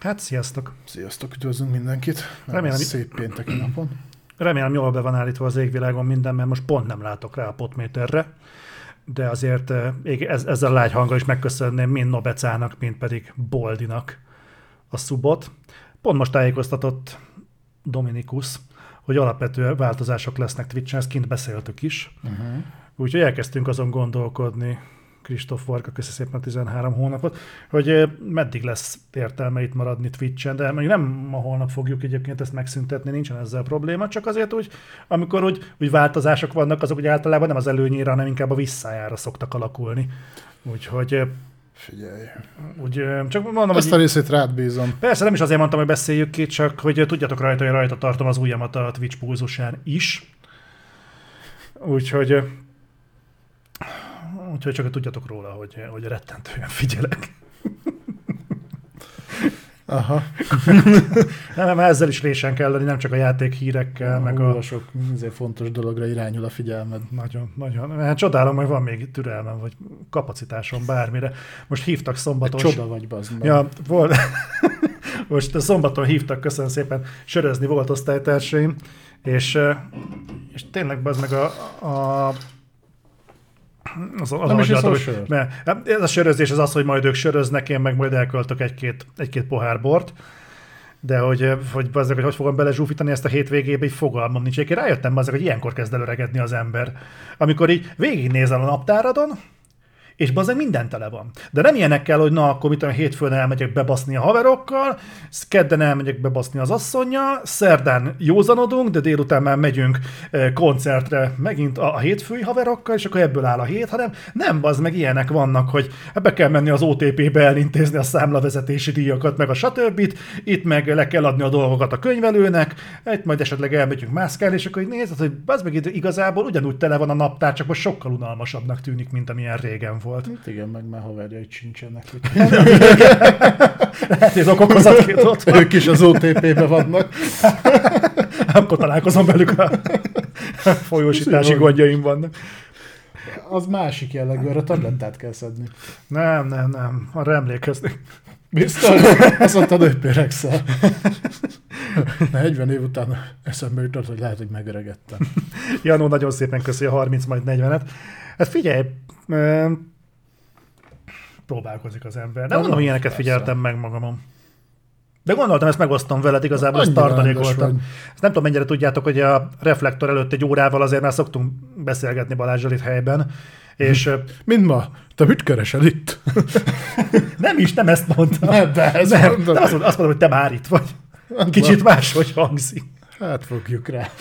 Hát sziasztok! Sziasztok, üdvözlünk mindenkit! Remélem, szép pénteki napon. Remélem jól be van állítva az égvilágon minden, mert most pont nem látok rá a potméterre, de azért eh, ez, ezzel a lágy hanggal is megköszönném mind Nobecának, mind pedig Boldinak a szubot. Pont most tájékoztatott Dominikus, hogy alapvető változások lesznek Twitch-en, ezt kint beszéltük is. Uh-huh. Úgyhogy elkezdtünk azon gondolkodni, Kristóf Varga, köszi szépen 13 hónapot, hogy meddig lesz értelme itt maradni Twitch-en, de még nem ma holnap fogjuk egyébként ezt megszüntetni, nincsen ezzel probléma, csak azért úgy, amikor úgy, úgy változások vannak, azok úgy általában nem az előnyére, hanem inkább a visszájára szoktak alakulni. Úgyhogy Figyelj. Úgy, csak mondom, Ezt a részét rád bízom. Persze, nem is azért mondtam, hogy beszéljük ki, csak hogy tudjatok rajta, hogy rajta tartom az ujjamat a Twitch pulzusán is. Úgyhogy úgyhogy csak tudjatok róla, hogy, hogy rettentően figyelek. Aha. nem, nem, ezzel is résen kell lenni, nem csak a játék hírekkel, a meg a... sok azért fontos dologra irányul a figyelmed. Nagyon, nagyon. Hát csodálom, hogy van még türelmem, vagy kapacitásom bármire. Most hívtak szombaton. Egy csoda vagy, bazd Ja, volt. Most szombaton hívtak, köszönöm szépen, sörözni volt osztálytársaim, és, és tényleg az meg a, a az, az nem is hogy, sör. Mert ez a sörözés az az, hogy majd ők söröznek, én meg majd elköltök egy-két, egy-két pohár bort, de hogy, hogy, bazzak, hogy hogy fogom belezsúfítani ezt a hétvégébe, így fogalmam nincs. Én rájöttem bazzak, hogy ilyenkor kezd el öregedni az ember. Amikor így végignézel a naptáradon, és bazen minden tele van. De nem ilyenek kell, hogy na, akkor mit a hétfőn elmegyek bebaszni a haverokkal, kedden elmegyek bebaszni az asszonya, szerdán józanodunk, de délután már megyünk eh, koncertre megint a, a hétfői haverokkal, és akkor ebből áll a hét, hanem nem, az meg ilyenek vannak, hogy be kell menni az OTP-be elintézni a számlavezetési díjakat, meg a stb. Itt meg le kell adni a dolgokat a könyvelőnek, itt majd esetleg elmegyünk mászkálni, és akkor így nézed, hogy az meg igazából ugyanúgy tele van a naptár, csak most sokkal unalmasabbnak tűnik, mint amilyen régen volt volt. Hát igen, meg már haverjai sincsenek. Lehet, hogy az okokozatként ott van. Ők is az OTP-be vannak. Akkor találkozom velük a folyósítási gondjaim vannak. Az másik jellegű, arra tablettát kell szedni. Nem, nem, nem. Arra emlékezni. Biztos? Azt mondtad, hogy pérekszel. 40 év után eszembe jutott, hogy lehet, hogy megöregettem. Janó, nagyon szépen köszi a 30, majd 40-et. Hát figyelj, próbálkozik az ember. De mondom, ilyeneket figyeltem meg magamon. De gondoltam, ezt megosztom veled, igazából ezt tartalékoltam. Ezt nem tudom, mennyire tudjátok, hogy a reflektor előtt egy órával azért már szoktunk beszélgetni Balázsral itt helyben. És, Mind ma. Te mit keresel itt? nem is, nem ezt mondtam. Nem, de ezt nem, mondom. De azt, mondom, azt mondom, hogy te már itt vagy. Kicsit máshogy hangzik. Hát fogjuk rá.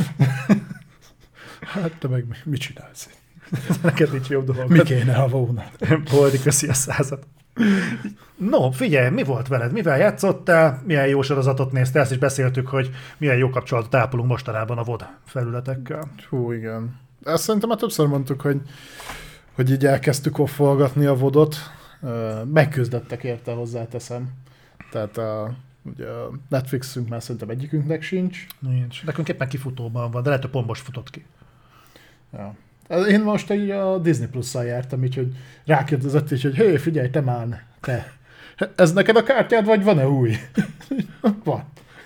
Hát te meg mit csinálsz? Neked nincs jobb dolog. Mi kéne, ha volna? Boldi, köszi a százat. No, figyelj, mi volt veled? Mivel játszottál? Milyen jó sorozatot néztél? Ezt is beszéltük, hogy milyen jó kapcsolatot ápolunk mostanában a VOD felületekkel. Hú, igen. Ezt szerintem már többször mondtuk, hogy, hogy így elkezdtük offolgatni a vodot. Megküzdöttek érte, hozzáteszem. Tehát a, ugye a Netflixünk már szerintem egyikünknek sincs. Nincs. Nekünk éppen kifutóban van, de lehet, hogy pont most futott ki. Ja. Én most egy a Disney Plus-szal jártam, így, hogy rákérdezett is, hogy hé, figyelj, te már, te. Ez neked a kártyád, vagy van-e új? van.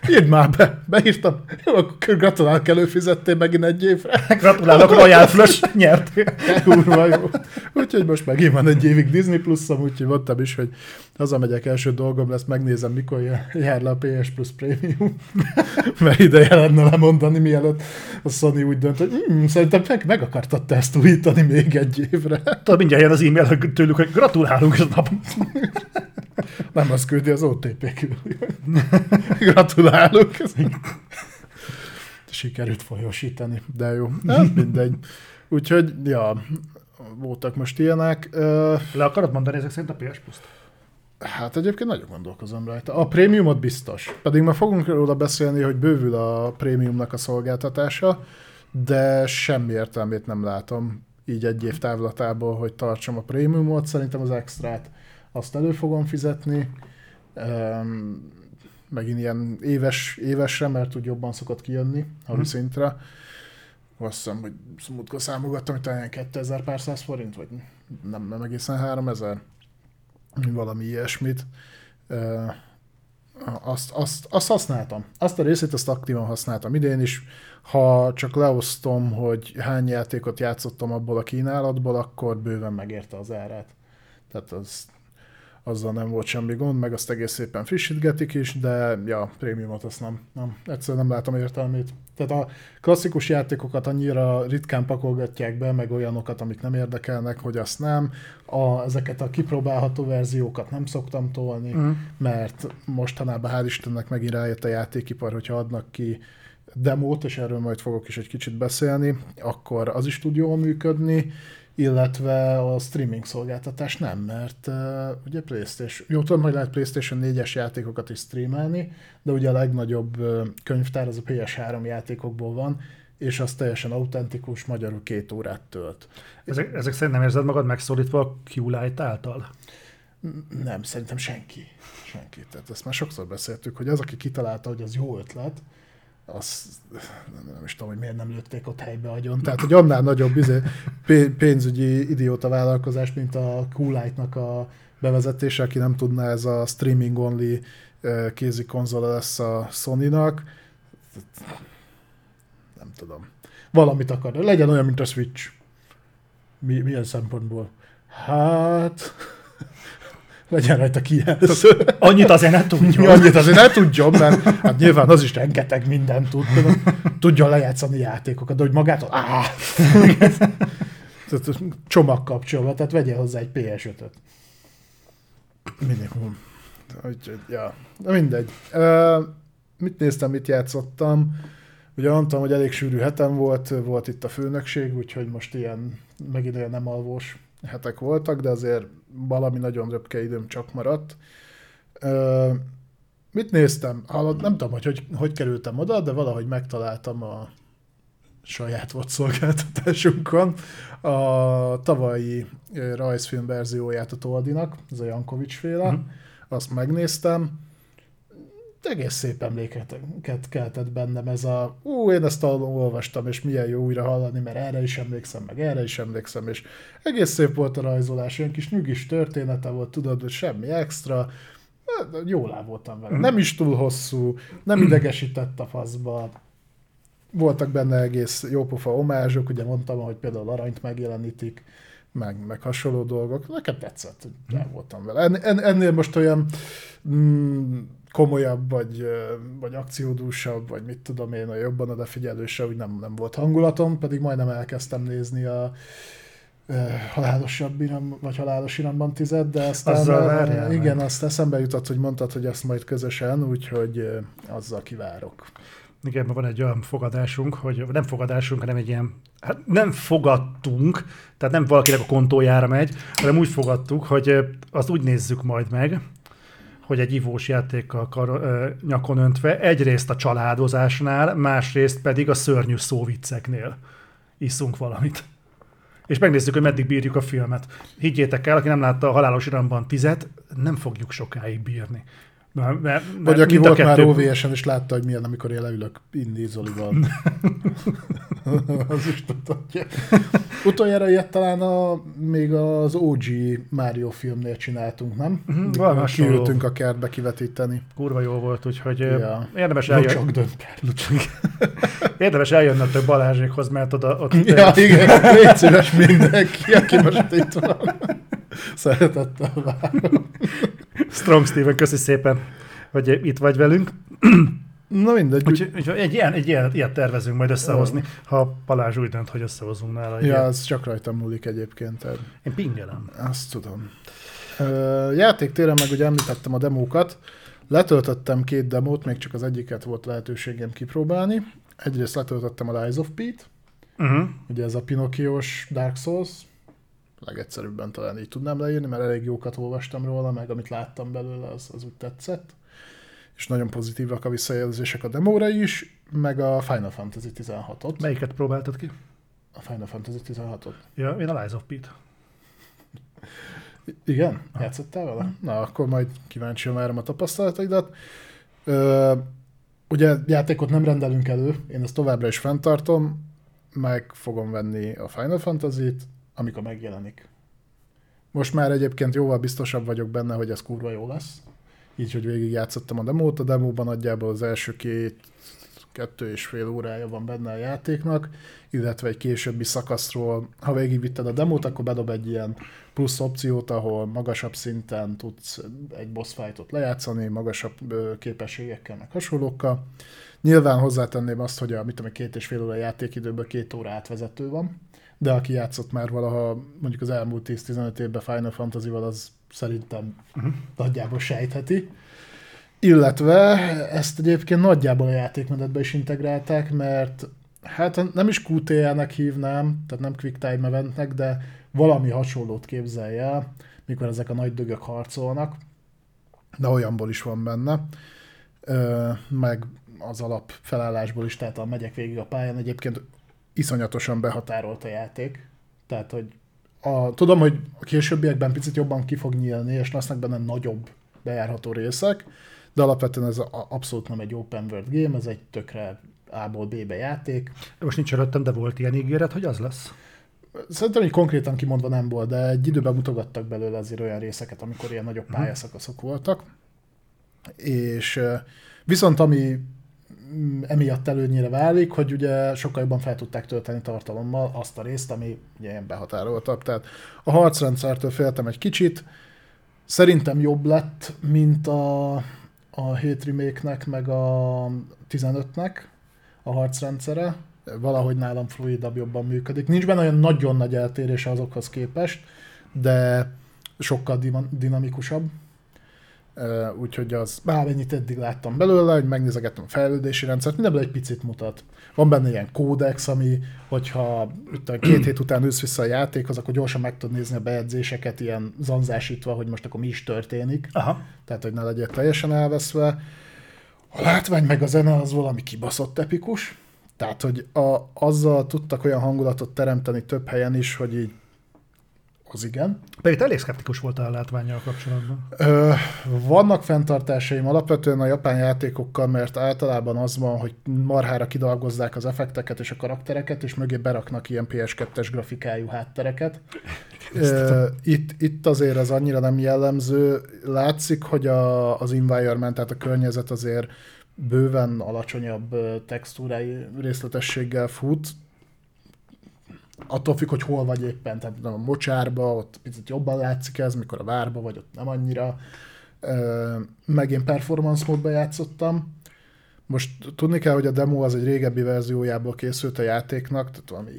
Írd már be, beírtam. Jó, akkor gratulálok, előfizettél megint egy évre. Gratulálok, Royal Flush nyertél. Kurva jó. Úgyhogy most megint van egy évig Disney Plus-om, úgyhogy mondtam is, hogy hazamegyek, első dolgom lesz, megnézem, mikor jár le a PS Plus Premium. Mert ideje lenne lemondani, mielőtt a Sony úgy dönt, hogy mm, szerintem meg, meg akartad te ezt újítani még egy évre. Tudod, mindjárt jön az e-mail tőlük, hogy gratulálunk, és nap. Nem az küldi, az OTP küldi. Gratulálok. Sikerült folyosítani, de jó. Hát mindegy. Úgyhogy, ja, voltak most ilyenek. Le akarod mondani ezek szerint a PS plus Hát egyébként nagyon gondolkozom rajta. A prémiumot biztos. Pedig ma fogunk róla beszélni, hogy bővül a prémiumnak a szolgáltatása, de semmi értelmét nem látom így egy év távlatából, hogy tartsam a prémiumot. Szerintem az extrát azt elő fogom fizetni. Um, megint ilyen éves, évesre, mert úgy jobban szokott kijönni havi hmm. szintre. Azt hiszem, hogy múltkor számogattam, hogy talán 2000 pár száz forint, vagy nem, nem egészen 3000 valami ilyesmit. azt, azt, azt használtam. Azt a részét azt aktívan használtam idén is. Ha csak leosztom, hogy hány játékot játszottam abból a kínálatból, akkor bőven megérte az árát. Tehát az, azzal nem volt semmi gond, meg azt egész szépen frissítgetik is, de ja, prémiumot azt nem, nem, egyszerűen nem látom értelmét. Tehát a klasszikus játékokat annyira ritkán pakolgatják be, meg olyanokat, amik nem érdekelnek, hogy azt nem. A, ezeket a kipróbálható verziókat nem szoktam tolni, mm. mert mostanában hál' Istennek megint rájött a játékipar, hogyha adnak ki demót, és erről majd fogok is egy kicsit beszélni, akkor az is tud jól működni, illetve a streaming szolgáltatás nem, mert uh, ugye PlayStation, jó tudom, hogy lehet PlayStation 4-es játékokat is streamelni, de ugye a legnagyobb uh, könyvtár az a PS3 játékokból van, és az teljesen autentikus, magyarul két órát tölt. Ezek, ezek szerint nem érzed magad megszólítva a Q-Light által? Nem, szerintem senki. Senki. Tehát ezt már sokszor beszéltük, hogy az, aki kitalálta, hogy az jó ötlet, azt nem is tudom, hogy miért nem lőtték ott helybe agyon. Tehát, hogy annál nagyobb izé, pénzügyi idióta vállalkozás, mint a Coolite-nak a bevezetése, aki nem tudná, ez a streaming only kézi konzola lesz a Sony-nak. Nem tudom. Valamit akar. Legyen olyan, mint a Switch. Mi, milyen szempontból? Hát legyen rajta kijelző. Annyit azért ne tudjon. Annyit azért ne tudjon, mert hát nyilván az is rengeteg mindent tud. Tudja lejátszani játékokat, de hogy magától áh! csomag kapcsolva, tehát vegye hozzá egy PS5-öt. Minimum. Úgyhogy, ja. De mindegy. Uh, mit néztem, mit játszottam? Ugye mondtam, hogy elég sűrű hetem volt, volt itt a főnökség, úgyhogy most ilyen, megint olyan nem alvós hetek voltak, de azért valami nagyon röpke időm csak maradt. Ö, mit néztem? Hallod, nem tudom, hogy, hogy hogy kerültem oda, de valahogy megtaláltam a saját volt szolgáltatásunkon a tavalyi rajzfilm verzióját a Toldinak, ez a Jankovics féle. Uh-huh. Azt megnéztem, egész szép emlékeket keltett bennem ez a, ú, én ezt olvastam, és milyen jó újra hallani, mert erre is emlékszem, meg erre is emlékszem, és egész szép volt a rajzolás, olyan kis nyugis története volt, tudod, hogy semmi extra, jól el voltam vele. Nem is túl hosszú, nem idegesített a faszba, voltak benne egész jópofa omázsok, ugye mondtam, hogy például aranyt megjelenítik, meg, meg hasonló dolgok. Nekem tetszett, hogy el voltam vele. En, en, ennél most olyan mm, komolyabb, vagy, vagy akciódúsabb, vagy mit tudom én, a jobban odafigyelőse, úgy nem, nem volt hangulatom, pedig majdnem elkezdtem nézni a halálosabb iram, vagy halálos iramban tized, de aztán azzal várjál, igen, meg. azt eszembe jutott, hogy mondtad, hogy ezt majd közösen, úgyhogy azzal kivárok. Igen, van egy olyan fogadásunk, hogy nem fogadásunk, hanem egy ilyen, hát nem fogadtunk, tehát nem valakinek a kontójára megy, hanem úgy fogadtuk, hogy azt úgy nézzük majd meg, hogy egy ivós játékkal kar, ö, nyakon öntve, egyrészt a családozásnál, másrészt pedig a szörnyű szóvicceknél iszunk valamit. És megnézzük, hogy meddig bírjuk a filmet. Higgyétek el, aki nem látta a Halálos Iramban tizet, nem fogjuk sokáig bírni. Mert, mert, Vagy aki volt kettő... már OVS-en, és látta, hogy milyen, amikor én leülök Indi Zolival. az is tudhatja. Utoljára ilyet talán a, még az OG Mario filmnél csináltunk, nem? Uh-huh, Kiültünk a kertbe kivetíteni. Kurva jó volt, úgyhogy ja. érdemes eljönni. érdemes eljönni a Balázsékhoz, mert oda ott... Ja, igen, légy szíves mindenki, aki most itt van. Szeretettel várom. Strong Steven, köszi szépen, hogy itt vagy velünk. Na mindegy. Úgy, úgy, egy, ilyen, egy ilyen, ilyet tervezünk majd összehozni, ha Palázs úgy dönt, hogy összehozunk nála. Ja, ilyen. ez csak rajtam múlik egyébként. Tehát... Én pingelem. Azt tudom. Uh, játéktéren meg ugye említettem a demókat. Letöltöttem két demót, még csak az egyiket volt lehetőségem kipróbálni. Egyrészt letöltöttem a Lies of Pete, uh-huh. ugye ez a Pinocchios Dark Souls, legegyszerűbben talán így tudnám leírni, mert elég jókat olvastam róla, meg amit láttam belőle, az, az úgy tetszett. És nagyon pozitívak a visszajelzések a demóra is, meg a Final Fantasy 16-ot. Melyiket próbáltad ki? A Final Fantasy 16-ot. Ja, én a Lies of Pete. Igen? Ha. Játszottál vele? Na, akkor majd kíváncsi várom a tapasztalataidat. Ö, ugye játékot nem rendelünk elő, én ezt továbbra is fenntartom, meg fogom venni a Final Fantasy-t, amikor megjelenik. Most már egyébként jóval biztosabb vagyok benne, hogy ez kurva jó lesz. így, hogy végigjátszottam a demót. A demóban nagyjából az első két, kettő és fél órája van benne a játéknak, illetve egy későbbi szakaszról, ha végigvitted a demót, akkor bedob egy ilyen plusz opciót, ahol magasabb szinten tudsz egy boss fightot lejátszani, magasabb képességekkel, meg hasonlókkal. Nyilván hozzátenném azt, hogy a mit tudom, két és fél óra játékidőből két óra átvezető van, de aki játszott már valaha mondjuk az elmúlt 10-15 évben Final Fantasy-val, az szerintem uh-huh. nagyjából sejtheti. Illetve ezt egyébként nagyjából a játékmenetbe is integrálták, mert hát nem is QTE-nek hívnám, tehát nem Quick Time Eventnek, de valami hasonlót képzelj el, mikor ezek a nagy dögök harcolnak, de olyanból is van benne. Meg az alap felállásból is, tehát a megyek végig a pályán egyébként iszonyatosan behatárolt a játék. Tehát, hogy a, tudom, hogy a későbbiekben picit jobban ki fog nyílni, és lesznek benne nagyobb bejárható részek, de alapvetően ez abszolút nem egy open world game, ez egy tökre A-ból B-be játék. Most nincs előttem, de volt ilyen ígéret, hogy az lesz? Szerintem, hogy konkrétan kimondva nem volt, de egy időben mutogattak belőle azért olyan részeket, amikor ilyen nagyobb mhm. pályaszakaszok voltak. És viszont ami emiatt előnyire válik, hogy ugye sokkal jobban fel tudták tölteni tartalommal azt a részt, ami ugye ilyen behatároltabb. Tehát a harcrendszertől féltem egy kicsit, szerintem jobb lett, mint a, a 7 remake-nek, meg a 15-nek a harcrendszere, valahogy nálam fluidabb jobban működik. Nincs benne olyan nagyon nagy eltérése azokhoz képest, de sokkal dinamikusabb. Úgyhogy az, bármennyit eddig láttam belőle, hogy megnézegettem a fejlődési rendszert, mindenből egy picit mutat. Van benne ilyen kódex, ami, hogyha két hét után ülsz vissza a játékhoz, akkor gyorsan meg tud nézni a bejegyzéseket, ilyen zanzásítva, hogy most akkor mi is történik. Aha. Tehát, hogy ne legyél teljesen elveszve. A látvány meg a zene az valami kibaszott epikus. Tehát, hogy a, azzal tudtak olyan hangulatot teremteni több helyen is, hogy így az igen. Pedig elég szkeptikus voltál a látványjal kapcsolatban. Ö, vannak fenntartásaim alapvetően a japán játékokkal, mert általában az van, hogy marhára kidolgozzák az effekteket és a karaktereket, és mögé beraknak ilyen PS2-es grafikájú háttereket. Ö, itt, itt azért az annyira nem jellemző. Látszik, hogy a, az environment, tehát a környezet azért bőven alacsonyabb textúrái részletességgel fut, attól függ, hogy hol vagy éppen, tehát a mocsárba, ott picit jobban látszik ez, mikor a várba vagy, ott nem annyira. Meg én performance módba játszottam. Most tudni kell, hogy a demo az egy régebbi verziójából készült a játéknak, tehát valami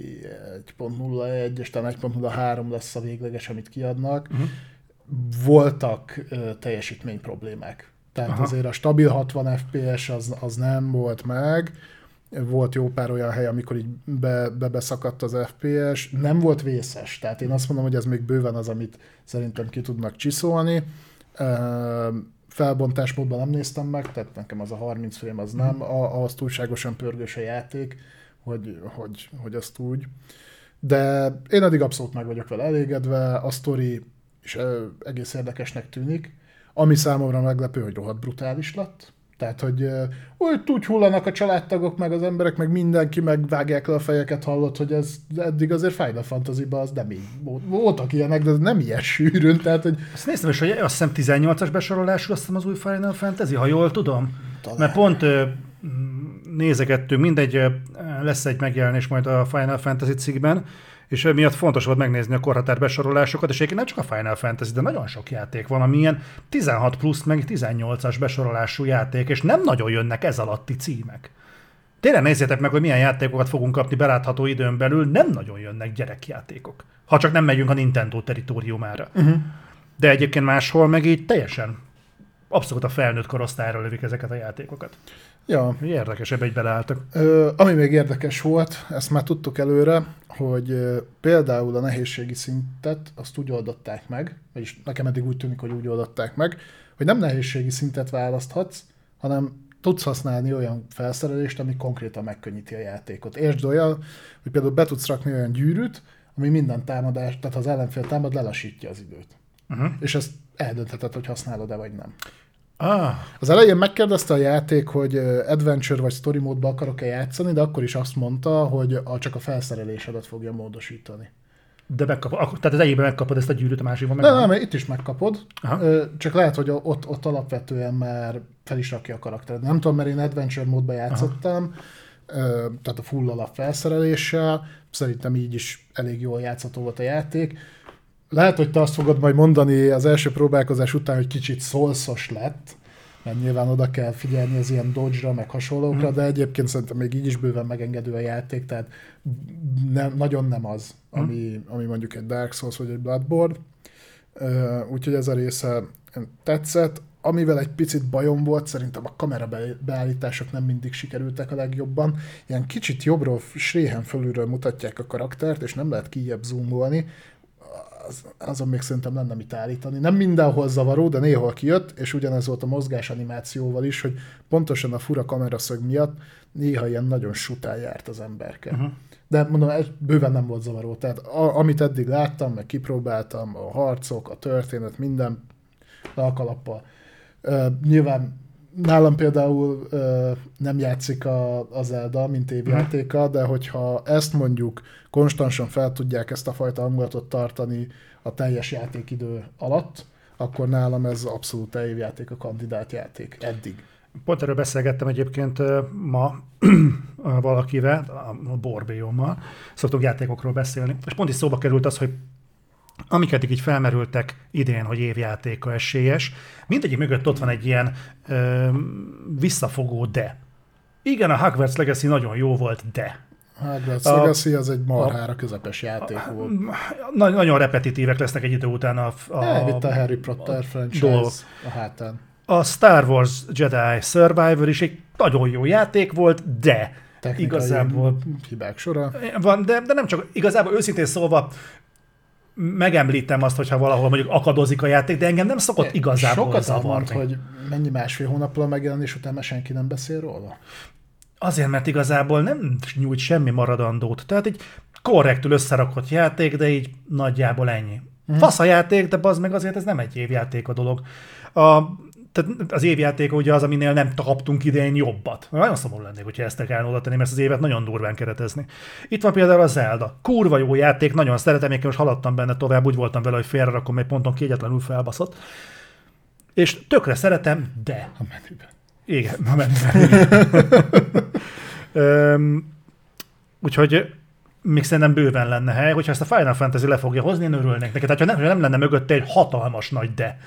1.01 és talán 1.03 lesz a végleges, amit kiadnak. Uh-huh. Voltak teljesítmény problémák tehát Aha. azért a stabil 60 FPS az, az nem volt meg, volt jó pár olyan hely, amikor így be, be beszakadt az FPS, nem volt vészes, tehát én azt mondom, hogy ez még bőven az, amit szerintem ki tudnak csiszolni. Felbontásmódban nem néztem meg, tehát nekem az a 30 frame az nem, ahhoz túlságosan pörgős a játék, hogy, hogy, hogy azt úgy. De én eddig abszolút meg vagyok vele elégedve, a sztori is egész érdekesnek tűnik ami számomra meglepő, hogy rohadt brutális lett. Tehát, hogy úgy, úgy hullanak a családtagok, meg az emberek, meg mindenki megvágják le a fejeket, hallott, hogy ez eddig azért Final fantasy az nem így. Voltak ilyenek, de ez nem ilyen sűrűn. Tehát, hogy... Azt néztem, és hogy azt hiszem 18-as besorolású, azt hiszem az új Final Fantasy, ha jól tudom. Talán. Mert pont nézegettünk, mindegy, lesz egy megjelenés majd a Final Fantasy cikkben, és miatt fontos volt megnézni a korhatár besorolásokat, és egyébként nem csak a Final Fantasy, de nagyon sok játék van, ami ilyen 16 plusz, meg 18-as besorolású játék, és nem nagyon jönnek ez alatti címek. Tényleg nézzétek meg, hogy milyen játékokat fogunk kapni belátható időn belül, nem nagyon jönnek gyerekjátékok. Ha csak nem megyünk a Nintendo teritoriumára. Uh-huh. De egyébként máshol meg így teljesen abszolút a felnőtt korosztályra lövik ezeket a játékokokat. Ja. Érdekesebb egy beleálltak. Ö, ami még érdekes volt, ezt már tudtuk előre, hogy ö, például a nehézségi szintet azt úgy oldották meg, vagyis nekem eddig úgy tűnik, hogy úgy oldották meg, hogy nem nehézségi szintet választhatsz, hanem tudsz használni olyan felszerelést, ami konkrétan megkönnyíti a játékot. Értsd olyan, hogy például be tudsz rakni olyan gyűrűt, ami minden támadást, tehát ha az ellenfél támad, lelassítja az időt. Uh-huh. És ezt eldöntheted, hogy használod-e vagy nem. Ah. Az elején megkérdezte a játék, hogy adventure vagy story módba akarok-e játszani, de akkor is azt mondta, hogy a, csak a felszerelésedet fogja módosítani. De megkapod, akkor- tehát az egyében megkapod ezt a gyűrűt, a másikban meg De nem, itt is megkapod, Aha. Csak lehet, hogy ott, ott alapvetően már fel is rakja a karaktered. Nem tudom, mert én Adventure módba játszottam, Ö, tehát a full alap felszereléssel, szerintem így is elég jól játszható volt a játék. Lehet, hogy te azt fogod majd mondani az első próbálkozás után, hogy kicsit szolszos lett, mert nyilván oda kell figyelni az ilyen dodge-ra, meg hasonlókra, de egyébként szerintem még így is bőven megengedő a játék, tehát nem, nagyon nem az, ami, ami mondjuk egy Dark Souls vagy egy Bloodborne. Úgyhogy ez a része tetszett. Amivel egy picit bajom volt, szerintem a kamera be- beállítások nem mindig sikerültek a legjobban. Ilyen kicsit jobbról, sréhen fölülről mutatják a karaktert, és nem lehet kijebb zoomolni. Az, azon még szerintem lenne mit állítani. Nem mindenhol zavaró, de néhol kijött, és ugyanez volt a mozgás animációval is, hogy pontosan a fura kameraszög miatt néha ilyen nagyon sután járt az emberke. Uh-huh. De mondom, ez bőven nem volt zavaró. Tehát a, amit eddig láttam, meg kipróbáltam, a harcok, a történet, minden alkalappal. Uh, nyilván nálam például uh, nem játszik a, a Zelda, mint évjátéka, de hogyha ezt mondjuk konstansan fel tudják ezt a fajta hangulatot tartani a teljes játékidő alatt, akkor nálam ez abszolút évjáték a kandidát játék. Eddig. Pont erről beszélgettem egyébként ö, ma valakivel, a Borbéommal, szoktunk játékokról beszélni, és pont is szóba került az, hogy amik eddig így felmerültek idén, hogy évjátéka esélyes, mindegyik mögött ott van egy ilyen ö, visszafogó de. Igen, a Hogwarts Legacy nagyon jó volt, de. Hogwarts A- Legacy az egy marhára közepes játék volt. Na, nagyon repetitívek lesznek egy idő után a, a, Elvitte a Harry Potter franchise dolgok. a hátán. a Star Wars Jedi Survivor is egy nagyon jó játék volt, de igazából hibák sora. van, de, de nem csak, igazából őszintén szólva megemlítem azt, hogyha valahol mondjuk akadozik a játék, de engem nem szokott igazából Sokat zavarni. elmond, hogy mennyi másfél hónappal megjelenés után már senki nem beszél róla. Azért, mert igazából nem nyújt semmi maradandót. Tehát egy korrektül összerakott játék, de így nagyjából ennyi. Mm. Fasz a játék, de az meg azért ez nem egy évjáték a dolog. A, tehát az évjáték ugye az, aminél nem kaptunk idén jobbat. Nagyon szomorú lennék, hogyha ezt kellene oda tenni, mert ezt az évet nagyon durván keretezni. Itt van például a Zelda. Kurva jó játék, nagyon szeretem, én most haladtam benne tovább, úgy voltam vele, hogy félrerakom, egy ponton kegyetlenül felbaszott. És tökre szeretem, de A menüben. igen, na mennyire. Öm, Úgyhogy még szerintem bőven lenne hely, hogyha ezt a Final Fantasy le fogja hozni, én örülnék neki. Tehát, ha nem, ha nem lenne mögötte egy hatalmas nagy de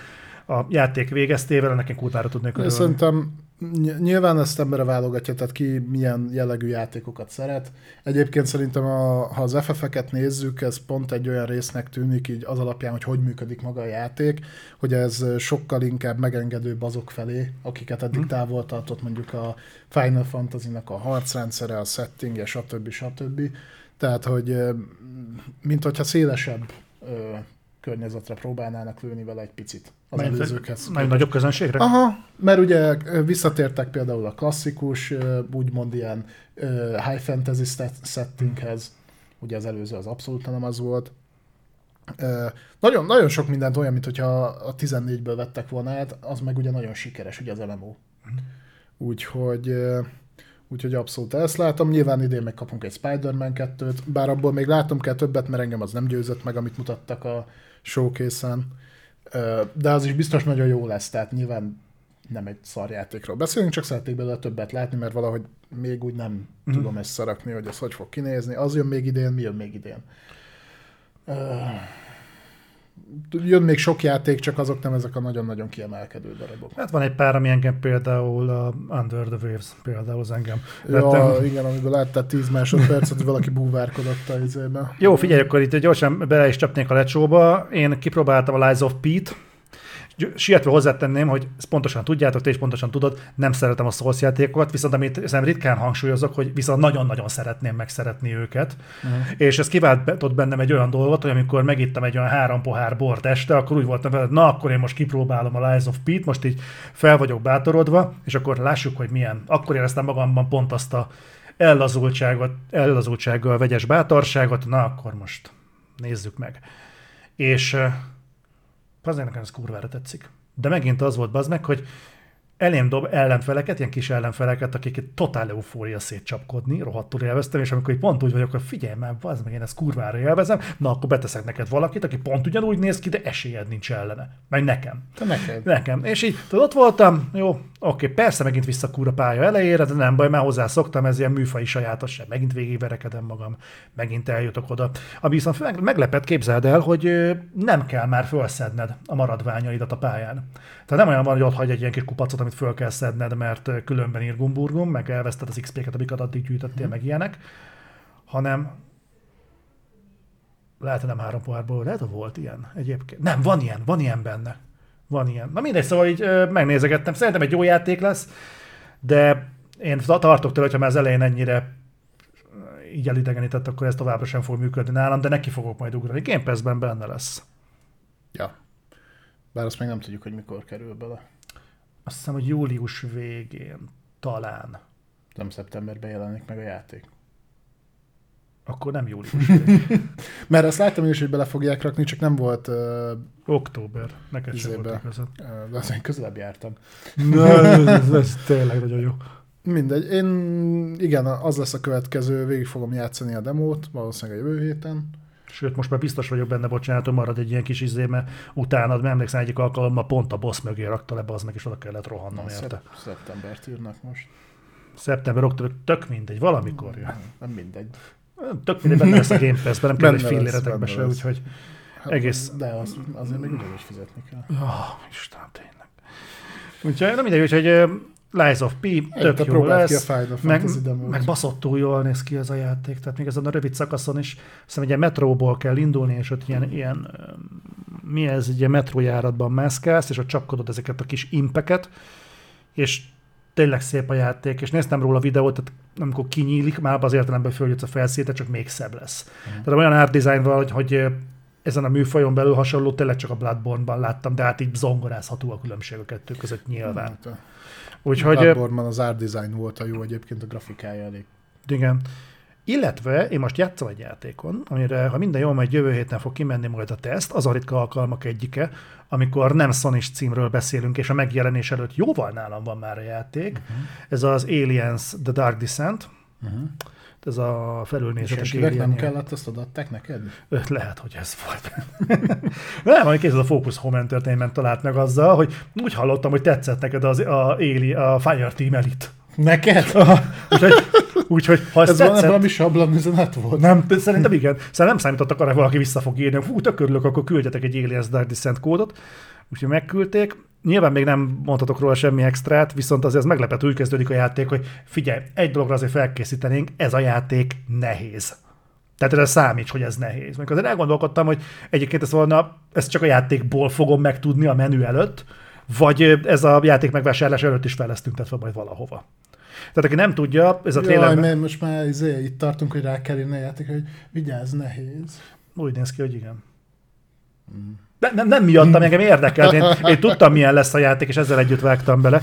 a játék végeztével, ennek én kurvára tudnék örülni. Szerintem ny- nyilván ezt emberre válogatja, tehát ki milyen jellegű játékokat szeret. Egyébként szerintem, a, ha az FF-eket nézzük, ez pont egy olyan résznek tűnik így az alapján, hogy hogy működik maga a játék, hogy ez sokkal inkább megengedőbb azok felé, akiket eddig távol tartott mondjuk a Final Fantasy-nak a harcrendszere, a settingje, stb. stb. Tehát, hogy mint hogyha szélesebb környezetre próbálnának lőni vele egy picit az Mármint- előzőkhez. Nagyon nagyobb közönségre? Aha, mert ugye visszatértek például a klasszikus, úgymond ilyen high fantasy set- settinghez, ugye az előző az abszolút nem az volt. Nagyon, nagyon sok mindent olyan, mint hogyha a 14-ből vettek volna át, az meg ugye nagyon sikeres, ugye az MMO. Úgyhogy, ö, úgyhogy abszolút ezt látom. Nyilván idén megkapunk egy Spider-Man 2-t, bár abból még látom kell többet, mert engem az nem győzött meg, amit mutattak a showcase-en. De az is biztos nagyon jó lesz, tehát nyilván nem egy szarjátékról beszélünk, csak szeretnék belőle többet látni, mert valahogy még úgy nem mm. tudom összerakni, hogy ez hogy fog kinézni. Az jön még idén, mi jön még idén. Ö, Jön még sok játék, csak azok nem ezek a nagyon-nagyon kiemelkedő darabok. Hát van egy pár, ami engem például a Under the Waves, például az engem. Ja, Vettem. igen, amiből láttál 10 másodpercet, valaki búvárkodott a izébe. Jó, figyelj, akkor itt gyorsan bele is csapnék a lecsóba. Én kipróbáltam a Lies of Pete, Sietve hozzátenném, hogy ezt pontosan tudjátok, te is pontosan tudod, nem szeretem a Souls játékokat, viszont amit szerintem ritkán hangsúlyozok, hogy viszont nagyon-nagyon szeretném megszeretni őket. Uh-huh. És ez kiváltott bennem egy olyan dolgot, hogy amikor megittem egy olyan három pohár bort este, akkor úgy voltam vele, na akkor én most kipróbálom a Lies of Pete, most így fel vagyok bátorodva, és akkor lássuk, hogy milyen. Akkor éreztem magamban pont azt a ellazultságot, ellazultsággal vegyes bátorságot, na akkor most nézzük meg. És azért nekem ez kurvára tetszik. De megint az volt bazd meg, hogy elém dob ellenfeleket, ilyen kis ellenfeleket, akik egy totál eufória szétcsapkodni, rohadtul élveztem, és amikor pont úgy vagyok, hogy figyelj már, az meg én ezt kurvára élvezem, na akkor beteszek neked valakit, aki pont ugyanúgy néz ki, de esélyed nincs ellene. Meg nekem. Te neked. Nekem. És így tudod, ott voltam, jó, oké, persze megint vissza a pálya elejére, de nem baj, már hozzászoktam, ez ilyen műfai sajátosság. Megint végigverekedem magam, megint eljutok oda. Ami viszont meg- meglepett, képzeld el, hogy nem kell már felszedned a maradványaidat a pályán. Tehát nem olyan van, hogy ott hagy egy ilyen kis kupacot, amit föl kell szedned, mert különben ír gumburgum, meg elveszted az XP-ket, amiket addig gyűjtöttél, meg ilyenek, hanem lehet, hogy nem három pohárból, lehet, hogy volt ilyen egyébként. Nem, van ilyen, van ilyen benne. Van ilyen. Na mindegy, szóval így ö, megnézegettem. Szerintem egy jó játék lesz, de én ta- tartok tőle, hogyha már az elején ennyire így elidegenített, akkor ez továbbra sem fog működni nálam, de neki fogok majd ugrani. Game Pass-ben benne lesz. Ja. Bár azt még nem tudjuk, hogy mikor kerül bele. Azt hiszem, hogy július végén talán. Nem szeptemberben jelenik meg a játék. Akkor nem július végén. Mert azt láttam én is, hogy bele fogják rakni, csak nem volt, uh, Október. Neked sem volt igazad. de azért közelebb jártam. Na, ez, ez tényleg nagyon jó. Mindegy, én igen, az lesz a következő, végig fogom játszani a demót, valószínűleg a jövő héten. Sőt, most már biztos vagyok benne, bocsánat, hogy marad egy ilyen kis izé, mert utánad, mert emlékszem egyik alkalommal pont a boss mögé rakta le, az meg, és oda kellett rohannom érte. Szep- szeptembert írnak most. Szeptember, október, tök mindegy, valamikor jön. Nem mindegy. Tök mindegy, benne lesz a Game Pass-ben, nem kell egy filléretekbe se, úgyhogy Hát, Egész- De az, azért még ugyanúgy fizetni kell. Oh, Istenem, tényleg. Úgyhogy nem mindegy, úgyhogy Lies of P, tök jó a lesz. Final Meg, meg baszottul jól néz ki ez a játék, tehát még ezen a rövid szakaszon is, hiszem ilyen metróból kell indulni, és ott ilyen, ilyen mi ez, ilyen metrójáratban mászkálsz, és ott csapkodod ezeket a kis impeket, és tényleg szép a játék, és néztem róla a videót, tehát amikor kinyílik, már az értelemben följutsz a felszínre, csak még szebb lesz. Mhm. Tehát olyan art design van, hogy, hogy ezen a műfajon belül hasonló, tényleg csak a Bloodborne-ban láttam, de hát így zongorázható a különbség a kettő között nyilván. A Úgyhogy, Bloodborne-ban az art design volt a jó, egyébként a grafikája elég. igen. Illetve én most játszom egy játékon, amire, ha minden jól megy, jövő héten fog kimenni majd a teszt, az a ritka alkalmak egyike, amikor nem sony címről beszélünk, és a megjelenés előtt jóval nálam van már a játék. Uh-huh. Ez az Aliens The Dark Descent, Uh-huh. Ez a És felülnézetes senkinek nem kellett, azt odaadták neked? Lehet, hogy ez volt. nem, hogy kézzel a Focus Home Entertainment talált meg azzal, hogy úgy hallottam, hogy tetszett neked az, a, Éli, a Fire Team Elite. Neked? úgyhogy, úgyhogy, ha ez, tetszett, valami, sablon üzenet volt? nem, szerintem igen. Szerintem nem számítottak arra, hogy valaki vissza fog írni, fú, tök örülök, akkor küldjetek egy Aliens Dark Descent kódot. Úgyhogy megküldték. Nyilván még nem mondhatok róla semmi extrát, viszont azért ez meglepett, úgy kezdődik a játék, hogy figyelj, egy dologra azért felkészítenénk, ez a játék nehéz. Tehát erre számíts, hogy ez nehéz. Amikor azért elgondolkodtam, hogy egyébként ez volna, ezt csak a játékból fogom megtudni a menü előtt, vagy ez a játék megvásárlás előtt is fel lesz tüntetve majd valahova. Tehát aki nem tudja, ez a Jaj, trailer mert most már izé, itt tartunk, hogy rá kell írni a játék, hogy vigyázz, nehéz. úgy néz ki, hogy igen. De, nem, nem miattam, engem érdekelt. Én, én tudtam, milyen lesz a játék, és ezzel együtt vágtam bele.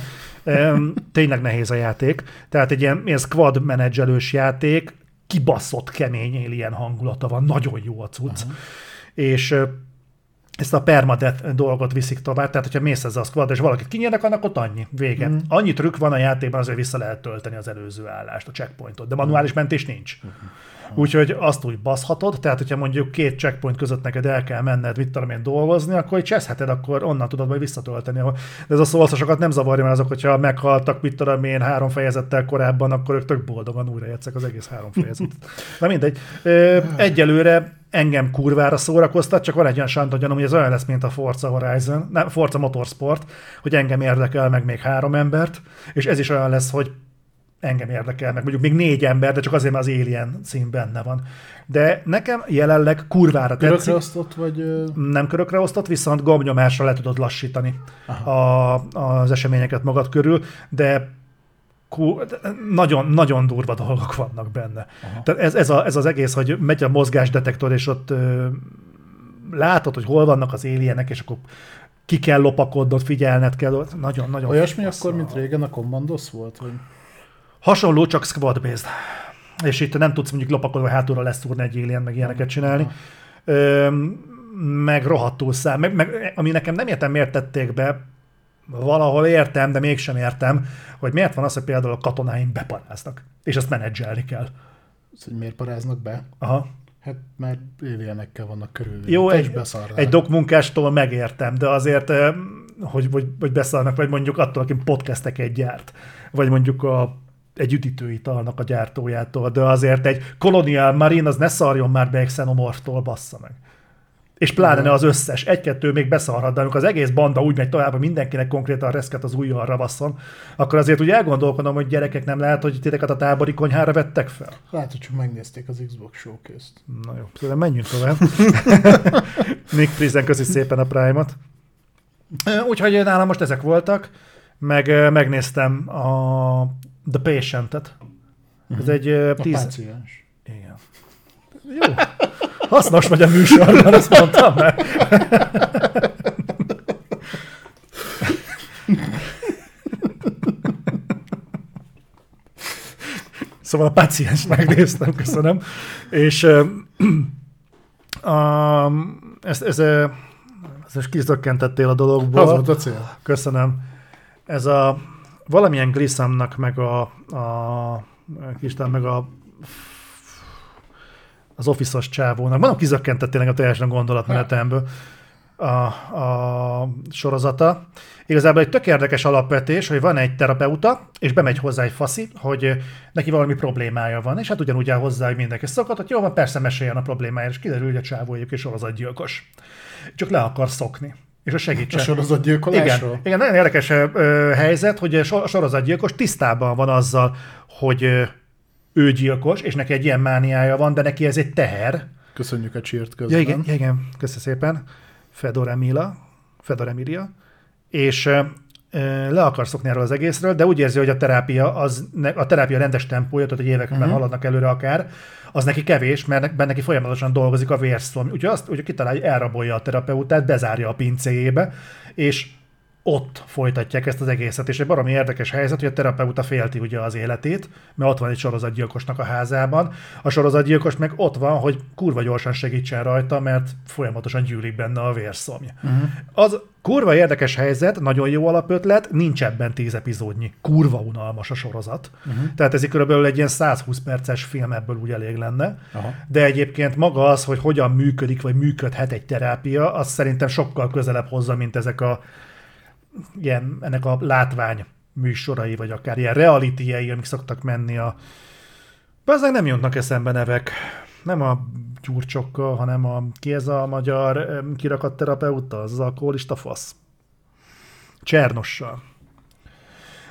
Tényleg nehéz a játék. Tehát egy ilyen, ilyen squad menedzselős játék, kibaszott kemény alien hangulata van, nagyon jó a cucc. Uh-huh. És ezt a permadeath dolgot viszik tovább, tehát hogyha mész ezzel a squad és valakit kinyernek, annak ott annyi, vége. Mm. Annyi trükk van a játékban, azért vissza lehet tölteni az előző állást, a checkpointot, de manuális mentés nincs. Úgyhogy azt úgy baszhatod, tehát hogyha mondjuk két checkpoint között neked el kell menned, mit tudom én dolgozni, akkor így cseszheted, akkor onnan tudod majd visszatölteni. De ez a szólszasokat nem zavarja, mert azok, hogyha meghaltak, mit tudom én, három fejezettel korábban, akkor ők tök boldogan újra játszák az egész három fejezetet. Na mindegy. Egyelőre engem kurvára szórakoztat, csak van egy olyan sánta gyanom, hogy ez olyan lesz, mint a Forza Horizon, nem, Forza Motorsport, hogy engem érdekel meg még három embert, és ez is olyan lesz, hogy engem érdekel, meg mondjuk még négy ember, de csak azért, mert az Alien cím benne van. De nekem jelenleg kurvára Körökre tetszik. osztott, vagy... Nem körökre osztott, viszont gombnyomásra le tudod lassítani a, az eseményeket magad körül, de nagyon, nagyon durva dolgok vannak benne. Aha. Tehát ez, ez, a, ez az egész, hogy megy a mozgásdetektor, és ott ö, látod, hogy hol vannak az éljenek, és akkor ki kell lopakodnod, figyelned kell. Nagyon-nagyon Olyasmi fasz akkor, mint régen a Commandos volt? Vagy... Hasonló, csak squad based. És itt nem tudsz mondjuk lopakodva hátulra leszúrni egy alien, meg ilyeneket csinálni. Ö, meg rohadtul szám. Meg, meg, ami nekem nem értem, miért tették be, valahol értem, de mégsem értem, hogy miért van az, hogy például a katonáim beparáznak, és azt menedzselni kell. Az, hogy miért paráznak be? Aha. Hát mert alienekkel vannak körül. Jó, Te egy, egy dokmunkástól megértem, de azért, eh, hogy, hogy, hogy beszarnak, vagy mondjuk attól, aki podcasteket gyárt, vagy mondjuk a, egy üdítőitalnak a gyártójától, de azért egy Colonial Marine az ne szarjon már be egy Xenomorphtól, bassza meg. És pláne ne az összes. Egy-kettő még beszarhat, de amikor az egész banda úgy megy tovább, hogy mindenkinek konkrétan reszket az ujjal ravasszon, akkor azért úgy elgondolkodom, hogy gyerekek nem lehet, hogy titeket a tábori konyhára vettek fel. Lehet, hogy csak megnézték az Xbox showcase-t. Na jó, szóval menjünk tovább. Nick Frizen köszi szépen a Prime-ot. Úgyhogy nálam most ezek voltak, meg megnéztem a The Patient-et. Ez egy ö, A tíz... páciens. Igen. Jó. Hasznos vagy a műsorban, azt mondtam meg. Szóval a paciens megnéztem, köszönöm. És um, ez, ez, ez, most kizökkentettél a dologból. Az volt a cél. Köszönöm. Ez a valamilyen Glisshamnak, meg a, a Isten, meg a az office csávónak, mondom, kizökkentettél engem teljesen a gondolatmenetemből a, a sorozata. Igazából egy tök érdekes alapvetés, hogy van egy terapeuta, és bemegy hozzá egy faszi, hogy neki valami problémája van, és hát ugyanúgy áll hozzá, hogy mindenki szokott, hogy jó van, persze meséljen a problémájára, és kiderül, hogy a csávó egyébként sorozatgyilkos. Csak le akar szokni. És a A segítsen. sorozatgyilkolásról? Igen, igen, nagyon érdekes ö, helyzet, hogy a so- a sorozatgyilkos tisztában van azzal, hogy ő gyilkos, és neki egy ilyen mániája van, de neki ez egy teher. Köszönjük a csírt Ja, közben. igen, ja, igen, köszönöm szépen. Fedor Emila, Fedor Emilia. És ö, le akar szokni erről az egészről, de úgy érzi, hogy a terápia, az, a terápia rendes tempója, tehát hogy években uh-huh. haladnak előre akár, az neki kevés, mert benne neki folyamatosan dolgozik a vérszom. Úgyhogy azt úgy kitalálja, hogy elrabolja a terapeutát, bezárja a pincéjébe, és ott folytatják ezt az egészet, és egy baromi érdekes helyzet, hogy a terapeuta félti ugye az életét, mert ott van egy sorozatgyilkosnak a házában, a sorozatgyilkos meg ott van, hogy kurva gyorsan segítsen rajta, mert folyamatosan gyűlik benne a vérszomj. Uh-huh. Az kurva érdekes helyzet, nagyon jó alapötlet, nincs ebben tíz epizódnyi. Kurva unalmas a sorozat. Uh-huh. Tehát ez körülbelül egy ilyen 120 perces film ebből úgy elég lenne. Aha. De egyébként maga az, hogy hogyan működik, vagy működhet egy terápia, az szerintem sokkal közelebb hozza, mint ezek a ilyen, ennek a látvány műsorai, vagy akár ilyen reality amik szoktak menni a... Bazzeg nem jutnak eszembe nevek. Nem a gyurcsokkal, hanem a, ki ez a magyar kirakat terapeuta, az alkoholista fasz. Csernossal.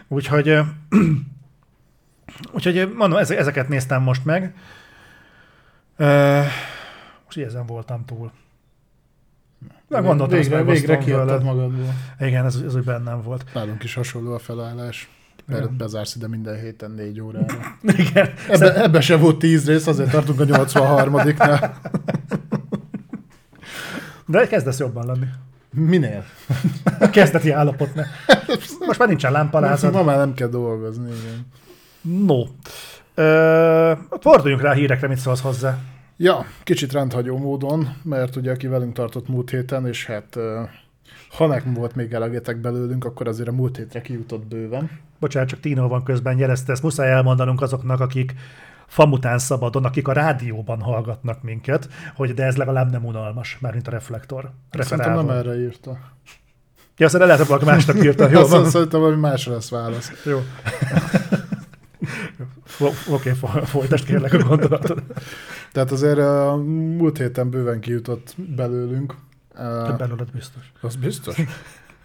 Úgyhogy, úgyhogy mondom, eze- ezeket néztem most meg. Most ezen voltam túl. Na, gondoltam, ezt végre, végre megosztom kiadtad magadból. Igen, ez, ez úgy bennem volt. Nálunk is hasonló a felállás. Mert bezársz ide minden héten négy órára. Igen. Ebbe, ebbe se volt tíz rész, azért tartunk a 83-nál. De kezdesz jobban lenni. Minél? A kezdeti állapotnál. Most már nincsen lámpalázat. Ma már nem kell dolgozni, igen. No. Ö, forduljunk rá a hírekre, mit szólsz hozzá. Ja, kicsit rendhagyó módon, mert ugye aki velünk tartott múlt héten, és hát ha nekem volt még elegetek belőlünk, akkor azért a múlt hétre kijutott bőven. Bocsánat, csak Tino van közben jelezte, ezt muszáj elmondanunk azoknak, akik famután szabadon, akik a rádióban hallgatnak minket, hogy de ez legalább nem unalmas, mármint a reflektor. Szerintem nem Referálva. erre írta. Ja, aztán lehet, hogy másnak írta. Jó, van. szerintem valami másra lesz válasz. Jó. Oké, fo- folytasd kérlek a gondolatot. Tehát azért a múlt héten bőven kijutott belőlünk. Több belőled biztos. Az biztos.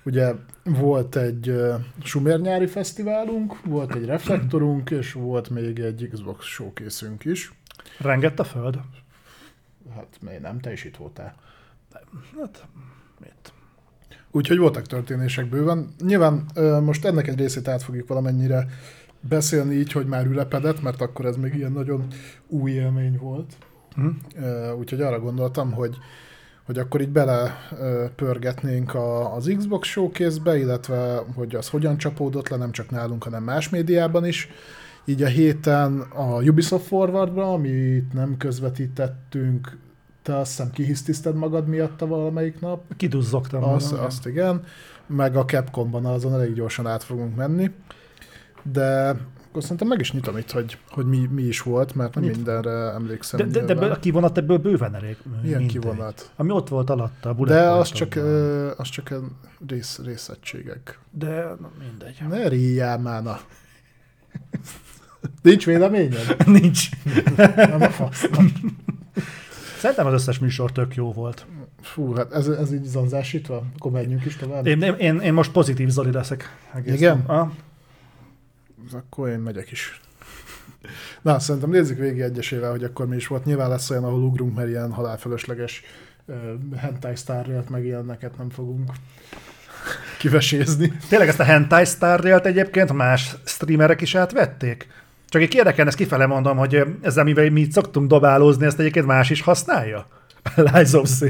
Ugye volt egy uh, Sumer nyári fesztiválunk, volt egy reflektorunk, és volt még egy Xbox showkészünk is. Rengett a föld? Hát miért nem? Te is itt voltál. Hát, mit? Úgyhogy voltak történések bőven. Nyilván most ennek egy részét át fogjuk valamennyire beszélni így, hogy már ülepedett, mert akkor ez még ilyen nagyon új élmény volt. Hm? Úgyhogy arra gondoltam, hogy hogy akkor így bele pörgetnénk a, az Xbox showcase-be, illetve hogy az hogyan csapódott le, nem csak nálunk, hanem más médiában is. Így a héten a Ubisoft Forwardra, amit nem közvetítettünk te azt hiszem kihisztiszted magad miatta valamelyik nap. Kiduzzogtam. Azt, magam. azt igen. Meg a Capcomban azon elég gyorsan át fogunk menni. De akkor szerintem meg is nyitom itt, hogy, hogy mi, mi is volt, mert nem Nyit. mindenre emlékszem. De, de, de nyilván. a kivonat ebből bőven elég. Milyen mindegy. kivonat? Ami ott volt alatta, a De az csak, ö, az csak a rész, részegységek. De na, mindegy. Ne ríjjál már, na. Nincs véleményed? Nincs. Nem a fasz. Szerintem az összes műsor tök jó volt. Fú, hát ez, ez így zanzásítva? Akkor menjünk is tovább. Én, én, én most pozitív Zoli leszek. Egészen. Igen? Ah, Akkor én megyek is. Na, szerintem nézzük végig egyesével, hogy akkor mi is volt. Nyilván lesz olyan, ahol ugrunk, mert ilyen halálfölösleges uh, hentai sztárját, meg ilyeneket nem fogunk kivesézni. tényleg ezt a Hentai Star Rail-t egyébként más streamerek is átvették? Csak egy érdekel, ezt kifele mondom, hogy ezzel, mivel mi szoktunk dobálózni, ezt egyébként más is használja? Lies of Z.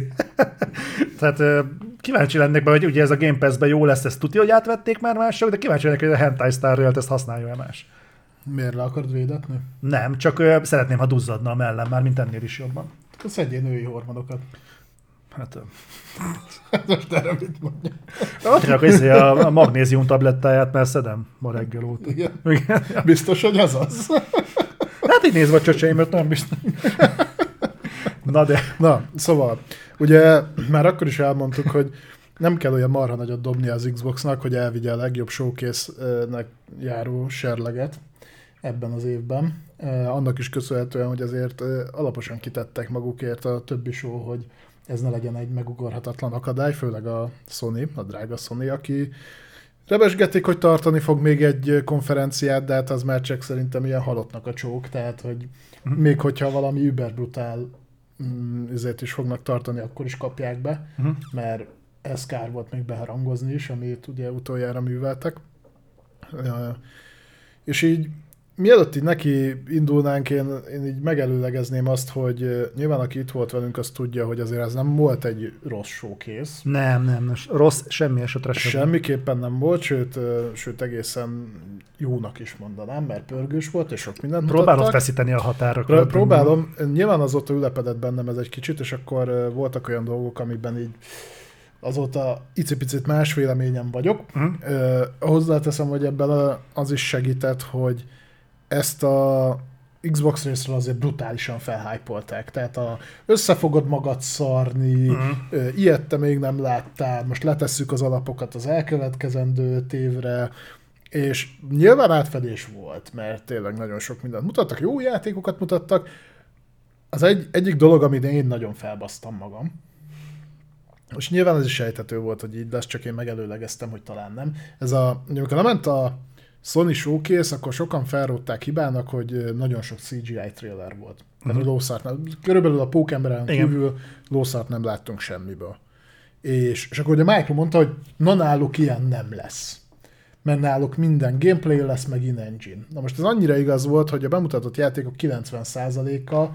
Tehát kíváncsi lennék be, hogy ugye ez a Game Pass-ben jó lesz, ezt tudja, hogy átvették már mások, de kíváncsi lennék, hogy a Hentai Star Rail-t ezt használja-e más. Miért le akarod védetni? Nem, csak ö, szeretném, ha duzzadna a mellem már, mint ennél is jobban. Szedjél női hormonokat. Hát, Most erre mit mondja? csak izé a, a magnézium tablettáját, mert szedem ma reggel óta. Igen. Igen. Biztos, hogy az az? Hát így nézve a csöcseimet, nem biztos. Na de, Na, szóval, ugye már akkor is elmondtuk, hogy nem kell olyan marha nagyot dobni az Xboxnak, hogy elvigye a legjobb showcase-nek járó serleget ebben az évben. Annak is köszönhetően, hogy azért alaposan kitettek magukért a többi show, hogy ez ne legyen egy megugorhatatlan akadály, főleg a Sony, a drága Sony, aki rebesgetik, hogy tartani fog még egy konferenciát, de hát az már csak szerintem ilyen halottnak a csók, tehát hogy Mhm. még hogyha valami überbrutál mm, ezért is fognak tartani, akkor is kapják be, uh-huh. mert ez kár volt még beharangozni is, amit ugye utoljára műveltek. Ö, És így mielőtt így neki indulnánk, én, én így megelőlegezném azt, hogy nyilván aki itt volt velünk, az tudja, hogy azért ez nem volt egy rossz showcase. nem, nem, nem, rossz, semmi esetre sem. Semmiképpen nem volt, sőt, sőt egészen jónak is mondanám, mert pörgős volt, és sok mindent Próbálod mutattak. feszíteni a határokat. Pró- próbálom, nyilván azóta ülepedett bennem ez egy kicsit, és akkor voltak olyan dolgok, amiben így azóta icipicit más véleményem vagyok. Uh-huh. Hozzáteszem, hogy ebben az is segített, hogy ezt a Xbox részről azért brutálisan felhájpolták. Tehát a összefogod magad szarni, Mhm. ö, ilyet te még nem láttál, most letesszük az alapokat az elkövetkezendő öt évre, és nyilván átfedés volt, mert tényleg nagyon sok mindent mutattak, jó játékokat mutattak. Az egy, egyik dolog, amit én nagyon felbasztam magam, és nyilván ez is sejthető volt, hogy így lesz, csak én megelőlegeztem, hogy talán nem. Ez a, amikor lement a Sony Showcase, akkor sokan felrótták hibának, hogy nagyon sok CGI trailer volt. Tehát Mhm. uh-huh. lószart nem, körülbelül a Pókemberen kívül lószart nem láttunk semmiből. És, és akkor ugye Michael mondta, hogy na náluk ilyen nem lesz. Mert náluk minden gameplay lesz, meg in-engine. Na most ez annyira igaz volt, hogy a bemutatott játékok 90%-a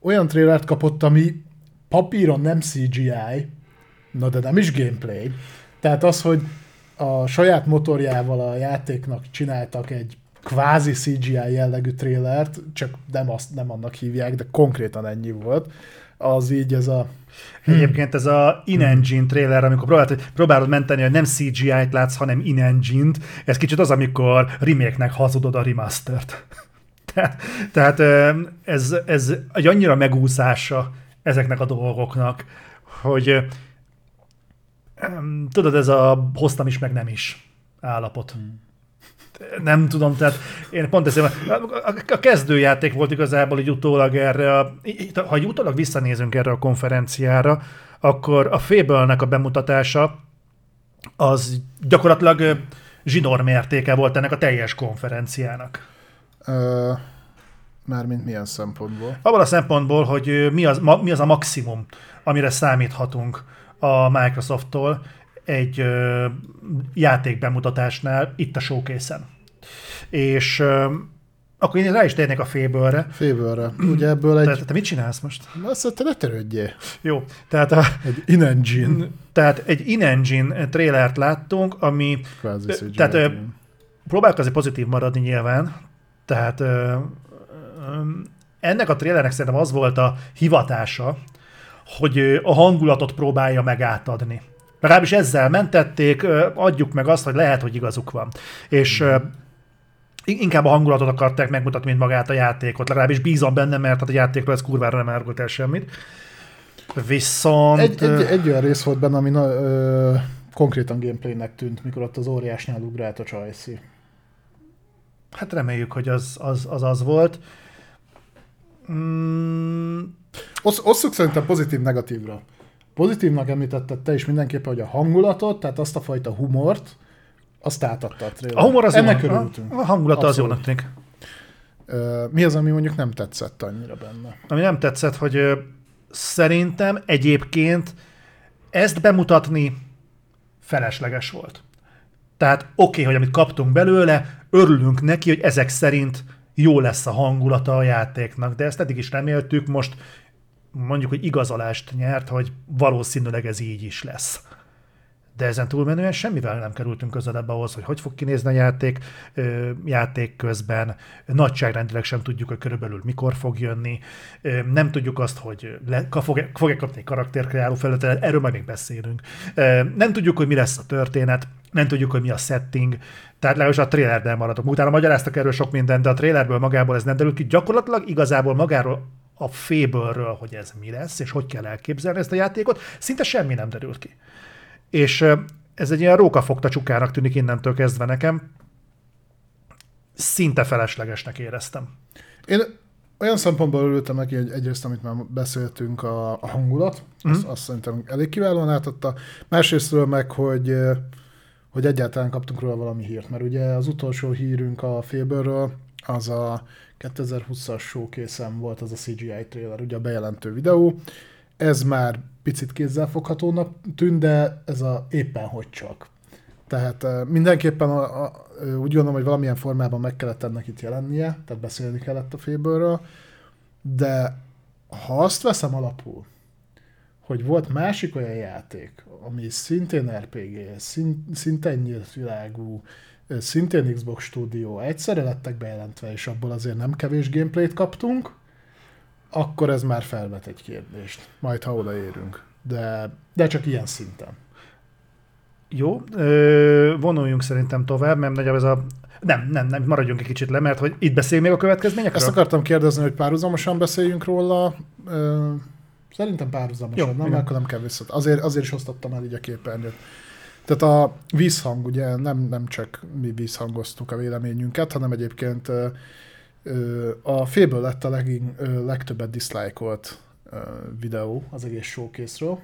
olyan trailert kapott, ami papíron nem CGI, na de nem is gameplay. Tehát az, hogy a saját motorjával a játéknak csináltak egy kvázi CGI jellegű trélert, csak nem, azt, nem annak hívják, de konkrétan ennyi volt, az így ez a... Egyébként ez a in-engine trailer, amikor próbálod, próbálod menteni, hogy nem CGI-t látsz, hanem in-engine-t, ez kicsit az, amikor remake-nek hazudod a remastert. Tehát, tehát ez, ez egy annyira megúszása ezeknek a dolgoknak, hogy tudod, ez a hoztam is, meg nem is állapot. Nem tudom, tehát én pont ezt, a, kezdőjáték volt igazából így utólag erre, a, ha így utólag visszanézünk erre a konferenciára, akkor a Fable-nek a bemutatása az gyakorlatilag zsinór mértéke volt ennek a teljes konferenciának. Ö, mármint milyen szempontból. Abban a szempontból, hogy mi az, ma, mi az a maximum, amire számíthatunk a Microsofttól egy ö, játék bemutatásnál itt a showcase-en. És ö, akkor én rá is térnék a fable-re. Fébőrre. Ugye ebből egy... Tehát te mit csinálsz most? Azt te ne törődjél. Jó, tehát, a, Egy in-engine. tehát egy in-engine trailert láttunk, ami Kvázi tehát, ö, igen. próbálok azért pozitív maradni nyilván, tehát ö, ö, ennek a trailernek szerintem az volt a hivatása, hogy a hangulatot próbálja megátadni. Legalábbis ezzel mentették, adjuk meg azt, hogy lehet, hogy igazuk van. És inkább a hangulatot akarták megmutatni, mint magát a játékot. Legalábbis bízom benne, mert hát a játékról ez kurvára nem árult el semmit. Viszont... Egy, egy, egy olyan rész volt benne, ami na, ö, konkrétan gameplaynek tűnt, mikor ott az óriásnál ugrált a Csajci. Hát reméljük, hogy az az, az, az volt. Mm, Osz, osszuk szerintem pozitív-negatívra. Pozitívnak említetted te is mindenképpen, hogy a hangulatot, tehát azt a fajta humort, azt átadta a trailer. a humor az Ennek jónak, örültünk. a, hangulata az Abszolút. jónak tűnik. Mi az, ami mondjuk nem tetszett annyira benne? Ami nem tetszett, hogy szerintem egyébként ezt bemutatni felesleges volt. Tehát oké, okay, hogy amit kaptunk belőle, örülünk neki, hogy ezek szerint jó lesz a hangulata a játéknak, de ezt eddig is reméltük, most mondjuk, hogy igazolást nyert, hogy valószínűleg ez így is lesz. De ezen túlmenően semmivel nem kerültünk közelebb ahhoz, hogy hogy fog kinézni a játék, ö, játék közben. Nagyságrendileg sem tudjuk, hogy körülbelül mikor fog jönni. Ö, Nem tudjuk azt, hogy le, fog-e, fog-e kapni karakterkreáló felületet, erről majd még beszélünk. Ö, Nem tudjuk, hogy mi lesz a történet, nem tudjuk, hogy mi a setting, tehát legalábbis a trailerben maradok. Utána magyaráztak erről sok mindent, de a trailerből magából ez nem derül ki. Gyakorlatilag igazából magáról a féből hogy ez mi lesz, és hogy kell elképzelni ezt a játékot, szinte semmi nem derült ki. És ez egy ilyen rókafogta csukának tűnik innentől kezdve nekem. Szinte feleslegesnek éreztem. Én olyan szempontból örültem neki, hogy egyrészt, amit már beszéltünk, a, a hangulat, Mhm. azt, azt szerintem elég kiválóan átadta. Másrésztről meg, hogy, hogy egyáltalán kaptunk róla valami hírt, mert ugye az utolsó hírünk a Fableről, az a 2020-as showcase volt az a CGI trailer, ugye a bejelentő videó. Ez már picit kézzelfoghatónak tűnt, de ez a éppen hogy csak. Tehát eh, mindenképpen a, a, úgy gondolom, hogy valamilyen formában meg kellett ennek itt jelennie, tehát beszélni kellett a fébőről, de ha azt veszem alapul, hogy volt másik olyan játék, ami szintén RPG, szint, szintén nyílt világú, szintén Xbox Studio, egyszerre lettek bejelentve, és abból azért nem kevés gameplayt kaptunk, akkor ez már felvet egy kérdést, majd ha odaérünk. De, de csak ilyen szinten. Jó, ö, vonuljunk szerintem tovább, mert nagyjából ez a... Nem, nem, nem, maradjunk egy kicsit le, mert hogy itt beszéljünk még a következményekről? Ezt akartam kérdezni, hogy párhuzamosan beszéljünk róla. Ö, Szerintem párhuzamosan, Jó, nem, akkor nem kell vissza. Azért, azért is osztottam el így a képernyőt. Tehát a vízhang, ugye nem, nem csak mi vízhangoztuk a véleményünket, hanem egyébként a félből lett a legin, legtöbbet dislike-olt ö, videó az egész showcase-ről.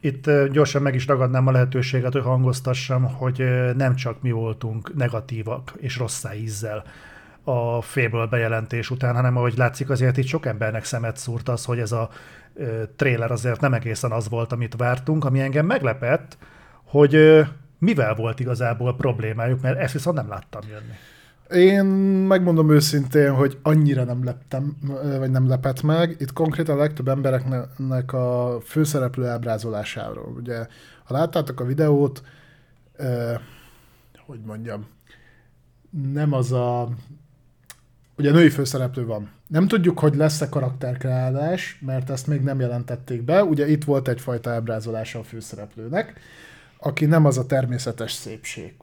Itt gyorsan meg is ragadnám a lehetőséget, hogy hangoztassam, hogy nem csak mi voltunk negatívak és rossz ízzel a félből bejelentés után, hanem ahogy látszik azért itt sok embernek szemet szúrt az, hogy ez a trailer azért nem egészen az volt, amit vártunk, ami engem meglepett, hogy mivel volt igazából problémájuk, mert ezt viszont nem láttam jönni. Én megmondom őszintén, hogy annyira nem leptem, vagy nem lepett meg. Itt konkrétan a legtöbb embereknek a főszereplő ábrázolásáról. Ugye, ha láttátok a videót, eh, hogy mondjam, nem az a... Ugye női főszereplő van. Nem tudjuk, hogy lesz-e karakterkreálás, mert ezt még nem jelentették be. Ugye itt volt egyfajta ábrázolása a főszereplőnek, aki nem az a természetes szépség.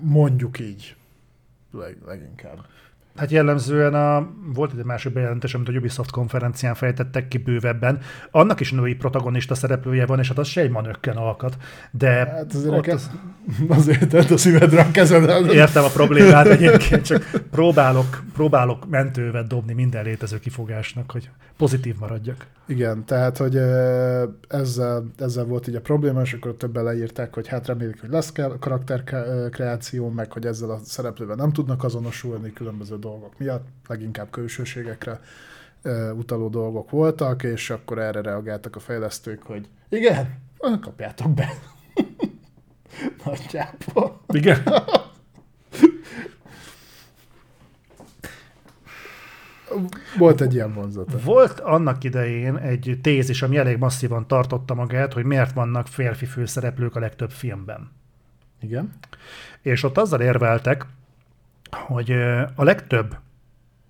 Mondjuk így leg, leginkább. Hát jellemzően a, volt egy másik bejelentés, amit a Ubisoft konferencián fejtettek ki bővebben. Annak is női protagonista szereplője van, és hát az se egy manökken alkat. De Hát azért, ott az, azért tett a szívedre a kezed. értem a problémát egyébként, csak próbálok, próbálok mentővet dobni minden létező kifogásnak, hogy pozitív maradjak. Igen, tehát, hogy ezzel, ezzel volt így a probléma, és akkor többen leírták, hogy hát remélik, hogy lesz karakterkreáció, meg hogy ezzel a szereplővel nem tudnak azonosulni különböző dolgok miatt, leginkább külsőségekre utaló dolgok voltak, és akkor erre reagáltak a fejlesztők, hogy igen, kapjátok be. Nagyjából. Igen. Volt egy ilyen vonzata. Volt annak idején egy tézis, ami elég masszívan tartotta magát, hogy miért vannak férfi főszereplők a legtöbb filmben. Igen. És ott azzal érveltek, hogy a legtöbb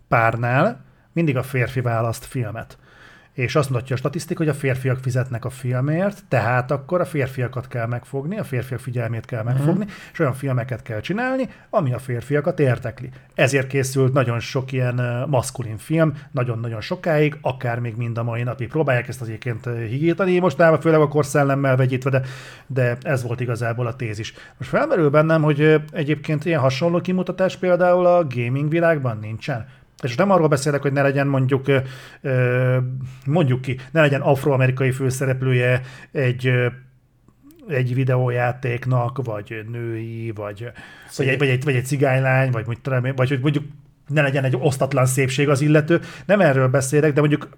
párnál mindig a férfi választ filmet. És azt mutatja a statisztika, hogy a férfiak fizetnek a filmért, tehát akkor a férfiakat kell megfogni, a férfiak figyelmét kell megfogni, uh-huh. és olyan filmeket kell csinálni, ami a férfiakat értekli. Ezért készült nagyon sok ilyen maszkulin film, nagyon-nagyon sokáig, akár még mind a mai napig. Próbálják ezt egyébként higítani, most már főleg a korszellemmel vegyítve, de, de ez volt igazából a tézis. Most felmerül bennem, hogy egyébként ilyen hasonló kimutatás például a gaming világban nincsen. És nem arról beszélek, hogy ne legyen mondjuk, mondjuk ki, ne legyen afroamerikai főszereplője egy egy videójátéknak, vagy női, vagy, vagy, egy, vagy, egy, vagy egy cigánylány, vagy, vagy, vagy mondjuk ne legyen egy osztatlan szépség az illető. Nem erről beszélek, de mondjuk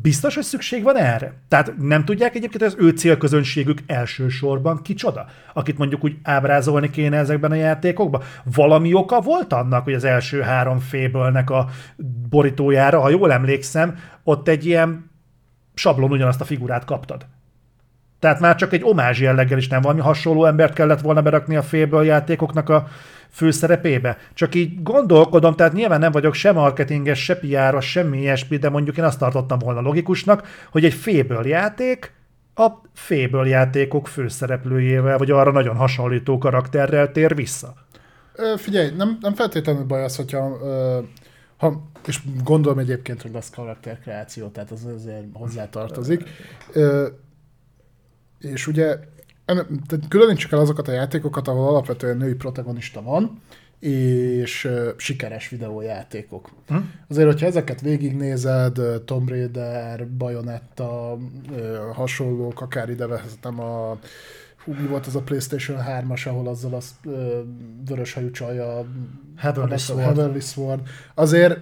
Biztos, hogy szükség van erre? Tehát nem tudják egyébként, hogy az ő célközönségük elsősorban kicsoda? Akit mondjuk úgy ábrázolni kéne ezekben a játékokban? Valami oka volt annak, hogy az első három fébölnek a borítójára, ha jól emlékszem, ott egy ilyen sablon ugyanazt a figurát kaptad. Tehát már csak egy omázs jelleggel is nem valami hasonló embert kellett volna berakni a félből játékoknak a főszerepébe. Csak így gondolkodom, tehát nyilván nem vagyok se marketinges, se piáros, semmi ilyesmi, de mondjuk én azt tartottam volna logikusnak, hogy egy féből játék a féből játékok főszereplőjével, vagy arra nagyon hasonlító karakterrel tér vissza. Ö, figyelj, nem, nem feltétlenül baj az, hogyha ö, ha, és gondolom egyébként, hogy lesz karakterkreáció, tehát az azért hozzátartozik. Ö, és ugye különítsük el azokat a játékokat, ahol alapvetően női protagonista van, és sikeres videójátékok. Hm? Azért, hogyha ezeket végignézed, Tomb Raider, Bayonetta, hasonlók, akár ide vehetem a Hú, mi volt az a PlayStation 3-as, ahol azzal az uh, vörös hajú csaja, Heavenly Sword. Heavenly Sword. Azért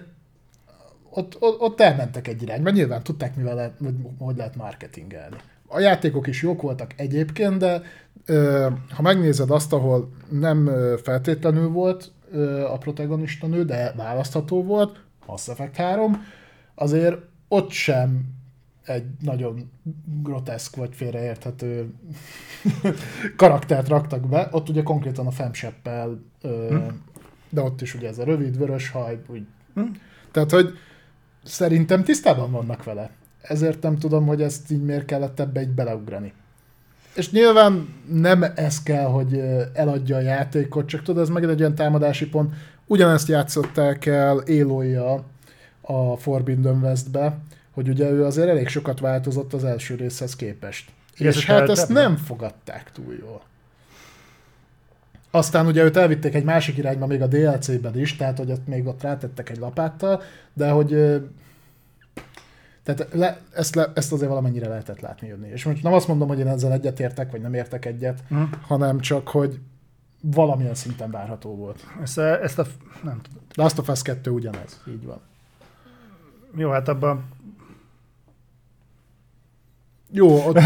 ott, ott, ott elmentek egy irányba, nyilván tudták, mivel lehet, hogy lehet marketingelni. A játékok is jók voltak egyébként, de ö, ha megnézed azt, ahol nem feltétlenül volt ö, a protagonista nő, de választható volt, Mass Effect 3, azért ott sem egy nagyon groteszk vagy félreérthető karaktert raktak be. Ott ugye konkrétan a femseppel, hm. de ott is ugye ez a rövid, vörös haj, úgy. Hm. Tehát, hogy szerintem tisztában vannak vele ezért nem tudom, hogy ezt így miért kellett ebbe egy beleugrani. És nyilván nem ez kell, hogy eladja a játékot, csak tudod, ez megint egy olyan támadási pont. Ugyanezt játszották el Éloja a Forbidden Westbe, hogy ugye ő azért elég sokat változott az első részhez képest. Igen, és hát ezt nem fogadták túl jól. Aztán ugye őt elvitték egy másik irányba még a DLC-ben is, tehát hogy ott még ott rátettek egy lapáttal, de hogy tehát le, ezt, le, ezt azért valamennyire lehetett látni jönni. És most nem azt mondom, hogy én ezzel egyetértek, vagy nem értek egyet, mm. hanem csak, hogy valamilyen szinten várható volt. Ezt a, ezt a nem tudom. Azt a Fast 2 ugyanez, így van. Jó, hát abban... Jó, ott...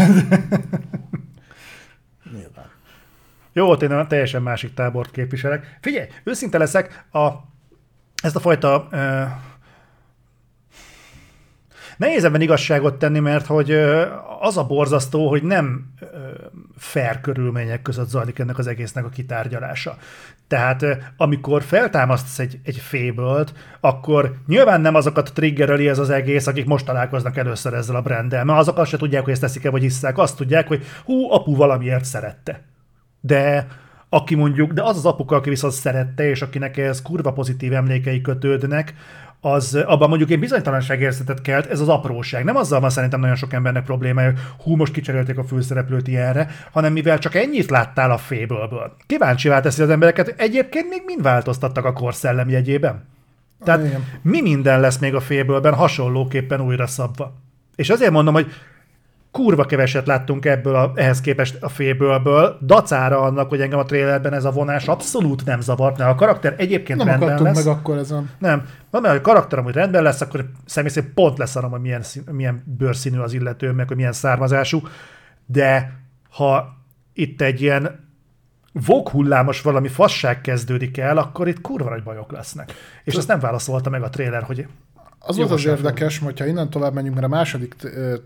Nyilván. Jó, ott én teljesen másik tábort képviselek. Figyelj, őszinte leszek, a, ezt a fajta uh, Nehéz ebben igazságot tenni, mert hogy az a borzasztó, hogy nem fair körülmények között zajlik ennek az egésznek a kitárgyalása. Tehát amikor feltámasztsz egy, egy fébölt, akkor nyilván nem azokat triggereli ez az egész, akik most találkoznak először ezzel a branddel, mert azok azt se tudják, hogy ezt teszik-e, vagy hiszák, azt tudják, hogy hú, apu valamiért szerette. De aki mondjuk, de az az apuka, aki viszont szerette, és akinek ez kurva pozitív emlékei kötődnek, az abban mondjuk én bizonytalanságérzetet kelt, ez az apróság. Nem azzal van szerintem nagyon sok embernek problémája, hú, most kicserélték a főszereplőt ilyenre, hanem mivel csak ennyit láttál a féből. Kíváncsi teszi az embereket, egyébként még mind változtattak a korszellem jegyében. Tehát Igen. mi minden lesz még a fébölben hasonlóképpen újra szabva. És azért mondom, hogy kurva keveset láttunk ebből a, ehhez képest a félbőlből, dacára annak, hogy engem a trailerben ez a vonás abszolút nem zavart, mert a karakter egyébként nem rendben lesz. meg akkor ezen. Nem. Van, mert a karakter amúgy rendben lesz, akkor személy szerint pont lesz arra, hogy milyen, szín, milyen bőrszínű az illető, meg hogy milyen származású, de ha itt egy ilyen voghullámos valami fasság kezdődik el, akkor itt kurva nagy bajok lesznek. És azt nem válaszolta meg a trailer, hogy az volt az érdekes, hogyha innen tovább menjünk, mert a második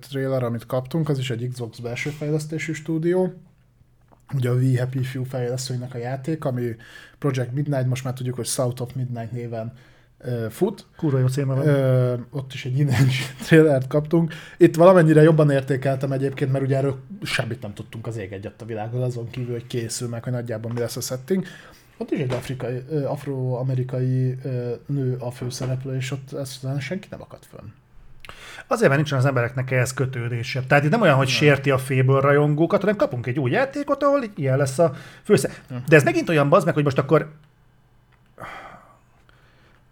trailer, amit kaptunk, az is egy Xbox belső fejlesztésű stúdió, ugye a We Happy Few fejlesztőinek a játék, ami Project Midnight, most már tudjuk, hogy South of Midnight néven ö, fut. Kurva jó címe van. Ö, ott is egy innen trailert kaptunk. Itt valamennyire jobban értékeltem egyébként, mert ugye erről semmit nem tudtunk az ég egyet a világon, azon kívül, hogy készül meg, hogy nagyjából mi lesz a setting. Ott is egy afrikai, afroamerikai nő a főszereplő, és ott ezt senki nem akadt fönn. Azért, mert nincsen az embereknek ehhez kötődése. Tehát itt nem olyan, hogy sérti a féből rajongókat, hanem kapunk egy új játékot, ahol így ilyen lesz a főszer. De ez megint olyan bazd meg, hogy most akkor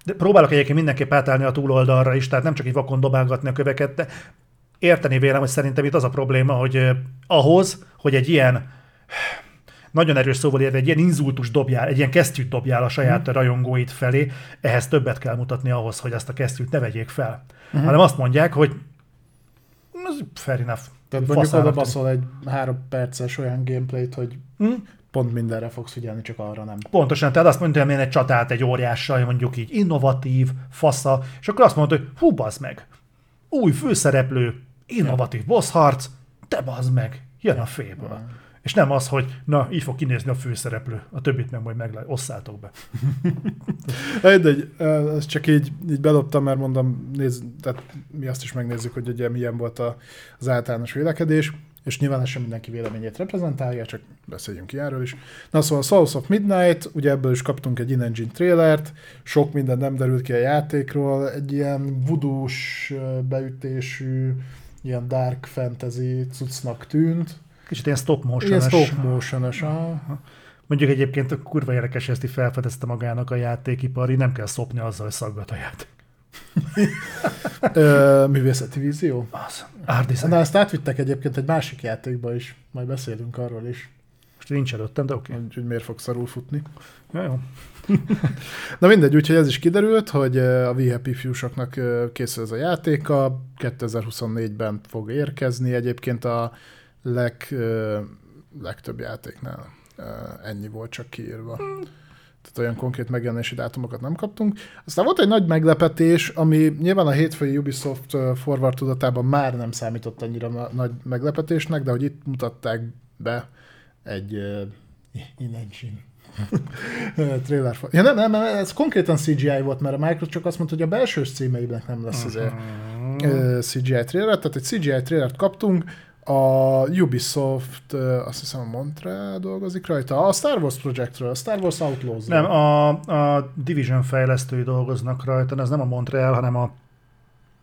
de próbálok egyébként mindenképp átállni a túloldalra is, tehát nem csak így vakon dobálgatni a köveket, de érteni vélem, hogy szerintem itt az a probléma, hogy ahhoz, hogy egy ilyen nagyon erős szóval érve, egy ilyen inzultus dobjál, egy ilyen kesztyűt dobjál a saját rajongóit felé, ehhez többet kell mutatni ahhoz, hogy ezt a kesztyűt ne vegyék fel. Mm. Hanem azt mondják, hogy ez fair enough. Tehát mondjuk oda baszol egy három perces olyan gameplayt, hogy Hm? pont mindenre fogsz figyelni, csak arra nem. Pontosan, tehát azt mondja, hogy én egy csatát egy óriással, mondjuk így innovatív, fasza, és akkor azt mondod, hogy hú, bazd meg, új főszereplő, innovatív boss harc, te bazd meg, jön a féből. És nem az, hogy na, így fog kinézni a főszereplő, a többit meg majd meglát, osszátok be. Mindegy, ezt csak így, így bedobtam, mert mondom, néz, tehát mi azt is megnézzük, hogy ugye milyen volt a, az általános vélekedés, és nyilván sem mindenki véleményét reprezentálja, csak beszéljünk ilyenről is. Na szóval Souls of Midnight, ugye ebből is kaptunk egy in-engine trailert, sok minden nem derült ki a játékról, egy ilyen vudús beütésű, ilyen dark fantasy cuccnak tűnt. Kicsit ilyen stop motion Ilyen stop motion Mondjuk egyébként kurva érdekes, ezt így felfedezte magának a játékipar, így nem kell szopni azzal, hogy szaggat a játék. Ö, művészeti vízió. Az. Design. Na ezt átvittek egyébként egy másik játékba is, majd beszélünk arról is, Most nincs előttem, de oké. Okay. hogy, hogy miért fog szarul futni. Ja, jó. Na mindegy, úgyhogy ez is kiderült, hogy a We Happy Few-soknak készül ez a játéka, 2024-ben fog érkezni, egyébként a leg, legtöbb játéknál ennyi volt csak kiírva. Tehát olyan konkrét megjelenési dátumokat nem kaptunk. Aztán volt egy nagy meglepetés, ami nyilván a hétfői Ubisoft forward tudatában már nem számított annyira nagy meglepetésnek, de hogy itt mutatták be egy uh, in-engine trailer. Ja nem, nem, ez konkrétan CGI volt, mert a Microsoft csak azt mondta, hogy a belső címeiben nem lesz azért uh, CGI trailer, tehát egy CGI trailert kaptunk, a Ubisoft, azt hiszem a Montreal dolgozik rajta, a Star Wars Projectről, a Star Wars outlaws Nem, a, a Division fejlesztői dolgoznak rajta, ez nem a Montreal, hanem a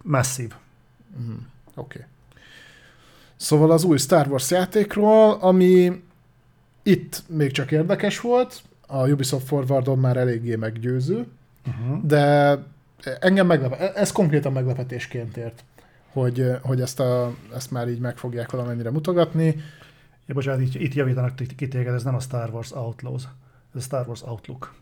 Massive. Oké. Okay. Szóval az új Star Wars játékról, ami itt még csak érdekes volt, a Ubisoft Forwardon már eléggé meggyőző, Uh-huh. de engem meglepe, ez konkrétan meglepetésként ért, hogy, hogy ezt, a, ezt már így meg fogják valamennyire mutogatni. Ja, bocsánat, itt, itt javítanak ki téged, ez nem a Star Wars Outlaws, ez a Star Wars Outlook.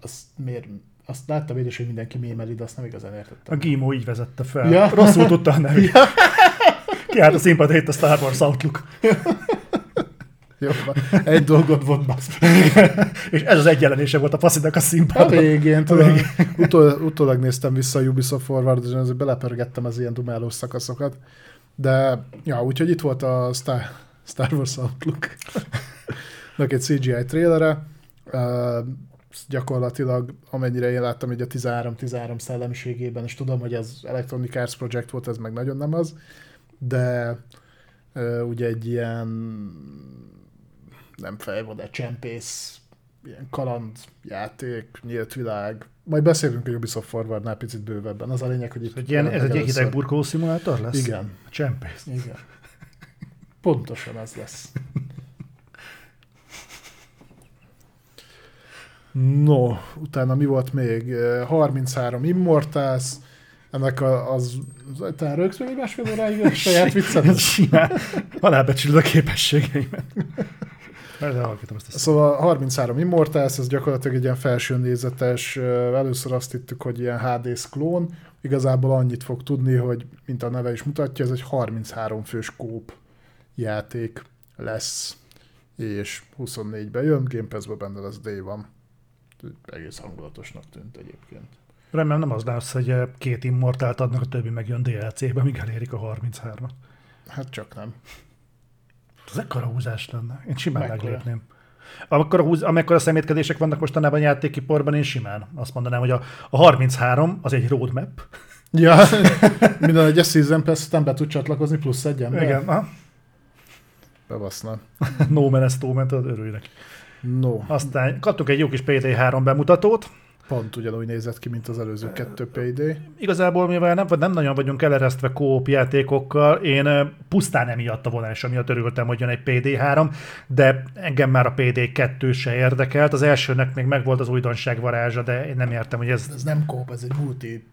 Azt miért, azt láttam én is, hogy mindenki mémeli, de azt nem igazán A értettem. Gimo így vezette fel. Ja. Ja. Rosszul tudta a nevét. Ja. Kiállt a színpadra itt a Star Wars Outlook. Jó, egy dolgot volt basz. És ez az egy jelenése volt a faszinak a A színpadon. végén, tudom, utol, utólag néztem vissza a Ubisoft Forward, és azért belepörgettem az ilyen dumálós szakaszokat. De, ja, úgyhogy itt volt a Star, Star Wars Outlook. Egy CGI trailere. Uh, gyakorlatilag, amennyire én láttam, hogy a 13-13 szellemiségében, és tudom, hogy ez Electronic Arts Project volt, ez meg nagyon nem az, de uh, ugye egy ilyen nem fejvadár, csempész, ilyen kalandjáték, nyílt világ. Majd beszélünk a Ubisoft Forwardnál picit bővebben. Az a lényeg, hogy itt... Egy ilyen, ez egy ilyen hidegburkoló szimulátor lesz? Igen, A csempész. igen. Pontosan az lesz. No, utána mi volt még? Eh, 33 Immortals, ennek a, az, az talán egy másfél óráig a saját viccet? Simán. Halálbecsülöd a képességeimet. Ezt a Szóval 33 Immortals, ez gyakorlatilag egy ilyen felső nézetes, ö, először azt hittük, hogy ilyen Hades klón, igazából annyit fog tudni, hogy mint a neve is mutatja, ez egy 33 fős kóp játék lesz, és 24-ben jön, Game Pass-ben benne lesz Day van. Egész hangulatosnak tűnt egyébként. Remélem nem az lesz, hogy két immortált adnak, a többi megjön DLC-be, míg elérik a 33-at. Hát csak nem. Ez ekkora húzás lenne. Én simán Mekkora? meglépném. Amikor a, húz, amikor a szemétkedések vannak mostanában játékiporban, én simán azt mondanám, hogy a, a 33 az egy roadmap. Ja, minden egyes season pass be tud csatlakozni plusz egy ember. Igen, aha. Bebaszna. no man ezt ment, örülj neki. No, Aztán kaptunk egy jó kis PD3 bemutatót. Pont ugyanúgy nézett ki, mint az előző kettő PD. Igazából mivel nem, nem nagyon vagyunk eleresztve kóp játékokkal, én pusztán emiatt a vonása miatt örültem, hogy jön egy PD3, de engem már a PD2 se érdekelt. Az elsőnek még megvolt az újdonság varázsa, de én nem értem, hogy ez Ez nem kóp, ez egy multi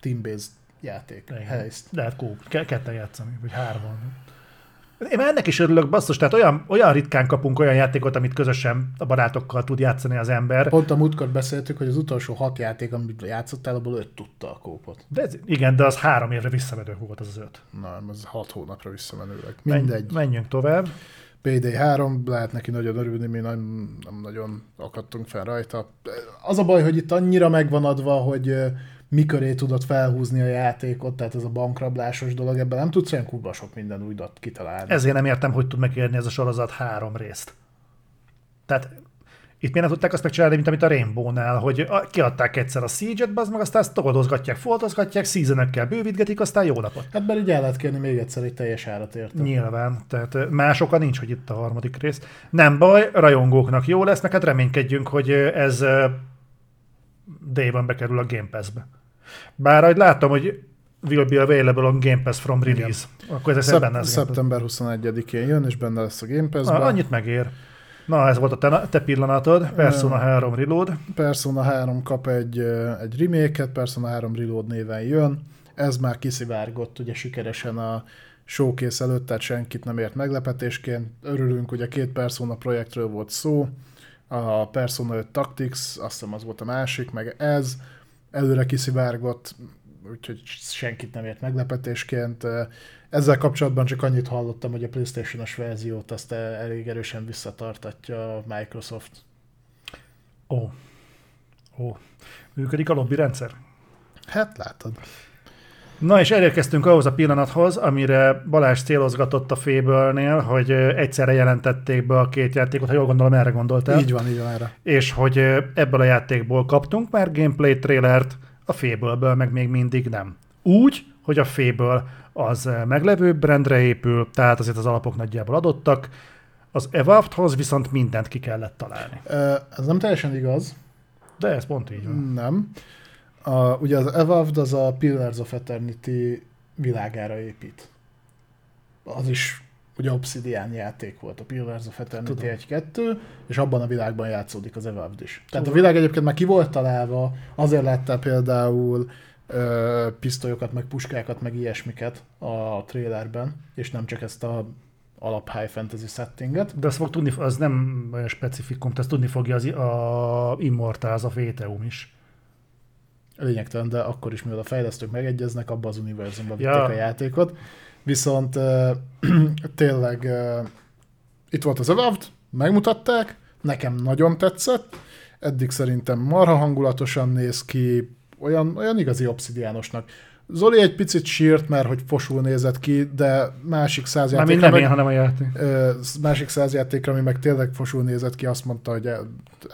team-based játék. Igen. Helyzt. Lehet kóp, ke- ketten játszani, vagy hárman. Én már ennek is örülök, basszus, tehát olyan, olyan ritkán kapunk olyan játékot, amit közösen a barátokkal tud játszani az ember. Pont a múltkor beszéltük, hogy az utolsó hat játék, amit játszottál, abból öt tudta a kópot. De ez, igen, de az három évre visszavedő volt az az öt. Na, ez hat hónapra visszamenőleg. Mindegy. Menjünk tovább. PD3, lehet neki nagyon örülni, mi nem, nem nagyon akadtunk fel rajta. Az a baj, hogy itt annyira megvan adva, hogy miköré tudod felhúzni a játékot, tehát ez a bankrablásos dolog, ebben nem tudsz olyan kurva sok minden újat kitalálni. Ezért nem értem, hogy tud megérni ez a sorozat három részt. Tehát itt miért nem tudták azt megcsinálni, mint amit a Rainbow-nál, hogy kiadták egyszer a Siege-et, bazd meg, aztán azt toldozgatják, foltozgatják, seasonökkel bővítgetik, aztán jó napot. Hát mert így el lehet kérni még egyszer egy teljes árat érte. Nyilván, tehát más oka nincs, hogy itt a harmadik rész. Nem baj, rajongóknak jó lesz, neked reménykedjünk, hogy ez Day-ban bekerül a Game Pass-be. Bár ahogy láttam, hogy will be available on Game Pass from release. Akkor ez Szep- benne lesz szeptember 21-én jön, és benne lesz a Game Pass-ben. Ah, annyit megér. Na, ez volt a te, te pillanatod, Persona 3 Reload. Persona 3 kap egy, egy remake-et, Persona 3 Reload néven jön. Ez már kiszivárgott ugye sikeresen a showcase előtt, tehát senkit nem ért meglepetésként. Örülünk, hogy a két Persona projektről volt szó. A Persona 5 Tactics, azt hiszem az volt a másik, meg ez előre kiszivárgott, úgyhogy senkit nem ért meglepetésként. Ezzel kapcsolatban csak annyit hallottam, hogy a PlayStation-os verziót azt elég erősen visszatartatja a Microsoft. Ó. Ó. Működik a lobby rendszer? Hát látod. Na és elérkeztünk ahhoz a pillanathoz, amire Balázs célozgatott a Fable-nél, hogy egyszerre jelentették be a két játékot, ha jól gondolom, erre gondoltál. Így van, így van erre. És hogy ebből a játékból kaptunk már gameplay trailert, a Fable-ből meg még mindig nem. Úgy, hogy a Fable az meglevő brandre épül, tehát azért az alapok nagyjából adottak, az Evolvedhoz viszont mindent ki kellett találni. Ez nem teljesen igaz, De ez pont így van. nem. A, ugye az Evolved az a Pillars of Eternity világára épít. Az is ugye Obsidian játék volt, a Pillars of Eternity Tudom. 1-2, és abban a világban játszódik az Evolved is. Tehát a világ egyébként már ki volt találva, azért láttál például ö, pisztolyokat, meg puskákat, meg ilyesmiket a trailerben, és nem csak ezt a alap high fantasy settinget. De azt fog tudni, az nem olyan specifikum, tehát tudni fogja az, a Immortals, a VTUM is. Lényegtelen, de akkor is, mivel a fejlesztők megegyeznek, abba az univerzumba vitték Ja. a játékot. Viszont uh, tényleg uh, itt volt az Evolved, megmutatták, nekem nagyon tetszett, eddig szerintem marha hangulatosan néz ki, olyan, olyan igazi obszidiánosnak. Zoli egy picit sírt, mert hogy fosul nézett ki, de másik száz Mármint játékra nem meg, én, hanem a játék. Másik száz játékra, ami meg tényleg fosul nézett ki, azt mondta, hogy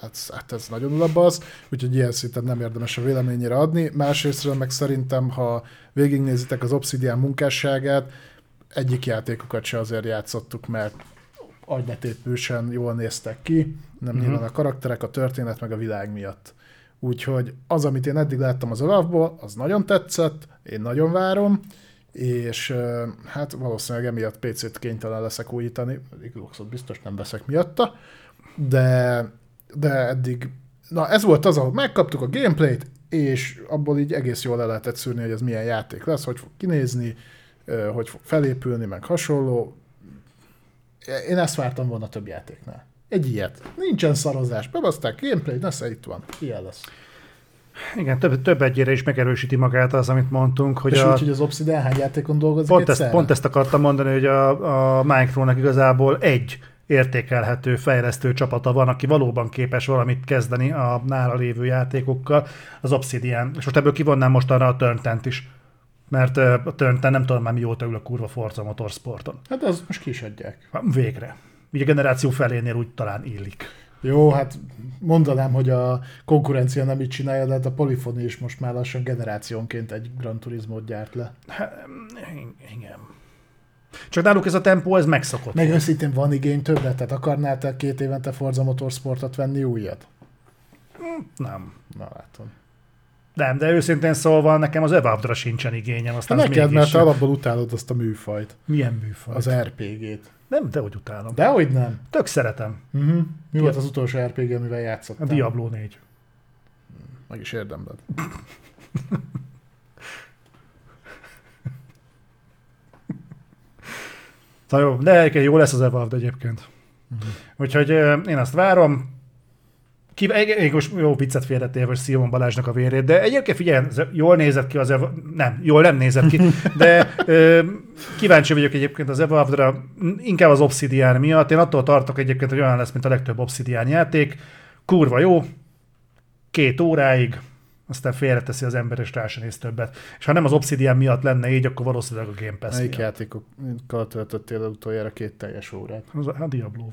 hát, hát ez nagyon ulabasz, úgyhogy ilyen szinten nem érdemes a véleményére adni. Másrésztről meg szerintem, ha végignézitek az Obsidian munkásságát, egyik játékokat se azért játszottuk, mert agynetépősen jól néztek ki, nem Mhm. nyilván a karakterek, a történet, meg a világ miatt. Úgyhogy az, amit én eddig láttam az Olafból, az nagyon tetszett, én nagyon várom, és hát valószínűleg emiatt PC-t kénytelen leszek újítani, Xboxot biztos nem veszek miatta, de, de eddig, na ez volt az, ahol megkaptuk a gameplayt, és abból így egész jól le lehetett szűrni, hogy ez milyen játék lesz, hogy fog kinézni, hogy fog felépülni, meg hasonló. Én ezt vártam volna több játéknál. Egy ilyet. Nincsen szarozás. Bebaszták gameplay, nesze itt van. Ilyen lesz. Igen, több, több egyére is megerősíti magát az, amit mondtunk, hogy És a, úgy, hogy az Obsidian hány játékon dolgozik pont, ezt, egyszerre? pont ezt akartam mondani, hogy a, a Micronak igazából egy értékelhető fejlesztő csapata van, aki valóban képes valamit kezdeni a nála lévő játékokkal, az Obsidian. És most ebből kivonnám most arra a Turntent is. Mert a Turnten nem tudom már mióta ül a kurva Forza Motorsporton. Hát az most ki is adják. Végre. Ugye a generáció felénél úgy talán illik. Jó, hát mondanám, hogy a konkurencia nem így csinálja, de hát a Polyphony is most már lassan generációnként egy Gran Turismo-t gyárt le. Hát, igen. Csak náluk ez a tempó, ez megszokott. Meg őszintén van igény többet, tehát akarnál te két évente Forza Motorsportot venni újat? Nem. Na látom. Nem, de őszintén szólva nekem az Evolved-ra sincsen igényem. Aztán Hát neked, mert te alapból utálod azt a műfajt, Milyen műfaj? az RPG-t. Nem, de hogy utálom. Dehogy nem. Tök szeretem. Uh-huh. Mi volt az utolsó RPG, amivel játszottál? A Diablo 4. Meg is érdemled. Szóval jó, de jó lesz az Evolved egyébként. Uh-huh. Úgyhogy én azt várom. Ki, egy, most jó viccet félretéve, hogy Szilvon Balázsnak a vérét, de egyébként figyelj, jól nézett ki az Evolved, nem, jól nem nézett ki, de ö, kíváncsi vagyok egyébként az Evolved-ra, inkább az Obsidian miatt. Én attól tartok egyébként, hogy olyan lesz, mint a legtöbb Obsidian játék. Kurva jó, két óráig, aztán félreteszi az ember, és rá se néz többet. És ha nem az Obsidian miatt lenne így, akkor valószínűleg a Game Pass Melyik miatt. játékokkal töltöttél utoljára két teljes órát? Az a, a diablo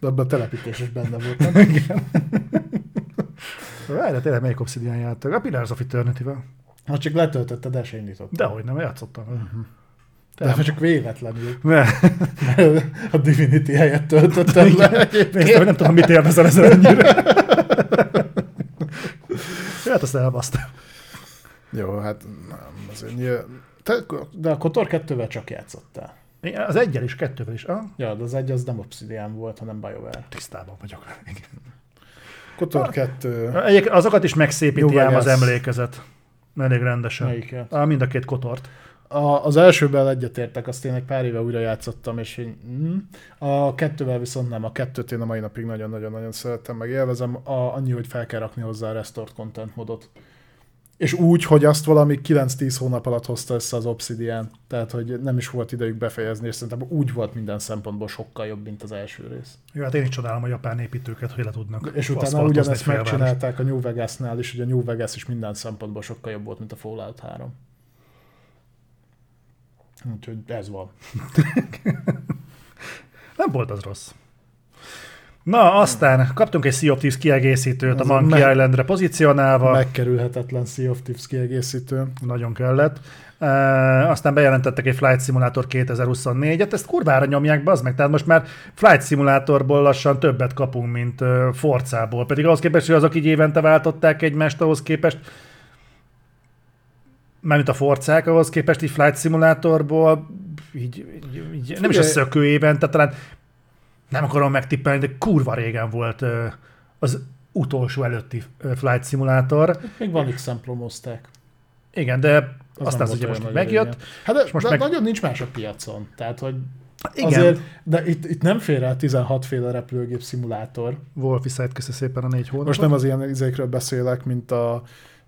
De abban a telepítés is benne volt, nem? Igen. Várj, tényleg melyik Obsidian játék? A Pillars of Eternity-vel. Ha csak letöltötted, el se indított. Dehogy nem, játszottam vele. De Nem. hát csak véletlenül. Ne. a Divinity helyett töltöttem le. Néztem, hogy nem tudom, mit élvezel ezzel ennyire. hát azt elbasztam. Jó, hát nem, azért nyilván... Te, de a Kotor 2-vel csak játszottál. Az egyel is, kettővel is. Ah, Ja, de az egy az nem Obsidian volt, hanem BioWare. tisztában vagyok. Kotor 2... Egyébként azokat is megszépíti ám az emlékezet. Elég rendesen. Melyiket? Ah, mind a két kotort. A, az elsőben egyetértek, azt én egy pár éve újra játszottam, és én, mm, a kettővel viszont nem. A kettőt én a mai napig nagyon-nagyon-nagyon szerettem, meg élvezem, a, annyi, hogy fel kell rakni hozzá a Restored Content modot. És úgy, hogy azt valami 9-10 hónap alatt hozta össze az Obsidian, tehát hogy nem is volt idejük befejezni, és szerintem úgy volt minden szempontból sokkal jobb, mint az első rész. Jó, hát én is csodálom a japán építőket, hogy le tudnak És utána ugyanezt megcsinálták a New Vegasnál is, hogy a New Vegas is minden szempontból sokkal jobb volt, mint a Fallout 3. Úgyhogy ez van. Nem volt az rossz. Na, aztán kaptunk egy Sea of Thieves kiegészítőt a Ez Monkey meg- Islandre pozícionálva. Megkerülhetetlen Sea of Thieves kiegészítő. Nagyon kellett. Uh, aztán bejelentettek egy Flight Simulator 2024-et, ezt kurvára nyomják be, az meg. Tehát most már Flight Simulatorból lassan többet kapunk, mint uh, Forzából. Pedig ahhoz képest, hogy azok így évente váltották egymást, ahhoz képest mármint a forcák, ahhoz képest így Flight Simulatorból így, így, így nem is a szökő évente, talán nem akarom megtippelni, de kurva régen volt az utolsó előtti Flight Simulator. Még van x promozták. Igen, de Az aztán az ugye most megjött. régen. Hát de, most de meg- nagyon nincs más a piacon. Tehát, hogy Igen. azért, de itt, itt nem fér el 16 féle repülőgép szimulátor. Wolfiside, köszi szépen a négy hónapot. Most nem az ilyen izékről beszélek, mint a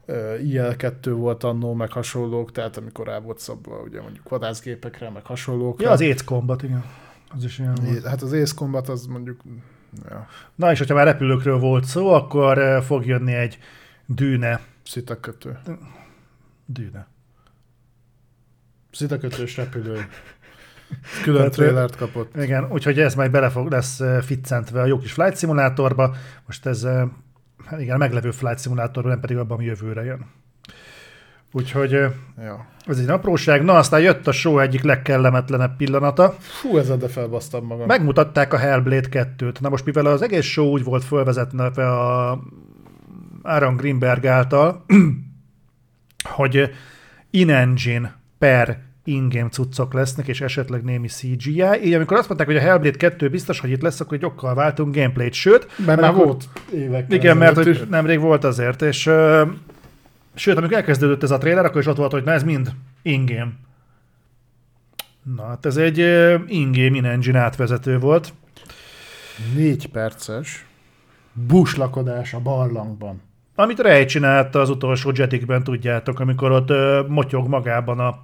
uh, IL-2 volt annó, meg hasonlók, tehát amikor rá volt szabva, ugye mondjuk vadászgépekre, meg hasonlókra. Ja, az Aids Combat, igen. Az is ilyen volt. Hát az Ace Combat az mondjuk... Ja, Na és hogyha már repülőkről volt szó, akkor fog jönni egy dűne. szitakötő. Dűne. Szitakötős repülő. Külön Tehát, trailert kapott. Igen, úgyhogy ez majd bele fog lesz ficcentve a jó kis Flight Simulatorba. Most ez hát igen, a meglevő Flight Simulator, nem pedig abban, ami jövőre jön. Úgyhogy Ja. ez egy apróság. Na, aztán jött a show egyik legkellemetlenebb pillanata. Fú, ezzel de felbasztam magam. Megmutatták a Hellblade 2-t. Na most mivel az egész show úgy volt fölvezetve a Aaron Greenberg által, hogy in-engine per in-game cuccok lesznek, és esetleg némi CGI. Így amikor azt mondták, hogy a Hellblade 2 biztos, hogy itt lesz, akkor egy okkal váltunk gameplayt. Sőt, Mert már amikor- volt évekkel igen, mert hogy nemrég volt azért, és sőt, amikor elkezdődött ez a trailer, akkor is ott volt, hogy na ez mind in-game. Na, hát ez egy in-game in-engine átvezető volt. Négy perces buslakodás a barlangban. Amit Ray csinált az utolsó Jetikben, tudjátok, amikor ott ö, motyog magában a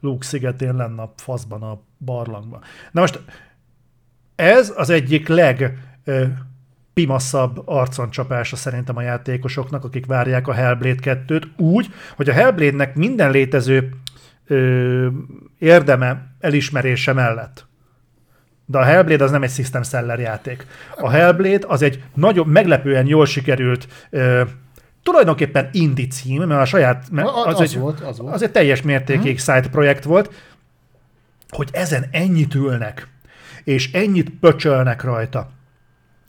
Luke szigetén lenne a faszban, a barlangban. Na most ez az egyik leg ö, pimaszabb arconcsapása szerintem a játékosoknak, akik várják a Hellblade 2-t, úgy, hogy a Hellblade-nek minden létező ö, érdeme, elismerése mellett De a Hellblade az nem egy system seller játék. A Hellblade az egy nagyon meglepően jól sikerült ö, tulajdonképpen indie cím, mert a saját... Mert A- az egy, volt, az volt. Az egy teljes mértékig side projekt volt, hogy ezen ennyit ülnek, és ennyit pöcsölnek rajta,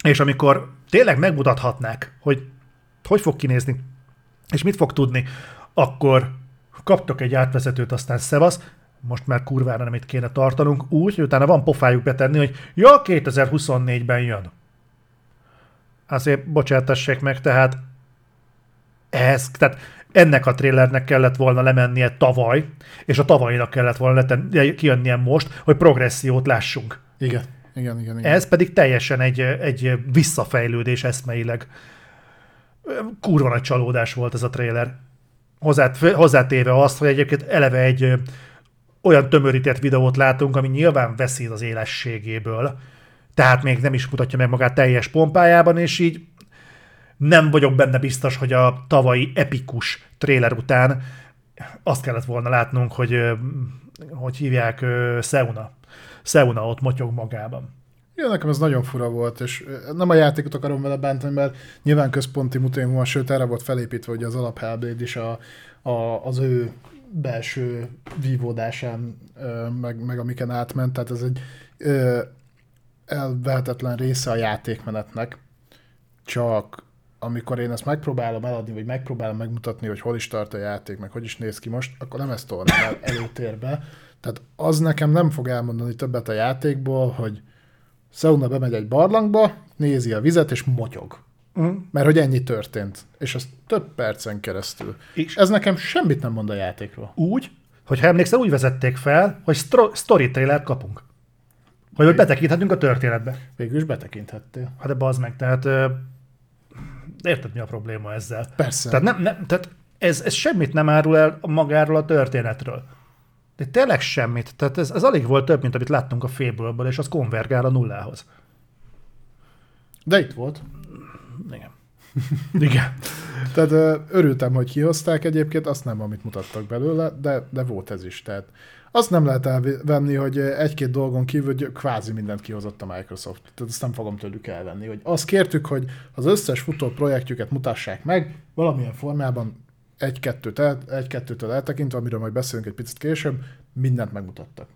és amikor tényleg megmutathatnák, hogy hogy fog kinézni, és mit fog tudni, akkor kaptok egy átvezetőt, aztán szevasz, most már kurvára nem itt kéne tartanunk, úgy, hogy utána van pofájuk betenni, hogy ja, 2024-ben jön. Azért bocsátassék meg, tehát ez, tehát ennek a trailernek kellett volna lemennie tavaly, és a tavalyinak kellett volna leten, kijönnie most, hogy progressziót lássunk. Igen, igen, igen. igen. Ez pedig teljesen egy, egy visszafejlődés eszmeileg. Kurva nagy csalódás volt ez a trailer. Hozzát, hozzátéve azt, hogy egyébként eleve egy olyan tömörített videót látunk, ami nyilván veszít az élességéből, tehát még nem is mutatja meg magát teljes pompájában, és így nem vagyok benne biztos, hogy a tavalyi epikus trailer után azt kellett volna látnunk, hogy hogy hívják Seuna. Seuna ott motyog magában. Igen, nekem ez nagyon fura volt, és nem a játékot akarom vele bántani, mert nyilván központi motivum van, sőt erre volt felépítve, hogy az alap Hellblade is a, a, az ő belső vívódásán, meg, meg amiken átment, tehát ez egy ö, elvehetetlen része a játékmenetnek, csak amikor én ezt megpróbálom eladni, vagy megpróbálom megmutatni, hogy hol is tart a játék, meg hogy is néz ki most, akkor nem ezt tolnám el előtérbe. Tehát az nekem nem fog elmondani többet a játékból, hogy Seuna bemegy egy barlangba, nézi a vizet, és motyog. Mm. Mert hogy ennyi történt. És az több percen keresztül. És Ez nekem semmit nem mond a játékról. úgy, hogy ha emlékszel, úgy vezették fel, hogy stro- story trailer kapunk. Hogy, hogy betekinthetünk a történetbe. Végül is betekinthettél. Hát de bazd meg, tehát ö, érted mi a probléma ezzel? Persze. Tehát, nem, nem, tehát ez, ez semmit nem árul el magáról a történetről. De tényleg semmit. Tehát ez, ez alig volt több, mint amit láttunk a fable és az konvergál a nullához. De itt volt. Igen. Igen. Tehát örültem, hogy kihozták egyébként, azt nem, amit mutattak belőle, de, de volt ez is. Tehát azt nem lehet elvenni, hogy egy-két dolgon kívül hogy kvázi mindent kihozott a Microsoft. Tehát ezt nem fogom tőlük elvenni. Hogy azt kértük, hogy az összes futó projektjüket mutassák meg, valamilyen formában egy-kettőt el, egy-kettőtől eltekintve, amiről majd beszélünk egy picit később, mindent megmutattak.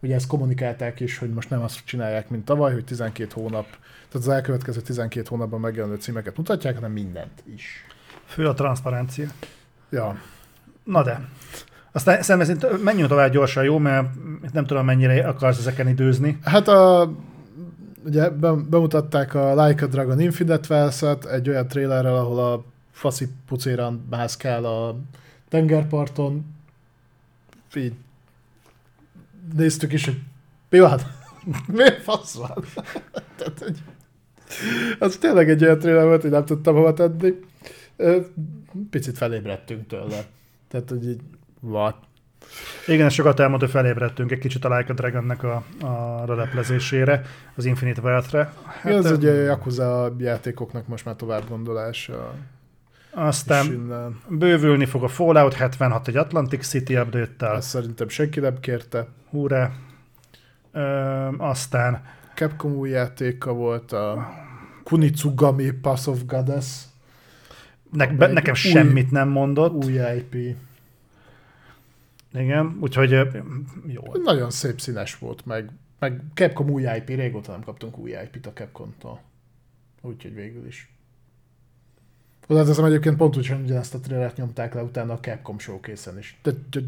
Ugye ezt kommunikálták is, hogy most nem azt csinálják, mint tavaly, hogy 12 hónap, tehát az elkövetkező 12 hónapban megjelenő címeket mutatják, hanem mindent is. Fő a transzparencia. Ja, Na de. Aztán szemben szerint menjünk tovább gyorsan, jó? Mert nem tudom, mennyire akarsz ezeken időzni. hát a, ugye be, bemutatták a Like a Dragon Infinite Wells-et, egy olyan trailerrel, ahol a faszi pucéran mászkál a tengerparton. Így néztük is, hogy mi van? Miért fasz van? Tehát, hogy az tényleg egy olyan trailer volt, hogy nem tudtam hova tenni. Picit felébredtünk tőle. Tehát, hogy így, what? Igen, sokat elmondta, hogy felébredtünk egy kicsit a Like a Dragonnek a, a releplezésére, az Infinite Wealth-re. Hát, ez ugye a Yakuza játékoknak most már tovább gondolása. Aztán innen. bővülni fog a Fallout 76 egy Atlantic City update-tel. Ezt szerintem senki nem kérte. Húrá. Ö, aztán Capcom új játéka volt a Kunitsugami Pass of Goddess. ne, be, nekem új- semmit nem mondott. Új IP. Igen, úgyhogy jó. Nagyon szép színes volt, meg, meg Capcom új IP, régóta nem kaptunk új IP-t a Capcom-tól. Úgyhogy végül is. Hozzáteszem egyébként pont úgy, hogy ugyanezt a trailert nyomták le utána a Capcom showcase is. De, de,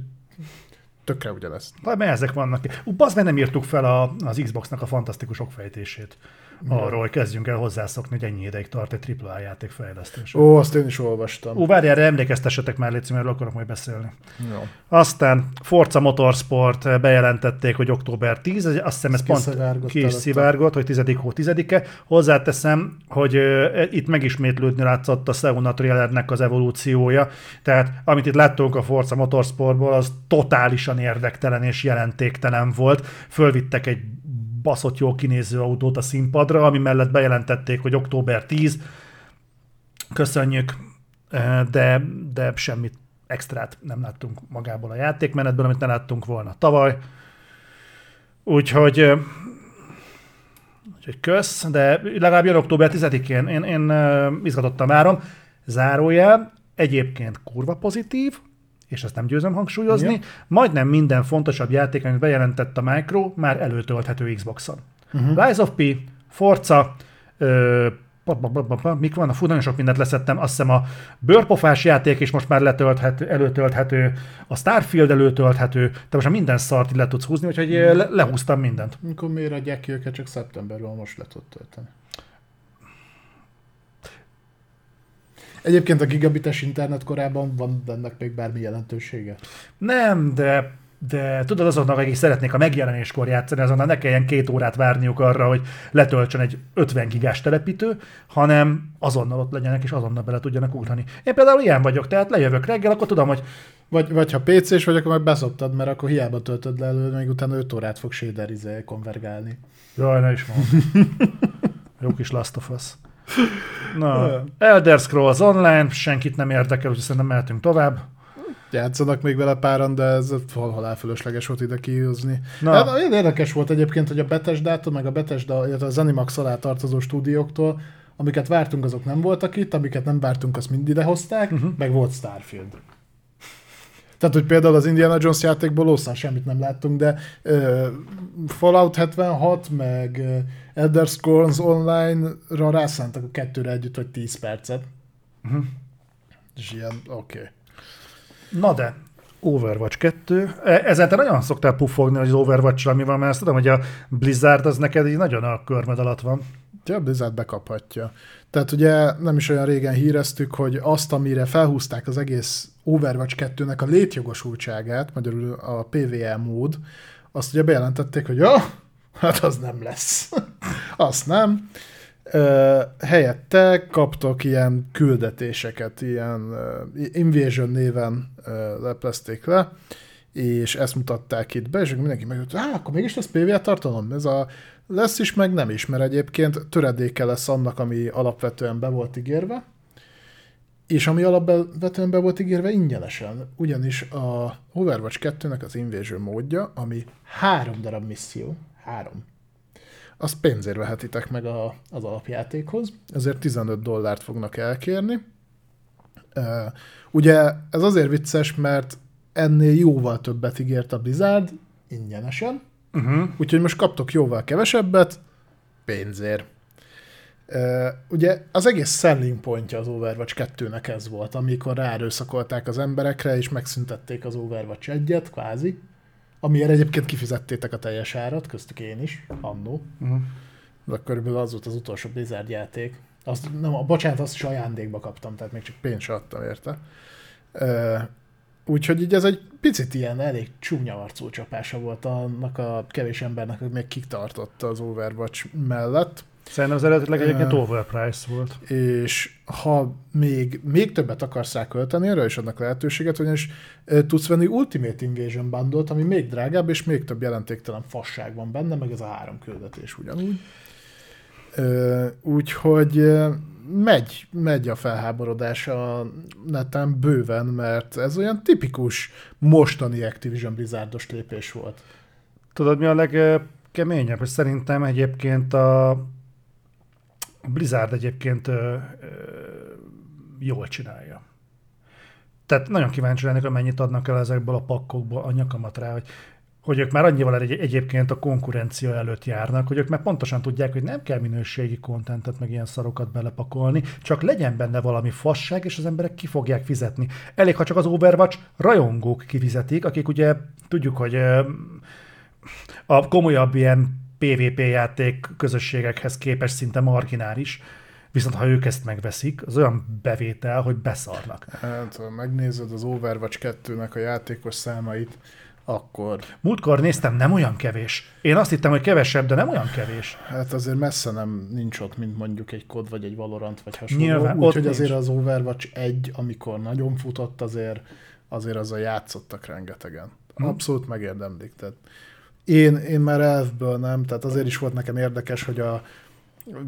tökre ugyanezt. Mert ezek vannak. Ú, bazd nem írtuk fel a, az Xboxnak a fantasztikus okfejtését. Arról, hogy kezdjünk el hozzászokni, hogy ennyi ideig tart egy AAA játék fejlesztés. Ó, azt én is olvastam. Ú, várj, erre emlékeztessetek már, Léci, mert akarok majd beszélni. Jó. Aztán Forza Motorsport eh, bejelentették, hogy október 10, ez- azt hiszem ez pont kiszivárgott hogy 10. hó 10-e. Hozzáteszem, hogy uh, itt megismétlődni látszott a Seuna trailernek az evolúciója, tehát amit itt láttunk a Forza Motorsportból, az totálisan érdektelen és jelentéktelen volt. Fölvittek egy baszott jól kinéző autót a színpadra, ami mellett bejelentették, hogy október 10, köszönjük, eh, de, de semmit extrát nem láttunk magából a játékmenetből, amit ne láttunk volna tavaly. Úgyhogy, ö, úgyhogy kösz, de legalább jön október 10-én. Én, én ö, izgatottan várom. Zárójel, egyébként kurva pozitív, és ezt nem győzöm hangsúlyozni, Ja. majdnem minden fontosabb játék, amit bejelentett a Micro, már előtölthető Xbox-on. Uh-huh. Rise of P, Forza, ö, pa, pa, pa, pa, mik van? A fú, nagyon sok mindent leszettem. Azt hiszem a bőrpofás játék is most már letölthető, előtölthető, a Starfield előtölthető, te most már minden szart le tudsz húzni, úgyhogy Mhm. le, lehúztam mindent. Mikor miért adják ki őket, csak szeptemberben most le tud tölteni. Egyébként a gigabites internet korában van ennek még bármi jelentősége? Nem, de de tudod azoknak, akik szeretnék a megjelenéskor játszani, azonnal ne kelljen két órát várniuk arra, hogy letöltsön egy 50 gigás telepítő, hanem azonnal ott legyenek, és azonnal bele tudjanak ugrani. Én például ilyen vagyok, tehát lejövök reggel, akkor tudom, hogy Vagy, vagy ha PC-s vagy, akkor meg beszoptad, mert akkor hiába töltöd le elő, még utána 5 órát fog shader izé konvergálni. jaj, ne is mondom. Jó kis Last of Us. Na, Elder Scrolls Online, senkit nem érdekel, úgyhogy szerintem mehetünk tovább. Játszanak még vele páran, de ez halál fölösleges volt ide kihozni. Na. Hát, érdekes volt egyébként, hogy a Bethesda-tól, meg a Bethesda, illetve a Zenimax alá tartozó stúdióktól, amiket vártunk, azok nem voltak itt, amiket nem vártunk, azt mind idehozták, uh-huh. meg volt Starfield. Tehát, hogy például az Indiana Jones játékból lószán semmit nem láttunk, de uh, Fallout 76, meg Elder Scrolls Online-ra rászántak a kettőre együtt, hogy 10 percet. Uh-huh. És ilyen, oké. Okay. Na de, Overwatch 2. E- Ezzel te nagyon szoktál puffogni, hogy az overwatch mi van, mert azt tudom, hogy a Blizzard az neked így nagyon a körmed alatt van. Ja, Blizzard bekaphatja. Tehát ugye nem is olyan régen híreztük, hogy azt, amire felhúzták az egész Overwatch 2-nek a létjogosultságát, magyarul a PvE mód, azt ugye bejelentették, hogy ja, hát az nem lesz. azt nem. Helyette kaptok ilyen küldetéseket, ilyen Invasion néven leplezték le, és ezt mutatták itt be, és mindenki megjött, hogy akkor mégis lesz PvE tartalom? Ez a lesz is, meg nem is, mert egyébként töredéke lesz annak, ami alapvetően be volt ígérve, és ami alapvetően be volt ígérve ingyenesen, ugyanis a Overwatch 2-nek az Invasion módja, ami három darab misszió, három, azt pénzért vehetitek meg a, az alapjátékhoz, ezért 15 dollárt fognak elkérni. Ugye ez azért vicces, mert ennél jóval többet ígért a Blizzard, ingyenesen, Uh-huh. úgyhogy most kaptok jóval kevesebbet, pénzért. Uh, ugye az egész selling pontja az Overwatch 2-nek ez volt, amikor ráerőszakolták az emberekre, és megszüntették az Overwatch 1-et, kvázi, amiért egyébként kifizettétek a teljes árat, köztük én is, annó. Uh-huh. De körülbelül az volt az utolsó Blizzard játék. Azt, nem, a bocsánat, azt is ajándékba kaptam, tehát még csak pénzt sem adtam érte. Uh, úgyhogy így ez egy picit ilyen elég csúnya arcú csapása volt annak a kevés embernek, aki még kitartott az Overwatch mellett. Szerintem az eredetileg egyébként Ö. overprice volt. És ha még, még többet akarsz rá költeni, erre is adnak lehetőséget, ugyanis tudsz venni Ultimate Invasion bundle ami még drágább, és még több jelentéktelen fasság van benne, meg ez a három küldetés ugyanúgy. Ö, Úgyhogy megy, megy a felháborodás a neten bőven, mert ez olyan tipikus mostani Activision Blizzardos lépés volt. Tudod, mi a legkeményebb? Szerintem egyébként a a Blizzard egyébként ö, ö, jól csinálja. Tehát nagyon kíváncsi lennék, hogy mennyit adnak el ezekből a pakkokból a nyakamat rá, hogy, hogy ők már annyival egy, egyébként a konkurencia előtt járnak, hogy ők már pontosan tudják, hogy nem kell minőségi kontentet, meg ilyen szarokat belepakolni, csak legyen benne valami fasság, és az emberek ki fogják fizetni. Elég, ha csak az Overwatch rajongók kifizetik, akik ugye tudjuk, hogy ö, a komolyabb ilyen PvP játék közösségekhez képest szinte marginális, viszont ha ők ezt megveszik, az olyan bevétel, hogy beszarnak. Hát, ha megnézed az Overwatch 2-nek a játékos számait, akkor Múltkor néztem, nem olyan kevés. Én azt hittem, hogy kevesebb, de nem olyan kevés. hát azért messze nem nincs ott, mint mondjuk egy COD vagy egy Valorant vagy hasonló. Úgyhogy azért az Overwatch 1, amikor nagyon futott, azért, azért azzal játszottak rengetegen. Hm. Abszolút megérdemlik. Tehát én, én már elfből nem, tehát azért is volt nekem érdekes, hogy a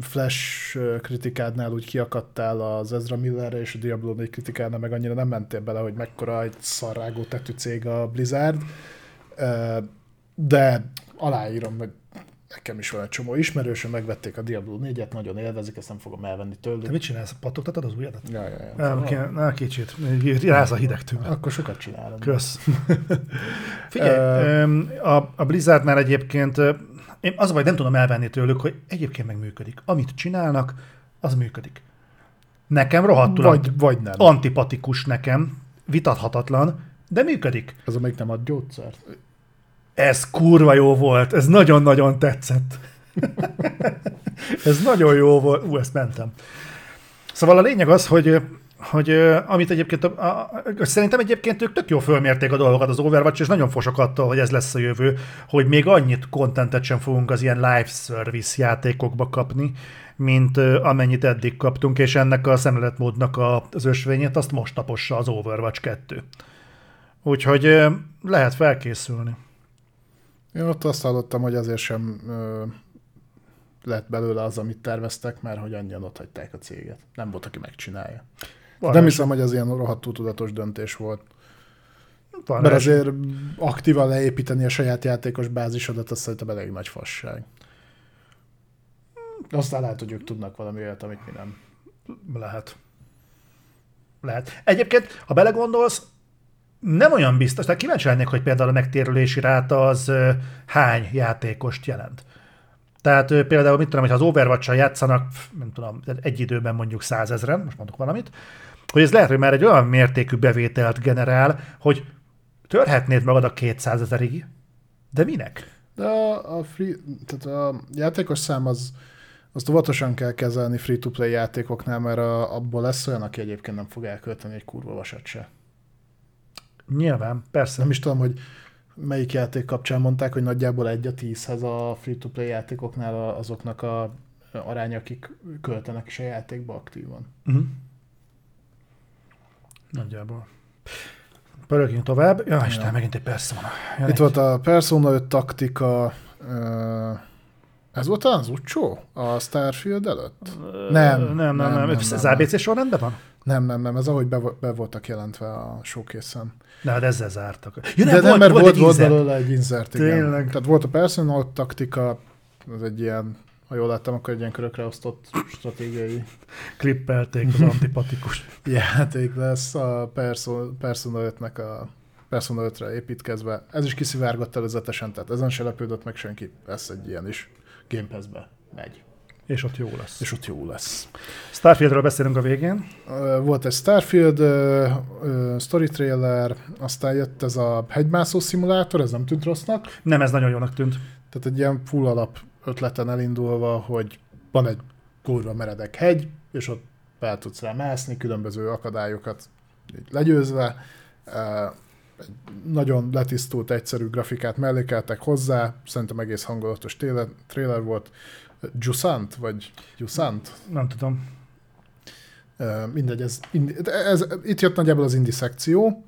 Flash kritikádnál úgy kiakadtál az Ezra Millerre, és a Diablo 4 kritikádnál meg annyira nem mentél bele, hogy mekkora egy szarrágó tetű cég a Blizzard. De aláírom, hogy nekem is van egy csomó ismerősöm, megvették a Diablo 4-et, nagyon élvezik, ezt nem fogom elvenni Te tőlük. mit csinálsz? Pattogtatod az ujjadat? Ja, ja, ja. Nem, kéne, na, kicsit. Ráz a hideg tőle. Akkor sokat csinálom. Kösz. Figyelj, a, a Blizzardnál egyébként, ö, én az a baj, nem tudom elvenni tőlük, hogy egyébként meg működik. Amit csinálnak, az működik. Nekem rohadtul Vagy, vagy nem. antipatikus nekem, vitathatatlan, de működik. Az, amelyik nem ad gyógyszert. Ez kurva jó volt, ez nagyon-nagyon tetszett. ez nagyon jó volt. Ú, ezt mentem. Szóval a lényeg az, hogy hogy amit egyébként, a, a, szerintem egyébként ők tök jó fölmérték a dolgokat az Overwatch, és nagyon fosok attól, hogy ez lesz a jövő, hogy még annyit kontentet sem fogunk az ilyen live service játékokba kapni, mint amennyit eddig kaptunk, és ennek a szemléletmódnak a, az ösvényét azt most tapossa az Overwatch 2. Úgyhogy lehet felkészülni. Én ott azt hallottam, hogy azért sem ö, lett belőle az, amit terveztek, mert hogy annyian ott hagyták a céget. Nem volt, aki megcsinálja. Van Nem hiszem, hogy az ilyen rohadtul tudatos döntés volt. Van Mert azért aktívan leépíteni a saját játékos bázisodat, az szerintem elég nagy fasság. Aztán lehet, hogy ők tudnak valami olyat, amit mi nem. Lehet. Lehet. Egyébként, ha belegondolsz, nem olyan biztos, tehát kíváncsi lennék, hogy például a megtérülési ráta az hány játékost jelent. Tehát például, mit tudom, hogy az overwatch játszanak, nem tudom, egy időben mondjuk százezren, most mondok valamit, hogy ez lehet, hogy már egy olyan mértékű bevételt generál, hogy törhetnéd magad a 200 ezerig, de minek? De a, a, free, tehát a játékos szám az, azt óvatosan kell kezelni free-to-play játékoknál, mert a, abból lesz olyan, aki egyébként nem fog elkölteni egy kurva vasat se. Nyilván, persze. Nem is tudom, hogy melyik játék kapcsán mondták, hogy nagyjából egy a tízhez a free-to-play játékoknál azoknak a aránya, akik költenek is a játékba aktívan. Uh-huh. Nagyjából. Pörögjünk tovább. Ja, Isten, Ja. megint egy van. Ja, Itt volt a Persona 5 taktika, ez volt az Ucsó? A Starfield előtt? Nem, nem, nem, nem. nem, nem, nem, nem. ABC sorrendben van? Nem, nem, nem, ez ahogy be, be voltak jelentve a showcase-en. Na, de ezzel zártak. Ja, De nem, mert volt, egy volt belőle egy insert, igen. Tényleg. Tehát volt a Persona 5 taktika, ez egy ilyen, ha jól láttam, akkor egy ilyen körökre osztott stratégiai Klippelték az antipatikus. játék lesz a Persona, Persona 5-nek a Persona 5-re építkezve. Ez is kiszivárgott előzetesen, tehát ezen se lepődött meg senki. Lesz egy ilyen is. Game Pass-be megy. És ott jó lesz. És ott jó lesz. Starfieldről beszélünk a végén. Volt egy Starfield ö, story trailer, aztán jött ez a hegymászó szimulátor, ez nem tűnt rossznak. Nem, ez nagyon jónak tűnt. Tehát egy ilyen full alap ötleten elindulva, hogy van egy kurva meredek hegy, és ott fel tudsz rá mászni, különböző akadályokat legyőzve. Egy nagyon letisztult, egyszerű grafikát mellékeltek hozzá, szerintem egész hangulatos trailer, trailer volt. Jusant, vagy Jusant? Nem tudom. Mindegy, ez, indi- ez, itt jött nagyjából az indie szekció.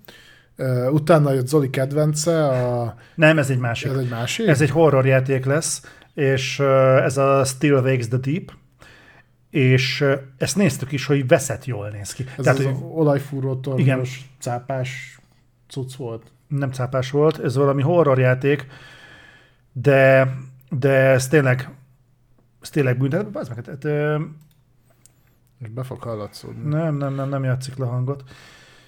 Utána jött Zoli kedvence, a, Nem, ez egy másik. ez egy másik. Ez egy horror játék lesz, és ez a Still Wakes the Deep, és ezt néztük is, hogy veszett jól néz ki. Ez Tehát, az hogy olajfúró Igen. tornyos, cápás cucc volt. nem cápás volt, ez valami horror játék, de, de ez tényleg, ez tényleg bűn. Az meg, tehát, ö, És be fog hallatszódni. nem, nem, nem, nem játszik le hangot.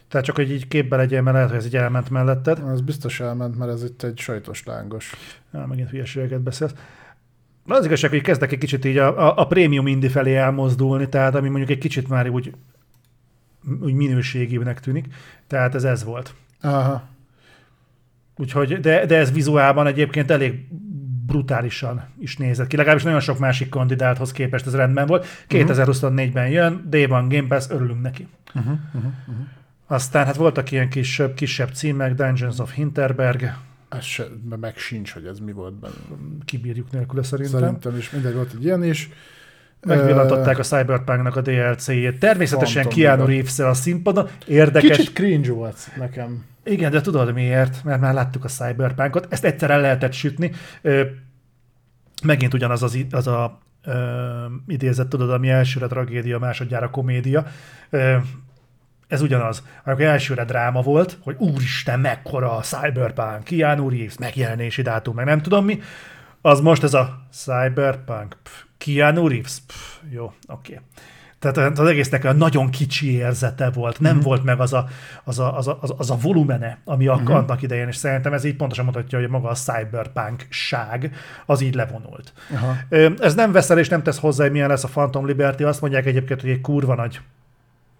Tehát csak, hogy így képbe legyen, mert lehet, hogy ez így elment melletted. Ez biztos elment, mert ez itt egy sajtos lángos. Ja, megint hülyeségeket beszélsz. Na, Az igazság, hogy kezdek egy kicsit így a, a, a prémium indi felé elmozdulni, tehát ami mondjuk egy kicsit már úgy, úgy minőségibbnek tűnik. Tehát ez ez volt. Aha. Úgyhogy, de, de ez vizuálban egyébként elég brutálisan is nézett ki. Legalábbis nagyon sok másik kandidáthoz képest ez rendben volt. 2024-ben jön, D-ban Game Pass, örülünk neki. Uh-huh, uh-huh, uh-huh. Aztán hát voltak ilyen kisebb, kisebb címek, Dungeons of Hinterberg, Ez se, meg sincs, hogy ez mi volt benne. kibírjuk nélküle szerintem. Szerintem is mindegy volt egy ilyen is. Megvillantották a Cyberpunknak a DLC-jét. Természetesen Phantom Keanu reeves a színpadon. Érdekes. Kicsit cringe volt nekem. Igen, de tudod miért? Mert már láttuk a Cyberpunkot. Ezt egyszer el lehetett sütni. Megint ugyanaz az, az a ö, idézet, tudod, ami elsőre tragédia, másodjára komédia. Ö, ez ugyanaz. Amikor elsőre dráma volt, hogy úristen, mekkora a Cyberpunk, Keanu Reeves, megjelenési dátum, meg nem tudom mi, az most ez a Cyberpunk, pff, Keanu Reeves, pff, jó, oké. Okay. Tehát az egésznek a nagyon kicsi érzete volt, nem Mhm. volt meg az a, az a, az a, az a, volumene, ami uh annak idején, és szerintem ez így pontosan mutatja, hogy maga a cyberpunk-ság az így levonult. Ö, Ez nem veszel és nem tesz hozzá, hogy milyen lesz a Phantom Liberty. Azt mondják egyébként, hogy egy kurva nagy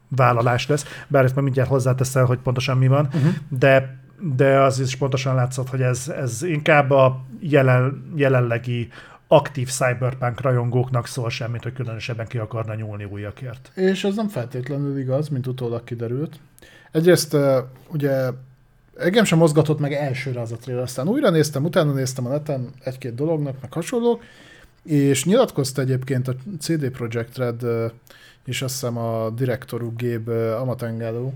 vállalás lesz, bár ezt majd mindjárt hozzáteszel, hogy pontosan mi van, uh-huh. de, de az is pontosan látszott, hogy ez, ez inkább a jelen, jelenlegi aktív cyberpunk rajongóknak szól semmit, hogy különösebben ki akarna nyúlni újakért. És ez nem feltétlenül igaz, mint utólag kiderült. Egyrészt ugye engem sem mozgatott meg elsőre az a trailer, aztán újra néztem, utána néztem a neten egy-két dolognak, meg hasonlók, és nyilatkozta egyébként a CD Projekt Red, és azt hiszem a direktoruk Gabe Amatengalo,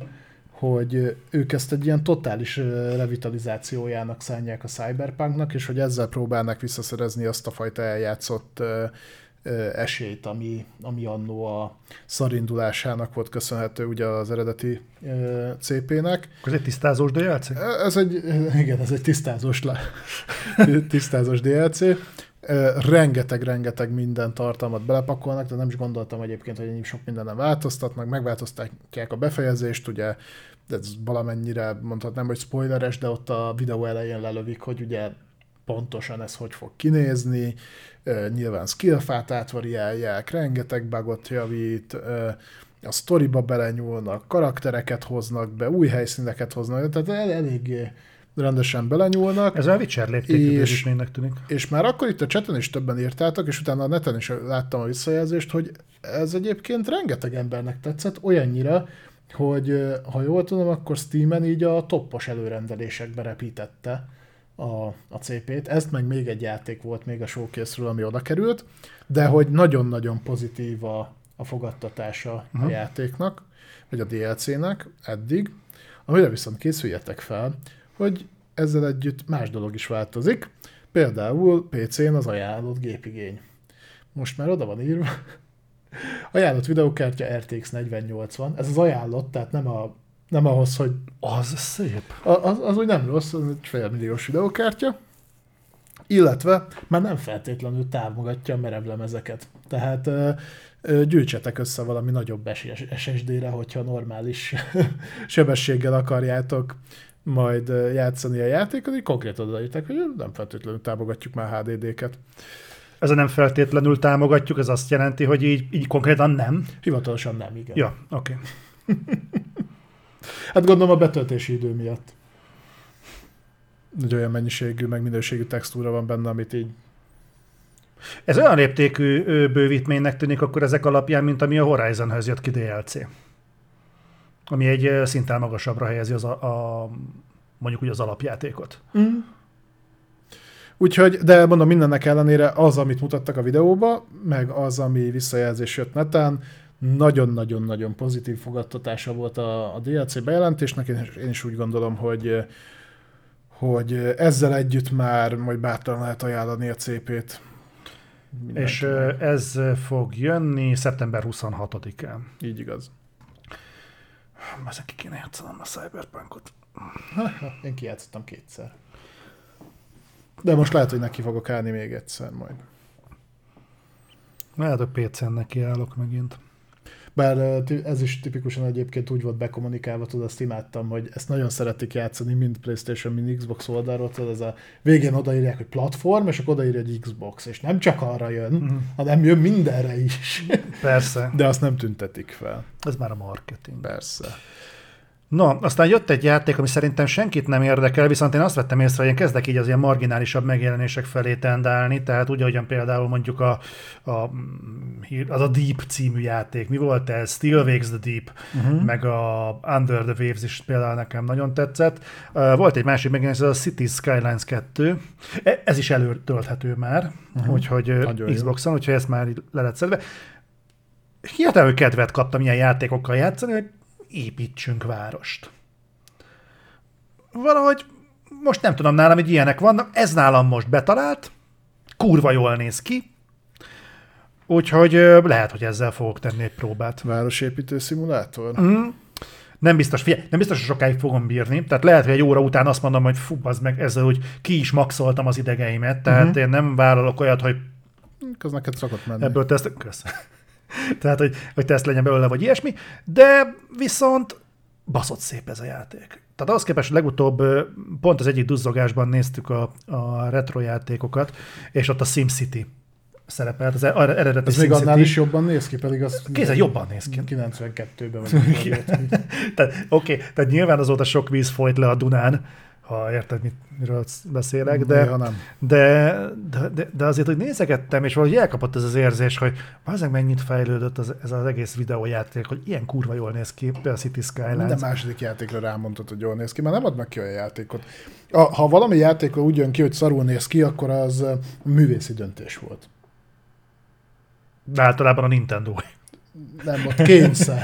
hogy ők ezt egy ilyen totális revitalizációjának szánják a Cyberpunknak, és hogy ezzel próbálnak visszaszerezni azt a fajta eljátszott esélyt, ami, ami annó a szarindulásának volt köszönhető ugye az eredeti ö, CP-nek. Ez egy tisztázós DLC? Ez egy, igen, ez egy tisztázós, tisztázós DLC. Rengeteg-rengeteg minden tartalmat belepakolnak, de nem is gondoltam egyébként, hogy ennyi sok mindenen változtatnak, megváltoztatják a befejezést, ugye ez valamennyire mondhatnám, hogy spoileres, de ott a videó elején lelövik, hogy ugye pontosan ez hogy fog kinézni, nyilván skillfát átvariálják, rengeteg bugot javít, a sztoriba belenyúlnak, karaktereket hoznak be, új helyszíneket hoznak, tehát el, rendesen belenyúlnak. Ez a Witcher bővítménynek tűnik. És már akkor itt a chaten is többen írtátok, és utána a neten is láttam a visszajelzést, hogy ez egyébként rengeteg embernek tetszett, olyannyira, hogy ha jól tudom, akkor Steamen így a toppos előrendelésekbe repítette a, a CP-t. Ezt meg még egy játék volt még a showcase-ről, ami oda került, de hogy nagyon-nagyon pozitív a, a fogadtatása uh-huh. a játéknak, vagy a DLC-nek eddig, amire viszont készüljetek fel, hogy ezzel együtt más dolog is változik, például PC-n az ajánlott gépigény. Most már oda van írva, ajánlott videokártya RTX 4080, ez az ajánlott, tehát nem, a, nem ahhoz, hogy Az szép. az, az úgy nem rossz, az egy félmilliós videokártya, illetve már nem feltétlenül támogatja a merevlemezeket. Tehát ö, ö, gyűjtsetek össze valami nagyobb SSD-re, hogyha normális sebességgel akarjátok majd játszani a játékot, így konkrétan odaítek, hogy nem feltétlenül támogatjuk már HDD-ket. Ez a nem feltétlenül támogatjuk, ez azt jelenti, hogy így, így konkrétan nem. Hivatalosan nem, igen. Ja, oké. Okay. Hát gondolom a betöltési idő miatt. Egy olyan mennyiségű, meg minőségű textúra van benne, amit így Ez olyan léptékű bővítménynek tűnik akkor ezek alapján, mint ami a Horizonhöz jött ki DLC. Ami egy szinten magasabbra helyezi az a, a mondjuk úgy az alapjátékot. Úgyhogy, de mondom, mindennek ellenére az, amit mutattak a videóba, meg az, ami visszajelzés jött neten, nagyon-nagyon-nagyon pozitív fogadtatása volt a, a DLC bejelentésnek, én, én is úgy gondolom, hogy hogy ezzel együtt már majd bátran lehet ajánlani a CP-t. És ez fog jönni szeptember 26-án. Így igaz. Ezek ki kéne játszanom a Cyberpunkot. Én kijátszottam kétszer. De most lehet, hogy neki fogok állni még egyszer majd. Lehet, hogy PC-n nekiállok megint. Bár ez is tipikusan egyébként úgy volt bekommunikálva, tudod, azt imádtam, hogy ezt nagyon szeretik játszani, mind Playstation, mind Xbox oldalról, tudod, ez a végén odaírják, hogy platform, és akkor odaírja, hogy Xbox, és nem csak arra jön, mm. hanem jön mindenre is. Persze, De azt nem tüntetik fel. ez már a marketing. Persze. No, aztán jött egy játék, ami szerintem senkit nem érdekel, viszont én azt vettem észre, hogy én kezdek így az ilyen marginálisabb megjelenések felé tendálni, tehát úgy, ahogyan például mondjuk a, a, az a Deep című játék. Mi volt ez? Still Wakes the Deep, uh-huh. meg a Under the Waves is például nekem nagyon tetszett. Volt egy másik megjelenés, ez a Cities Skylines 2. E- Ez is előtölthető már, uh-huh. úgyhogy Nagyon jó. Xboxon, úgyhogy ezt már le lett szedve. Hihetetlenül kedvet kaptam ilyen játékokkal játszani, hogy építsünk várost. Valahogy most nem tudom nálam, hogy ilyenek vannak, ez nálam most betalált, kurva jól néz ki, úgyhogy lehet, hogy ezzel fogok tenni egy próbát. Városépítő szimulátor? Mm. Nem biztos, figyelj, nem biztos, hogy sokáig fogom bírni. Tehát lehet, hogy egy óra után azt mondom, hogy fú, az meg ezzel, hogy ki is maxoltam az idegeimet. Tehát uh-huh. én nem vállalok olyat, hogy Az neked szokott menni. ebből teszt... Kösz. Tehát, hogy, hogy teszt legyen belőle, vagy ilyesmi. De viszont baszott szép ez a játék. Tehát az képest, legutóbb pont az egyik duzzogásban néztük a, a retro játékokat, és ott a SimCity szerepelt, az e- eredeti Ez még annál is jobban néz ki, pedig az... Kézzel jobban néz ki. 92-ben vagy. oké, okay, tehát nyilván azóta sok víz folyt le a Dunán, ha érted, mit, miről beszélek, de, Néha nem. de, de, de, de azért, hogy nézegettem, és valahogy elkapott ez az érzés, hogy azért mennyit fejlődött az, ez az egész videójáték, hogy ilyen kurva jól néz ki, például a City Skylines. Minden második játékra rámondtad, hogy jól néz ki, mert nem adnak ki olyan játékot. A, ha valami játékra úgy jön ki, hogy szarul néz ki, akkor az művészi döntés volt. De általában a Nintendo. Nem, ott kényszer.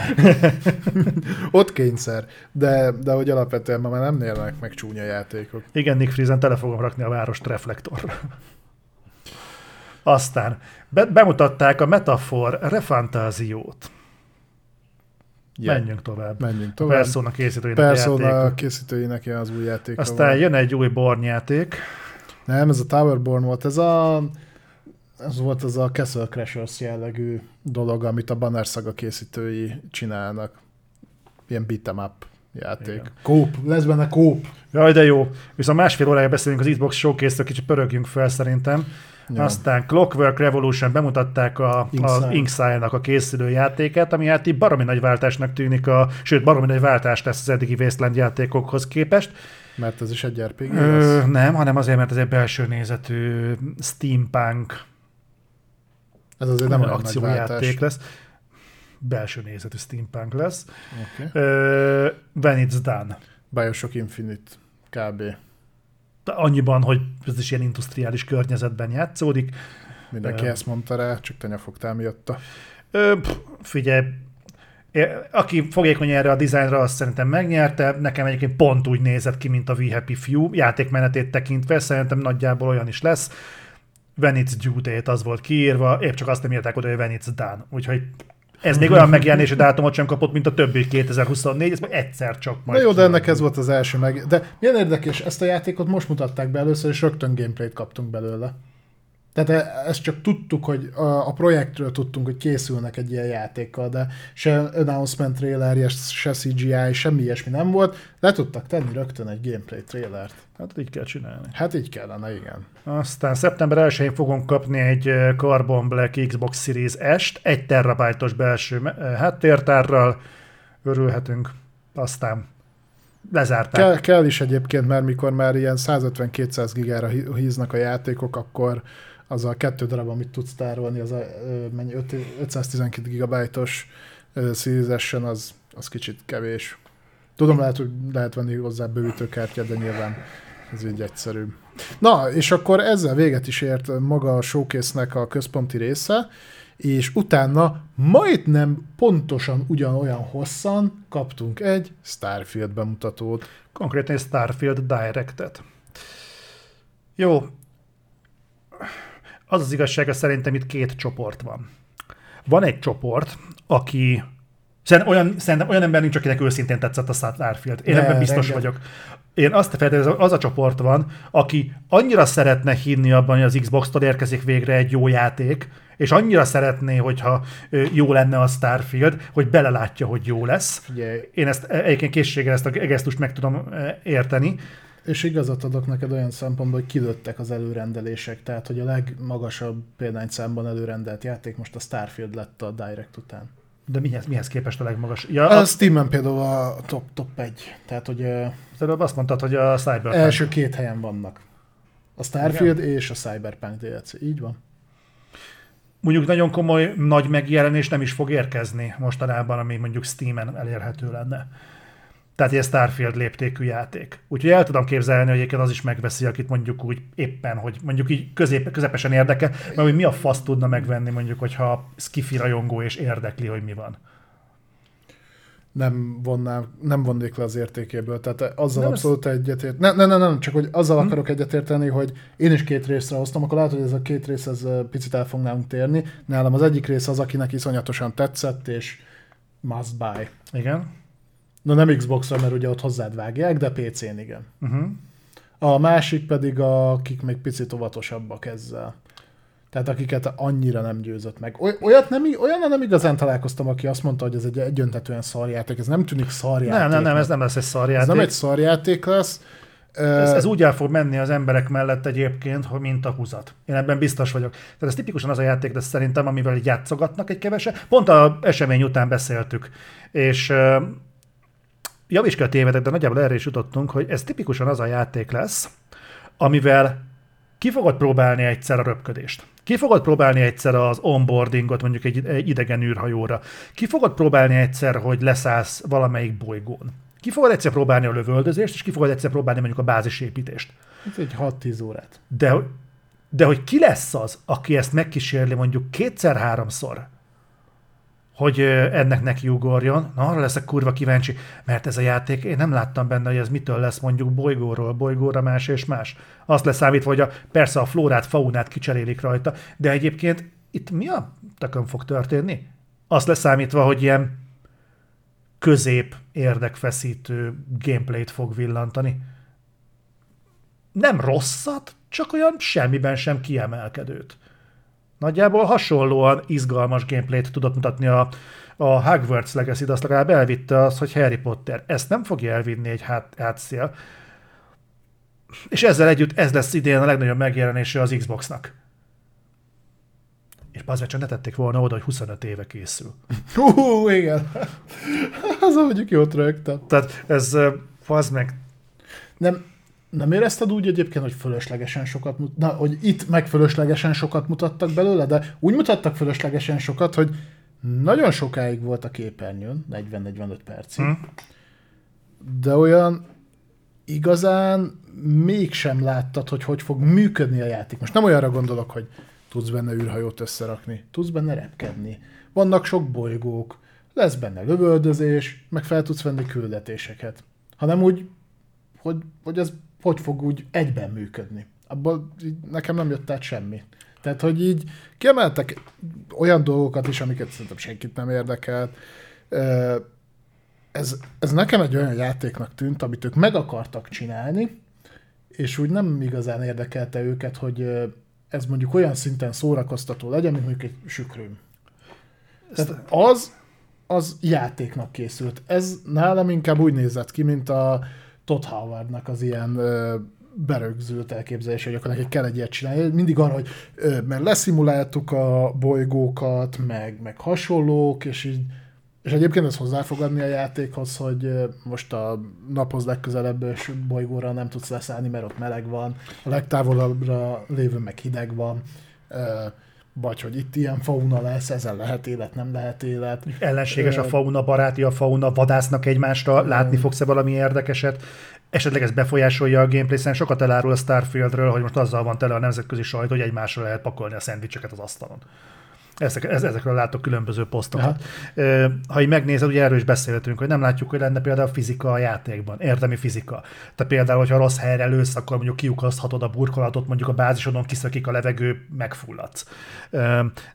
ott kényszer. De, de hogy alapvetően ma már nem nélnek meg csúnya játékok. Igen, Nick Friesen tele fogom rakni a várost reflektorra. Aztán be, bemutatták a Metafor Refantáziót. Yeah. Menjünk tovább. Menjünk A tovább. Persona készítőinek a Persona játékok. készítőinek az új játék. Aztán jön egy új Born játék. Nem, ez a Towerborn volt. Ez a ez volt az a Castle Crashers jellegű dolog, amit a Banner Saga készítői csinálnak. Ilyen beat'em up játék. Igen. Kóp, lesz benne kóp. Jaj, de jó. Viszont másfél órája beszélünk az Xbox showcase kicsit pörögjünk fel szerintem. Ja. Ja. Aztán Clockwork Revolution bemutatták a, Inkside. az Inkside-nak a készülő játékát, ami hát így baromi nagy váltásnak tűnik, a, sőt, baromi nagy váltás lesz az eddigi Wasteland játékokhoz képest. Mert ez is egy RPG Ö, lesz. nem, hanem azért, mert ez egy belső nézetű steampunk Ez azért nem olyan akciójáték lesz. Belső nézetű steampunk lesz. Okay. Ö, when it's done. Bioshock Infinite kb. De annyiban, hogy ez is ilyen industriális környezetben játszódik. Mindenki Ö. ezt mondta rá, csak te nyafogtál miatta. Ö, pff, figyelj, aki fogékony erre a dizájnra, azt szerintem megnyerte. Nekem egyébként pont úgy nézett ki, mint a We Happy Few. Játékmenetét tekintve szerintem nagyjából olyan is lesz. When it's due date, az volt kiírva, épp csak azt nem írták oda, hogy when it's done. Úgyhogy ez még olyan megjelenési dátumot sem kapott, mint a többi 2024, ez majd egyszer csak majd. jó, de ennek ez volt az első meg. De milyen érdekes, ezt a játékot most mutatták be először, és rögtön gameplayt kaptunk belőle. Tehát e- ezt csak tudtuk, hogy a, a projektről tudtunk, hogy készülnek egy ilyen játékkal, de se announcement trailer, se CGI, semmi ilyesmi nem volt. Le tudtak tenni rögtön egy gameplay trailert. Hát így kell csinálni. Hát így kellene, igen. Aztán szeptember 1-én fogunk kapni egy eh, Carbon Black Xbox Series S-t, egy terabájtos belső eh, háttértárral, örülhetünk. Aztán lezárták. Kell, kell is egyébként, mert mikor már ilyen 150-200 gigára hí- híznak a játékok, akkor az a kettő darab, amit tudsz tárolni, az a mennyi, öt- 512 gigabájtos Series az, az kicsit kevés. Tudom, lehet, hogy lehet venni hozzá bővítőkártyát, de nyilván ez így egyszerűbb. Na, és akkor ezzel véget is ért maga a showcase-nek a központi része, és utána majdnem pontosan ugyanolyan hosszan kaptunk egy Starfield bemutatót. Konkrétan egy Starfield Direct-et. Jó. Az az igazsága szerintem itt két csoport van. Van egy csoport, aki Szerintem olyan, szerintem olyan ember nincs, akinek őszintén tetszett a Starfield. Én De, ebben biztos rengeteg. vagyok. Én azt feltételezem, az a csoport van, aki annyira szeretne hinni abban, hogy az Xbox-tól érkezik végre egy jó játék, és annyira szeretné, hogyha jó lenne a Starfield, hogy belelátja, hogy jó lesz. Figyelj, Én ezt e, egyébként készséggel ezt a gesztust meg tudom e, érteni. És igazat adok neked olyan szempontból, hogy kilőttek az előrendelések, tehát hogy a legmagasabb példányszámban előrendelt játék most a Starfield lett a Direct után. De mihez, mihez képest a legmagas? Ja, A a, Steam-en például a top, top 1, tehát hogy az előbb azt mondtad, hogy a Cyberpunk. első két helyen vannak. A Starfield Igen. és a Cyberpunk DLC, így van. Mondjuk nagyon komoly, nagy megjelenés nem is fog érkezni mostanában, ami mondjuk Steam-en elérhető lenne. Tehát egy Starfield léptékű játék. Úgyhogy el tudom képzelni, hogy egyébként az is megveszi, akit mondjuk úgy éppen, hogy mondjuk így közép, közepesen érdekel, mert hogy mi a fasz tudna megvenni mondjuk, hogyha skifi rajongó és érdekli, hogy mi van. nem, vonnám, nem vonnék le az értékéből. Tehát azzal Nem, abszolút egyetért. Nem, nem, nem, nem, csak hogy azzal hm? akarok egyetérteni, hogy én is két részre hoztam, akkor lehet, hogy ez a két rész ez picit el fog nálunk térni. Nálam az egyik rész az, akinek iszonyatosan tetszett, és must buy. Igen? Na nem Xbox-on, mert ugye ott hozzád vágják, de PC-n igen. Uh-huh. A másik pedig, a, akik még picit óvatosabbak ezzel. Tehát akiket annyira nem győzött meg. Oly- Olyat nem, olyan nem igazán találkoztam, aki azt mondta, hogy ez egy egyöntetően szarjáték. Ez nem tűnik szarjáték. Nem, nem, nem, ez nem lesz egy ez szarjáték. nem egy szarjáték lesz. Ez, ez úgy el fog menni az emberek mellett egyébként, hogy mint a húzat. Én ebben biztos vagyok. Tehát ez tipikusan az a játék lesz szerintem, amivel játszogatnak egy keveset. Pont a esemény után beszéltük. És javíts ki a tévedek, de nagyjából erre is jutottunk, hogy ez tipikusan az a játék lesz, amivel ki fogod próbálni egyszer a röpködést. Ki fogod próbálni egyszer az onboardingot mondjuk egy, egy idegen űrhajóra. Ki fogod próbálni egyszer, hogy leszállsz valamelyik bolygón. Ki fogod egyszer próbálni a lövöldözést, és ki fogod egyszer próbálni mondjuk a bázisépítést. Ez egy 6-10 órát. De, de hogy ki lesz az, aki ezt megkísérli mondjuk kétszer-háromszor, hogy ennek neki ugorjon, na arra leszek kurva kíváncsi, mert ez a játék, én nem láttam benne, hogy ez mitől lesz mondjuk bolygóról, bolygóra más és más. Azt leszámítva, hogy a, persze a flórát, faunát kicserélik rajta, de egyébként itt mi a tökön fog történni? Azt leszámítva, hogy ilyen közép érdekfeszítő gameplayt fog villantani nem rosszat, csak olyan semmiben sem kiemelkedőt. Nagyjából hasonlóan izgalmas gameplayt tudott mutatni a, a Hogwarts legacy azt legalább elvitte az, hogy Harry Potter. Ezt nem fogja elvinni egy hát, hátszél. És ezzel együtt ez lesz idén a legnagyobb megjelenése az Xboxnak. És bazd csak ne tették volna oda, hogy 25 éve készül. Hú, igen. Az mondjuk jót rögtem. Tehát ez, az meg, Nem, nem érezted úgy egyébként, hogy fölöslegesen sokat mut- Na, hogy itt meg fölöslegesen sokat mutattak belőle, de úgy mutattak fölöslegesen sokat, hogy nagyon sokáig volt a képernyőn, 40-45 percig, Hm. de olyan igazán mégsem láttad, hogy hogy fog működni a játék. Most nem olyanra gondolok, hogy tudsz benne űrhajót összerakni, tudsz benne repkedni, vannak sok bolygók, lesz benne lövöldözés, meg fel tudsz venni küldetéseket. Hanem úgy, hogy, hogy ez hogy fog úgy egyben működni. Abból így nekem nem jött át semmi. Tehát, hogy így kiemeltek olyan dolgokat is, amiket szerintem senkit nem érdekelt. Ez, ez nekem egy olyan játéknak tűnt, amit ők meg akartak csinálni, és úgy nem igazán érdekelte őket, hogy ez mondjuk olyan szinten szórakoztató legyen, mint mondjuk egy sükrőm. Tehát az, az játéknak készült. Ez nálam inkább úgy nézett ki, mint a Todd Howardnak az ilyen ö, berögzült elképzelése, hogy akkor neki kell egy ilyet csinálni. Mindig arra, hogy mert leszimuláltuk a bolygókat, meg, meg hasonlók, és így és egyébként ez hozzá fog adni a játékhoz, hogy most a naphoz legközelebb bolygóra nem tudsz leszállni, mert ott meleg van, a legtávolabbra lévő meg hideg van, ö, vagy hogy itt ilyen fauna lesz, ezen lehet élet, nem lehet élet. ellenséges a fauna, baráti a fauna, vadásznak egymásra, látni fogsz-e valami érdekeset, esetleg ez befolyásolja a gameplay, szerintem sokat elárul a Starfieldről, hogy most azzal van tele a nemzetközi sajt, hogy egymásra lehet pakolni a szendvicseket az asztalon. Ezek, ez, ezekről látok különböző posztokat. Ö, Ha így megnézed, ugye erről is beszéltünk, hogy nem látjuk, hogy lenne például fizika a játékban, érdemi fizika. Tehát például, hogyha rossz helyre lősz, akkor mondjuk kiukaszthatod a burkolatot, mondjuk a bázisodon kiszökik a levegő, megfulladsz.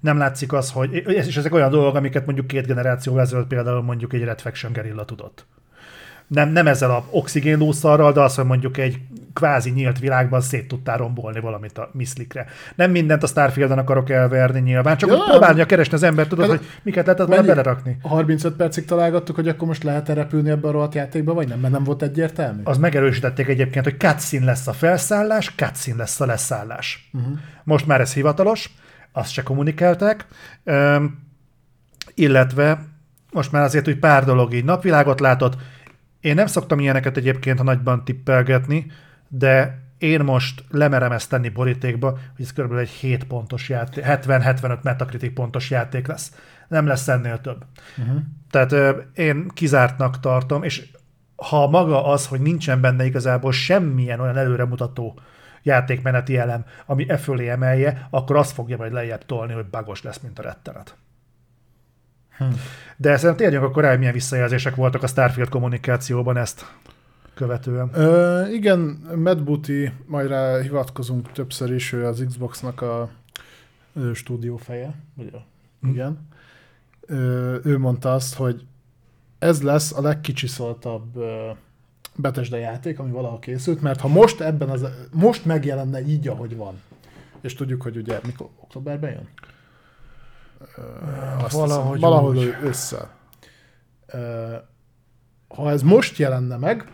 Nem látszik az, hogy, és ezek olyan dolgok, amiket mondjuk két generáció ezelőtt például mondjuk egy Red Faction gerilla tudott nem, nem ezzel a oxigénlószarral, de az, hogy mondjuk egy kvázi nyílt világban szét tudtál rombolni valamit a miszlikre. Nem mindent a Starfield-en akarok elverni nyilván, csak Ja. ja. próbálnia keresni az ember, tudod, Ez- hogy miket lehetett volna belerakni. 35 percig találgattuk, hogy akkor most lehet-e repülni ebbe a rohadt játékba, vagy nem, mert nem volt egyértelmű. Az megerősítették egyébként, hogy cutscene lesz a felszállás, cutscene lesz a leszállás. Uh-huh. Most már ez hivatalos, azt se kommunikálták, Üm, illetve most már azért úgy pár dolog így napvilágot látott. Én nem szoktam ilyeneket egyébként a nagyban tippelgetni, de én most lemerem ezt tenni borítékba, hogy ez kb. egy 7 pontos játék, 70-75 Metacritic pontos játék lesz. Nem lesz ennél több. Uh-huh. Tehát ö, én kizártnak tartom, és ha maga az, hogy nincsen benne igazából semmilyen olyan előremutató játékmeneti elem, ami e fölé emelje, akkor azt fogja majd lejjebb tolni, hogy bagos lesz, mint a rettenet. De szerintem térjünk akkor rá, hogy milyen visszajelzések voltak a Starfield kommunikációban ezt követően. Ö, igen, Matt Booty, majd rá hivatkozunk többször is, ő az Xboxnak a ö, stúdió feje, ugye? Igen. Ö, ő mondta azt, hogy ez lesz a legkicsiszoltabb ö, Bethesda játék, ami valaha készült, mert ha most ebben az, most megjelenne így, ahogy van, és tudjuk, hogy ugye mikor, októberben jön? Azt valahogy hiszem, valahol úgy. össze. Ha ez most jelenne meg,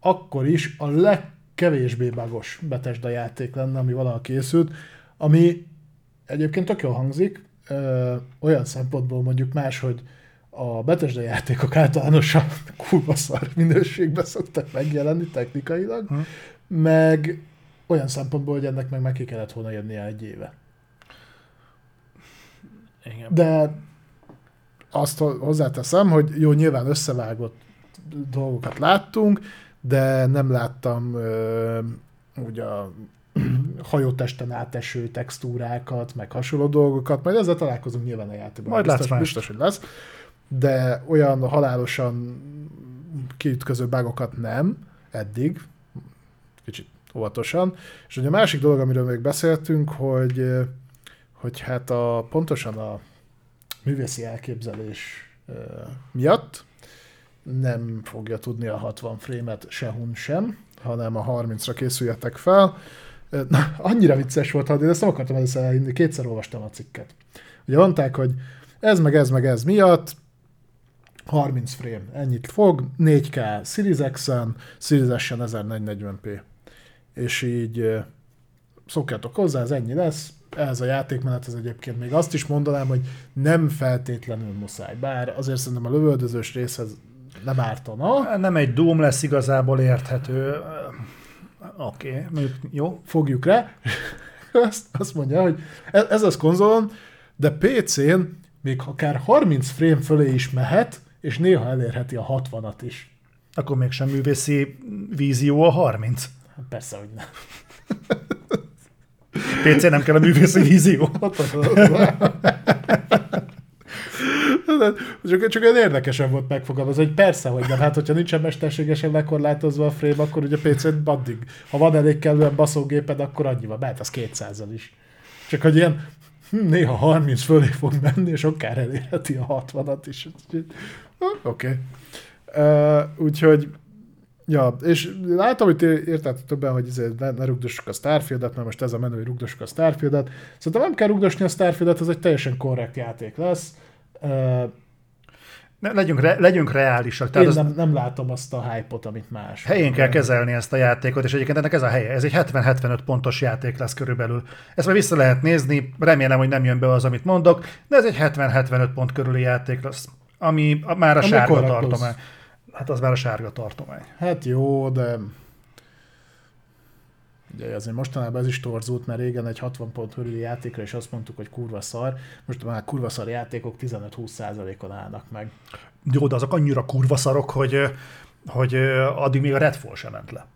akkor is a legkevésbé bagos Bethesda játék lenne, ami valaha készült, ami egyébként tök jól hangzik, olyan szempontból mondjuk más, hogy a Bethesda játékok általánosan kurva szar minőségben szoktak megjelenni technikailag, Hm. meg olyan szempontból, hogy ennek meg meg ki kellett volna jönnie egy éve. Igen. De azt ho- hozzáteszem, hogy jó, nyilván összevágott dolgokat láttunk, de nem láttam ö, úgy a hajótesten áteső textúrákat, meg hasonló dolgokat, majd ezzel találkozunk nyilván a játékban. Majd biztos, mást. biztos, hogy lesz. De olyan halálosan kiütköző bágokat nem, eddig, kicsit óvatosan. És ugye a másik dolog, amiről még beszéltünk, hogy, hogy hát a, pontosan a művészi elképzelés miatt nem fogja tudni a 60 frémet se hun sem, hanem a 30-ra készüljetek fel. Na, annyira vicces volt, én ezt nem akartam először elhinni, kétszer olvastam a cikket. Ugye mondták, hogy ez meg ez meg ez miatt 30 frame, ennyit fog, 4K Series X-en, Series S-en 1440p. És így ö, szokjatok hozzá, ez ennyi lesz. Ez a játékmenet, ez egyébként még azt is mondanám, hogy nem feltétlenül muszáj. Bár azért szerintem a lövöldözős részhez nem ártana. Nem egy Doom lesz igazából érthető. Oké, okay. jó. Fogjuk rá. Azt, azt mondja, hogy ez, ez az konzolon, de PC-n még akár 30 frame fölé is mehet, és néha elérheti a 60-at is. Akkor mégsem művészi vízió a 30. Hát Persze, hogy nem. PC nem kell a művészi vízió. Csak, csak olyan érdekesen volt megfogalmazva, hogy persze, hogy nem. Hát, hogyha nincsen mesterségesen lekorlátozva a frame, akkor ugye PC-n addig, ha van elég kellően baszógéped, akkor annyi van. Mehet az 200 is. Csak hogy ilyen hm, néha 30 fölé fog menni, és akár elérheti a 60-at is. Oké. Okay. Uh, úgyhogy Ja, és látom, hogy értettek többen, hogy ezért ne, ne rugdossuk a Starfieldet, mert most ez a menő, hogy rugdossuk a Starfieldet. Szerintem nem kell rugdosni a Starfieldet, ez egy teljesen korrekt játék lesz. Ne, legyünk, re, legyünk reálisak. Tehát én az nem, nem látom azt a hype-ot, amit más. helyén kell kezelni ezt a játékot, és egyébként ennek ez a helye. Ez egy 70-75 pontos játék lesz körülbelül. Ezt már vissza lehet nézni, remélem, hogy nem jön be az, amit mondok, de ez egy 70-75 pont körüli játék lesz, ami már a Ami sárga tartomány. Hát az már a sárga tartomány. Hát jó, de ugye azért mostanában ez is torzult, mert régen egy 60 pont körüli játékra is azt mondtuk, hogy kurva szar, most már kurva szar játékok 15-20%-on állnak meg. Jó, de azok annyira kurva szarok, hogy, hogy addig még a Redfall sem ment le.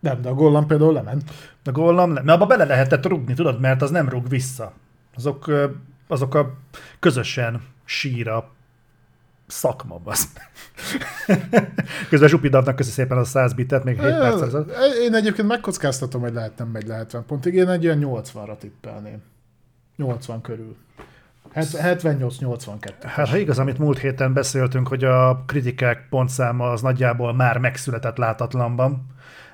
Nem, de a Gollam például lement. A Gollam, mert abba bele lehetett rugni, tudod, mert az nem rúg vissza. Azok, azok a közösen síra szakma, az. Közben Zsupidavnak köszi szépen a 100 bitet, még 7 perc. Én egyébként megkockáztatom, hogy lehet nem megy le 70 pontig. Én egy olyan 80-ra tippelném. 80 körül. Het- 78-82. Hát ha igaz, amit múlt héten beszéltünk, hogy a kritikák pontszáma az nagyjából már megszületett látatlanban.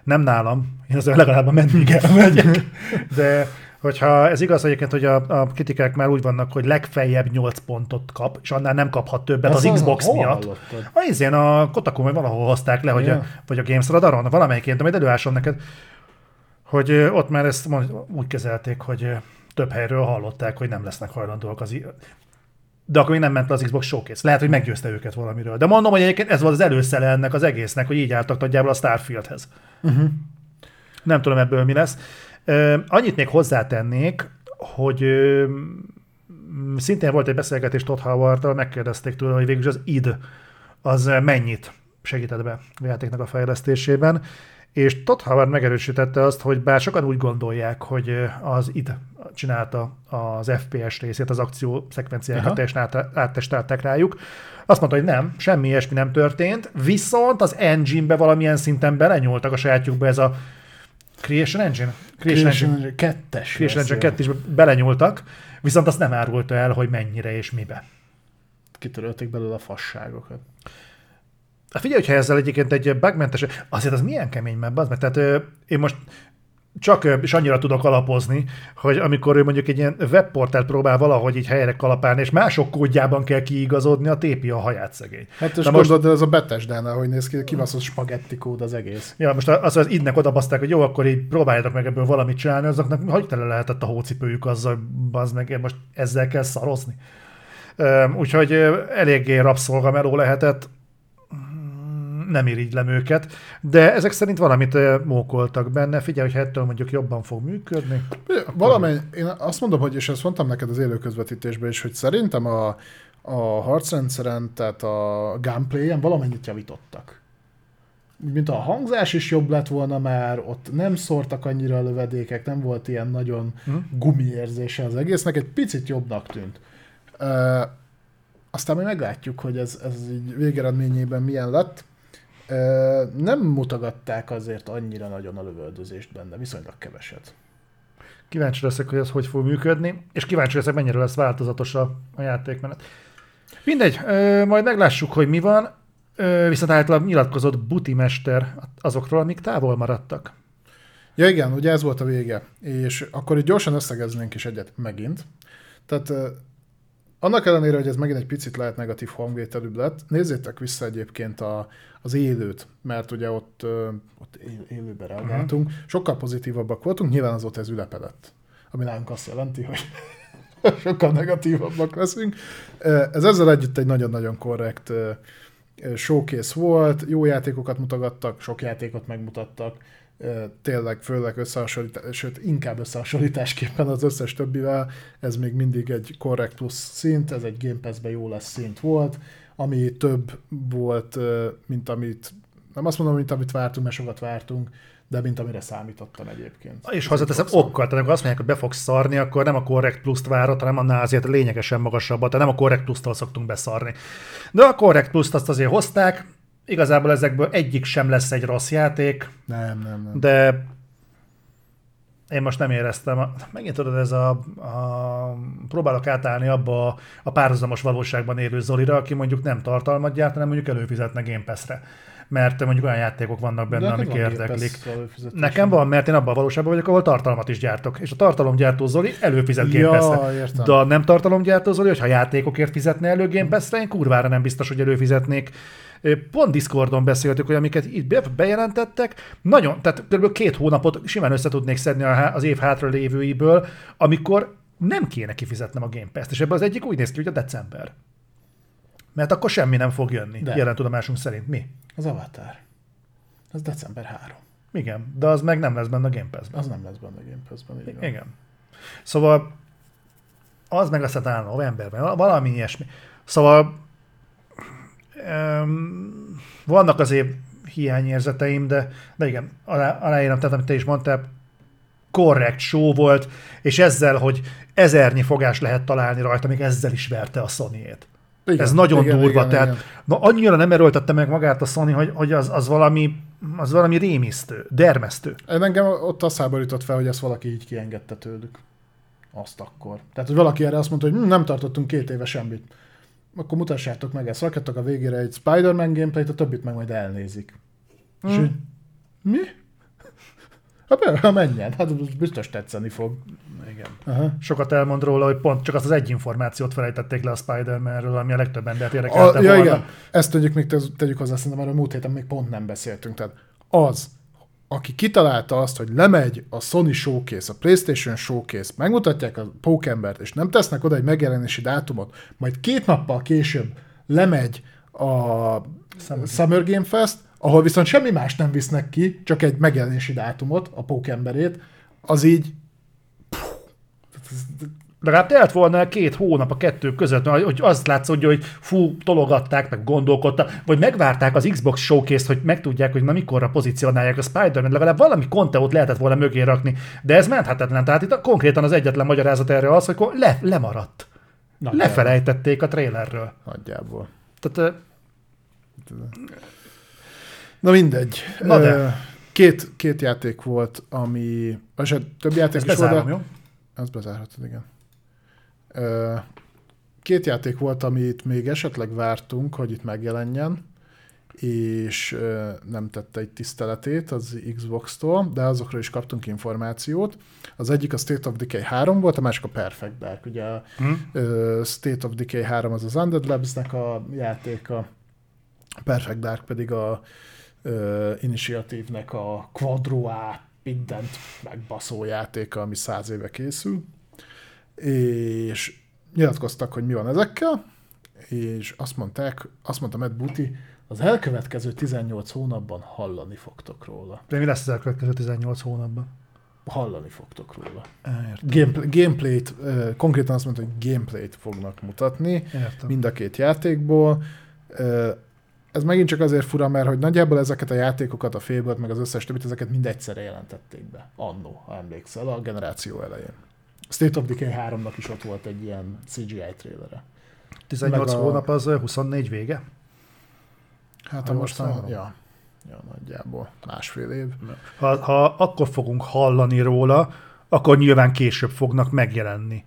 Nem nálam, én azért legalább a mendig elmegyek. De hogyha ez igaz egyébként, hogy a, a kritikák már úgy vannak, hogy legfeljebb 8 pontot kap, és annál nem kaphat többet az Ezt Xbox hol miatt. hallottad? A izén a Kotaku, vagy valahol hozták le, hogy Ja. a, vagy a Games Radaron, valamelyiként, de majd előásom neked, hogy ott már ezt úgy kezelték, hogy több helyről hallották, hogy nem lesznek hajlandóak az i- de akkor még nem ment le az Xbox Showcase. Lehet, hogy meggyőzte őket valamiről. De mondom, hogy egyébként ez volt az előszele ennek az egésznek, hogy így álltak nagyjából a Starfieldhez. Uh-huh. Nem tudom ebből mi lesz. Annyit még hozzátennék, hogy szintén volt egy beszélgetés Todd Howard-tal, megkérdezték tőle, hogy végül az id az mennyit segített be a játéknak a fejlesztésében, és Todd Howard megerősítette azt, hogy bár sokan úgy gondolják, hogy az id csinálta az FPS részét, az akció szekvenciákat teljesen át, áttestálták rájuk, azt mondta, hogy nem, semmi ilyesmi nem történt, viszont az engine-be valamilyen szinten belenyúltak a sajátjukba ez a Creation Engine? Creation, Engine, Creation Engine 2-es. Creation Engine verzió. 2 is belenyúltak, viszont azt nem árulta el, hogy mennyire és mibe. kitörölték belőle a fasságokat. Hát figyelj, hogyha ezzel egyébként egy bugmentes, azért az milyen kemény mert az, mert tehát ö, én most csak és annyira tudok alapozni, hogy amikor ő mondjuk egy ilyen webportált próbál valahogy így helyre kalapálni, és mások kódjában kell kiigazodni, a tépi a haját szegény. Hát és most... gondolod, ez a Betesdánál, hogy néz ki, kibaszott spagetti kód az egész. Ja, most az, az idnek odabaszták, hogy jó, akkor így próbáljátok meg ebből valamit csinálni, azoknak hogy tele lehetett a hócipőjük azzal, az meg most ezzel kell szarozni. Úgyhogy eléggé rabszolgameló lehetett, nem irigylem őket, de ezek szerint valamit mókoltak benne. Figyelj, hogy ettől mondjuk jobban fog működni. Valamely, én azt mondom, hogy, és ezt mondtam neked az élő közvetítésben is, hogy szerintem a, a harcrendszeren, tehát a gameplay-en valamennyit javítottak. Mint a hangzás is jobb lett volna már, ott nem szórtak annyira a lövedékek, nem volt ilyen nagyon Hm? gumiérzése az egésznek, egy picit jobbnak tűnt. Uh, aztán majd meglátjuk, hogy ez, ez így végeredményében milyen lett. Nem mutogatták azért annyira nagyon a lövöldözést benne, viszonylag keveset. Kíváncsi leszek, hogy ez hogy fog működni, és kíváncsi leszek, mennyire lesz változatos a, a játékmenet. Mindegy, ö, majd meglássuk, hogy mi van, ö, viszont általában nyilatkozott Buti mester azokról, amik távol maradtak. Ja igen, ugye ez volt a vége. És akkor itt gyorsan összegeznénk is egyet megint. Tehát annak ellenére, hogy ez megint egy picit lehet negatív hangvételűbb lett, nézzétek vissza egyébként a, az élőt, mert ugye ott, ott él, élőben reagáltunk, sokkal pozitívabbak voltunk, nyilván azóta ez ülepedett. Ami nálunk azt jelenti, hogy sokkal negatívabbak leszünk. Ez ezzel együtt egy nagyon-nagyon korrekt showcase volt, jó játékokat mutogattak, sok játékot megmutattak, tényleg főleg összehasonlítás, sőt inkább összehasonlításképpen az összes többivel, ez még mindig egy korrekt plusz szint, ez egy Game Pass-ben jó lesz szint volt, ami több volt, mint amit, nem azt mondom, mint amit vártunk, mert sokat vártunk, de mint amire számítottam egyébként. És hozzáteszem okkal, tehát amikor azt mondják, hogy be fogsz szarni, akkor nem a korrekt pluszt várod, hanem annál azért lényegesen magasabbat, tehát nem a korrekt plusztól szoktunk beszarni. De a korrekt pluszt azt azért hozták, igazából ezekből egyik sem lesz egy rossz játék, Nem, nem, nem. de én most nem éreztem. Megint tudod, ez a, a próbálok átállni abba a, a párhuzamos valóságban élő Zolira, aki mondjuk nem tartalmat gyárt, hanem mondjuk előfizetne Game Pass-re. Mert mondjuk olyan játékok vannak benne, neked amik van Game érdeklik. Nekem van, mert én abban a valóságban vagyok, ahol tartalmat is gyártok. És a tartalomgyártó Zoli előfizet Game Ja, értem. De a nem tartalomgyártó Zoli, hogyha játékokért fizetne elő Game Pass-re, én kurvára nem biztos, hogy előfizetnék. Pont Discordon beszéltük, hogy amiket itt be- bejelentettek, nagyon, tehát kb. két hónapot simán össze tudnék szedni a az év hátra lévőiből, amikor nem kéne kifizetnem a Game Pass-t, és ebben az egyik úgy néz ki, hogy a december. Mert akkor semmi nem fog jönni, De. jelen tudomásunk szerint. Mi? Az Avatar. Az december 3. Igen, de az meg nem lesz benne a Game Pass-ben. Az nem lesz benne Game Pass-ben. van. Igen. Szóval az meg lesz talán novemberben, valami ilyesmi. Szóval um, vannak azért hiányérzeteim, de, de igen, alá, aláírom, tehát amit te is mondtál, korrekt show volt, és ezzel, hogy ezernyi fogás lehet találni rajta, még ezzel is verte a Sony-ét. Igen, Ez nagyon igen, durva, igen, tehát igen. Na, annyira nem erőltette meg magát a Sony, hogy, hogy az, az, valami, az valami rémisztő, dermesztő. Engem ott azt háborított fel, hogy ezt valaki így kiengedte tőlük. Azt akkor. Tehát, hogy valaki erre azt mondta, hogy hm, nem tartottunk két éve semmit. Akkor mutassátok meg ezt. Rakjatok a végére egy Spider-Man gameplayt, a többit meg majd elnézik. Hmm. És így, mi? Hát ha menjen, hát biztos tetszeni fog. Igen. Aha. Sokat elmond róla, hogy pont csak azt az egy információt felejtették le a Spider-Man-ről, ami a legtöbb embert A, érdekelte ja, volna. igen. Ezt tegyük, még, tegyük hozzá, szerintem erről múlt héten még pont nem beszéltünk. Tehát az, aki kitalálta azt, hogy lemegy a Sony Showcase, a PlayStation Showcase, megmutatják a pókembert, és nem tesznek oda egy megjelenési dátumot, majd két nappal később lemegy a Summer Summer Game Fest, ahol viszont semmi más nem visznek ki, csak egy megjelenési dátumot, a pókemberét, az így Legalább telt volna két hónap a kettő között, hogy hogy azt látszódja, hogy fú, tologatták, meg gondolkodtak, vagy megvárták az Xbox showcase hogy megtudják, hogy na mikorra pozícionálják a Spider-Man, legalább valami konteót lehetett volna mögé rakni, de ez menthetetlen. Tehát itt a, konkrétan az egyetlen magyarázat erre az, hogy le, lemaradt. Nagyjából. Lefelejtették a trailerről. nagyjából. Tehát Na mindegy. Na de. Két, két játék volt, ami... Vagy hát több játék ezt is volt, bezárom, de... jó? Ezt bezárhatod, igen. Két játék volt, amit még esetleg vártunk, hogy itt megjelenjen, és nem tette egy tiszteletét az Xbox-tól, de azokról is kaptunk információt. Az egyik a State of Decay 3 volt, a másik a Perfect Dark. Ugye a hmm. State of Decay 3 az az Undead Labs-nek a játéka, Perfect Dark pedig a Initiative-nek a Quadro A mindent megbaszó játéka, ami száz éve készül. És nyilatkoztak, hogy mi van ezekkel, és azt mondták, azt mondta Matt Booty, az elkövetkező 18 hónapban hallani fogtok róla. De mi lesz az elkövetkező 18 hónapban? Hallani fogtok róla. Gameplay, gameplayt, konkrétan azt mondta, hogy gameplayt fognak mutatni Értem. mind a két játékból. Ez megint csak azért fura, mert hogy nagyjából ezeket a játékokat, a fable meg az összes többit, ezeket mind egyszerre jelentették be. Annó, ha emlékszel, a generáció elején. State of Decay 3-nak is ott volt egy ilyen CGI trailere. 18 meg hónap az 24 vége? Hát a mostan, ja, ja, nagyjából másfél év. Ha, ha akkor fogunk hallani róla, akkor nyilván később fognak megjelenni.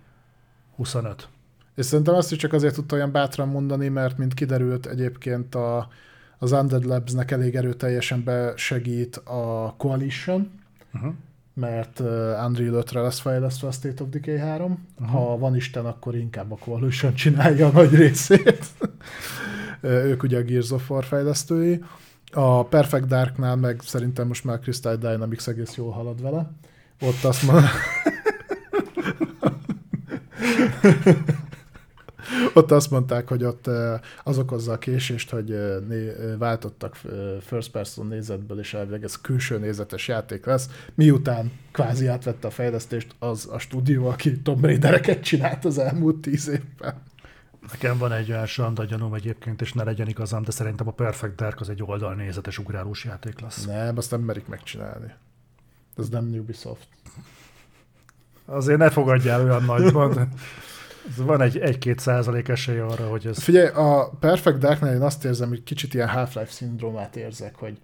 25. És szerintem azt is csak azért tudta olyan bátran mondani, mert mint kiderült egyébként a, az Undead Labs-nek elég erőteljesen besegít a Coalition, uh-huh. Mert Unreal 5-re lesz fejlesztve a State of Decay 3. Uh-huh. Ha van Isten, akkor inkább a Coalition csinálja a nagy részét. ők ugye a Gears of War fejlesztői. A Perfect Darknál meg szerintem most már Crystal Dynamics egész jól halad vele. Ott azt mondom... ott azt mondták, hogy ott az okozza a késést, hogy váltottak first person nézetből, és elvileg ez külső nézetes játék lesz, miután kvázi átvette a fejlesztést az a stúdió, aki Tomb Raidereket csinált az elmúlt tíz évben. Nekem van egy olyan sanda gyanúm egyébként, és ne legyen igazam, de szerintem a Perfect Dark az egy oldalnézetes ugrálós játék lesz. Nem, azt nem merik megcsinálni. Ez nem Ubisoft. Azért ne fogadjál olyan nagyban. Van egy 1-2 százalék esély arra, hogy ez... Figyelj, a Perfect Darknál én azt érzem, hogy kicsit ilyen Half-Life szindrómát érzek, hogy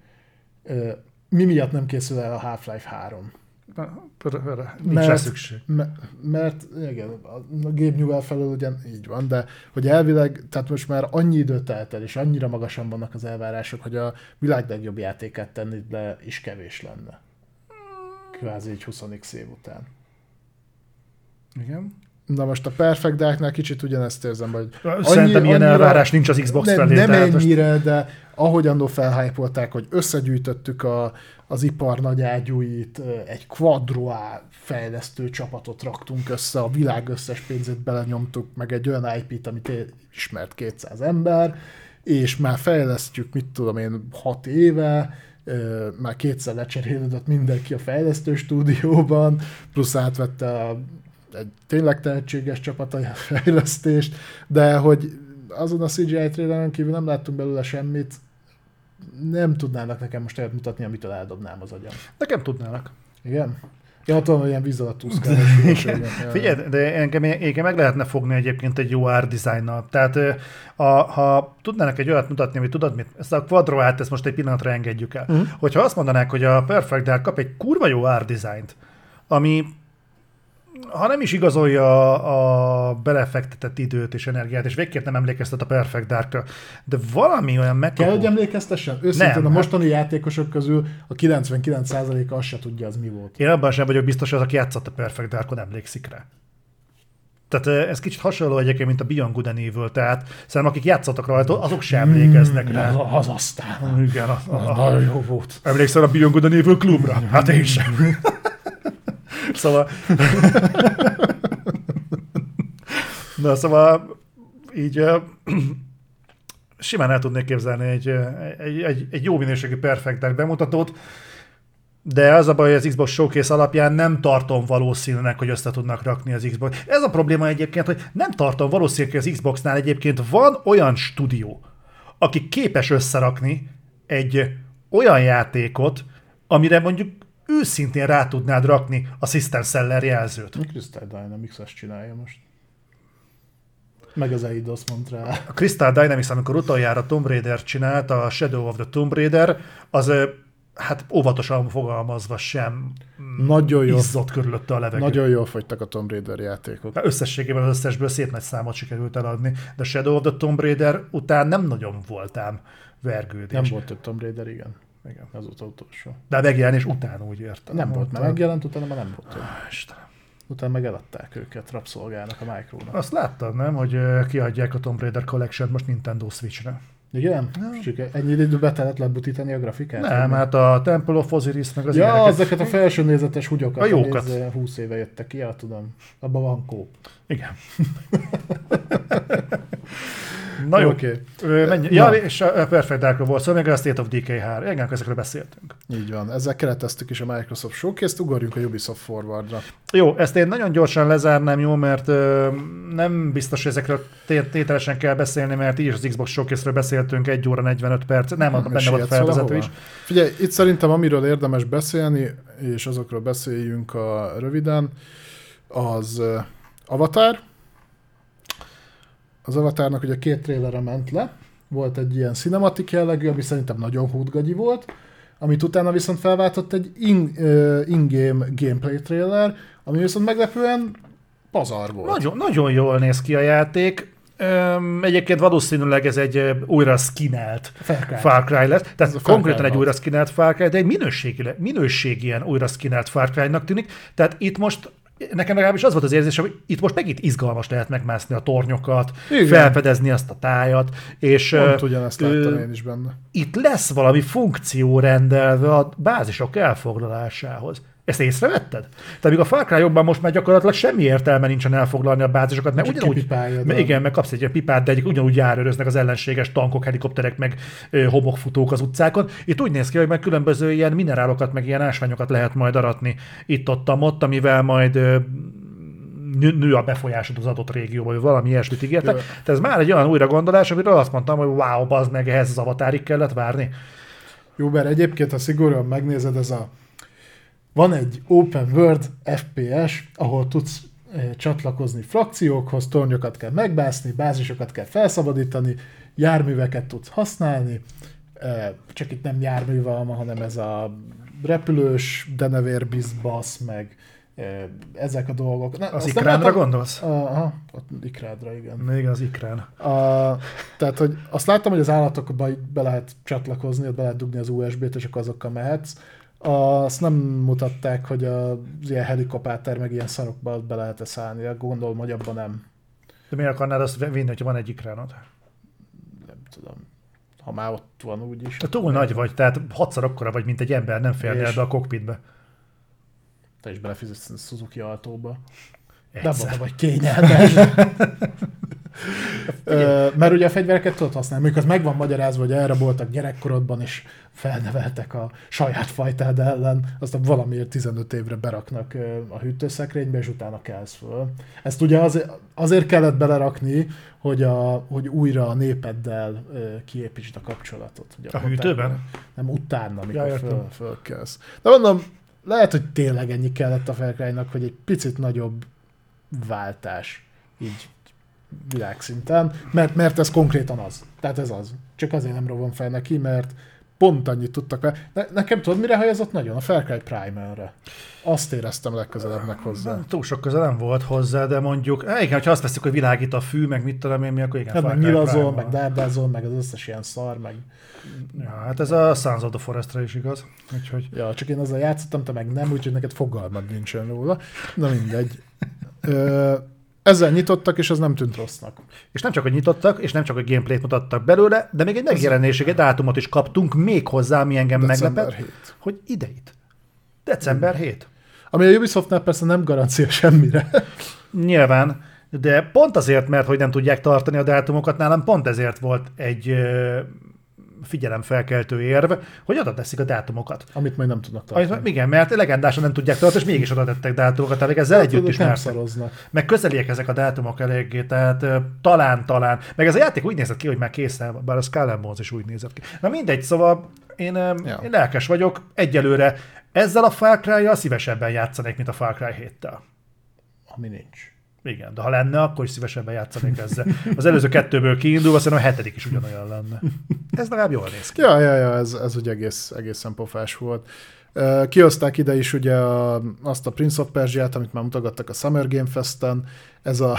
ö, mi miatt nem készül el a Half-Life 3. Nincs mert, szükség. Mert, mert igen, a Gabe Newell felől ugyan így van, de hogy elvileg, tehát most már annyi időt telt el, és annyira magasan vannak az elvárások, hogy a világ legjobb játékát tenni le is kevés lenne. Kvázi egy 20 év után. Igen. Na most a Perfect Darknál kicsit ugyanezt érzem, hogy... Szerintem annyi, ilyen annyira, elvárás nincs az Xbox ne, felé. Nem ennyire, most... de ahogy annó felhájpolták, hogy összegyűjtöttük a, az ipar nagy ágyúit, egy quadroá fejlesztő csapatot raktunk össze, a világ összes pénzét belenyomtuk, meg egy olyan IP-t, amit ismert 200 ember, és már fejlesztjük, mit tudom én, 6 éve, már kétszer lecserélődött mindenki a fejlesztő stúdióban, plusz átvette a egy tényleg tehetséges csapat a fejlesztést, de hogy azon a CGI traileren kívül nem láttunk belőle semmit, nem tudnának nekem most olyat mutatni, amitől eldobnám az agyam. Nekem tudnának. Igen? Ja, tudom, hogy ilyen víz alatt Figyelj, de engem, engem meg lehetne fogni egyébként egy jó art designnal. Tehát a, ha tudnának egy olyat mutatni, amit tudod mit, ezt a quadroát, ezt most egy pillanatra engedjük el. Uh-huh. Hogyha azt mondanák, hogy a Perfect Dark kap egy kurva jó art designt, ami ha nem is igazolja a belefektetett időt és energiát, és végképp nem emlékeztet a Perfect Darkra, de valami olyan meg. Kell, hogy emlékeztessen? Őszintén nem, a mostani játékosok közül a 99%-a azt se tudja, az mi volt. Én abban sem vagyok biztos, hogy az, aki játszott a Perfect Darkon, emlékszik rá. Tehát ez kicsit hasonló egyébként, mint a Beyond Good and Evil, tehát szerintem akik játszottak rajta, azok sem emlékeznek rá. Az, az aztán. Igen, a, a, a, nagyon jó volt. Emlékszel a Beyond Good and Evil klubra? Hát én sem. Szóval... Na, szóval így simán el tudnék képzelni egy, egy, egy, egy jó minőségű Perfect bemutatót, de az a baj, hogy az Xbox Showcase alapján nem tartom valószínűnek, hogy össze tudnak rakni az Xbox. Ez a probléma egyébként, hogy nem tartom valószínűnek, hogy az Xboxnál egyébként van olyan stúdió, aki képes összerakni egy olyan játékot, amire mondjuk őszintén rá tudnád rakni a System Seller jelzőt. A Crystal Dynamics azt csinálja most. Meg az Eidos mondta rá. A Crystal Dynamics, amikor utoljára Tomb Raider csinált, a Shadow of the Tomb Raider, az hát óvatosan fogalmazva sem Nagyon jó. izzott körülötte a levegő. Nagyon jól fogytak a Tomb Raider játékok. Összességében az összesből szép nagy számot sikerült eladni, de Shadow of the Tomb Raider után nem nagyon voltám vergődés. Nem volt több Tomb Raider, igen. Igen. Ez volt az utolsó. De a megjelenés után úgy értem. Nem volt, mert megjelent, utána már nem volt több. Istenem. Utána meg eladták őket rabszolgának a Micronak. Azt láttad, nem, hogy kiadják a Tomb Raider Collection most Nintendo Switch-re? Igen? Csak ennyi időben be kellett lebutítani a grafikát? Nem, mi? hát a Temple of Osiris meg az Ja, ilyeneket- ezeket a felső nézetes hugyokat, A jókat. ez, 20 éve jöttek ki, ja, tudom. Abban van kóp. Igen. Na jó, Oké. okay. menj. Na. Ja, és a Perfect Dark volt szó, meg a State of Decay 3. Igen, ezekről beszéltünk. Így van. Ezzel kereteztük is a Microsoft Showcase-t, ugorjunk a Ubisoft Forwardra. Jó, ezt én nagyon gyorsan lezárnám, jó, mert ö, nem biztos, hogy ezekről té- tételesen kell beszélni, mert így is az Xbox Showcase-ről beszéltünk 1 óra 45 perc, nem, Nem, benne volt a felvezető is. Figyelj, itt szerintem amiről érdemes beszélni, és azokról beszéljünk a röviden, az Avatar. Az Avatarnak ugye két trélere ment le, volt egy ilyen cinematik jellegű, ami szerintem nagyon hútgagyi volt, amit utána viszont felváltott egy in, uh, in-game gameplay trailer, ami viszont meglepően pazar volt. Nagyon, nagyon jól néz ki a játék. Öm, egyébként valószínűleg ez egy újra skinelt Far Cry. Far Cry lesz. Tehát konkrétan Cry egy újra skinelt Far Cry, de egy minőségi, minőség ilyen újra skinelt Far Cry-nak tűnik. Tehát itt most nekem legalábbis az volt az érzés, hogy itt most megint izgalmas lehet megmászni a tornyokat, Igen. felfedezni azt a tájat, és Pont ugyanezt láttam én is benne. itt lesz valami funkció rendelve a bázisok elfoglalásához. Ezt észrevetted? Tehát még a Far Cry jobban most már gyakorlatilag semmi értelme nincsen elfoglalni a bázisokat, mert Csak ugyanúgy, de- igen, meg kapsz egy pipát, de egyik ugyanúgy járőröznek az ellenséges tankok, helikopterek, meg ö, homokfutók az utcákon. Itt úgy néz ki, hogy meg különböző ilyen minerálokat, meg ilyen ásványokat lehet majd aratni itt-ott, ott, amivel majd ö, nő, a befolyásod az adott régióba, vagy valami ilyesmit ígértek. Jó. Tehát ez már egy olyan újra gondolás, amiről azt mondtam, hogy wow, bazd meg, ehhez az avatárig kellett várni. Jó, mert egyébként, ha szigorúan megnézed, ez a... Van egy open world FPS, ahol tudsz eh, csatlakozni frakciókhoz, tornyokat kell megbászni, bázisokat kell felszabadítani, járműveket tudsz használni, eh, csak itt nem jármű van, hanem ez a repülős denevér bizbasz, meg eh, ezek a dolgok. Na, Az ikránra látom- gondolsz? Aha, ott ikrádra, igen. Még az ikrán. A, tehát, hogy azt láttam, hogy az állatokba be lehet csatlakozni, ott be lehet dugni az USB-t, és akkor azokkal mehetsz. Azt nem mutatták, hogy az ilyen helikopter, meg ilyen szarokba be lehet-e szállni. Gondolom, hogy abban nem. De miért akarnád azt vinni, hogyha van egy ikránod? Nem tudom. Ha már ott van úgyis. Te túl nagy vagy, tehát hatszor akkora vagy, mint egy ember, nem férnél be a kokpitbe. Te is belefizetsz a Suzuki autóba. De Egyszer. abban vagy kényelmes. Mert ugye a fegyvereket tudod használni, mondjuk az meg van magyarázva, hogy elraboltak gyerekkorodban, és felneveltek a saját fajtád ellen, aztán valamiért 15 évre beraknak a hűtőszekrénybe, és utána kelsz föl. Ezt ugye azért, azért kellett belerakni, hogy, a, hogy újra a népeddel kiépítsd a kapcsolatot. Ugye A hűtőben? Nem, utána, amikor Ja, föl, fölkelsz. De mondom, lehet, hogy tényleg ennyi kellett a Far hogy egy picit nagyobb váltás így világszinten, mert, mert ez konkrétan az. Tehát ez az. Csak azért nem rovom fel neki, mert pont annyit tudtak vele. Ne, nekem tudod, mire hajazott nagyon? A Far Cry Primal-re. Azt éreztem legközelebbnek hozzá. Túl sok köze nem volt hozzá, de mondjuk, eh, igen, ha azt veszik, hogy világít a fű, meg mit tudom én mi, akkor igen. Hát meg nyilazol, meg dárdázol, meg az összes ilyen szar, meg... Ja, hát ez a Sons of the Forestre is igaz. Úgyhogy Ja, csak én azzal játszottam, te meg nem, úgyhogy neked fogalmad nincsen róla. Na mindegy. Ö, ezzel nyitottak, és az nem tűnt rossznak. És nem csak, hogy nyitottak, és nem csak, hogy gameplayt mutattak belőle, de még egy megjelenési egy dátumot is kaptunk, még hozzá, ami engem December meglepett, 7. hogy ideit. December 7. Ami a Ubisoftnál persze nem garancia semmire. Nyilván, de pont azért, mert hogy nem tudják tartani a dátumokat, nálam pont ezért volt egy figyelemfelkeltő érv, hogy oda teszik a dátumokat. Amit majd nem tudnak tartani. Amit, igen, mert legendásan nem tudják tartani, és mégis oda tettek dátumokat, tehát ezzel együtt Tudod, is nem szaroznak. Meg közeliek ezek a dátumok eléggé, tehát talán, talán. Meg ez a játék úgy nézett ki, hogy már készen bár a Skull Bones is úgy nézett ki. Na mindegy, szóval én, Ja. én lelkes vagyok, egyelőre ezzel a Far Cry-jal szívesebben játszanék, mint a Far Cry 7-tel. Ami nincs. Igen, de ha lenne, akkor is szívesebben játszanék ezzel. Az előző kettőből kiindulva szerintem a hetedik is ugyanolyan lenne. Ez legalább jól néz ki. Ja, ja, ja, ez, ez ugye egész, egészen pofás volt. Kihozták ide is ugye azt a Prince of Persia-t, amit már mutogattak a Summer Game Festen, ez a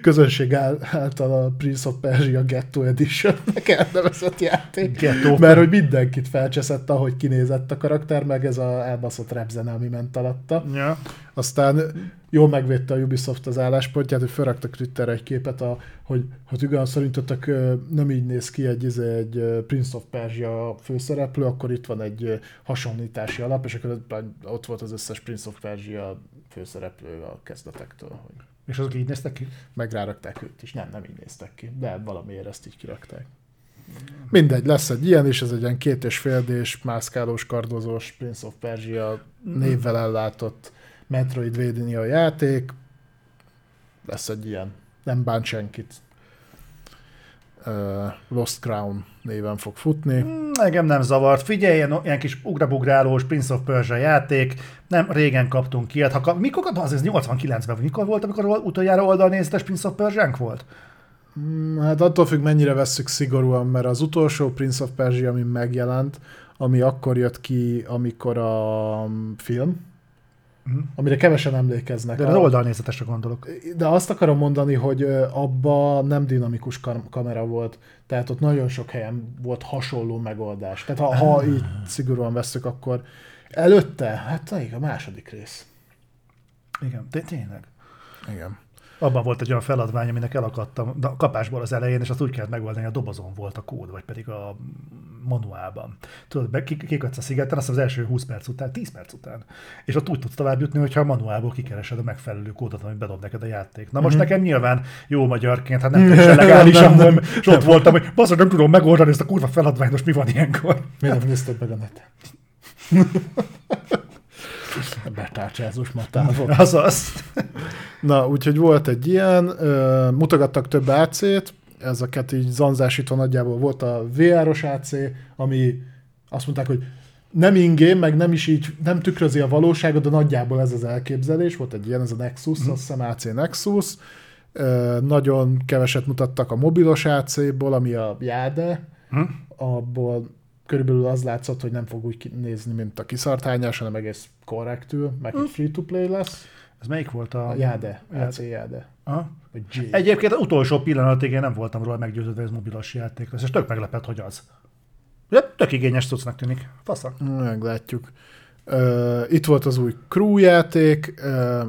közönség által a Prince of Persia Ghetto Edition-nek elnevezett játék. Ghetto. Mert hogy mindenkit felcseszett, ahogy kinézett a karakter, meg ez a elbaszott repzene, ami ment alatta. Ja. Aztán jól megvédte a Ubisoft az álláspontját, hogy felraktak Twitterre egy képet, a, hogy hát igen, szerintetek nem így néz ki egy, izé, egy Prince of Persia főszereplő, akkor itt van egy hasonlítási alap, és akkor ott volt az összes Prince of Persia főszereplő a kezdetektől, hogy És azok így néztek ki? meg rárakták őt is. Nem, nem így néztek ki, de valamiért ezt így kirakták. Mindegy, lesz egy ilyen is, ez egy ilyen két és fél D-s, mászkálós, kardozós Prince of Persia névvel ellátott Metroidvania játék. Lesz egy ilyen. Nem bánt senkit. Lost Crown néven fog futni. Hmm, Engem nem zavart. Figyelj, ilyen, ilyen kis ugrabugrálós Prince of Persia játék. Nem régen kaptunk ilyet. Ha kap, mikor kaptunk? Az ez 89-ben, vagy mikor volt, amikor utoljára oldalnézetes Prince of Persia volt? Mm, Hát attól függ, mennyire vesszük szigorúan, mert az utolsó Prince of Persia, ami megjelent, ami akkor jött ki, amikor a mm, film, Mhm. amire kevesen emlékeznek. De az A- oldalnézetesre gondolok. De azt akarom mondani, hogy abba nem dinamikus kam- kamera volt, tehát ott nagyon sok helyen volt hasonló megoldás. Tehát ha, ha így szigorúan veszük, akkor előtte, hát alig a második rész. Igen, té- tényleg. Igen. Abban volt egy olyan feladvány, aminek elakadtam de a kapásból az elején, és azt úgy kellett megoldani, hogy a dobozon volt a kód, vagy pedig a manuálban. Tudod, be- ki- kikatsz a szigeten, azt az első 20 perc után, 10 perc után. És ott úgy tudsz tovább jutni, hogyha a manuálból kikeresed a megfelelő kódot, amit bedob neked a játék. Na most Mhm. nekem nyilván jó magyarként, hát nem teljesen legálisan Nem, nem, és ott voltam, hogy basz, nem tudom megoldani ezt a kurva feladványt, most mi van ilyenkor? Miért nem nézted meg a neten? Betárcsázós matávok. Azaz. Na, úgyhogy volt egy ilyen, mutogattak több AC-t, ezeket így zanzásítva nagyjából volt a VR-os AC, ami azt mondták, hogy nem ingén, meg nem is így, nem tükrözi a valóságot, de nagyjából ez az elképzelés. Volt egy ilyen, ez a Nexus, mm. azt hiszem AC Nexus. Ö, nagyon keveset mutattak a mobilos AC-ból, ami a Jade. Hm? Abból körülbelül az látszott, hogy nem fog úgy nézni, mint a kiszartányás, hanem egész korrektül, meg hogy free-to-play lesz. Ez melyik volt a... A. AC Jade. Aha. Vagy J. Egyébként az utolsó pillanatig én nem voltam róla meggyőződve, hogy ez mobilos játék lesz, és tök meglepett, hogy az. Ja, tök igényes cuccnak tűnik. Fasza. Meglátjuk. Uh, itt volt az új Crew játék, uh,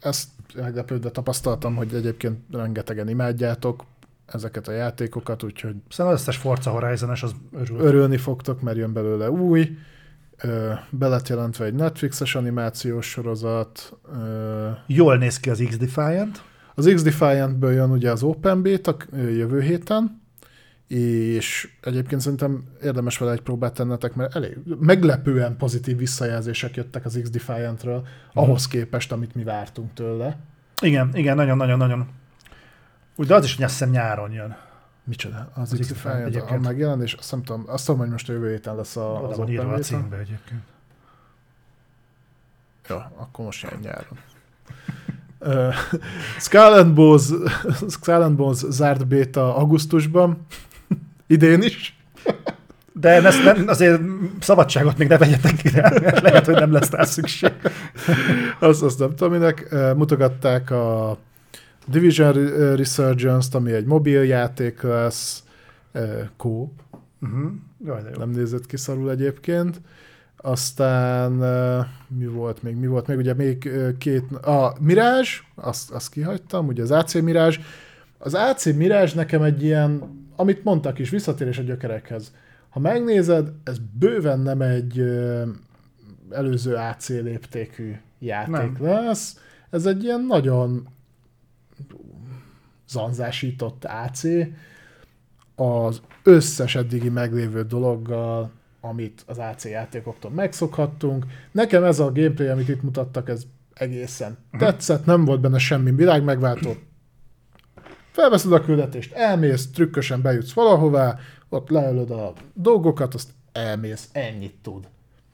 ezt meglepődve tapasztaltam, hogy egyébként rengetegen imádjátok ezeket a játékokat, úgyhogy Szerintem az összes Forza horizon az örül. örülni fogtok, mert jön belőle új. Be lett jelentve egy Netflixes animációs sorozat. Jól néz ki az X-Defiant. az X-Defiant-ből jön ugye az Open Beta jövő héten, és egyébként szerintem érdemes vele egy próbát tennetek, mert elég meglepően pozitív visszajelzések jöttek az X-Defiantről, ahhoz képest, amit mi vártunk tőle. Igen, igen, nagyon-nagyon-nagyon. Úgy, de az is, hogy azt hiszem nyáron jön. Micsoda? Az, Az a egyébként. megjelenés, azt nem tudom, azt tudom, hogy most a jövő héten lesz a, Oda az van írva a címbe egyébként. Ja, akkor most jön nyáron. Ö, Skull and Bones, Skull and Bones zárt beta augusztusban, idén is. De ezt nem, azért szabadságot még ne vegyetek ki rá, mert lehet, hogy nem lesz rá szükség. azt, azt nem tudom minek. Mutogatták a Division Re- Resurgence-t, ami egy mobil játék lesz, Coop, Uh-huh. Jaj, de jó. nem nézett ki szarul egyébként. Aztán ö, mi volt még, mi volt még, ugye még két, a Mirage, azt, azt kihagytam, ugye az AC Mirage. Az AC Mirage nekem egy ilyen, amit mondtak is, visszatérés a gyökerekhez. Ha megnézed, ez bőven nem egy előző AC léptékű játék nem. lesz. Ez egy ilyen nagyon zanzásított AC, az összes eddigi meglévő dologgal, amit az AC játékoktól megszokhattunk. Nekem ez a gameplay, amit itt mutattak, ez egészen tetszett, nem volt benne semmi világ megváltó. Felveszed a küldetést, elmész, trükkösen bejutsz valahová, ott leölöd a dolgokat, azt elmész, ennyit tud.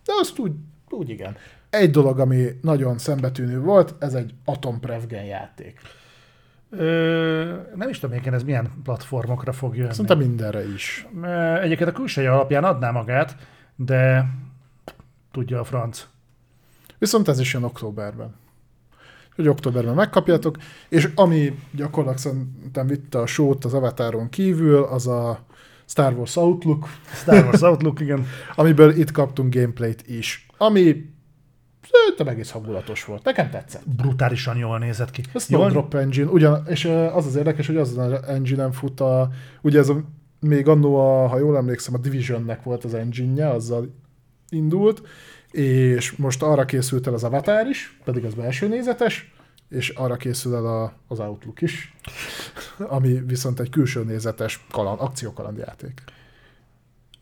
De azt úgy, úgy igen. egy dolog, ami nagyon szembetűnő volt, ez egy Atom Prevgen játék. Ö, nem is tudom, ez milyen platformokra fog jönni. Szerintem mindenre is. Egyébként a külsője alapján adná magát, de tudja a franc. Viszont ez is jön októberben. Hogy októberben megkapjátok, és ami gyakorlatilag szerintem vitte a sót az Avataron kívül, az a Star Wars Outlook, Star Wars Outlook, igen. amiből itt kaptunk gameplayt is, ami szerintem egész hangulatos volt. Nekem tetszett. Brutálisan jól nézett ki. No drop engine, ugyan, és az az érdekes, hogy azon az engine fut a, ugye ez a, még annó, a, ha jól emlékszem, a Divisionnek volt az engine azzal indult, és most arra készült el az Avatar is, pedig az belső nézetes, és arra készül el a, az Outlook is, ami viszont egy külső nézetes kaland, akciókalandjáték.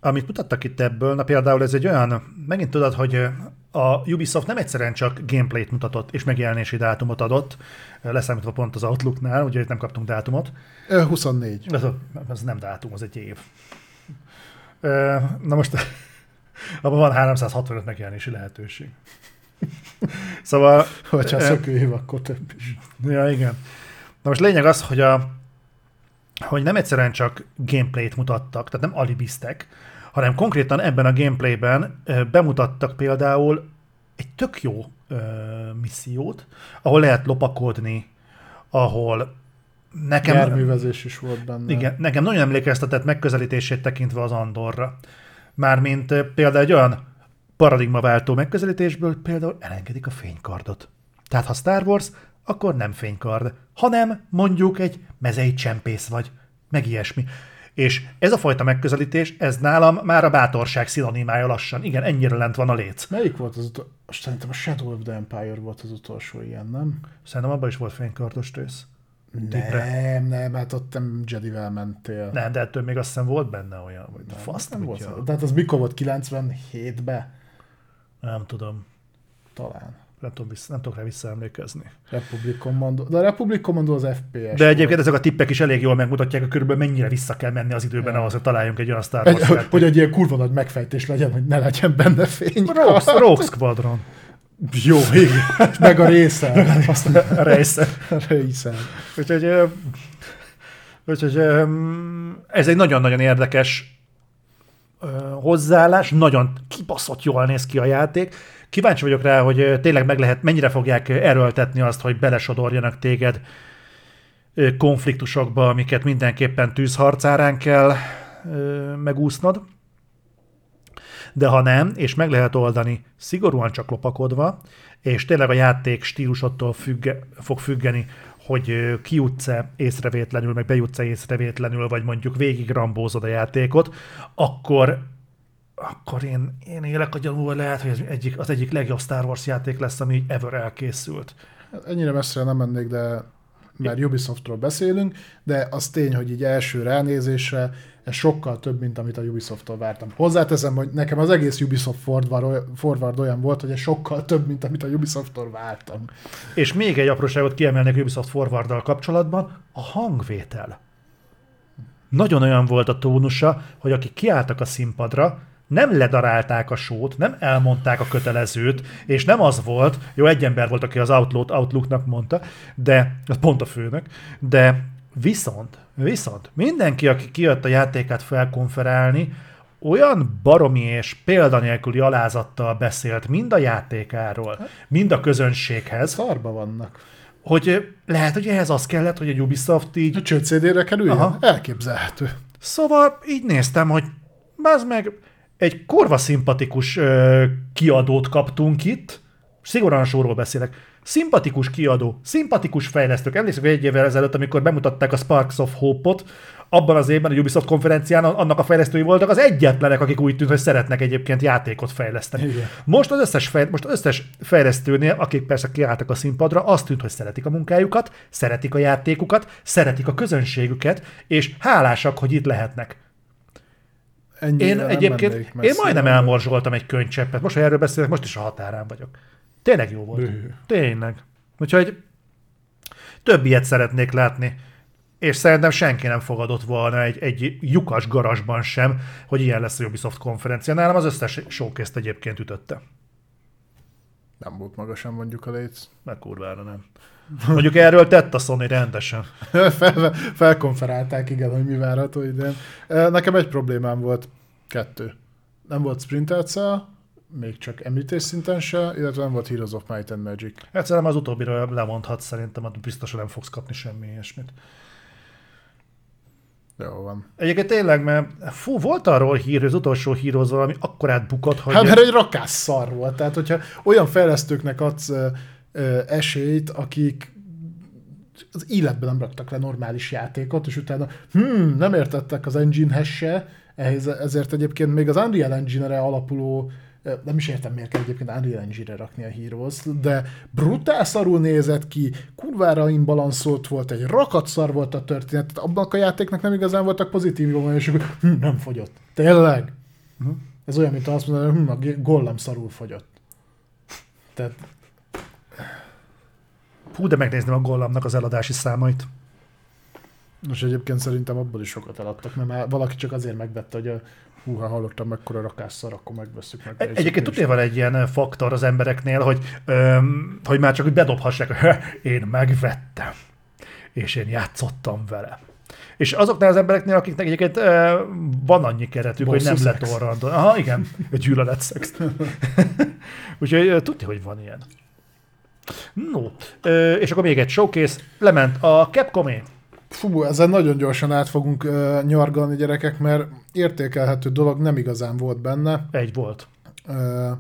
Amit mutattak itt ebből, na például ez egy olyan, megint tudod, hogy a Ubisoft nem egyszerűen csak gameplayt mutatott és megjelenési dátumot adott, leszámítva pont az Outlooknál, ugye itt nem kaptunk dátumot. Ö, 24. Ez, ez nem dátum, az egy év. Na most abban van 365 megjelenési lehetőség. Szóval... Hogyha ö, szökőhív, akkor több is. Ja, igen. Na most lényeg az, hogy, a, hogy nem egyszerűen csak gameplayt mutattak, tehát nem alibiztek, hanem konkrétan ebben a gameplayben bemutattak például egy tök jó ö, missziót, ahol lehet lopakodni, ahol nekem... Járművezés is volt benne. Igen, nekem nagyon emlékeztetett megközelítését tekintve az Andorra. Mármint például egy olyan paradigmaváltó megközelítésből például elengedik a fénykardot. Tehát ha Star Wars, akkor nem fénykard, hanem mondjuk egy mezei csempész vagy, meg ilyesmi. És ez a fajta megközelítés, ez nálam már a bátorság szinonimája lassan. Igen, ennyire lent van a léc. Melyik volt az utolsó? Szerintem a Shadow of the Empire volt az utolsó ilyen, nem? Szerintem abban is volt fénykardos rész. Tipre. Nem, nem, hát ott nem Jedivel mentél. Nem, de ettől még azt hiszem volt benne olyan, hogy Nem, fasz nem volt. tudja. Tehát az mikor volt? 97-ben? Nem tudom. Talán. Nem, tudom vissza, nem tudok rá visszaemlékezni. Republic Commando. De a Republic Commando az FPS. De egyébként ezek a tippek is elég jól megmutatják, hogy körülbelül mennyire vissza kell menni az időben Ja. ahhoz, hogy találjunk egy olyan Star Wars Egy, hogy egy ilyen kurva nagy megfejtés legyen, hogy ne legyen benne fény. Rogue, Rogue Squadron. Jó, igen. Meg a része. A része. a része. Úgyhogy, úgyhogy ez egy nagyon-nagyon érdekes hozzáállás, nagyon kibaszott jól néz ki a játék. Kíváncsi vagyok rá, hogy tényleg meg lehet, mennyire fogják erőltetni azt, hogy belesodorjanak téged konfliktusokba, amiket mindenképpen tűzharcárán kell megúsznod. De ha nem, és meg lehet oldani szigorúan csak lopakodva, és tényleg a játék stílusodtól függe, fog függeni, hogy kijutsz-e észrevétlenül, meg bejutsz-e észrevétlenül, vagy mondjuk végig rambózod a játékot, akkor akkor én, én élek a gyanúval lehet, hogy ez egyik, az egyik legjobb Star Wars játék lesz, ami így ever elkészült. Ennyire messzire nem mennék, de mert Ubisoftról beszélünk, de az tény, hogy így első ránézésre ez sokkal több, mint amit a Ubisofttól vártam. Hozzáteszem, hogy nekem az egész Ubisoft forward, olyan volt, hogy ez sokkal több, mint amit a Ubisofttól vártam. És még egy apróságot kiemelnék Ubisoft forward kapcsolatban, a hangvétel. Nagyon olyan volt a tónusa, hogy akik kiálltak a színpadra, nem ledarálták a sót, nem elmondták a kötelezőt, és nem az volt, jó, egy ember volt, aki az Outlook, Outlooknak mondta, de, az pont a főnök, de viszont, viszont mindenki, aki kijött a játékát felkonferálni, olyan baromi és példanélküli alázattal beszélt mind a játékáról, mind a közönséghez, Szarba vannak. hogy lehet, hogy ehhez az kellett, hogy egy Ubisoft így A csőd CD-re kerüljen? Aha. Elképzelhető. Szóval így néztem, hogy az meg egy kurva szimpatikus ö, kiadót kaptunk itt, szigorúan a sorról beszélek, szimpatikus kiadó, szimpatikus fejlesztők. Emlékszem, hogy egy évvel ezelőtt, amikor bemutatták a Sparks of Hope-ot, abban az évben a Ubisoft konferencián annak a fejlesztői voltak az egyetlenek, akik úgy tűnt, hogy szeretnek egyébként játékot fejleszteni. Igen. Most az összes, fej, most az összes fejlesztőnél, akik persze kiálltak a színpadra, azt tűnt, hogy szeretik a munkájukat, szeretik a játékukat, szeretik a közönségüket, és hálásak, hogy itt lehetnek. Ennyire Én egyébként, én majdnem elmorzsoltam egy könycseppet. Most, ha erről beszélek, most is a határán vagyok. Tényleg jó volt. Bő. Tényleg. Úgyhogy több ilyet szeretnék látni. És szerintem senki nem fogadott volna egy, egy lyukas garasban sem, hogy ilyen lesz a Ubisoft konferencia. Nálam az összes showcase egyébként ütötte. Nem volt magasan mondjuk a léc. Meg kurvára nem. Mondjuk erről tett a Sony rendesen. Fel, felkonferálták, igen, hogy mi várható idén. Nekem egy problémám volt, kettő. Nem volt sprinter cell, még csak említés szinten se, illetve nem volt Heroes of Might and Magic. Egyszerűen az utóbbira lemondhatsz szerintem, hogy biztosan nem fogsz kapni semmi ilyesmit. Jó van. Egyébként tényleg, mert fú, volt arról hír, az utolsó híroz valami akkorát bukott, hogy... Hát mert egy rakás szar volt. Tehát, hogyha olyan fejlesztőknek adsz esélyt, akik az életben nem raktak le normális játékot, és utána hmm, nem értettek az engine-hez se, ezért egyébként még az Unreal Engine-re alapuló nem is értem, miért kell egyébként Unreal Engine-re rakni a Heroes, de brutál szarul nézett ki, kurvára imbalanszolt volt, egy rakatszar volt a történet, abban a játéknak nem igazán voltak pozitív jó, és akkor hm, nem fogyott. Tényleg? Uh-huh. Ez olyan, mint azt mondani, hogy hm, a Gollum szarul fogyott. Tehát... Hú, de megnézném a Gollamnak az eladási számait. Most egyébként szerintem abból is sokat eladtak, mert már valaki csak azért megvette, hogy a hú, ha hallottam mekkora rakásszar, akkor megveszük meg. Egy, egyébként tudja, van egy ilyen faktor az embereknél, hogy, öm, hogy már csak úgy bedobhassák, hogy én megvettem, és én játszottam vele. És azoknál az embereknél, akiknek egyébként ö, van annyi keretük, Bosszú hogy nem lett orrandó. Aha, igen, egy gyűlölet Úgyhogy tudja, hogy van ilyen. No, ö, és akkor még egy showcase, lement a Capcomé. Fú, ezen nagyon gyorsan át fogunk uh, nyargalni gyerekek, mert értékelhető dolog nem igazán volt benne. Egy volt. Uh,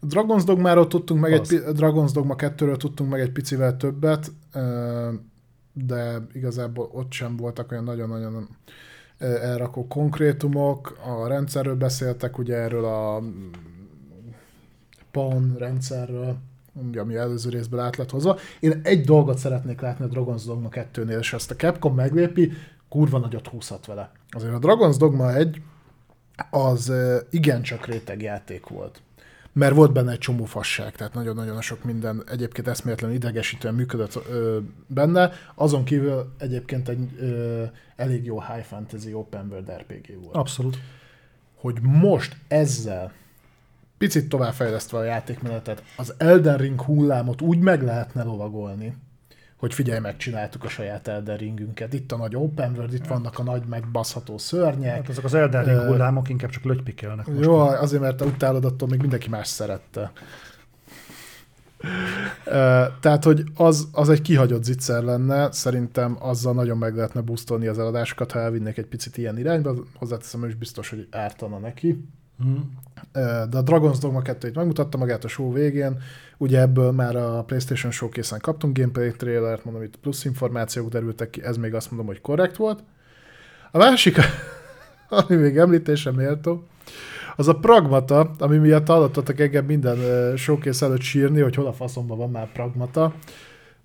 a Dragon's Dogmáról tudtunk meg Az. egy, Dragon's Dogma 2-ről tudtunk meg egy picivel többet, uh, de igazából ott sem voltak olyan nagyon-nagyon elrakó konkrétumok. A rendszerről beszéltek, ugye erről a PAN rendszerről, ami előző részből át lett hozva. Én egy dolgot szeretnék látni a Dragon's Dogma 2-nél, és ezt a Capcom meglépi, kurva nagyot húzhat vele. Azért a Dragon's Dogma 1 az igencsak réteg játék volt. Mert volt benne egy csomó fasság, tehát nagyon-nagyon sok minden egyébként eszméletlen idegesítően működött ö, benne. Azon kívül egyébként egy ö, elég jó high fantasy open world RPG volt. Abszolút. Hogy most ezzel picit továbbfejlesztve a játékmenetet, az Elden Ring hullámot úgy meg lehetne lovagolni, hogy figyelj, megcsináltuk a saját Elden Ringünket. Itt a nagy open world, itt vannak a nagy megbaszható szörnyek. Hát azok az Elden Ring hullámok inkább csak lögypikelnek. Jó, már. azért, mert a utálod, attól még mindenki más szerette. Tehát, hogy az, az egy kihagyott zicser lenne, szerintem azzal nagyon meg lehetne boostolni az eladásokat, ha elvinnék egy picit ilyen irányba, hozzáteszem, hogy biztos, hogy ártana neki. Hmm. De a Dragon's Dogma 2 t megmutatta magát a show végén, ugye ebből már a PlayStation Showcase-en kaptunk gameplay trailert, mondom, itt plusz információk derültek ki, ez még azt mondom, hogy korrekt volt. A másik, ami még említése méltó, az a pragmata, ami miatt hallottatok engem minden showcase előtt sírni, hogy hol a faszomban van már pragmata.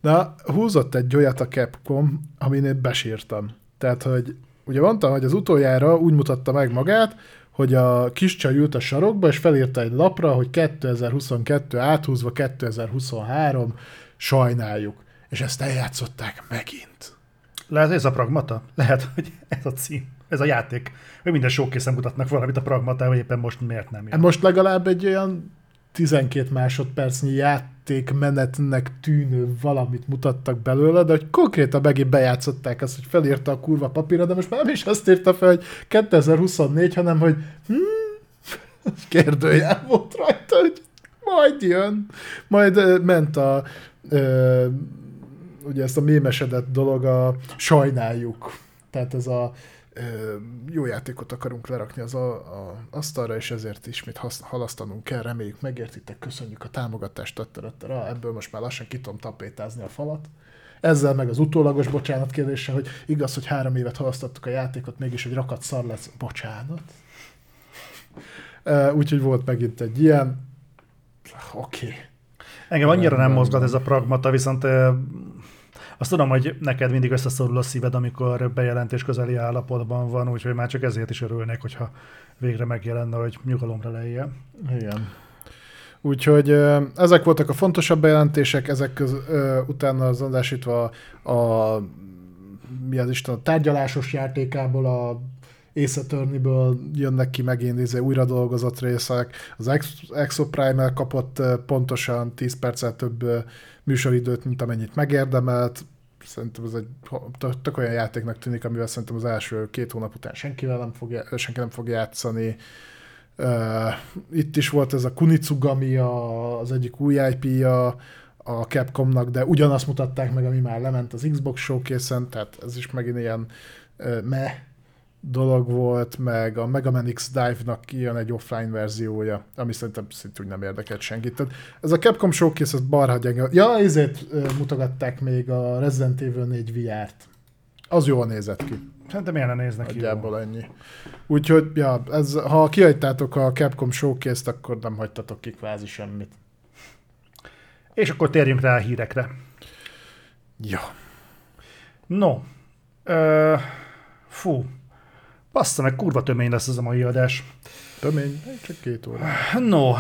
Na, húzott egy olyat a Capcom, amin én besírtam. Tehát, hogy ugye mondtam, hogy az utoljára úgy mutatta meg magát, hogy a kis csaj ült a sarokba, és felírta egy lapra, hogy 2022 áthúzva 2023, sajnáljuk. És ezt eljátszották megint. Lehet, ez a pragmata? Lehet, hogy ez a cím. Ez a játék. Hogy minden készen mutatnak valamit a pragmata, hogy éppen most miért nem jön. Most legalább egy olyan 12 másodpercnyi játékmenetnek tűnő valamit mutattak belőle, de hogy konkrétan megint bejátszották azt, hogy felírta a kurva papírra, de most már nem is azt írta fel, hogy 2024, hanem hogy hmm, kérdőjel volt rajta, hogy majd jön. Majd ment a ö, ugye ezt a mémesedett dolog a sajnáljuk. Tehát ez a jó játékot akarunk lerakni az a, a asztalra, és ezért ismét halasztanunk kell, reméljük megértitek, köszönjük a támogatást, tattarattara, ebből most már lassan ki tudom tapétázni a falat. Ezzel meg az utólagos bocsánat kérdése, hogy igaz, hogy három évet halasztottuk a játékot, mégis egy rakat szar lesz. Bocsánat. Úgyhogy volt megint egy ilyen. Oké. Okay. Engem annyira nem mozgat ez a pragmata, viszont azt tudom, hogy neked mindig összeszorul a szíved, amikor bejelentés közeli állapotban van, úgyhogy már csak ezért is örülnék, hogyha végre megjelenne, hogy nyugalomra lejje. Igen. Úgyhogy ezek voltak a fontosabb bejelentések, ezek köz, utána az adásítva a, a mi az Isten, a tárgyalásos játékából a Ace Attorney-ből jönnek ki megint izé, újra dolgozott részek. Az Ex- Exoprimer kapott ö, pontosan 10 percet több ö, műsoridőt, mint amennyit megérdemelt. Szerintem ez egy tök, olyan játéknak tűnik, amivel szerintem az első két hónap után senkivel nem fog, senki nem fog játszani. Itt is volt ez a Kunitsugami, az egyik új IP-ja a Capcomnak, de ugyanazt mutatták meg, ami már lement az Xbox showcase tehát ez is megint ilyen me dolog volt, meg a Mega Man X Dive-nak kijön egy offline verziója, ami szerintem szintén úgy nem érdekelt senkit. Tehát ez a Capcom Showcase, ez barha gyenge. Ja, ezért mutogatták még a Resident Evil 4 VR-t. Az jól nézett ki. Szerintem ilyen néznek ki. Nagyjából ennyi. Úgyhogy, ja, ez, ha kihagytátok a Capcom Showcase-t, akkor nem hagytatok ki kvázi semmit. És akkor térjünk rá a hírekre. Ja. No. Ö, fú. Bassza meg, kurva tömény lesz ez a mai adás. Tömény, csak két óra. No.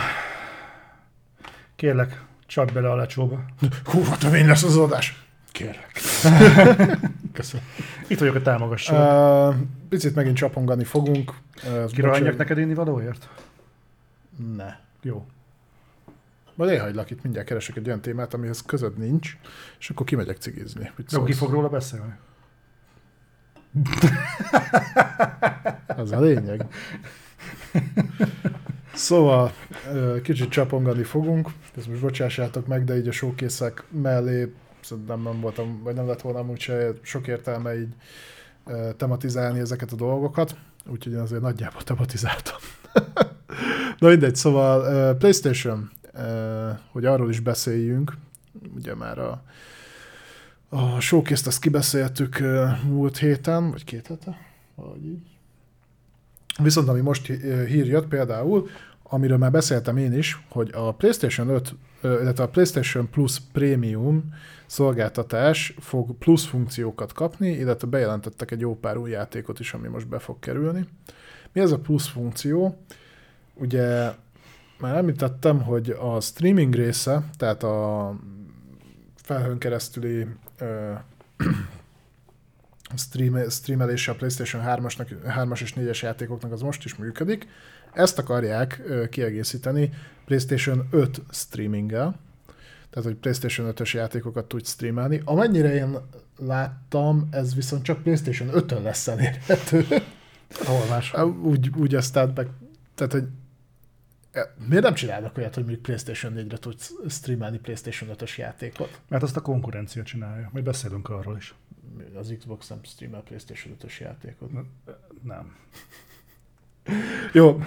Kérlek, csapd bele a lecsóba. Kurva tömény lesz az adás. Kérlek. Köszönöm. Itt vagyok a támogassó. Uh, picit megint csapongani fogunk. Uh, Kirohanjak neked inni valóért? Ne. Jó. Majd elhagylak itt, mindjárt keresek egy olyan témát, amihez között nincs, és akkor kimegyek cigizni. Jó, ki fog róla beszélni? Ez a lényeg. Szóval kicsit csapongani fogunk, ezt most bocsássátok meg, de így a showkészek mellé szerintem nem voltam, vagy nem lett volna amúgy se sok értelme így tematizálni ezeket a dolgokat, úgyhogy én azért nagyjából tematizáltam. Na mindegy, szóval PlayStation, hogy arról is beszéljünk, ugye már a, a showcase-t azt kibeszéltük múlt héten, vagy két hete, vagy így. Viszont ami most hí- hír jött például, amiről már beszéltem én is, hogy a PlayStation 5, ö, illetve a PlayStation Plus Premium szolgáltatás fog plusz funkciókat kapni, illetve bejelentettek egy jó pár új játékot is, ami most be fog kerülni. Mi ez a plusz funkció? Ugye már említettem, hogy a streaming része, tehát a felhőn keresztüli ö, stream, streamelése a PlayStation 3-asnak, 3-as és 4-es játékoknak az most is működik. Ezt akarják ö, kiegészíteni PlayStation 5 streaminggel, tehát hogy PlayStation 5-ös játékokat tudj streamelni. Amennyire én láttam, ez viszont csak PlayStation 5-ön lesz elérhető. Hol más? úgy, úgy aztán meg, tehát hogy miért nem csinálnak olyat, hogy mondjuk PlayStation 4-re tudsz streamelni PlayStation 5-ös játékot? Mert azt a konkurencia csinálja. Majd beszélünk arról is. Az Xbox nem streamel PlayStation 5-ös játékot. Nem. Jó,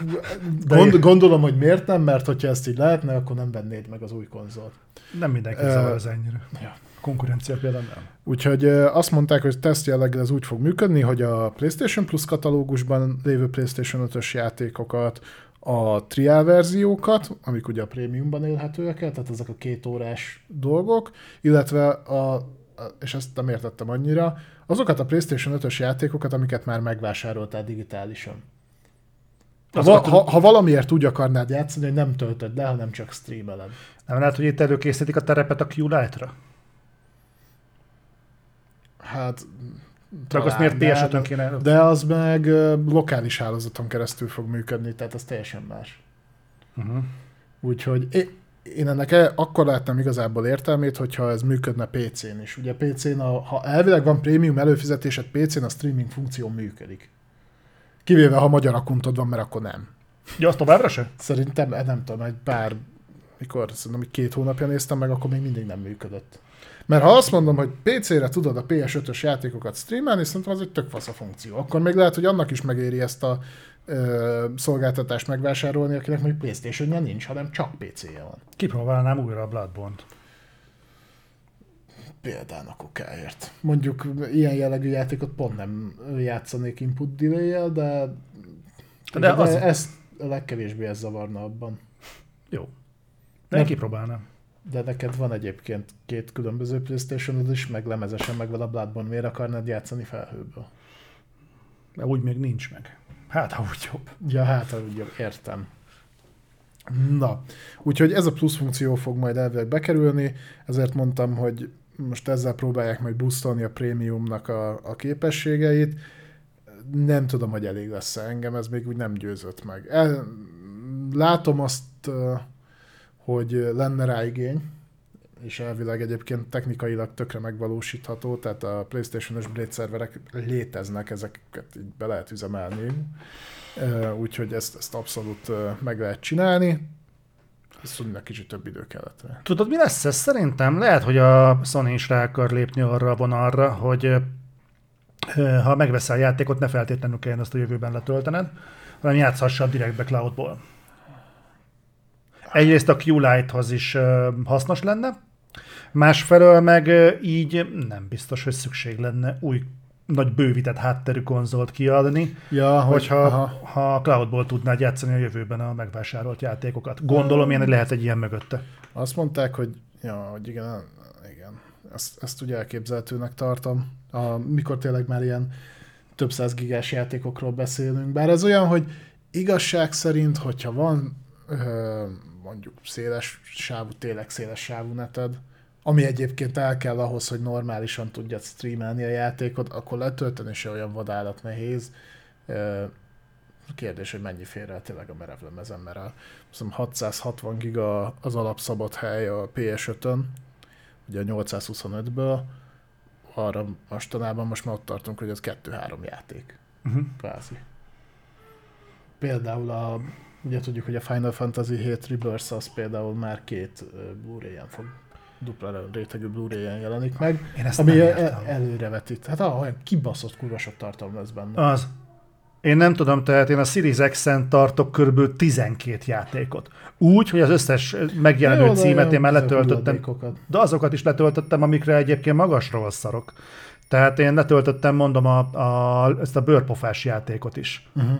gond, gondolom, hogy miért nem, mert hogyha ezt így lehetne, akkor nem vennéd meg az új konzolt. Nem mindenki Ö, zavar ez ennyire. ja. Konkurencia például nem. Úgyhogy azt mondták, hogy teszt jelleggel ez úgy fog működni, hogy a PlayStation Plus katalógusban lévő PlayStation 5-ös játékokat, a trial verziókat, amik ugye a prémiumban élhetőek el, tehát ezek a két órás dolgok, illetve a, és ezt nem értettem annyira, azokat a PlayStation 5-ös játékokat, amiket már megvásároltál digitálisan. Ha, Azokat- ha, ha valamiért úgy akarnád játszani, hogy nem töltöd le, hanem csak streameled. Nem lehet, hogy itt előkészítik a terepet a Q-Lite-ra? Hát... Csak azt miért de- PS5-ön kéne? De az meg lokális hálózaton keresztül fog működni, tehát az teljesen más. Uh-huh. Úgyhogy én, ennek el, akkor láttam igazából értelmét, hogyha ez működne PC-n is. Ugye PC-n, a, ha elvileg van prémium előfizetésed PC-n, a streaming funkció működik. Kivéve, ha magyar akuntod van, mert akkor nem. Ja, azt továbbra se? Szerintem, eh, nem tudom, egy pár, mikor, szerintem két hónapja néztem meg, akkor még mindig nem működött. Mert ha azt mondom, hogy PC-re tudod a PS5-ös játékokat streamelni, szerintem az egy tök fasz a funkció. Akkor még lehet, hogy annak is megéri ezt a ö, szolgáltatást megvásárolni, akinek még playstation nincs, hanem csak PC-je van. Kipróbálnám újra a Bloodborne-t. Példának okáért. Mondjuk ilyen jellegű játékot pont nem játszanék input delay de, De de, az- ezt a legkevésbé ez zavarna abban. Jó. De kipróbálnám. De neked van egyébként két különböző playstation is, meg lemezesen meg van a Bloodborne, miért akarnád játszani felhőből? De úgy még nincs meg. Hát, ha úgy jobb. Ja, hát ugye értem. Na, úgyhogy ez a plusz funkció fog majd elvileg bekerülni, ezért mondtam, hogy most ezzel próbálják majd boostolni a prémiumnak a, a képességeit. nem tudom, hogy elég lesz engem, ez még úgy nem győzött meg. El, látom azt, hogy lenne rá igény, és elvileg egyébként technikailag tökre megvalósítható, tehát a PlayStation-os Blade szerverek léteznek, ezeket így be lehet üzemelni, úgyhogy ezt, ezt abszolút meg lehet csinálni. Tudnak kicsit több idő kellett. Tudod, mi lesz ez? Szerintem lehet, hogy a Sony is rá akar lépni arra a vonalra, hogy ha megveszel játékot, ne feltétlenül kelljen azt a jövőben letöltened, hanem játszhassad direktbe cloudból. Egyrészt a Q-Lite-hoz is hasznos lenne, másfelől meg így nem biztos, hogy szükség lenne új nagy bővített hátterű konzolt kiadni, Ja, hogy, hogyha aha. ha cloudból tudnád játszani a jövőben a megvásárolt játékokat. Gondolom hogy lehet egy ilyen mögötte. Azt mondták, hogy, ja, hogy igen, igen. Ezt, ezt ugye elképzelhetőnek tartom. A, mikor tényleg már ilyen több száz gigás játékokról beszélünk. Bár ez olyan, hogy igazság szerint, hogyha van ö, mondjuk széles sávú, tényleg széles sávú neted, ami egyébként el kell ahhoz, hogy normálisan tudjad streamelni a játékot, akkor letölteni se olyan vadállat nehéz. Kérdés, hogy mennyi fér el tényleg a merevlemezen, mert a, hiszem 660 giga az alapszabad hely a PS5-ön, ugye a 825-ből, arra mostanában most már ott tartunk, hogy ez 2-3 játék, Uh-huh. kvázi. Például a, ugye tudjuk, hogy a Final Fantasy 7 Rebirth az például már két Blu-ray-en fog dupla rétegű Blu-ray-en jelenik meg, Én ezt ami nem előrevetít. Hát ah, olyan kibaszott kurva sok tartalom lesz benne. Az. Én nem tudom, tehát én a Series X-en tartok körülbelül 12 játékot. Úgy, hogy az összes megjelenő Jó, címet én már letöltöttem, de azokat is letöltöttem, amikre egyébként magasról szarok. Tehát én letöltöttem, mondom, a, a, ezt a bőrpofás játékot is. Uh-huh.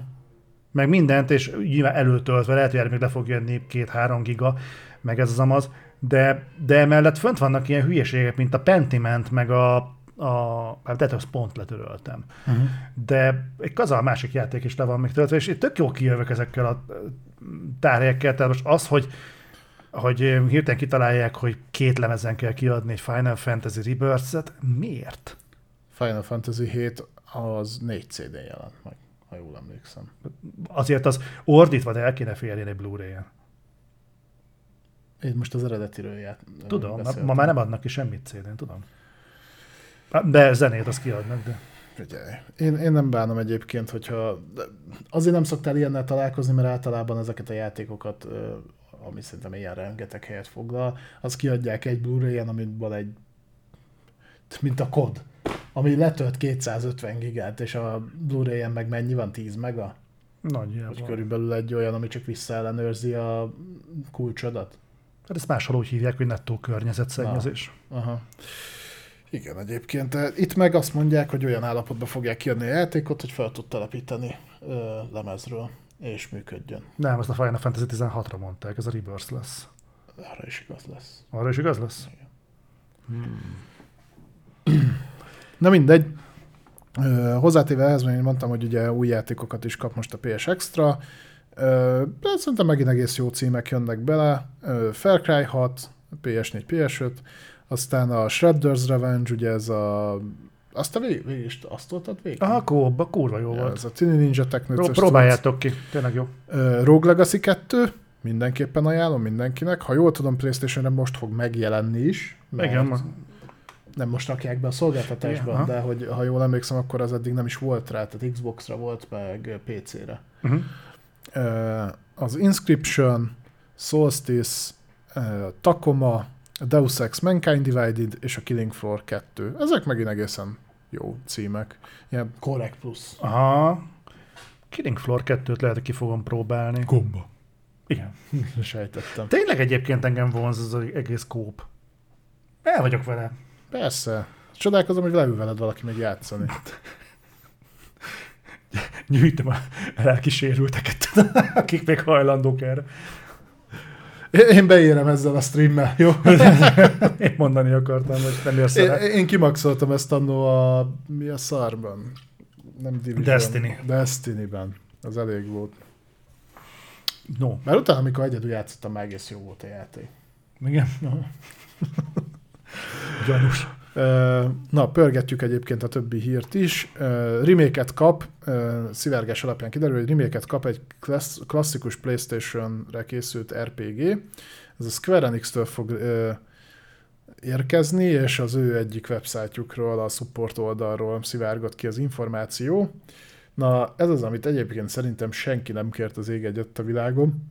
Meg mindent, és nyilván előtöltve, lehet, hogy erre még le fog jönni két-három giga, meg ez az amaz, de, de emellett fönt vannak ilyen hülyeségek, mint a Pentiment, meg a, a hát de azt pont letöröltem. Uh-huh. De egy kaza a másik játék is le van még töltve, és én tök jó kijövök ezekkel a tárhelyekkel, tehát most az, hogy hogy hirtelen kitalálják, hogy két lemezen kell kiadni egy Final Fantasy Rebirth-et, miért? Final Fantasy 7 az 4 CD jelent meg, ha jól emlékszem. Azért az ordítva, de el kéne férjen egy Blu-ray-en. Én most az eredetiről ját. Tudom, ma, beszéltem. ma már nem adnak ki semmit CD-n, tudom. De zenét azt kiadnak, de... Figyelj, én, én nem bánom egyébként, hogyha... Azért nem szoktál ilyennel találkozni, mert általában ezeket a játékokat, ami szerintem ilyen rengeteg helyet foglal, az kiadják egy Blu-ray-en, amit van egy... mint a kod, ami letölt 250 gigát, és a Blu-ray-en meg mennyi van? 10 mega? Nagyjából. körülbelül egy olyan, ami csak visszaellenőrzi a kulcsodat? Hát ezt máshol úgy hívják, hogy nettó környezetszennyezés. Aha. Igen, egyébként. de Itt meg azt mondják, hogy olyan állapotban fogják kiadni a játékot, hogy fel tud telepíteni ö, lemezről, és működjön. Nem, azt a Final Fantasy 16-ra mondták, ez a Rebirth lesz. Arra is igaz lesz. Arra is igaz lesz? Na mindegy. Ö, hozzátéve ehhez, mert én mondtam, hogy ugye új játékokat is kap most a PS Extra. Ö, de szerintem megint egész jó címek jönnek bele. Ö, Far Cry 6, PS4, PS5, aztán a Shredder's Revenge, ugye ez a... Azt a végig, végig azt toltad végig? Aha, kóba, kurva jó Ja, volt. ez a Tiny Ninja Technics. Pró- próbáljátok ki, tényleg jó. Ö, Rogue Legacy 2, mindenképpen ajánlom mindenkinek. Ha jól tudom, Playstation-re most fog megjelenni is. mert Igen, Nem most rakják be a szolgáltatásban, Igen, de hogy ha jól emlékszem, akkor az eddig nem is volt rá, tehát Xbox-ra volt, meg PC-re. Uh-huh. Ö, Az Inscription, Solstice, Tacoma, Deus Ex Mankind Divided és a Killing Floor 2. Ezek megint egészen jó címek. Ilyen Correct Plus. Aha. Killing Floor 2-t lehet, hogy ki fogom próbálni. Gomba. Igen. Sejtettem. Tényleg egyébként engem vonz az egész kóp. El vagyok vele. Persze. Csodálkozom, hogy leül veled valaki még játszani. Gyűjtöm a lelkisérülteket, akik még hajlandók erre. Én beérem ezzel a streammel, jó? Én mondani akartam, hogy nem érsz Én, én kimaxoltam ezt annó a... Mi a szarban? Nem Division. Destiny. Destiny-ben. Az elég volt. No, Mert utána, amikor egyedül játszottam, már egész jó volt a játék. igen. Gyanús. Na, pörgetjük egyébként a többi hírt is. Reméket kap, szivárgás alapján kiderül, hogy reméket kap egy klasszikus PlayStation-re készült RPG. Ez a Square Enix-től fog érkezni, és az ő egyik websájtjukról, a support oldalról szivárgott ki az információ. Na, ez az, amit egyébként szerintem senki nem kért az ég egyet a világon.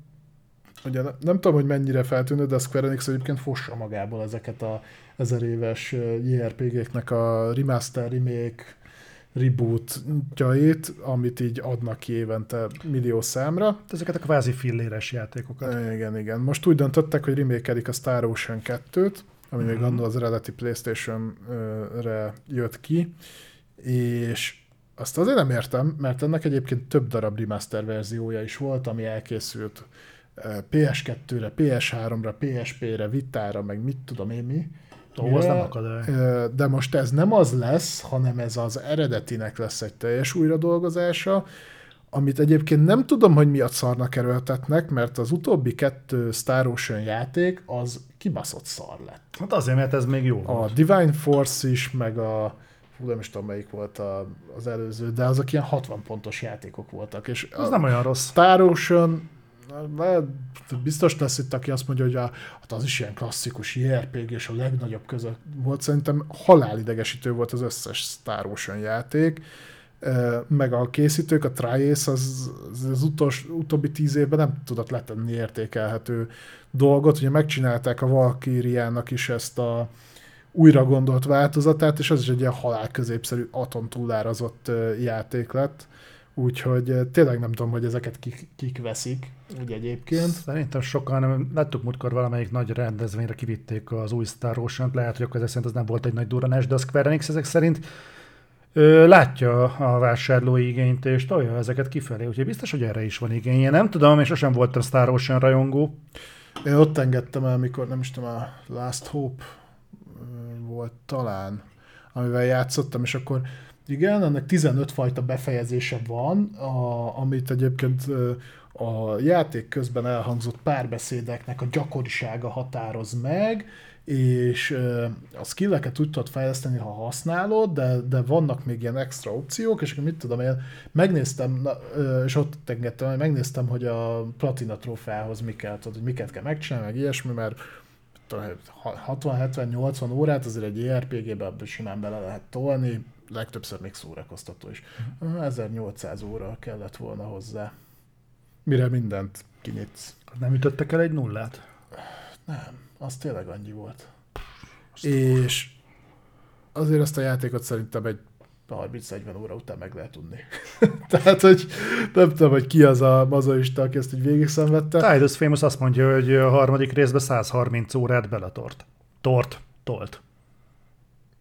Ugye nem tudom, hogy mennyire feltűnő, de a Square Enix egyébként fossa magából ezeket a ezer éves JRPG-knek a remaster, remake, rebootjait, amit így adnak ki évente millió számra. Ezeket a kvázi filléres játékokat. Igen, igen. Most úgy döntöttek, hogy remake a Star Ocean 2-t, ami uh-huh. még mhm. az eredeti Playstation-re jött ki, és azt azért nem értem, mert ennek egyébként több darab remaster verziója is volt, ami elkészült PS2-re, PS3-ra, PSP-re, Vitára, meg mit tudom én mi. Az nem akadály. De most ez nem az lesz, hanem ez az eredetinek lesz egy teljes újradolgozása, amit egyébként nem tudom, hogy miatt szarnak erőltetnek, mert az utóbbi kettő Star Ocean játék az kibaszott szar lett. Hát azért, mert ez még jó A Divine Force is, meg a Hú, nem is tudom, melyik volt a, az előző, de azok ilyen 60 pontos játékok voltak. És ez nem olyan rossz. Star Ocean biztos lesz itt, aki azt mondja, hogy a, hát az is ilyen klasszikus JRPG, és a legnagyobb között volt. Szerintem halálidegesítő volt az összes Star Ocean játék, meg a készítők, a Triace az, az utos, utóbbi tíz évben nem tudott letenni értékelhető dolgot. Ugye megcsinálták a Valkyriának is ezt a újra gondolt változatát, és az is egy ilyen halálközépszerű aton túlárazott játék lett. Úgyhogy tényleg nem tudom, hogy ezeket kik, kik veszik, úgy egyébként. Szerintem sokan, láttuk múltkor valamelyik nagy rendezvényre kivitték az új Star ocean lehet, hogy akkor ezek szerint az nem volt egy nagy duranás, de a Square Enix ezek szerint ő látja a vásárlói igényt, és tolja ezeket kifelé, úgyhogy biztos, hogy erre is van igénye. Nem tudom, és sosem voltam Star Ocean rajongó. Én ott engedtem el, amikor nem is tudom, a Last Hope volt talán, amivel játszottam, és akkor igen, ennek 15 fajta befejezése van, a, amit egyébként a játék közben elhangzott párbeszédeknek a gyakorisága határoz meg, és a skilleket úgy tudod fejleszteni, ha használod, de, de vannak még ilyen extra opciók, és mit tudom én, megnéztem, és ott engedtem, megnéztem, hogy a platina trófeához mi kell, tudod, hogy miket kell megcsinálni, meg ilyesmi, mert 60-70-80 órát azért egy JRPG-be simán bele lehet tolni, legtöbbször még szórakoztató is. 1800 mhm. óra kellett volna hozzá. Mire mindent kinyitsz. Nem ütöttek el egy nullát? Nem, az tényleg annyi volt. És azért azt a játékot szerintem egy 30-40 óra után meg lehet tudni. Tehát, hogy nem tudom, hogy ki az a mazoista, aki ezt így végig szenvedte. Tidus Famous azt mondja, hogy a harmadik részben 130 órát beletort. Tort. Tolt.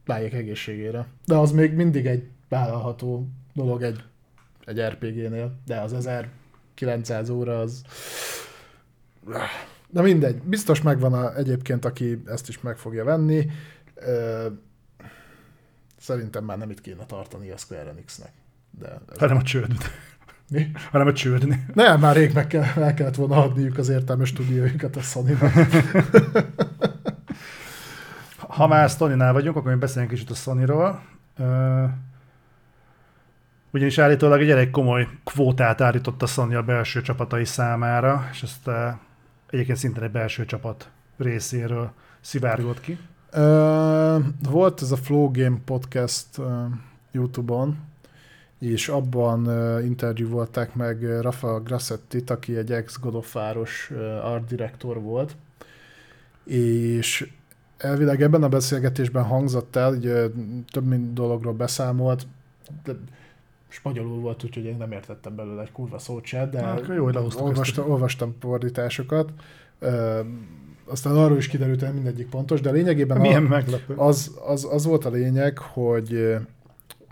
Lájék egészségére. De az még mindig egy vállalható dolog egy, egy RPG-nél, de az 1900 óra az... Na mindegy, biztos megvan a, egyébként, aki ezt is meg fogja venni. Szerintem már nem itt kéne tartani a Square Enix-nek. De Hanem a csődni. Mi? Hanem a csődni. Nem, már rég meg, kell, meg kellett volna adniuk az értelmes stúdiójukat a sony Ha már sony vagyunk, akkor mi beszéljünk kicsit a Sony-ról. Ugyanis állítólag egy elég komoly kvótát állított a Sony a belső csapatai számára, és ezt uh, egyébként szintén egy belső csapat részéről szivárgott ki. Uh, volt ez a Flow Game podcast uh, YouTube-on, és abban uh, interjú volták meg Rafa Grassettit, aki egy ex-God of War-os uh, art director volt, és elvileg ebben a beszélgetésben hangzott el, hogy több mint dologról beszámolt, de spanyolul volt, úgyhogy én nem értettem belőle egy kurva szót se, de hát, jó, olvastam, olvastam fordításokat aztán arról is kiderült, hogy mindegyik pontos, de lényegében milyen a, meglepő. Az, az, az, volt a lényeg, hogy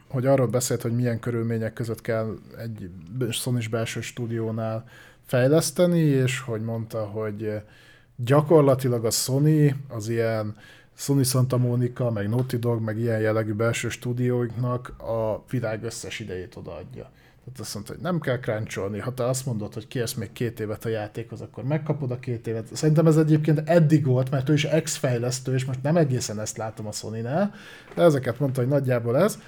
hogy arról beszélt, hogy milyen körülmények között kell egy sony belső stúdiónál fejleszteni, és hogy mondta, hogy gyakorlatilag a Sony az ilyen Sony Santa Monica, meg Naughty Dog, meg ilyen jellegű belső stúdióiknak a világ összes idejét odaadja. Tehát azt mondta, hogy nem kell cruncholni. Ha te azt mondod, hogy kérsz még két évet a játékhoz, akkor megkapod a két évet. Szerintem ez egyébként eddig volt, mert ő is ex-fejlesztő, és most nem egészen ezt látom a sony de ezeket mondta, hogy nagyjából ez.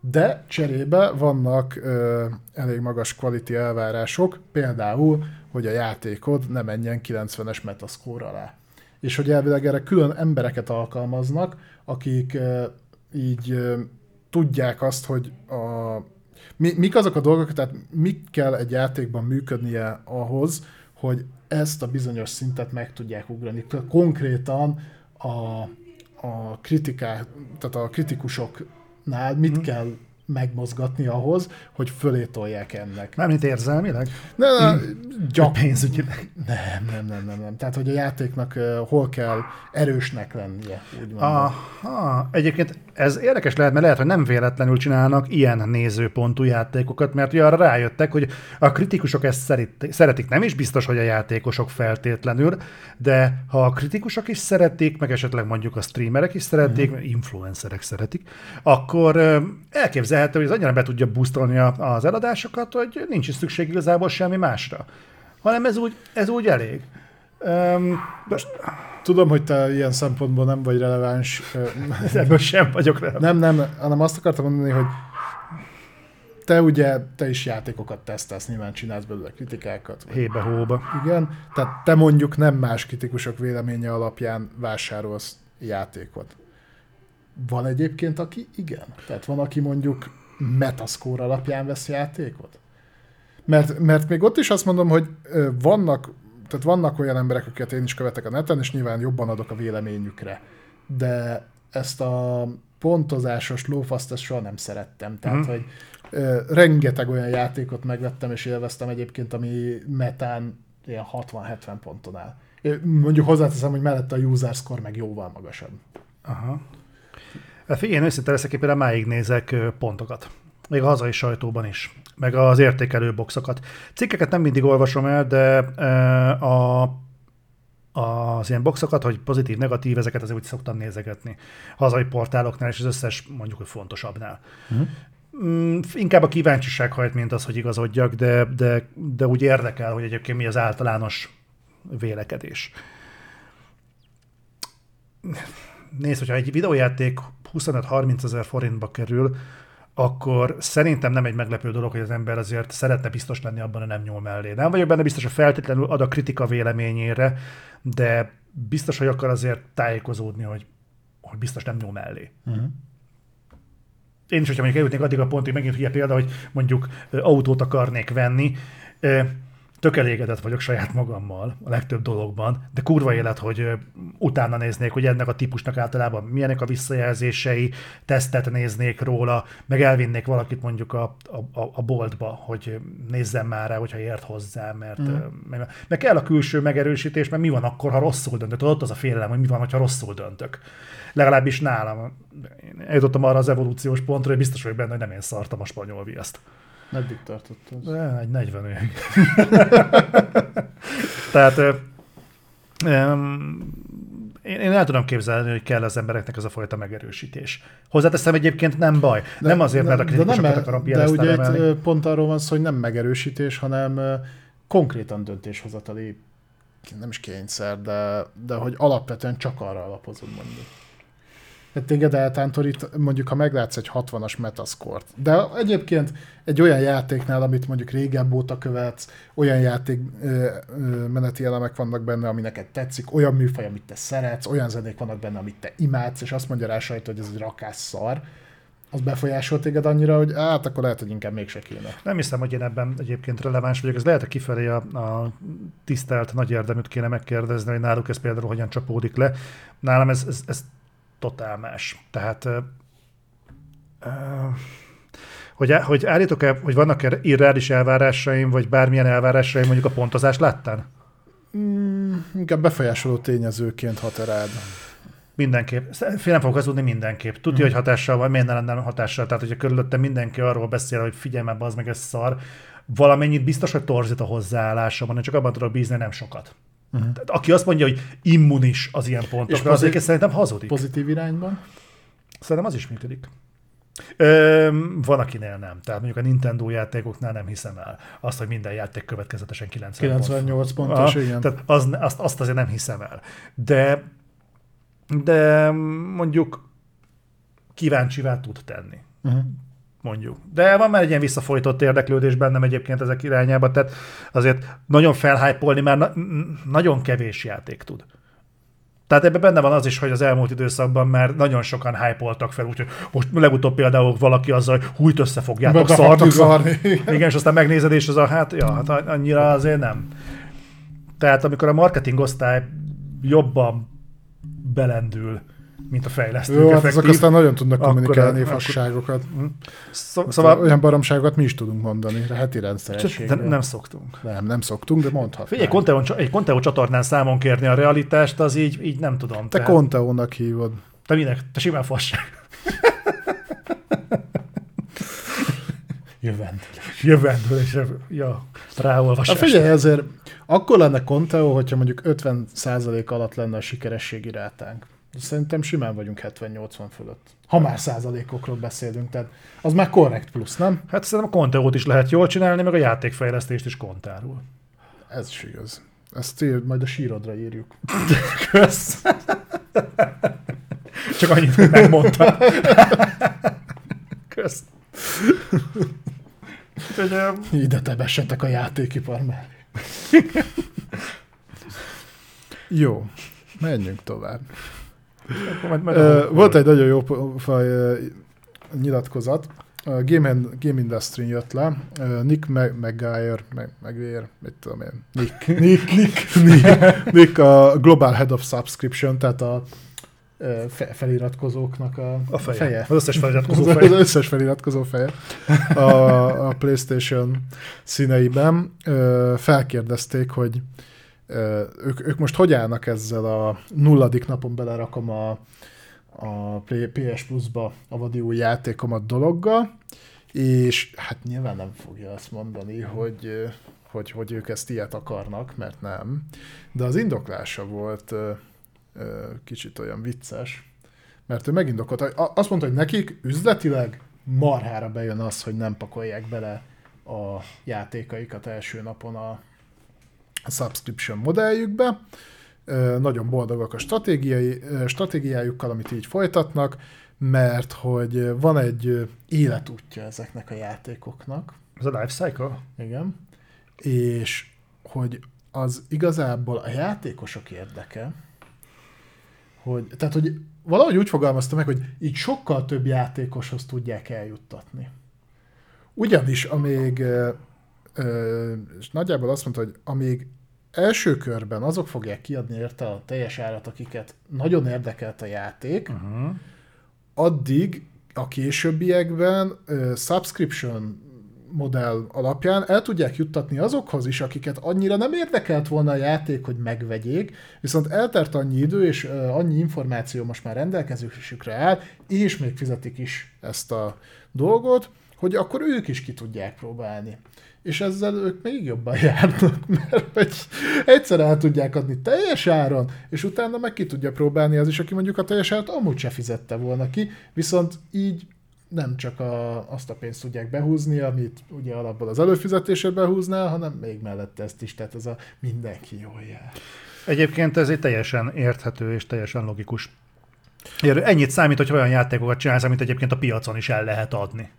De cserébe vannak ö, elég magas quality elvárások, például, hogy a játékod ne menjen 90-es metascore alá. És hogy elvileg erre külön embereket alkalmaznak, akik így tudják azt, hogy a mi, mik azok a dolgok, tehát mik kell egy játékban működnie ahhoz, hogy ezt a bizonyos szintet meg tudják ugrani. Konkrétan a, a kritikák, tehát a kritikusoknál mit hmm. kell megmozgatni ahhoz, hogy fölé tolják ennek. Mármint érzelmileg? Ne, ne, gyak... Pénzügyileg? Nem, nem, nem, nem, nem. Tehát, hogy a játéknak uh, hol kell erősnek lennie, úgy Aha, egyébként ez érdekes lehet, mert lehet, hogy nem véletlenül csinálnak ilyen nézőpontú játékokat, mert ugye arra rájöttek, hogy a kritikusok ezt szeretik, nem is biztos, hogy a játékosok feltétlenül, de ha a kritikusok is szeretik, meg esetleg mondjuk a streamerek is szeretik, uh-huh. influencerek szeretik, akkor elképzelhető, hogy ez annyira be tudja boostolni az eladásokat, hogy nincs is szükség igazából semmi másra. Hanem ez úgy, ez úgy elég. Um, most tudom, hogy te ilyen szempontból nem vagy releváns. Ebből sem vagyok releváns. Nem, nem, hanem azt akartam mondani, hogy te ugye, te is játékokat tesztelsz, nyilván csinálsz belőle kritikákat. Hébe-hóba. Igen, tehát te mondjuk nem más kritikusok véleménye alapján vásárolsz játékot. Van egyébként, aki igen? Tehát van, aki mondjuk metascore alapján vesz játékot? Mert, mert még ott is azt mondom, hogy vannak tehát vannak olyan emberek, akiket én is követek a neten, és nyilván jobban adok a véleményükre. De ezt a pontozásos lófaszt ezt soha nem szerettem. Tehát, mm. hogy ö, rengeteg olyan játékot megvettem, és élveztem egyébként, ami metán ilyen 60-70 ponton áll. Mondjuk hozzáteszem, hogy mellette a user score meg jóval magasabb. Aha. Hát én őszinte leszek, én például máig nézek pontokat. Még a hazai sajtóban is meg az értékelő boxokat. Cikkeket nem mindig olvasom el, de a, az ilyen boxokat, hogy pozitív, negatív, ezeket azért úgy szoktam nézegetni. Hazai portáloknál és az összes mondjuk, hogy fontosabbnál. Uh-huh. Inkább a kíváncsiság hajt, mint az, hogy igazodjak, de, de, de úgy érdekel, hogy egyébként mi az általános vélekedés. Nézd, hogyha egy videójáték 25-30 ezer forintba kerül, akkor szerintem nem egy meglepő dolog, hogy az ember azért szeretne biztos lenni abban, hogy nem nyúl mellé. Nem vagyok benne biztos, hogy feltétlenül ad a kritika véleményére, de biztos, hogy akar azért tájékozódni, hogy, hogy biztos nem nyúl mellé. Uh-huh. Én is, hogyha mondjuk eljutnék addig a pontig, megint ugye példa, hogy mondjuk autót akarnék venni, tök elégedett vagyok saját magammal a legtöbb dologban, de kurva élet, hogy utána néznék, hogy ennek a típusnak általában milyenek a visszajelzései, tesztet néznék róla, meg elvinnék valakit mondjuk a, a, a boltba, hogy nézzem már rá, hogyha ért hozzá, mert mm. meg, meg kell a külső megerősítés, mert mi van akkor, ha rosszul döntök. Ott az a félelem, hogy mi van, ha rosszul döntök. Legalábbis nálam. Én eljutottam arra az evolúciós pontra, hogy biztos vagyok benne, hogy nem én szartam a spanyol viaszt. Meddig tartott az? Egy 40 évig. Tehát um, én, én el tudom képzelni, hogy kell az embereknek ez a fajta megerősítés. Hozzáteszem egyébként nem baj. De, nem azért, mert a kritikusokat akarom De ugye itt pont arról van szó, hogy nem megerősítés, hanem konkrétan döntéshozatali nem is kényszer, de, de hogy alapvetően csak arra alapozod mondjuk. Tehát téged eltántorít, mondjuk, ha meglátsz egy 60-as metaszkort. De egyébként egy olyan játéknál, amit mondjuk régebb óta követsz, olyan játék ö, ö, meneti elemek vannak benne, ami neked tetszik, olyan műfaj, amit te szeretsz, olyan zenék vannak benne, amit te imádsz, és azt mondja rá sajt, hogy ez egy rakás szar, az befolyásol téged annyira, hogy hát akkor lehet, hogy inkább mégse kéne. Nem hiszem, hogy én ebben egyébként releváns vagyok. Ez lehet, hogy kifelé a, a tisztelt nagy érdeműt kéne megkérdezni, hogy náluk ez például hogyan csapódik le. Nálam ez, ez, ez totál más. Tehát hogy, hogy állítok-e, hogy vannak-e irreális elvárásaim, vagy bármilyen elvárásaim mondjuk a pontozást láttán? Mm, inkább befolyásoló tényezőként hat rád. Mindenképp. Fél nem fogok hazudni mindenképp. Tudja, mm. hogy hatással van, miért ne lenne hatással. Tehát, hogyha körülöttem mindenki arról beszél, hogy figyelj már, az meg ez szar, valamennyit biztos, hogy torzít a hozzáállása én csak abban tudok bízni, nem sokat. Uh-huh. Tehát, aki azt mondja, hogy immunis az ilyen pontokra, az pozitív, szerintem hazudik. Pozitív irányban? Szerintem az is működik. Ö, van, akinél nem. Tehát mondjuk a Nintendo játékoknál nem hiszem el. Azt, hogy minden játék következetesen 90 98 pont. pontos, igen. Tehát az, azt, azt azért nem hiszem el. De, de mondjuk kíváncsivá tud tenni. Uh-huh mondjuk. De van már egy ilyen visszafolytott érdeklődés bennem egyébként ezek irányába, tehát azért nagyon felhájpolni már na- nagyon kevés játék tud. Tehát ebben benne van az is, hogy az elmúlt időszakban már nagyon sokan hype fel, úgyhogy most legutóbb például valaki azzal, hogy hújt összefogjátok, szarnak, szarni. Igen, és aztán megnézed, és az a, hát, ja, hát annyira azért nem. Tehát amikor a marketing osztály jobban belendül mint a fejlesztők. Jó, hát ezek aztán nagyon tudnak kommunikálni akkor, fasságokat. Akkor... Szó, szóval... Olyan baromságokat mi is tudunk mondani, heti rendszerességben. De nem szoktunk. Nem, nem szoktunk, de mondhatnánk. Figyelj, Conteo, egy Conteo csatornán számon kérni a realitást, az így, így nem tudom. Te tehát... Conteónak hívod. Te minek? Te simán fasság. Jövendőlés. Jövendőlés. Ja, ráolvasás. Hát figyelj, ezért akkor lenne Conteo, hogyha mondjuk 50% alatt lenne a sikerességi rátánk. Szerintem simán vagyunk 70-80 fölött. Ha már százalékokról beszélünk, tehát az már korrekt plusz, nem? Hát szerintem a konteót is lehet jól csinálni, meg a játékfejlesztést is kontárul. Ez is igaz. Ezt ír, majd a sírodra írjuk. Kösz. Csak annyit, hogy megmondta. Kösz. Ide tebessetek a játékipar mellé. Jó, menjünk tovább. Majd, majd uh, volt egy nagyon jó faj uh, nyilatkozat. A Game, Game Industry jött le, uh, Nick McGuire, meg, McGuire, mit tudom én, Nick, Nick, Nick, Nick, Nick, a Global Head of Subscription, tehát a fe, feliratkozóknak a, a feje. feje. Az összes feliratkozó feje. Az összes feliratkozó feje. A, a PlayStation színeiben felkérdezték, hogy ők, ők most hogy állnak ezzel a nulladik napon belerakom a, a PS Plus-ba a vadi játékomat dologgal, és hát nyilván nem fogja azt mondani, hogy, hogy, hogy ők ezt ilyet akarnak, mert nem. De az indoklása volt kicsit olyan vicces, mert ő megindokolta, azt mondta, hogy nekik üzletileg marhára bejön az, hogy nem pakolják bele a játékaikat első napon a, a subscription modelljükbe. Nagyon boldogak a stratégiai, stratégiájukkal, amit így folytatnak, mert hogy van egy életútja ezeknek a játékoknak. Ez a life cycle? Igen. És hogy az igazából a játékosok érdeke, hogy, tehát, hogy valahogy úgy fogalmazta meg, hogy így sokkal több játékoshoz tudják eljuttatni. Ugyanis, amíg és nagyjából azt mondta, hogy amíg első körben azok fogják kiadni érte a teljes árat, akiket nagyon érdekelt a játék, uh-huh. addig a későbbiekben uh, subscription modell alapján el tudják juttatni azokhoz is, akiket annyira nem érdekelt volna a játék, hogy megvegyék, viszont eltert annyi idő és uh, annyi információ most már rendelkezésükre áll, és még fizetik is ezt a dolgot, hogy akkor ők is ki tudják próbálni és ezzel ők még jobban járnak, mert hogy egyszer el tudják adni teljes áron, és utána meg ki tudja próbálni az is, aki mondjuk a teljes árat amúgy se fizette volna ki, viszont így nem csak a, azt a pénzt tudják behúzni, amit ugye alapból az előfizetésre behúzná, hanem még mellette ezt is, tehát ez a mindenki jól jár. Egyébként ez egy teljesen érthető és teljesen logikus. Ennyit számít, hogy olyan játékokat csinálsz, amit egyébként a piacon is el lehet adni.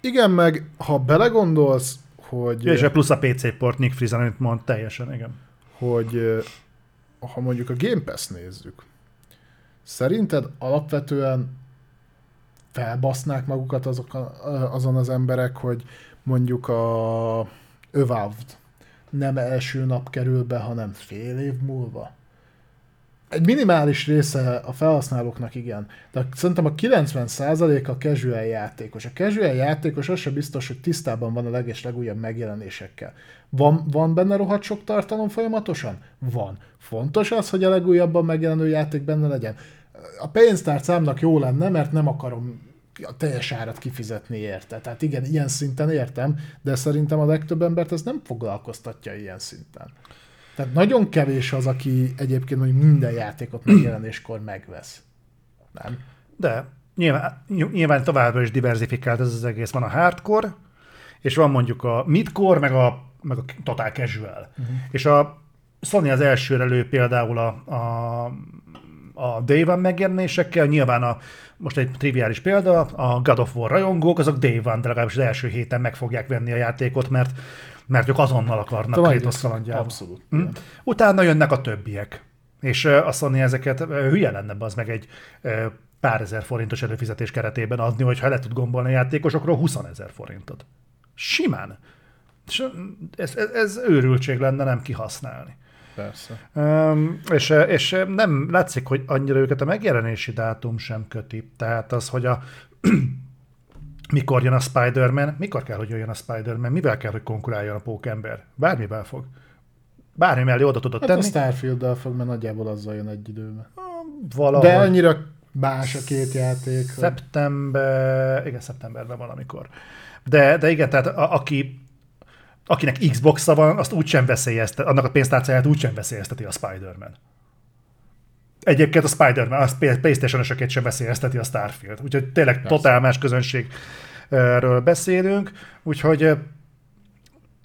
Igen, meg ha belegondolsz, hogy... Ja, és a plusz a PC port, Nick Friesen, amit mond, teljesen, igen. Hogy ha mondjuk a Game Pass nézzük, szerinted alapvetően felbasznák magukat azok a, azon az emberek, hogy mondjuk a Övavd nem első nap kerül be, hanem fél év múlva? Egy minimális része a felhasználóknak igen, de szerintem a 90% a casual játékos. A casual játékos az sem biztos, hogy tisztában van a leges legújabb megjelenésekkel. Van, van benne rohadt sok tartalom folyamatosan? Van. Fontos az, hogy a legújabban megjelenő játék benne legyen. A pénztárcámnak jó lenne, mert nem akarom a teljes árat kifizetni érte. Tehát igen, ilyen szinten értem, de szerintem a legtöbb embert ez nem foglalkoztatja ilyen szinten. Tehát nagyon kevés az, aki egyébként mondjuk minden játékot megjelenéskor megvesz. Nem? De nyilván, nyilván továbbra is diversifikált ez az egész. Van a hardcore, és van mondjuk a midcore, meg a, meg a total casual. Uh-huh. És a Sony az elsőre lő például a, a, a Day One megjelenésekkel, nyilván a, most egy triviális példa, a God of War rajongók, azok Day One, de legalábbis az első héten meg fogják venni a játékot, mert, mert ők azonnal akarnak Kratos kalandjába. Abszolút. Hm? Utána jönnek a többiek. És a Sony ezeket hülye lenne az meg egy pár ezer forintos előfizetés keretében adni, hogyha le tud gombolni a játékosokról 20 ezer forintot. Simán. És ez, ez, ez őrültség lenne nem kihasználni. Persze. Um, és, és nem látszik, hogy annyira őket a megjelenési dátum sem köti. Tehát az, hogy a mikor jön a Spider-Man, mikor kell, hogy jöjjön a Spider-Man, mivel kell, hogy konkuráljon a pókember? Bármivel fog. Bármi mellé oda tudod hát tenni. a Starfield-dal fog, mert nagyjából azzal jön egy időben. Valahogy. De annyira más a két játék. Szeptember, igen, szeptemberben valamikor. De, de igen, tehát a, aki, akinek Xbox-a van, azt úgysem veszélyeztet, annak a pénztárcáját úgysem veszélyezteti a Spider-Man. Egyébként a Spider-Man, a playstation sem veszélyezteti a Starfield. Úgyhogy tényleg Persze. totál más közönségről beszélünk. Úgyhogy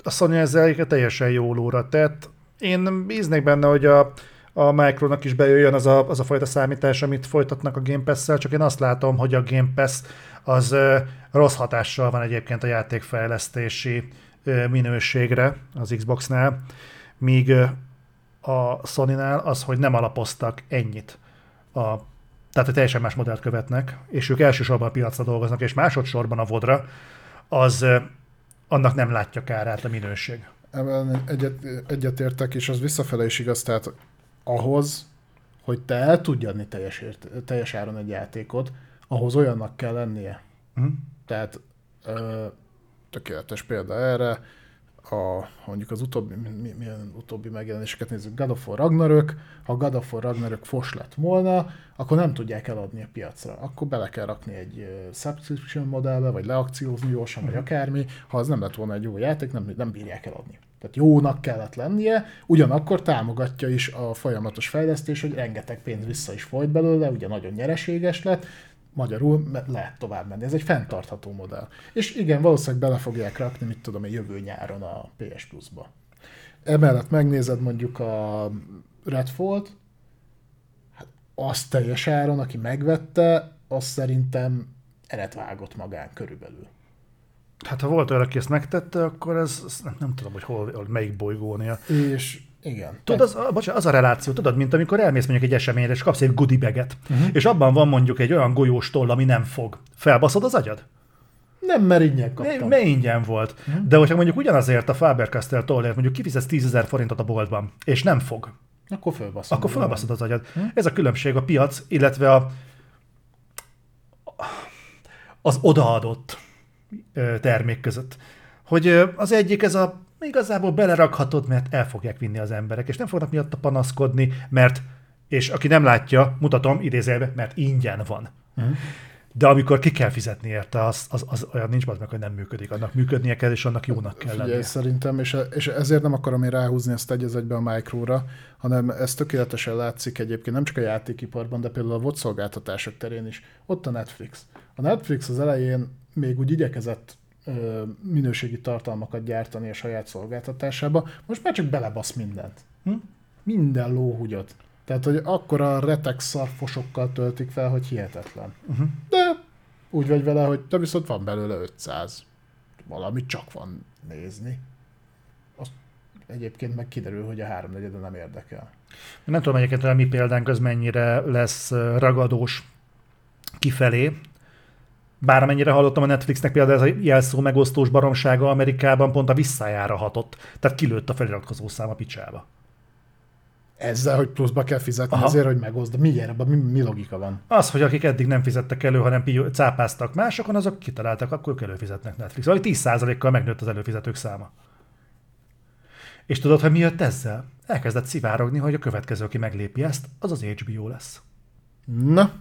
a Sony ezzel teljesen jó lóra tett. Én bíznék benne, hogy a, a Micronak is bejöjjön az a, az a fajta számítás, amit folytatnak a Game Pass-szel, csak én azt látom, hogy a Game Pass az rossz hatással van egyébként a játékfejlesztési minőségre az Xbox-nál, míg a Sony-nál az, hogy nem alapoztak ennyit. A, tehát, hogy teljesen más modellt követnek, és ők elsősorban a piacra dolgoznak, és másodszorban a vodra, az annak nem látja kárát a minőség. Egyet, egyetértek, és az visszafele is igaz, tehát ahhoz, hogy te el tudj adni teljes, ért, teljes áron egy játékot, ahhoz olyannak kell lennie. Uh-huh. Tehát ö, tökéletes példa erre, a, mondjuk az utóbbi, mi, milyen utóbbi megjelenéseket nézzük, God of War Ragnarök, ha God of War Ragnarök fos lett volna, akkor nem tudják eladni a piacra. Akkor bele kell rakni egy subscription modellbe, vagy leakciózni gyorsan, vagy akármi. Ha az nem lett volna egy jó játék, nem, nem bírják eladni. Tehát jónak kellett lennie, ugyanakkor támogatja is a folyamatos fejlesztés, hogy rengeteg pénz vissza is folyt belőle, ugye nagyon nyereséges lett, magyarul lehet tovább menni. Ez egy fenntartható modell. És igen, valószínűleg bele fogják rakni, mit tudom én, jövő nyáron a PS Plus-ba. Emellett megnézed mondjuk a Redfall-t, hát azt teljes áron, aki megvette, azt szerintem eret vágott magán körülbelül. Hát ha volt olyan, aki ezt megtette, akkor ez, ez nem, nem tudom, hogy hol, melyik bolygónia. És igen. Tudod, az, a, bocsánat, az a reláció, tudod, mint amikor elmész mondjuk egy eseményre, és kapsz egy goodie baget, uh-huh. és abban van mondjuk egy olyan golyós toll, ami nem fog. Felbaszod az agyad? Nem, mert ingyen kaptam. Mert ingyen volt. Uh-huh. De hogyha mondjuk ugyanazért a Faber-Castell tollért mondjuk kifizetsz 10 ezer forintot a boltban, és nem fog, akkor fölbaszod. Akkor fölbaszod az agyad. Uh-huh. Ez a különbség a piac, illetve a, az odaadott termék között. Hogy az egyik ez a igazából belerakhatod, mert el fogják vinni az emberek, és nem fognak miatta panaszkodni, mert, és aki nem látja, mutatom idézőjelbe, mert ingyen van. Uh-huh. De amikor ki kell fizetni érte, az, az, az olyan nincs meg, hogy nem működik. Annak működnie kell, és annak jónak kell lennie. szerintem, és, és ezért nem akarom én ráhúzni ezt egy egybe a Micro-ra, hanem ez tökéletesen látszik egyébként nem csak a játékiparban, de például a VOD szolgáltatások terén is. Ott a Netflix. A Netflix az elején még úgy igyekezett minőségi tartalmakat gyártani a saját szolgáltatásába, most már csak belebasz mindent. Hm? Minden lóhugyot. Tehát, hogy akkor a retek szarfosokkal töltik fel, hogy hihetetlen. Uh-huh. De úgy vagy vele, hogy te viszont van belőle 500. Valami csak van nézni. Azt egyébként meg kiderül, hogy a háromnegyede nem érdekel. Nem tudom egyébként, hogy a mi példánk az mennyire lesz ragadós kifelé, bár amennyire hallottam a Netflixnek például ez a jelszó megosztós baromsága Amerikában pont a visszájára hatott. Tehát kilőtt a feliratkozó szám a picsába. Ezzel, hogy pluszba kell fizetni Aha. azért, hogy megoszd. Miért? Mi, mi logika van? Az, hogy akik eddig nem fizettek elő, hanem cápáztak másokon, azok kitaláltak, akkor ők előfizetnek Netflix. Vagy 10%-kal megnőtt az előfizetők száma. És tudod, hogy mi jött ezzel? Elkezdett szivárogni, hogy a következő, aki meglépi ezt, az az HBO lesz. Na,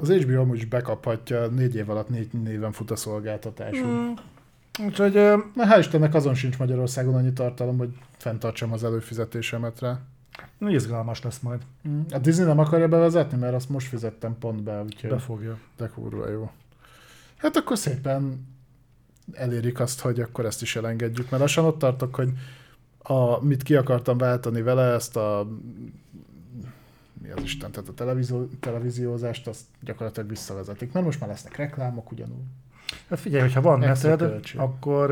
az HBO amúgy is bekaphatja, négy év alatt négy néven fut a szolgáltatásunk. Mm. Úgyhogy... Na, hál' Istennek azon sincs Magyarországon annyi tartalom, hogy fenntartsam az előfizetésemet rá. Izgalmas lesz majd. Mm. A Disney nem akarja bevezetni, mert azt most fizettem pont be, úgyhogy Befogja. de kurva jó. Hát akkor szépen elérik azt, hogy akkor ezt is elengedjük, mert lassan ott tartok, hogy a, mit ki akartam váltani vele, ezt a mi az Isten, tehát a televízió, televíziózást, azt gyakorlatilag visszavezetik, mert most már lesznek reklámok ugyanúgy. Hát figyelj, hogyha van költség. akkor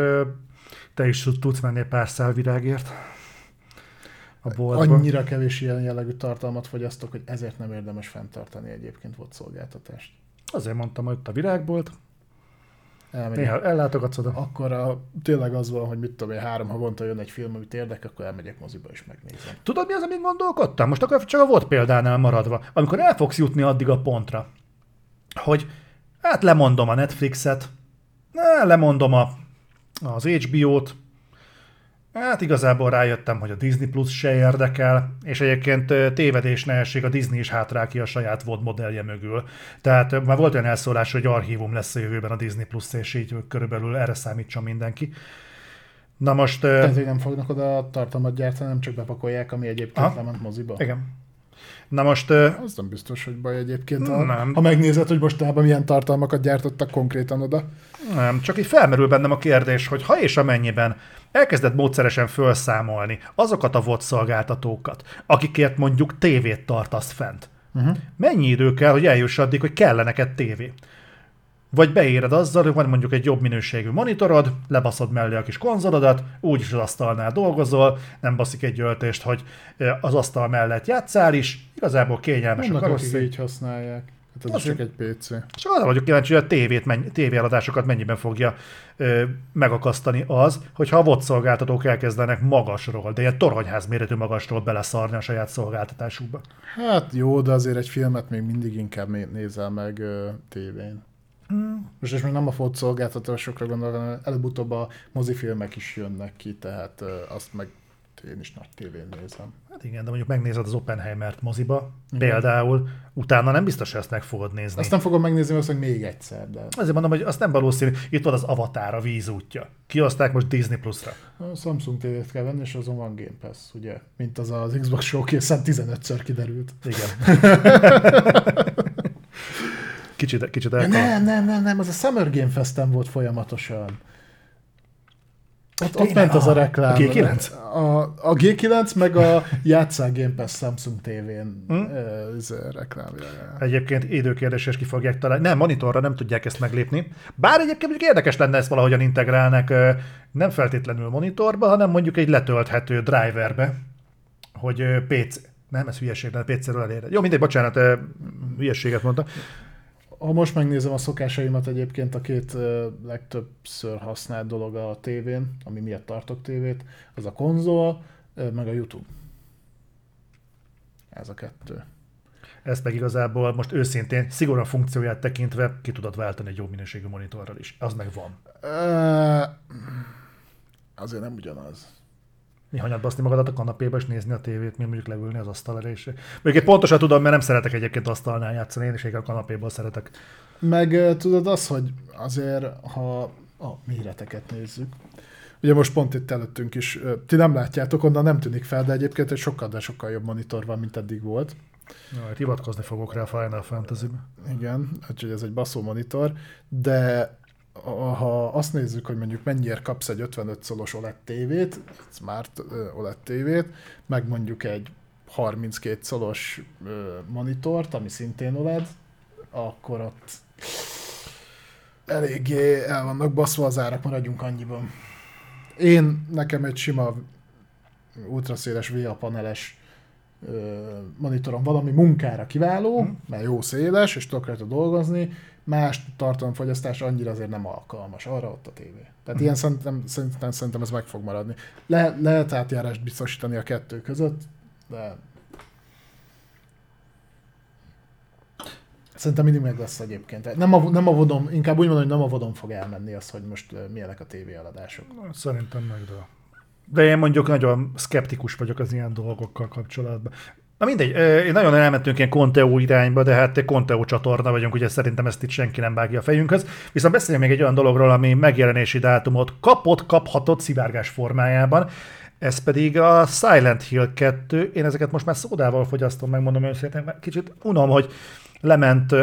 te is tudsz menni pár szál virágért a boltba. Annyira kevés ilyen jellegű tartalmat fogyasztok, hogy ezért nem érdemes fenntartani egyébként volt szolgáltatást. Azért mondtam, hogy ott a virágbolt, Elmegyek. néha ellátogatsz oda. Akkor a, tényleg az van, hogy mit tudom én, három havonta jön egy film, amit érdekel, akkor elmegyek moziba és megnézem. Tudod, mi az, amit gondolkodtam? Most akkor csak a volt példánál maradva. Amikor el fogsz jutni addig a pontra, hogy hát lemondom a Netflixet, ne, lemondom a, az HBO-t, hát igazából rájöttem, hogy a Disney Plus se érdekel, és egyébként tévedés ne essék, a Disney is hátrál ki a saját VOD modellje mögül. Tehát már volt olyan elszólás, hogy archívum lesz a jövőben a Disney Plus, és így körülbelül erre számítson mindenki. Na most... Tehát, hogy nem fognak oda tartalmat gyártani, nem csak bepakolják, ami egyébként Aha. lement moziba. igen. Na most... Az nem biztos, hogy baj egyébként. Ha, Nem. ha megnézed, hogy mostanában milyen tartalmakat gyártottak konkrétan oda. Nem, csak így felmerül bennem a kérdés, hogy ha és amennyiben elkezded módszeresen felszámolni azokat a VOD szolgáltatókat, akikért mondjuk tévét tartasz fent, Uh-huh. mennyi idő kell, hogy eljuss addig, hogy kell neked tévé? Vagy beéred azzal, hogy van mondjuk egy jobb minőségű monitorod, lebaszod mellé a kis konzolodat, úgyis az asztalnál dolgozol, nem baszik egy öltést, hogy az asztal mellett játszál is, igazából kényelmes a Vannak, akik karosszék. így használják. Hát ez Azért. csak egy PC. Csak arra vagyok kíváncsi, hogy a tévét, mennyi, tévéeladásokat mennyiben fogja ö, megakasztani az, hogyha a VOD szolgáltatók elkezdenek magasról, de ilyen toronyház méretű magasról beleszarni a saját szolgáltatásukba. Hát jó, de azért egy filmet még mindig inkább né- nézel meg ö, tévén. Hmm. Most és még nem a fot szolgáltatásokra gondolok, hanem előbb-utóbb a mozifilmek is jönnek ki, tehát ö, azt meg én is nagy tévén nézem. Hát igen, de mondjuk megnézed az Oppenheimert moziba, Igen. például, utána nem biztos, hogy ezt meg fogod nézni. Azt nem fogom megnézni valószínűleg még egyszer, de Azért mondom, hogy azt nem valószínű. Itt van az Avatar, a vízútja. Kihozták most Disney Plus-ra. a Samsung tévét kell venni, és azon van Game Pass, ugye? Mint az az Xbox Showcase-en 15-ször kiderült. Igen. kicsit, kicsit De el nem, nem, nem, nem, az a Summer Game Festen volt folyamatosan. Ott, ott Tényleg? ment az a reklám. a G9? A, a G9 meg a játszál Game Pass Samsung TV-n Hm? hm? ez a reklámja. Egyébként időkérdés is ki fogják találni. Nem, monitorra nem tudják ezt meglépni. Bár egyébként érdekes lenne ezt valahogyan integrálnak, nem feltétlenül monitorba, hanem mondjuk egy letölthető driverbe, hogy PC, nem, ez hülyeség, de PC-ről eléred. Jó, mindegy, bocsánat, hülyeséget mondtam. Ha most megnézem a szokásaimat egyébként, a két ö, legtöbbször használt dolog a tévén, ami miatt tartok tévét, az a konzol, ö, meg a YouTube. Ez a kettő. Ez meg igazából most őszintén, szigorúan funkcióját tekintve ki tudod váltani egy jó minőségű monitorral is. Az meg van. Ö, azért nem ugyanaz. Hanyat baszni magadat a kanapéba és nézni a tévét, mi mondjuk leülni az asztal elé. és- én pontosan tudom, mert nem szeretek egyébként asztalnál játszani, én is a kanapéból szeretek. Meg tudod az, hogy azért, ha a méreteket nézzük, ugye most pont itt előttünk is, ti nem látjátok, onnan nem tűnik fel, de egyébként egy sokkal, de sokkal jobb monitor van, mint eddig volt. Na, hát hivatkozni fogok rá a Final fantasy Igen, úgyhogy ez egy baszó monitor, de ha azt nézzük, hogy mondjuk mennyiért kapsz egy 55 szolos OLED tévét, Smart OLED tévét, meg mondjuk egy 32 szolos monitort, ami szintén OLED, akkor ott eléggé el vannak baszva az árak, maradjunk annyiban. Én, nekem egy sima ultraszéles VA paneles monitorom valami munkára kiváló, Hm. mert jó széles, és tudok rajta dolgozni, más tartalomfogyasztás annyira azért nem alkalmas, arra ott a tévé. Tehát ilyen szerintem, szerintem, szerintem ez meg fog maradni. Le, lehet átjárást biztosítani a kettő között, de Szerintem mindig meg lesz egyébként. Nem a, nem a vodom, inkább úgy mondom, hogy nem a vodom fog elmenni az, hogy most milyenek a tévéeladások. Szerintem meg, de... De én mondjuk nagyon szkeptikus vagyok az ilyen dolgokkal kapcsolatban. Na mindegy, én nagyon elmentünk ilyen Conteo irányba, de hát Conteo csatorna vagyunk, ugye szerintem ezt itt senki nem vágja a fejünkhöz. Viszont beszéljünk még egy olyan dologról, ami megjelenési dátumot kapott, kaphatott szivárgás formájában. Ez pedig a Silent Hill 2. Én ezeket most már szódával fogyasztom, megmondom őszintén, mert kicsit unom, hogy lement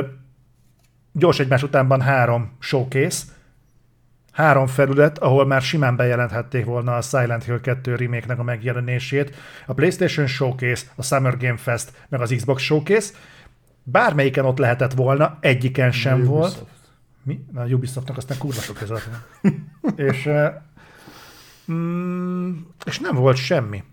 gyors egymás utánban három showcase, három felület, ahol már simán bejelenthették volna a Silent Hill 2 remake a megjelenését. A PlayStation Showcase, a Summer Game Fest, meg az Xbox Showcase. Bármelyiken ott lehetett volna, egyiken sem A volt. Ubisoft. Mi? Na, a Ubisoftnak aztán kurva sok van. és, mm, és nem volt semmi.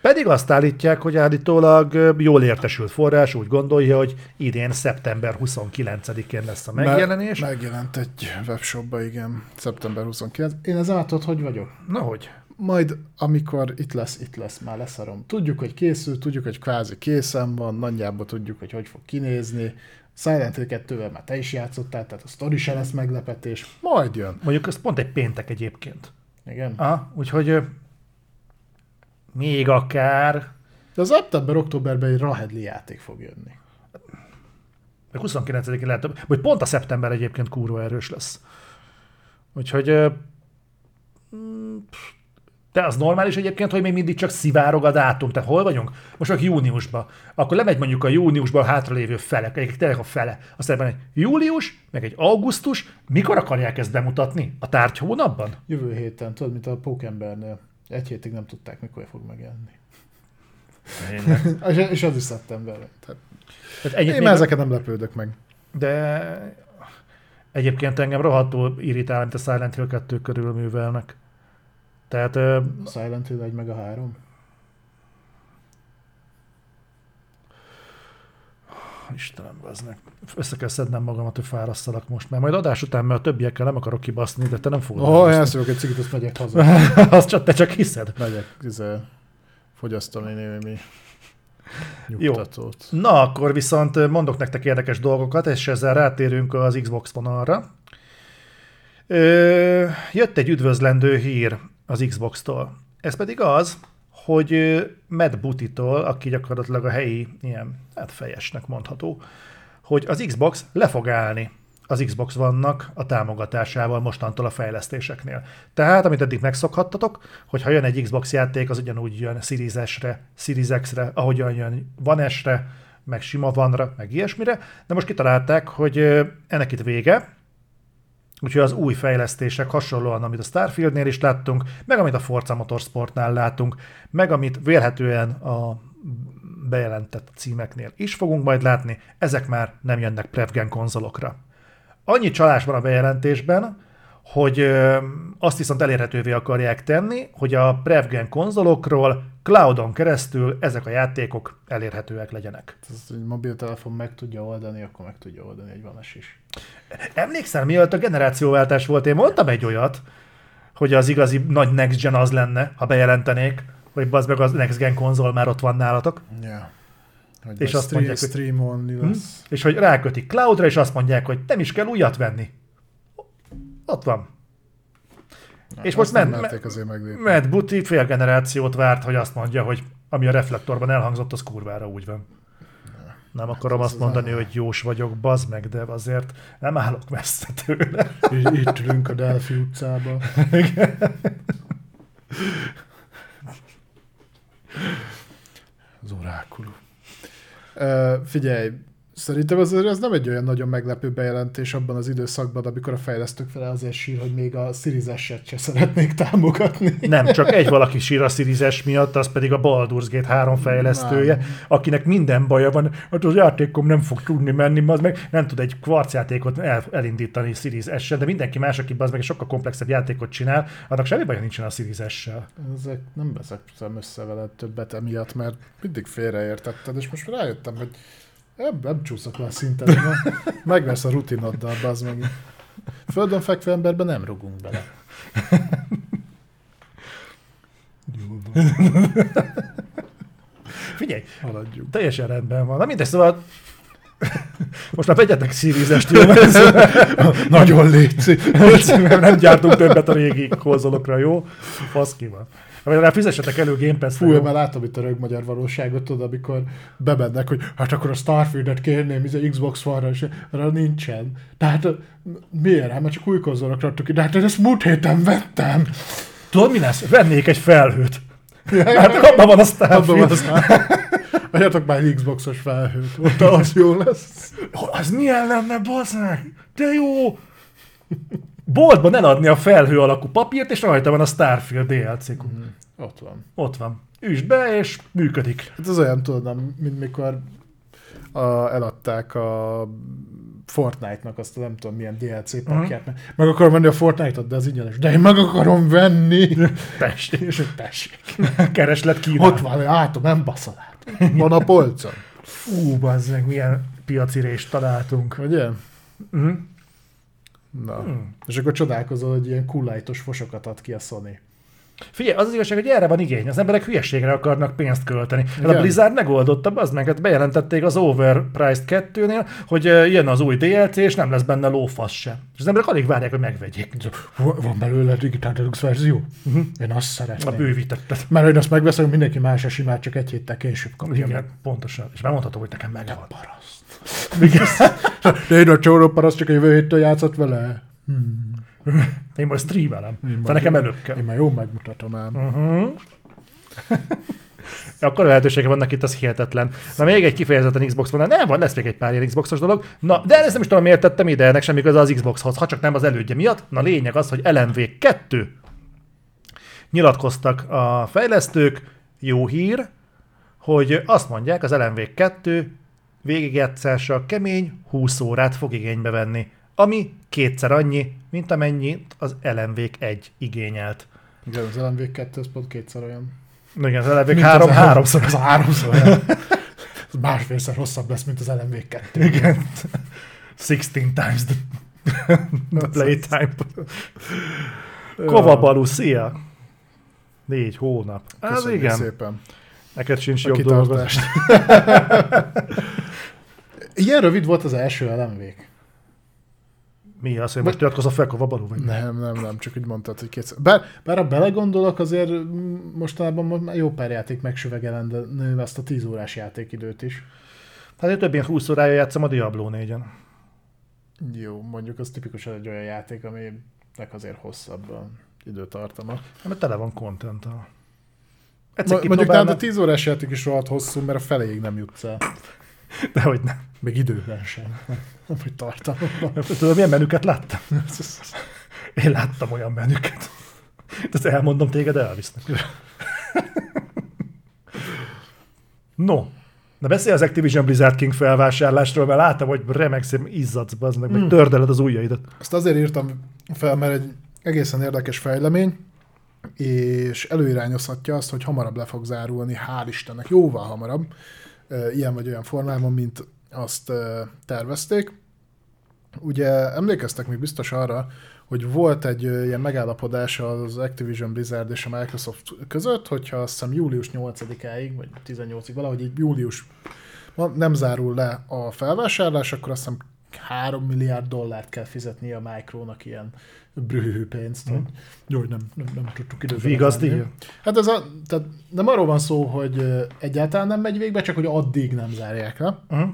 Pedig azt állítják, hogy állítólag jól értesült forrás úgy gondolja, hogy idén szeptember 29-én lesz a megjelenés. Me- megjelent egy webshopba, igen, szeptember 29. Én ez átad, hogy vagyok? Na hogy? Majd, amikor itt lesz, itt lesz, már leszarom. Tudjuk, hogy készül, tudjuk, hogy kvázi készen van, nagyjából tudjuk, hogy hogy fog kinézni. Silent Hill 2 már te is játszottál, tehát a sztori se lesz meglepetés. Majd jön. Mondjuk ez pont egy péntek egyébként. Igen. Aha, úgyhogy még akár De az szeptember-októberben egy Rahedli játék fog jönni. meg 29-én lehet, vagy pont a szeptember egyébként kurva erős lesz. Úgyhogy ö, mm, de az normális egyébként, hogy még mindig csak szivárog a dátum. Tehát hol vagyunk? Most vagyok júniusban. Akkor lemegy mondjuk a júniusban hátralévő fele, egyébként tényleg a fele. Aztán van egy július, meg egy augusztus. Mikor akarják ezt bemutatni? A tárgy hónapban? Jövő héten, tudod, mint a Pókembernél. Egy hétig nem tudták, mikor fog megjelenni. És, és az is szeptemberben. Tehát Tehát én már ezeket nem lepődök meg. De egyébként engem rohadtul irritál, amit a Silent Hill 2 körül művelnek. Tehát A Silent Hill 1 meg a 3. Istenem, baznak. Össze kell szednem magamat, hogy fárasztalak most, mert majd adás után, mert a többiekkel nem akarok kibaszni, de te nem fogod. Ó, oh, elszívok egy cigit, azt megyek haza. Azt csak, te csak hiszed. megyek izé, fogyasztani némi nyugtatót. Na, akkor viszont mondok nektek érdekes dolgokat, és ezzel rátérünk az Xbox vonalra. Ö, jött egy üdvözlendő hír az Xbox-tól. Ez pedig az, hogy Matt Booty-tól, aki gyakorlatilag a helyi ilyen, hát fejesnek mondható, hogy az Xbox le fog állni. Az Xbox vannak a támogatásával mostantól a fejlesztéseknél. Tehát, amit eddig megszokhattatok, hogy ha jön egy Xbox játék, az ugyanúgy jön Series S-re, Series X-re, ahogyan jön One S-re, meg sima vanra, meg ilyesmire, de most kitalálták, hogy ennek itt vége, Úgyhogy az új fejlesztések hasonlóan, amit a Starfieldnél is láttunk, meg amit a Forza Motorsportnál látunk, meg amit vélhetően a bejelentett címeknél is fogunk majd látni, ezek már nem jönnek Prevgen konzolokra. Annyi csalás van a bejelentésben, hogy azt viszont elérhetővé akarják tenni, hogy a Prevgen konzolokról cloudon keresztül ezek a játékok elérhetőek legyenek. Ez egy mobiltelefon meg tudja oldani, akkor meg tudja oldani egy vanes is. Emlékszel, mielőtt a generációváltás volt, én mondtam egy olyat, hogy az igazi nagy Next Gen az lenne, ha bejelentenék, hogy bazd meg az Next Gen konzol már ott van nálatok, Ja. Hogy És azt mondják, hogy- stream only lesz. és hogy rákötik cloudra, és azt mondják, hogy nem is kell újat venni. Ott van. Na, és most ment- meglépni. Matt Buti fél generációt várt, hogy azt mondja, hogy ami a reflektorban elhangzott, az kurvára úgy van. Nem akarom ez azt az mondani, nem- hogy jós vagyok, bazd meg, de azért nem állok messze tőle. Itt ülünk a Delphi utcában. Az orákulum. Uh, figyelj, szerintem ez, ez nem egy olyan nagyon meglepő bejelentés abban az időszakban, amikor a fejlesztők fele azért sír, hogy még a Series S-et se szeretnék támogatni. Nem, csak egy valaki sír a Series S miatt, az pedig a Baldur's Gate 3 fejlesztője, akinek minden baja van, hát az játékom nem fog tudni menni, az meg nem tud egy kvarcjátékot el, elindítani Series s de mindenki más, aki az meg egy sokkal komplexebb játékot csinál, annak semmi baja nincsen a Series S-sel. Ezek nem veszem össze veled többet emiatt, mert mindig félreértetted, és most rájöttem, hogy nem csúszok a szinten, megvesz a rutinoddal, bazd meg. Földön fekvő emberben nem rugunk bele. Figyelj, Haladjunk. teljesen rendben van. Na mindegy, szóval most már vegyetek Series S-t, jó? Nagyon létszi. mert nem gyártunk többet a régi konzolokra, jó? Fasz ki van. Vagy rá fizessetek elő Game Pass-re, Fú, jó? már látom itt a rögmagyar valóságot, tudod, amikor bemennek, hogy hát akkor a Starfield-et kérném, ez a Xbox One-ra, és arra nincsen. Tehát miért? Hát mert csak új konzolokra adtuk ki. De hát én ezt múlt héten vettem. Tudod, mi lesz? Vennék egy felhőt. Hát abban van a Starfield. Adjatok már egy Xboxos felhőt, ott az jó lesz. Az milyen lenne, bazd meg? De jó! Boltban eladni a felhő alakú papírt, és rajta van a Starfield DLC. Mhm. Ott van. Ott van. Üsd be, és működik. Hát ez olyan, tudod, nem, mint mikor a, eladták a Fortnite-nak azt a nem tudom milyen DLC pakját. Uh-huh. Meg akarom venni a Fortnite-ot, de az ingyenes. De én meg akarom venni. Tessék. És hogy tessék. Kereslet kínál. Ott van, látom, nem baszol át. Van a polcon. Fú, bazd meg, milyen piaci rést találtunk. Ugye? Uh-huh. Na. Hmm. És akkor csodálkozol, hogy ilyen kullájtos fosokat ad ki a Sony. Figyelj, az az igazság, hogy erre van igény. Az emberek hülyeségre akarnak pénzt költeni. Hát a. Blizzard megoldotta, az meg, hát bejelentették az Overpriced 2-nél, hogy jön az új DLC, és nem lesz benne lófasz sem. És az emberek alig várják, hogy megvegyék. Van van belőle Digital Deluxe verzió? Uh-huh. Én azt A szeretném. bővítettet. Mert hogy azt megveszem, mindenki más a simát csak egy héttel később kapja meg. Igen, pontosan. És megmondhatom, hogy nekem megvan. De én Déna Csóropar az csak a jövő héttől játszott vele. Hmm. Én most streamelem. Én Te nekem előbb kell. Én már jól megmutatom ám. Uh-huh. akkor lehetősége vannak itt, az hihetetlen. Na még egy kifejezetten Xbox van, nem van, lesz még egy pár ilyen Xboxos dolog. Na, de ezt nem is tudom, miért tettem ide, ennek semmi köze az Xboxhoz, ha csak nem az elődje miatt. Na lényeg az, hogy LMV2 nyilatkoztak a fejlesztők, jó hír, hogy azt mondják, az LMV2 végigjátszása a kemény 20 órát fog igénybe venni, ami kétszer annyi, mint amennyit az LMV 1 igényelt. Igen, az LMV 2 az pont kétszer olyan. Igen, az LMV 3 háromszor. Az háromszor. Ez másfélszer hosszabb lesz, mint az LMV 2. Igen. 16 times the, the playtime. Kovabalu, szia! Négy hónap. Köszönjük Ez igen. szépen. Neked sincs A jobb dolgod. Ilyen rövid volt az első lmv Mi az, hogy most nyilatkozol fel Kovabalu? Vagy? Nem, nem, nem, csak úgy mondtad, hogy kétszer. Bár, bár ha belegondolok, azért mostanában jó pár játék megsüvegelendő azt a 10 órás játékidőt is. Hát én több mint 20 órája játszom a Diablo 4-en. Jó, mondjuk az tipikusan egy olyan játék, aminek azért hosszabb a időtartama. Hát, Mert tele van content Ma, mondjuk nálad a 10 órás játék is rohadt hosszú, mert a feléig nem jutsz el. de hogy nem. Még időben sem. Nem, hogy tartalomban. Tudod, milyen menüket láttam? Én láttam olyan menüket. Ezt elmondom, téged elvisznek. No, na beszélj az Activision Blizzard King felvásárlásról, mert láttam, hogy remek szép izzadsz, bazd meg, meg Mm. tördeled az ujjaidat. Ezt azért írtam fel, mert egy egészen érdekes fejlemény, és előirányozhatja azt, hogy hamarabb le fog zárulni, hál' Istennek, jóval hamarabb, ilyen vagy olyan formában, mint azt tervezték. Ugye emlékeztek még biztos arra, hogy volt egy ilyen megállapodás az Activision Blizzard és a Microsoft között, hogyha azt hiszem július 8-áig, vagy 18-ig, valahogy így július nem zárul le a felvásárlás, akkor azt hiszem 3 milliárd dollárt kell fizetnie a Micronak ilyen brühű pénzt. Hmm. Jó, hogy nem, nem, nem tudtuk időben. Lezárni. Hát ez a, tehát nem arról van szó, hogy egyáltalán nem megy végbe, csak hogy addig nem zárják le. Uh-huh.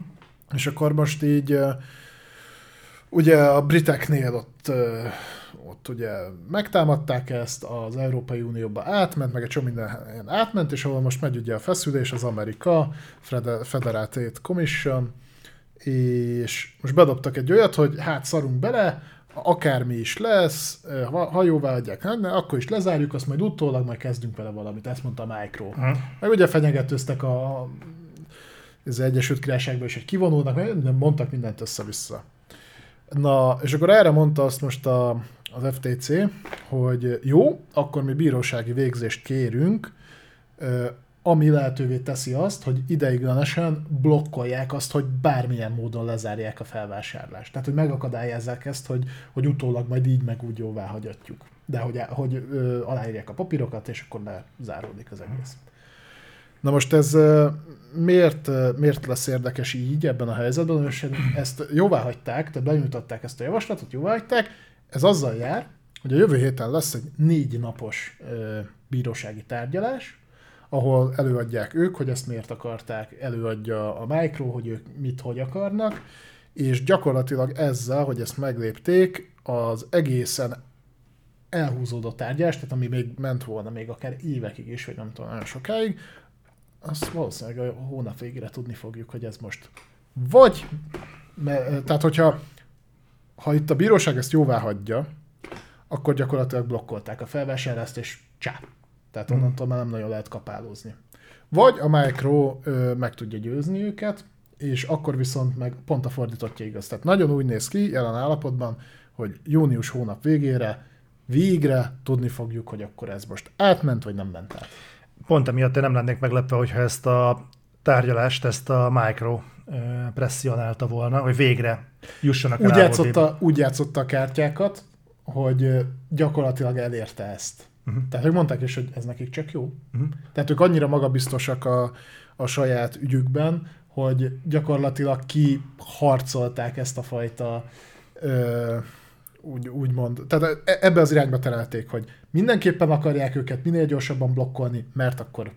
És akkor most így, ugye a briteknél ott, ott ugye megtámadták ezt, az Európai Unióba átment, meg egy csomó minden átment, és ahol most megy ugye a feszülés, az Amerika Fede- Federated Commission, és most bedobtak egy olyat, hogy hát szarunk bele, akármi is lesz, ö, ha, jóvá adják, ne, akkor is lezárjuk, azt majd utólag majd kezdünk vele valamit, ezt mondta Micro. Uh-huh. Meg ugye fenyegetőztek a, az Egyesült Királyságban is, hogy kivonulnak, nem mondtak mindent össze-vissza. Na, és akkor erre mondta azt most a, az FTC, hogy jó, akkor mi bírósági végzést kérünk, ö, ami lehetővé teszi azt, hogy ideiglenesen blokkolják azt, hogy bármilyen módon lezárják a felvásárlást. Tehát, hogy megakadályozzák ezt, hogy, hogy utólag majd így meg úgy jóvá hagyatjuk. De hogy, hogy ö, aláírják a papírokat, és akkor lezáródik az egész. Na most ez miért, miért lesz érdekes így ebben a helyzetben? És ezt jóvá hagyták, tehát benyújtották ezt a javaslatot, jóvá hagyták. Ez azzal jár, hogy a jövő héten lesz egy négy napos ö, bírósági tárgyalás, ahol előadják ők, hogy ezt miért akarták, előadja a Micro, hogy ők mit, hogy akarnak, és gyakorlatilag ezzel, hogy ezt meglépték, az egészen elhúzódó tárgyás, tehát ami még ment volna még akár évekig is, vagy nem tudom, nagyon sokáig, azt valószínűleg a hónap végére tudni fogjuk, hogy ez most vagy, me- tehát hogyha ha itt a bíróság ezt jóvá hagyja, akkor gyakorlatilag blokkolták a felvásárlást, és csá. Tehát onnantól már nem nagyon lehet kapálózni. Vagy a Micro ö, meg tudja győzni őket, és akkor viszont meg pont a fordítottja igaz. Tehát nagyon úgy néz ki jelen állapotban, hogy június hónap végére végre tudni fogjuk, hogy akkor ez most átment, vagy nem ment át. Pont emiatt én nem lennék meglepve, hogyha ezt a tárgyalást, ezt a Micro ö, presszionálta volna, hogy végre jussanak el Úgy Ábordéba. játszotta, úgy játszotta a kártyákat, hogy gyakorlatilag elérte ezt. Uh-huh. Tehát ők mondták is, hogy ez nekik csak jó. Uh-huh. Tehát ők annyira magabiztosak a, a saját ügyükben, hogy gyakorlatilag kiharcolták ezt a fajta ö, úgy, úgymond, tehát e- ebbe az irányba terelték, hogy mindenképpen akarják őket minél gyorsabban blokkolni, mert akkor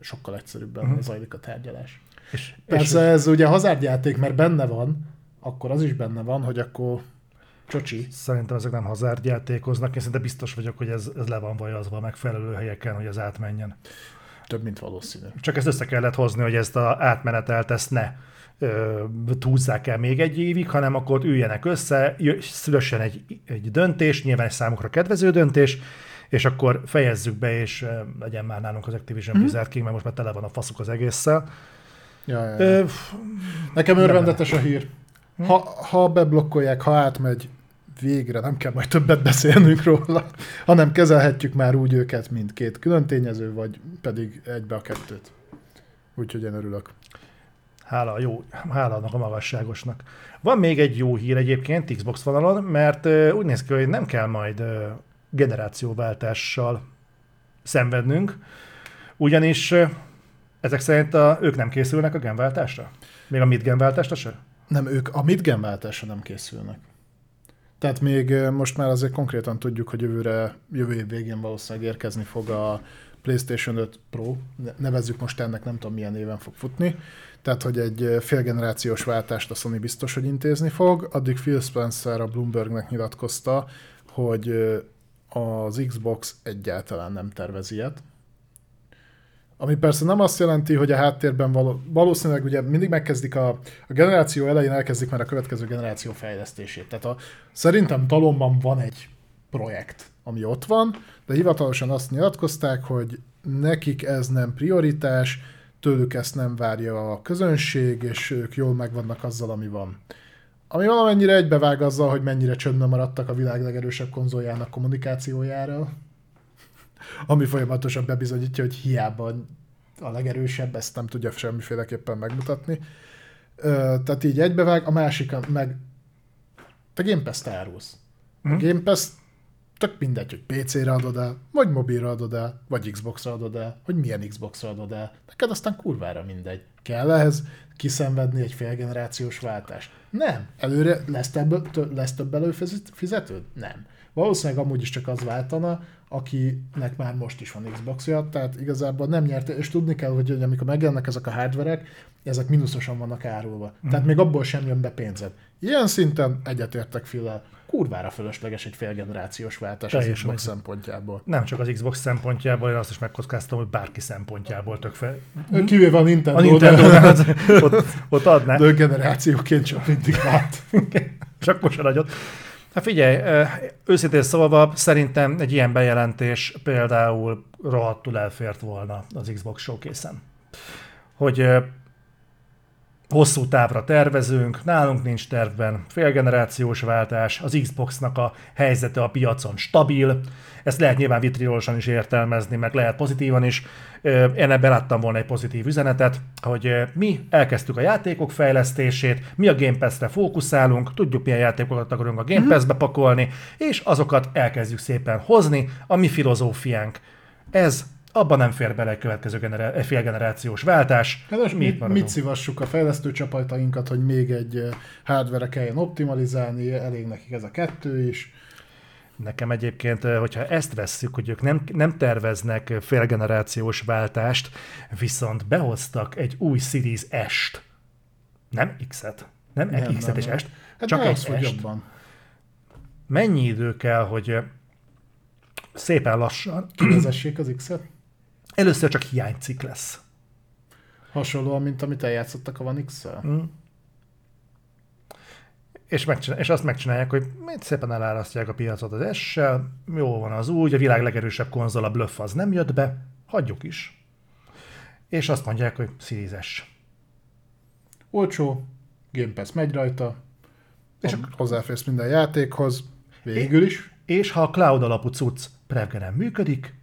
sokkal egyszerűbben uh-huh. zajlik a tárgyalás. És, Persze ez ugye hazárdjáték, mert benne van, akkor az is benne van, hogy akkor csocsi. Szerintem ezek nem hazárdjátékoznak, én szinte biztos vagyok, hogy ez, ez le van vajazva a megfelelő helyeken, hogy ez átmenjen. Több, mint valószínű. Csak ezt össze kellett hozni, hogy ezt a átmenetelt ezt ne ö, túlzzák el még egy évig, hanem akkor üljenek össze, szülössen egy, egy döntés, nyilván egy számukra kedvező döntés, és akkor fejezzük be, és ö, legyen már nálunk az Activision mm. Blizzard King, mert most már tele van a faszuk az egésszel. Ja, ja, ja. Ö, Nekem örvendetes a hír. Ha, ha beblokkolják, ha átmegy, végre nem kell majd többet beszélnünk róla, hanem kezelhetjük már úgy őket, mint két külön tényező, vagy pedig egybe a kettőt. Úgyhogy én örülök. Hála, a jó, hála annak a magasságosnak. Van még egy jó hír egyébként Xbox vonalon, mert úgy néz ki, hogy nem kell majd generációváltással szenvednünk, ugyanis ezek szerint a, ők nem készülnek a genváltásra? Még a mid genváltásra se? Nem, ők a midgen váltásra nem készülnek. Tehát még most már azért konkrétan tudjuk, hogy jövőre, jövő év végén valószínűleg érkezni fog a PlayStation 5 Pro, ne- nevezzük most ennek, nem tudom milyen éven fog futni, tehát hogy egy félgenerációs váltást a Sony biztos, hogy intézni fog, addig Phil Spencer a Bloombergnek nyilatkozta, hogy az Xbox egyáltalán nem tervez ilyet, ami persze nem azt jelenti, hogy a háttérben való, valószínűleg ugye mindig megkezdik a, a generáció elején elkezdik már a következő generáció fejlesztését. Tehát a, szerintem talomban van egy projekt, ami ott van, de hivatalosan azt nyilatkozták, hogy nekik ez nem prioritás, tőlük ezt nem várja a közönség, és ők jól megvannak azzal, ami van. Ami valamennyire egybevág azzal, hogy mennyire csöndben maradtak a világ legerősebb konzoljának kommunikációjára, ami folyamatosan bebizonyítja, hogy hiába a legerősebb, ezt nem tudja semmiféleképpen megmutatni. Ö, tehát így egybevág, a másik meg te Game Pass-t árulsz. A Game Pass tök mindegy, hogy PC-re adod el, vagy mobilra adod el, vagy Xbox-ra adod el, hogy milyen Xbox-ra adod el. Neked aztán kurvára mindegy. Kell ehhez kiszenvedni egy félgenerációs váltást? Nem. Előre lesz több, tö- lesz több előfizetőd? Nem. Valószínűleg amúgy is csak az váltana, akinek már most is van Xboxja, tehát igazából nem nyerte, és tudni kell, hogy, hogy amikor megjelennek ezek a hardverek, ezek mínuszosan vannak árulva. Mm. Tehát még abból sem jön be pénzed. Ilyen szinten egyetértek Phil kurvára fölösleges egy félgenerációs váltás az Teljesen Xbox igaz. szempontjából. Nem csak az Xbox szempontjából, én azt is megkockáztam, hogy bárki szempontjából tök fel. Kivéve a Nintendo, A Nintendo ott, ott adná. de generációként csak mindig vált. Csak most nagyot. Hát figyelj, őszintén szólva szerintem egy ilyen bejelentés például rohadtul elfért volna az Xbox showcase-en. Hogy ö, hosszú távra tervezünk, nálunk nincs tervben félgenerációs váltás, az Xboxnak a helyzete a piacon stabil, ezt lehet nyilván vitriolosan is értelmezni, meg lehet pozitívan is. Én ebben láttam volna egy pozitív üzenetet, hogy mi elkezdtük a játékok fejlesztését, mi a Game Pass-re fókuszálunk, tudjuk milyen játékokat akarunk a Game Pass-be pakolni, és azokat elkezdjük szépen hozni, a mi filozófiánk. Ez abban nem fér bele egy következő egy félgenerációs váltás. Hát most Mi mit, maradunk. mit szívassuk a fejlesztő csapatainkat, hogy még egy hardware kelljen optimalizálni, elég nekik ez a kettő is. Nekem egyébként, hogyha ezt vesszük, hogy ők nem, nem terveznek félgenerációs váltást, viszont behoztak egy új Series S-t. Nem X-et. Nem, nem X-et nem, és. S-t, Hát csak egy S-t. jobban. Mennyi idő kell, hogy szépen lassan. Kivezessék az X-et? Először csak hiánycik lesz. Hasonlóan, mint amit eljátszottak a X-szel? Mm. És, megcsinál, és azt megcsinálják, hogy szépen elárasztják a piacot az S-sel, jó van az úgy, a világ legerősebb konzol, a Bluff az nem jött be, hagyjuk is. És azt mondják, hogy Series S. Olcsó, Game Pass megy rajta, és hozzáférsz minden játékhoz, végül is. És ha a cloud alapú cucc prevgenen működik,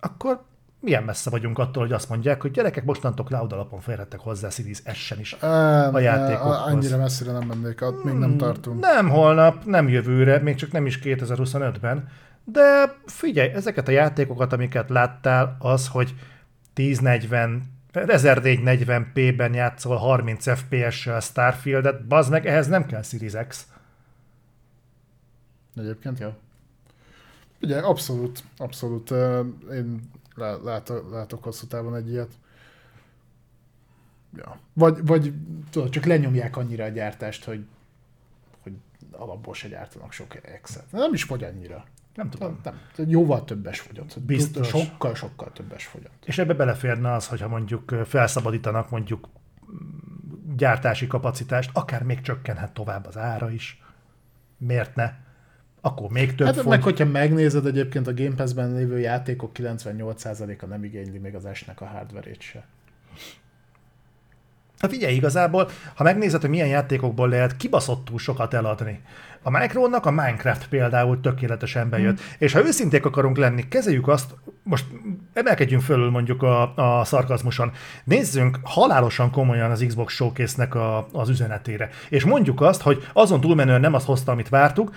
akkor milyen messze vagyunk attól, hogy azt mondják, hogy gyerekek, mostantól cloud alapon férhettek hozzá Series S-en is a, a játékokhoz. Annyira messzire nem mennék, ott még nem hmm, tartunk. Nem holnap, nem jövőre, még csak nem is 2025-ben, de figyelj, ezeket a játékokat, amiket láttál, az, hogy 1040 1440p-ben játszol 30 FPS-sel Starfield-et, bazd meg, ehhez nem kell Series X. Egyébként jó. Ugye, abszolút, abszolút. Én látok, látok hosszú távon egy ilyet. Ja. Vagy, vagy tudod, csak lenyomják annyira a gyártást, hogy, hogy alapból se gyártanak sok exet. Nem is fogy annyira. Nem tudom. Nem, nem. Jóval többes fogyott. Biztos. Sokkal, sokkal többes fogyott. És ebbe beleférne az, hogyha mondjuk felszabadítanak mondjuk gyártási kapacitást, akár még csökkenhet tovább az ára is. Miért ne? Akkor még több hát, fogy. meg hogyha megnézed egyébként a Game Pass-ben lévő játékok 98%-a nem igényli még az S-nek a hardware-ét se. Hát figyelj, igazából, ha megnézed, hogy milyen játékokból lehet kibaszottul sokat eladni. A Micronak a Minecraft például tökéletesen bejött. Hmm. És ha őszinték akarunk lenni, kezeljük azt, most emelkedjünk fölül mondjuk a, a szarkazmuson, nézzünk halálosan komolyan az Xbox Showcase-nek a, az üzenetére. És mondjuk azt, hogy azon túlmenően nem azt hozta, amit vártuk,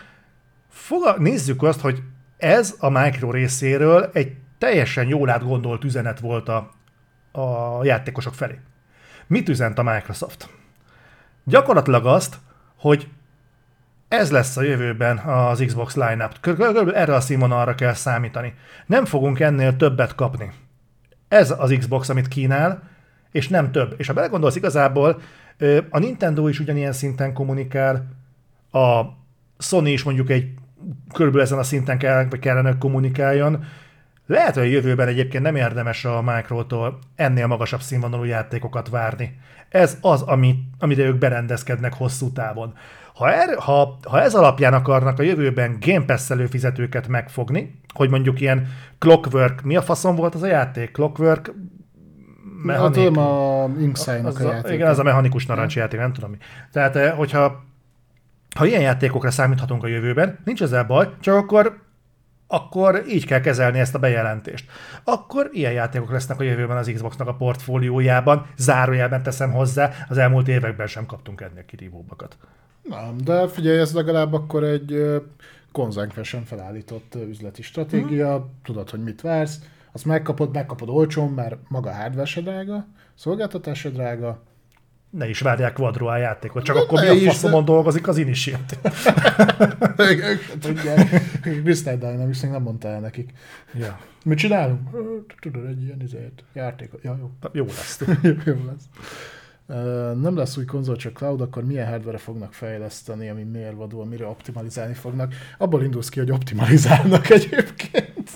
Foga, nézzük azt, hogy ez a Micro részéről egy teljesen jól átgondolt üzenet volt a, a játékosok felé. Mit üzent a Microsoft? Gyakorlatilag azt, hogy ez lesz a jövőben az Xbox line-up. Körülbelül erre a színvonalra kell számítani. Nem fogunk ennél többet kapni. Ez az Xbox, amit kínál, és nem több. És ha belegondolsz igazából, a Nintendo is ugyanilyen szinten kommunikál, a Sony is mondjuk egy körülbelül ezen a szinten kell, kellene kommunikáljon, lehet, hogy a jövőben egyébként nem érdemes a Microtól ennél magasabb színvonalú játékokat várni. Ez az, amit, amire ők berendezkednek hosszú távon. Ha, er, ha, ha ez alapján akarnak a jövőben Game Pass előfizetőket megfogni, hogy mondjuk ilyen Clockwork, mi a faszom volt az a játék? Clockwork mechanik. Tudom, a inkside a, a játék. Igen, az a mechanikus narancsjáték, nem tudom mi. Tehát, eh, hogyha ha ilyen játékokra számíthatunk a jövőben, nincs ezzel baj, csak akkor akkor így kell kezelni ezt a bejelentést. Akkor ilyen játékok lesznek a jövőben az Xboxnak a portfóliójában, zárójelben teszem hozzá, az elmúlt években sem kaptunk ennél kirívóbbakat. Nem, de figyelj, ez legalább akkor egy konzekvensen felállított üzleti stratégia, hmm. tudod, hogy mit vársz, azt megkapod, megkapod olcsón, mert maga hardware se drága, szolgáltatás se drága, ne is várják Quadro a játékot, csak de akkor mi a faszomon de... dolgozik az Initiative. Tudják, Crystal Dynamics nem mondta el nekik. Ja. Mit csinálunk? Tudod, egy ilyen izért, játék. Ja, jó. Jó lesz. jó lesz. Nem lesz új konzol, csak cloud, akkor milyen hardware fognak fejleszteni, ami mérvadó, mire optimalizálni fognak. Abból indulsz ki, hogy optimalizálnak egyébként.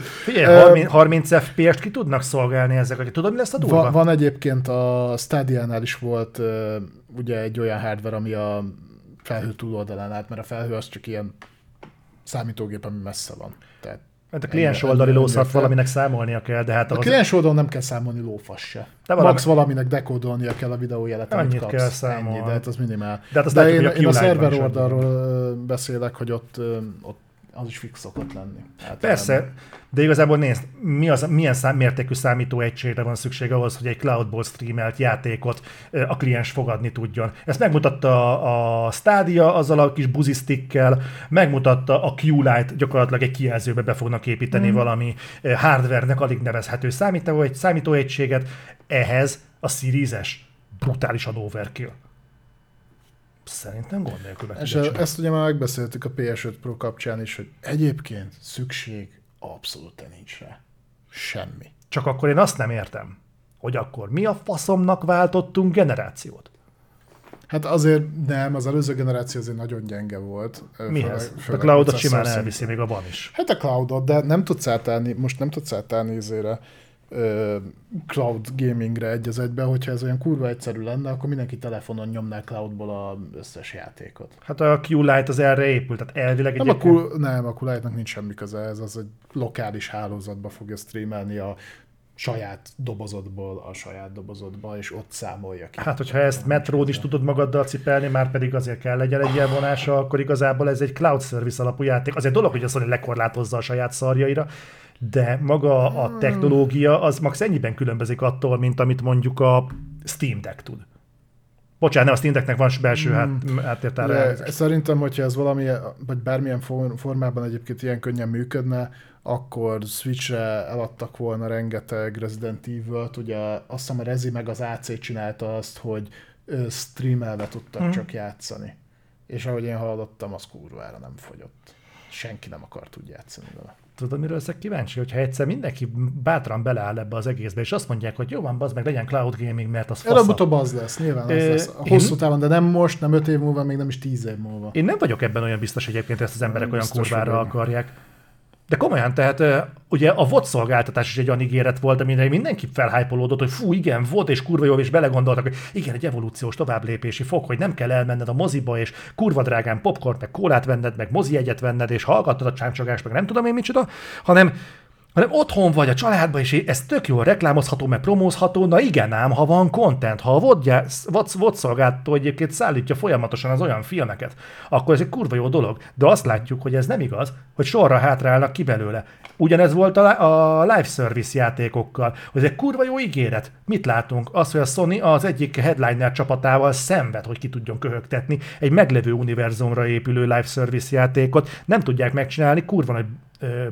Figyelj, 30, 30 FPS-t ki tudnak szolgálni ezek, tudod, mi lesz a durva? Van, van egyébként a Stadia-nál is volt ugye egy olyan hardware, ami a felhő túloldalán állt, mert a felhő az csak ilyen számítógép, ami messze van. Tehát Hát a kliens oldali lószat valaminek számolnia kell, de hát... A kliens oldalon nem kell számolni lófasz se. De valami... Max valaminek dekódolnia kell a videójelet, amit kapsz. kell számolni. Ennyi, de hát az minimál. De, hát de én, én a szerver oldalról beszélek, hogy ott, ott az is fix szokott lenni. Hát Persze, de igazából nézd, mi az, milyen szám, mértékű számítóegységre van szükség ahhoz, hogy egy cloudból streamelt játékot a kliens fogadni tudjon. Ezt megmutatta a Stadia azzal a kis buzisztikkel, megmutatta a Q-Lite, gyakorlatilag egy kijelzőbe be fognak építeni mm. valami hardware-nek alig nevezhető számítóegy, számítóegységet, ehhez a Series-es brutálisan overkill. Szerintem gond nélkül És a, ezt ugye már megbeszéltük a PS5 Pro kapcsán is, hogy egyébként szükség abszolút nincs rá. Semmi. Csak akkor én azt nem értem, hogy akkor mi a faszomnak váltottunk generációt? Hát azért nem, az előző generáció azért nagyon gyenge volt. Mihez? a cloudot simán elviszi még a van is. Hát a cloudot, de nem tudsz átállni, most nem tudsz átállni izére, cloud gamingre egy az egyben, hogyha ez olyan kurva egyszerű lenne, akkor mindenki telefonon nyomná cloudból az összes játékot. Hát a Q-Lite az erre épült, tehát elvileg nem, egyébként... a Q, nem, a Q-Lite-nak nincs semmi köze, ez az egy lokális hálózatba fogja streamelni a saját dobozodból a saját dobozodba, és ott számolja ki. Hát, hogyha ezt metród is tudod magaddal cipelni, már pedig azért kell legyen egy vonása, akkor igazából ez egy cloud service alapú játék. Azért dolog, hogy a Sony lekorlátozza a saját szarjaira, de maga a hmm. technológia az max ennyiben különbözik attól, mint amit mondjuk a Steam Deck tud. Bocsánat, nem a Steam Decknek van belső hát, áttértára. Szerintem, hogyha ez valami, vagy bármilyen formában egyébként ilyen könnyen működne, akkor Switchre eladtak volna rengeteg Resident Evil-t, ugye azt hiszem a Rezi meg az AC csinálta azt, hogy streamelve tudtak hmm. csak játszani. És ahogy én hallottam, az kurvára nem fogyott. Senki nem akart úgy játszani vele. Tudod, miről ezek kíváncsi? Hogyha egyszer mindenki bátran beleáll ebbe az egészbe, és azt mondják, hogy jó van, az meg legyen cloud gaming, mert az Előbb-utóbb az lesz, nyilván az lesz. A hosszú távon, de nem most, nem öt év múlva, még nem is tíz év múlva. Én nem vagyok ebben olyan biztos egyébként, ezt az emberek nem olyan kurvára akarják. De komolyan, tehát ugye a VOD szolgáltatás is egy olyan ígéret volt, amire mindenki felhájpolódott, hogy fú, igen, volt és kurva jó, és belegondoltak, hogy igen, egy evolúciós továbblépési fok, hogy nem kell elmenned a moziba, és kurva drágán popcorn, meg kólát venned, meg mozi egyet venned, és hallgattad a csáncsogást, meg nem tudom én micsoda, hanem hanem otthon vagy a családban, és ez tök jól reklámozható, meg promózható, na igen ám, ha van content, ha a VOD szolgáltató egyébként szállítja folyamatosan az olyan filmeket, akkor ez egy kurva jó dolog. De azt látjuk, hogy ez nem igaz, hogy sorra hátrálnak ki belőle. Ugyanez volt a, a live service játékokkal, hogy ez egy kurva jó ígéret. Mit látunk? Az, hogy a Sony az egyik headliner csapatával szenved, hogy ki tudjon köhögtetni egy meglevő univerzumra épülő live service játékot. Nem tudják megcsinálni, kurva nagy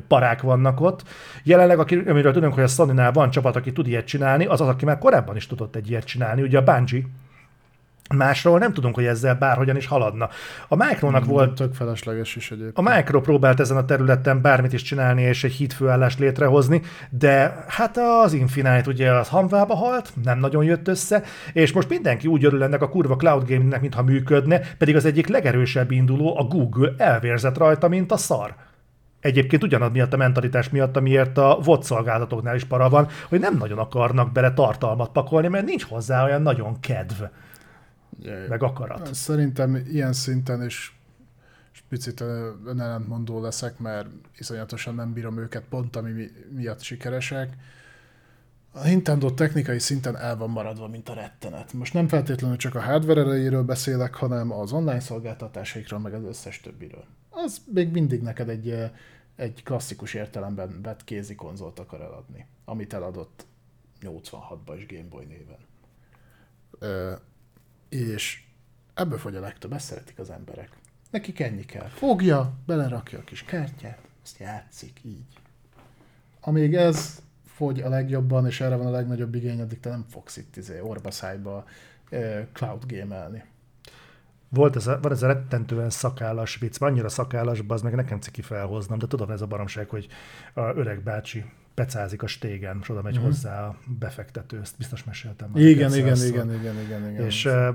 parák vannak ott. Jelenleg, amiről tudunk, hogy a sony van csapat, aki tud ilyet csinálni, az az, aki már korábban is tudott egy ilyet csinálni, ugye a Bungie, Másról nem tudunk, hogy ezzel bárhogyan is haladna. A Micronak hmm, volt... Tök felesleges is egyébként. A Micro próbált ezen a területen bármit is csinálni, és egy hídfőállást létrehozni, de hát az Infinite ugye az hamvába halt, nem nagyon jött össze, és most mindenki úgy örül ennek a kurva cloud gamingnek, mintha működne, pedig az egyik legerősebb induló, a Google elvérzett rajta, mint a szar. Egyébként ugyanaz miatt a mentalitás miatt, amiért a VOD szolgáltatóknál is para van, hogy nem nagyon akarnak bele tartalmat pakolni, mert nincs hozzá olyan nagyon kedv, Jaj, meg akarat. Szerintem ilyen szinten is picit ellentmondó leszek, mert iszonyatosan nem bírom őket pont, ami miatt sikeresek. A Nintendo technikai szinten el van maradva, mint a rettenet. Most nem feltétlenül csak a hardware erejéről beszélek, hanem az online szolgáltatásaikról, meg az összes többiről az még mindig neked egy, egy klasszikus értelemben vett kézi konzolt akar eladni, amit eladott 86-ban is Game Boy néven. Ö, és ebből fogy a legtöbb, ezt szeretik az emberek. Neki ennyi kell. Fogja, belerakja a kis kártyát, azt játszik így. Amíg ez fogy a legjobban, és erre van a legnagyobb igény, addig te nem fogsz itt izé, orbaszájba cloud game-elni. Volt ez a, van ez a rettentően szakállas vicc, annyira szakállas, az meg nekem ciki felhoznom, de tudom ez a baromság, hogy a öreg bácsi pecázik a stégen, és oda megy mm-hmm. hozzá a befektető, ezt biztos meséltem. Már igen, igen, igen, igen, igen, igen. És uh,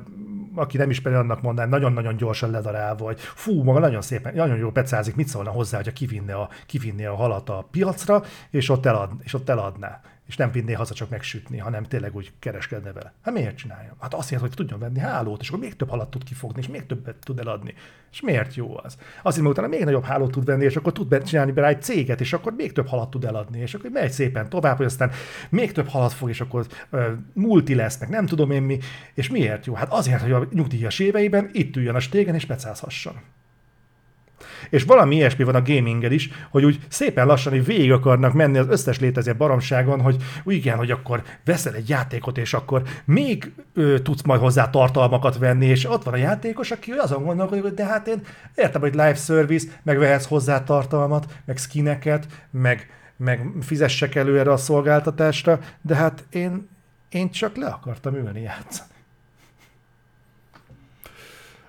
aki nem ismeri, annak mondanám, nagyon-nagyon gyorsan ledarálva, hogy fú, maga nagyon szépen, nagyon jól pecázik, mit szólna hozzá, hogyha kivinne a, kivinne a halat a piacra, és ott, elad, és ott eladná és nem vinné haza csak megsütni, hanem tényleg úgy kereskedne vele. Hát miért csinálja? Hát azért, hogy tudjon venni hálót, és akkor még több halat tud kifogni, és még többet tud eladni. És miért jó az? Azért, mert utána még nagyobb hálót tud venni, és akkor tud csinálni bele egy céget, és akkor még több halat tud eladni, és akkor megy szépen tovább, hogy aztán még több halat fog, és akkor uh, multi lesz, meg nem tudom én mi. És miért jó? Hát azért, hogy a nyugdíjas éveiben itt üljön a stégen, és becázhasson. És valami ilyesmi van a gaminggel is, hogy úgy szépen lassan így végig akarnak menni az összes létező baromságon, hogy úgy igen, hogy akkor veszel egy játékot, és akkor még ö, tudsz majd hozzá tartalmakat venni, és ott van a játékos, aki azon gondolkodik, hogy de hát én értem, hogy live service, meg vehetsz hozzá tartalmat, meg skineket, meg, meg fizessek elő erre a szolgáltatásra, de hát én, én csak le akartam ülni játszani.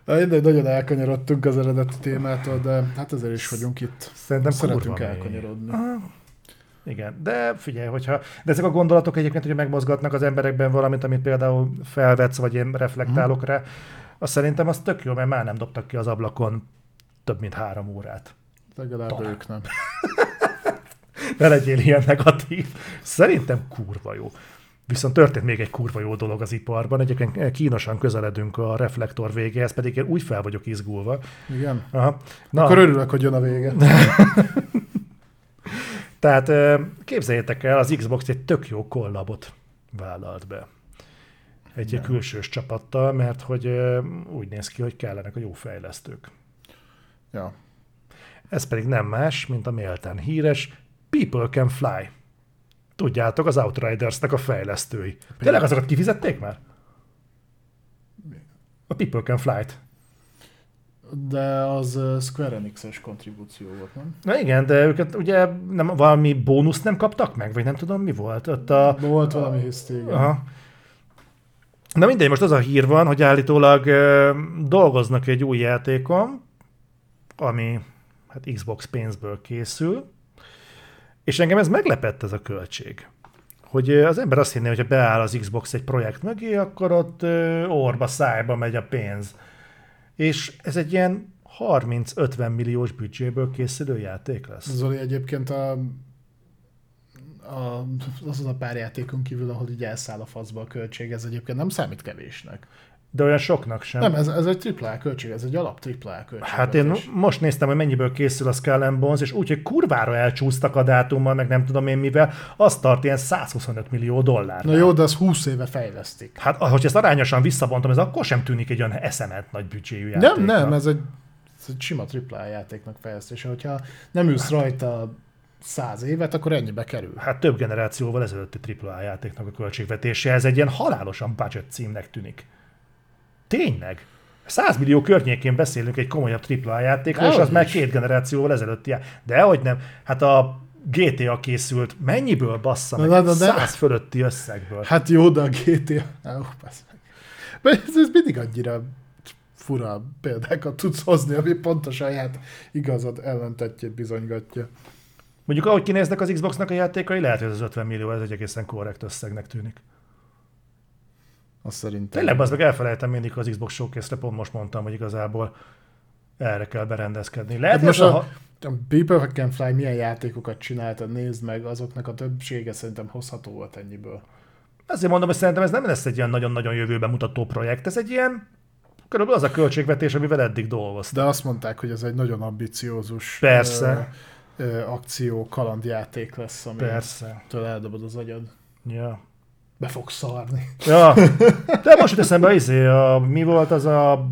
Mindegy, nagyon elkanyarodtunk az eredeti témától, de hát ezért is vagyunk itt. Szerintem Szeretünk elkanyarodni. Aha. Igen, de figyelj, hogyha, de ezek a gondolatok egyébként, hogy megmozgatnak az emberekben valamit, amit például felvetsz, vagy én reflektálok hmm. rá, Azt szerintem az tök jó, mert már nem dobtak ki az ablakon több mint három órát. Legalább Talán. ők nem. Ne legyél ilyen negatív. Szerintem kurva jó. Viszont történt még egy kurva jó dolog az iparban, egyébként kínosan közeledünk a reflektor végéhez, pedig én úgy fel vagyok izgulva. Igen? Aha. Na, Akkor örülök, hogy jön a vége. Tehát ö, képzeljétek el, az Xbox egy tök jó kollabot vállalt be. Egy Nem. külsős csapattal, mert hogy ö, úgy néz ki, hogy kellenek a jó fejlesztők. Ja. Ez pedig nem más, mint a méltán híres People Can Fly. Tudjátok, az Outridersnek a fejlesztői. Tényleg azokat kifizették már? A People Can Fly-t. De az Square Enix-es kontribúció volt, nem? Na igen, de őket ugye nem, valami bónuszt nem kaptak meg, vagy nem tudom mi volt. Ott a, Volt valami hiszti, igen. Aha. Na mindegy, most az a hír van, hogy állítólag ö, dolgoznak egy új játékon, ami hát Xbox pénzből készül, és engem ez meglepett ez a költség. Hogy az ember azt hinné, hogy ha beáll az Xbox egy projekt mögé, akkor ott orba, szájba megy a pénz. És ez egy ilyen 30-50 milliós büdzséből készülő játék lesz. Zoli egyébként a, a, azon a pár játékon kívül, ahol így elszáll a faszba a költség, ez egyébként nem számít kevésnek. De olyan soknak sem. Nem, ez, ez egy AAA költség, ez egy alap AAA költség. Hát én most néztem, hogy mennyiből készül a Skull Bones, és úgy, hogy kurvára elcsúsztak a dátummal, meg nem tudom én mivel, azt tart ilyen 125 millió dollár. Na jó, de az 20 éve fejlesztik. Hát, ahogy ezt arányosan visszabontom, ez akkor sem tűnik egy olyan eszemet nagy büdzséjű játéknak. Nem, nem, ez egy, ez egy sima AAA játéknak fejlesztése. Hogyha nem ülsz rajta száz évet, akkor ennyibe kerül. Hát több generációval ezelőtti AAA játéknak a költségvetése, ez egy ilyen halálosan budget címnek tűnik. Tényleg? 100 millió környékén beszélünk egy komolyabb AAA játékról, és az már két generációval ezelőtti. já- De hogy nem, hát a GTA készült, mennyiből bassza meg? na, na, de- 100 fölötti összegből. Hát jó, de a GTA... Bassz meg. Ez, ez mindig annyira fura példákat tudsz hozni, ami pont a saját igazad ellentetjét bizonygatja. Mondjuk ahogy kinéznek az Xboxnak a játékai, lehet, hogy ez az 50 millió, ez egy egészen korrekt összegnek tűnik. Azt szerintem. Tényleg, az meg elfelejtem mindig az Xbox showcase pont most mondtam, hogy igazából erre kell berendezkedni. Lehet, Hát most a, ha- a People Can Fly milyen játékokat csinálta, nézd meg, azoknak a többsége szerintem hozható volt ennyiből. Azért mondom, hogy szerintem ez nem lesz egy ilyen nagyon-nagyon jövőben mutató projekt, ez egy ilyen körülbelül az a költségvetés, amivel eddig dolgoztam. De azt mondták, hogy ez egy nagyon ambiciózus Persze. Ö, ö, akció, kalandjáték lesz, ami Persze. től eldobod az agyad. Ja. Be fog szarni. ja. De most jut eszembe, izé, a, mi volt az a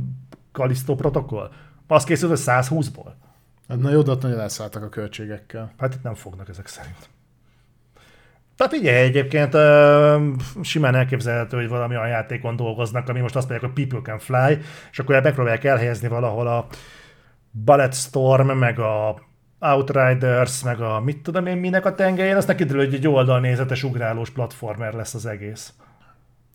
Kalisztó protokoll? Az készült a 120-ból. Hát na jó, de ott nagyon elszálltak a költségekkel. Hát itt nem fognak ezek szerint. Tehát figyelj, egyébként simán elképzelhető, hogy valami olyan játékon dolgoznak, ami most azt mondják, hogy People Can Fly, és akkor megpróbálják elhelyezni valahol a Bulletstorm, meg a Outriders, meg a mit tudom én minek a tengelyén, aztán kiderül, hogy egy oldalnézetes ugrálós platformer lesz az egész.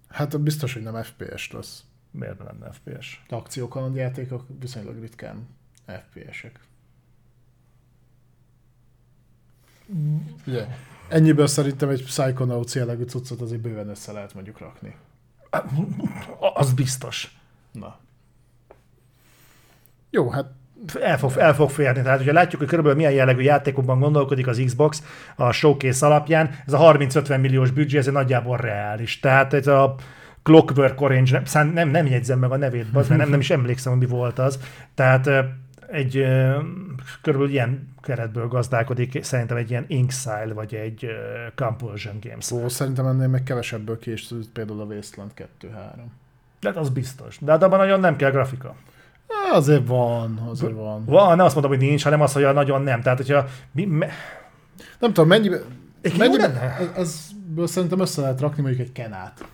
Hát biztos, hogy nem FPS lesz. Miért ne lenne FPS? De akciókalandjátékok viszonylag ritkán FPS-ek. Ugye, ennyiből szerintem egy Psychonauts jellegű cuccot azért bőven össze lehet mondjuk rakni. Az biztos. Na. Jó, hát el fog, el fog férni. Tehát, hogyha látjuk, hogy körülbelül milyen jellegű játékokban gondolkodik az Xbox a showcase alapján, ez a 30-50 milliós büdzsé, ez egy nagyjából reális. Tehát ez a Clockwork Orange, nem, nem, nem jegyzem meg a nevét, bazd, mert nem, nem is emlékszem, hogy mi volt az. Tehát egy körülbelül ilyen keretből gazdálkodik, szerintem egy ilyen Inksile, vagy egy Compulsion Games. ó, szerintem ennél meg kevesebből készült például a Wasteland 2-3. De hát az biztos. De hát abban nagyon nem kell grafika. Á, Azért van, azért van. Van, nem azt mondom, hogy nincs, hanem az, hogy a nagyon nem. Tehát, hogyha mi, me, Nem tudom, mennyibe... Mennyibe ez- ezből szerintem össze lehet rakni mondjuk egy kenát.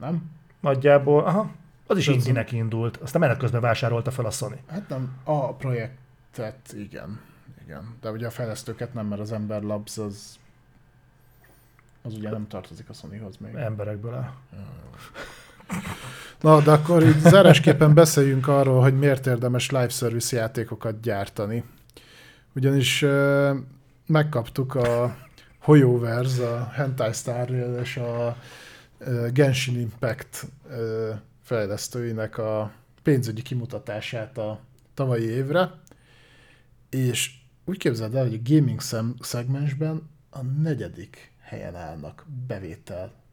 Nem? nagyjából, aha, az is indinek indult, aztán menet közben vásárolta fel a Sony. Hát nem, a projektet igen. Igen. De ugye a fejlesztőket nem, mert az Ember Labs az az ugye nem tartozik a Sonyhoz még. Emberekből áll. Na, de akkor így zárásképpen beszéljünk arról, hogy miért érdemes live service játékokat gyártani. Ugyanis uh, megkaptuk a HoYoverse, a Hentai Star és a Genshin Impact ö, fejlesztőinek a pénzügyi kimutatását a tavalyi évre, és úgy képzeld el, hogy a gaming szegmensben a negyedik helyen állnak bevétel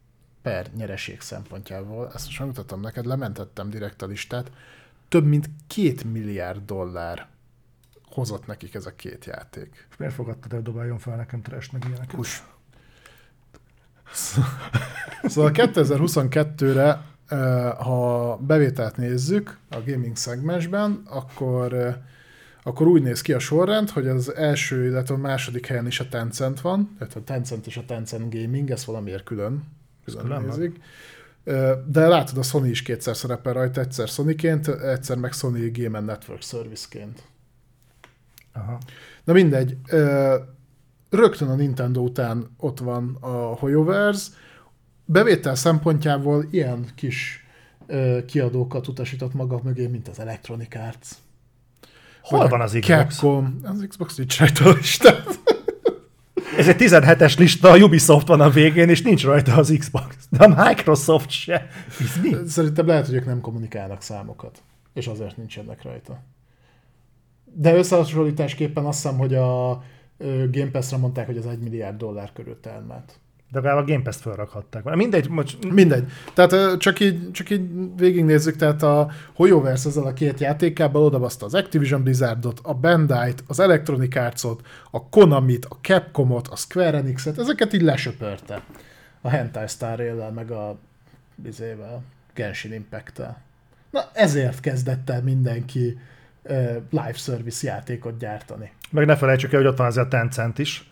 per nyereség szempontjából. Ezt most megmutatom neked, lementettem direkt a listát. Több mint két milliárd dollár hozott nekik ez a két játék. És miért fogadtad el, dobáljon fel nekem trash meg ilyeneket? Kus. Szóval 2022-re, eh, ha bevételt nézzük a gaming szegmensben, akkor, akkor úgy néz ki a sorrend, hogy az első, illetve a második helyen is a Tencent van, illetve a Tencent és a Tencent Gaming, ezt valamiért külön. Nézik. Eh, De látod, a Sony is kétszer szerepel rajta, egyszer Sonyként, egyszer meg Sony Game and Network Serviceként. Aha. Na mindegy, rögtön a Nintendo után ott van a HoYoverse. Bevétel szempontjából ilyen kis kiadókat utasított maga mögé, mint az Electronic Arts. Hol van az Xbox? Capcom. Az Xbox nincs rajta a listán. Ez egy 17-es lista, a Ubisoft van a végén, és nincs rajta az Xbox. De a Microsoft se. Ez mi? Szerintem lehet, hogy ők nem kommunikálnak számokat, és azért nincsenek rajta. De összehasonlításképpen azt hiszem, hogy a Game Pass-re mondták, hogy az 1 milliárd dollár körül termelt. De legalább a Game Pass-t felrakhatták. Mindegy, most Mindegy. Tehát csak így, csak így végignézzük, tehát a HoYoverse ezzel a két játékával odabaszta az Activision Blizzardot, a Bandai-t, az Electronic Arts-ot, a Konamit, a Capcomot, a Square Enix-et, ezeket így lesöpörte. A Hentai Star Rail-lel, meg a bizével, Genshin Impact-tel. Na ezért kezdett el mindenki live service játékot gyártani. meg ne felejtsük el, hogy ott van azért a Tencent is.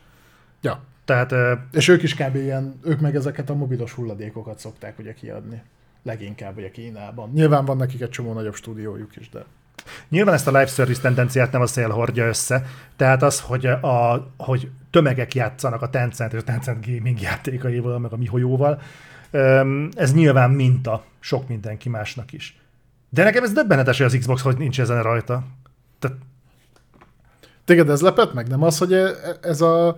Ja. Tehát És ők is kb. ilyen, ők meg ezeket a mobilos hulladékokat szokták ugye kiadni. Leginkább ugye Kínában. Nyilván van nekik egy csomó nagyobb stúdiójuk is, de... Nyilván ezt a live service tendenciát nem a szél hordja össze, tehát az, hogy, a, hogy tömegek játszanak a Tencent és a Tencent Gaming játékaival, meg a Miholyóval, ez nyilván minta sok mindenki másnak is. De nekem ez döbbenetes, hogy az Xbox hogy nincs ezen rajta. Tehát Téged ez lepett meg? Nem az, hogy e- ez a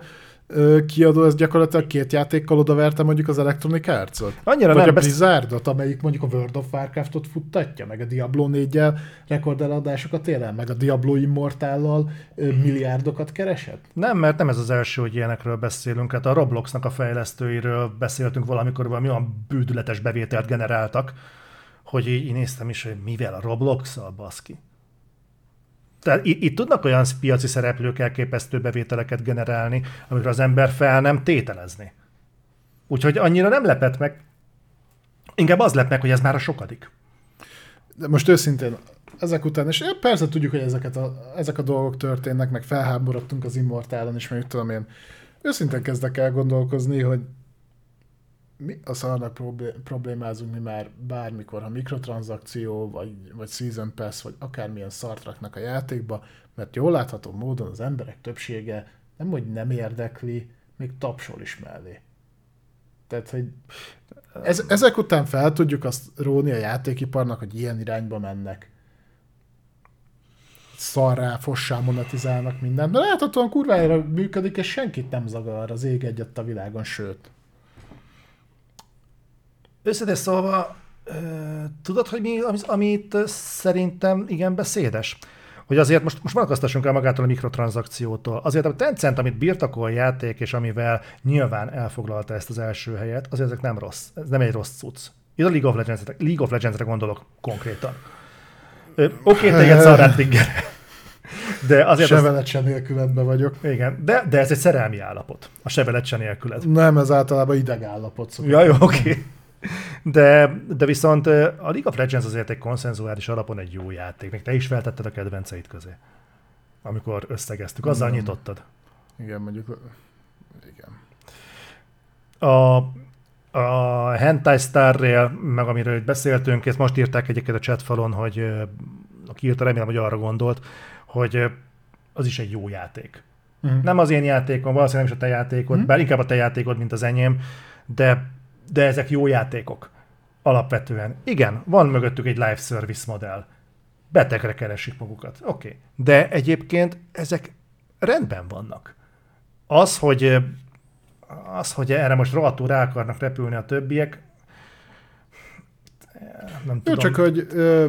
kiadó, ez gyakorlatilag két játékkal odaverte mondjuk az Electronic Arts-ot? annyira Vagy nem a. Blizzardot, amelyik mondjuk a World of Warcraftot futtatja, meg a Diablo 4-jel rekordeladásokat ér el, meg a Diablo Immortallal ö, milliárdokat keresett? Nem, mert nem ez az első, hogy ilyenekről beszélünk. Hát a Robloxnak a fejlesztőiről beszéltünk valamikor, valami olyan bődületes bevételt generáltak, hogy így néztem is, hogy mivel a Roblox-szal, baszki. Tehát itt, tudnak olyan piaci szereplők elképesztő bevételeket generálni, amikre az ember fel nem tételezni. Úgyhogy annyira nem lepett meg. Inkább az lep meg, hogy ez már a sokadik. De most őszintén, ezek után, és persze tudjuk, hogy ezeket a, ezek a dolgok történnek, meg felháborodtunk az Immortálon is, meg tudom én. Őszintén kezdek el gondolkozni, hogy mi a szarnak problé- problémázunk mi már bármikor, ha mikrotranszakció, vagy, vagy season pass, vagy akármilyen szart raknak a játékba, mert jól látható módon az emberek többsége nem, hogy nem érdekli, még tapsol is mellé. Tehát, hogy ez, ezek után fel tudjuk azt róni a játékiparnak, hogy ilyen irányba mennek. Szarrá, fossá monetizálnak mindent. De láthatóan kurvára működik, és senkit nem zavar az ég egyet a világon, sőt. Összede szólva, tudod, hogy mi, ami, amit szerintem igen beszédes? Hogy azért most, most vonatkoztassunk el magától a mikrotranszakciótól. Azért a Tencent, amit birtokol játék, és amivel nyilván elfoglalta ezt az első helyet, azért ezek nem rossz. Ez nem egy rossz cucc. Itt a League of Legends-re, League of Legends-re gondolok konkrétan. Oké, okay, téged szarrát trigger. De azért az, Sevelet se nélkületbe vagyok. igen, de, de ez egy szerelmi állapot. A sebelet se nélküled. Nem, ez általában idegállapot szokott. Ja, jó, oké. Okay. De, de viszont a League of Legends azért egy konszenzuális alapon egy jó játék. Még te is feltetted a kedvenceid közé. Amikor összegeztük. Azzal Nem. nyitottad. Igen, mondjuk... Igen. A, a Hentai Star Rail, meg amiről itt beszéltünk, ezt most írták egyébként a chatfalon, hogy aki írta, remélem, hogy arra gondolt, hogy az is egy jó játék. Mhm. Nem az én játékom, valószínűleg nem is a te játékod, Mhm. bár inkább a te játékod, mint az enyém, de, de ezek jó játékok. Alapvetően. Igen, van mögöttük egy live service modell. Betegre keresik magukat. Oké. Okay. De egyébként ezek rendben vannak. Az, hogy az, hogy erre most rohadtul rá akarnak repülni a többiek, Nem Jó, tudom. csak hogy ö,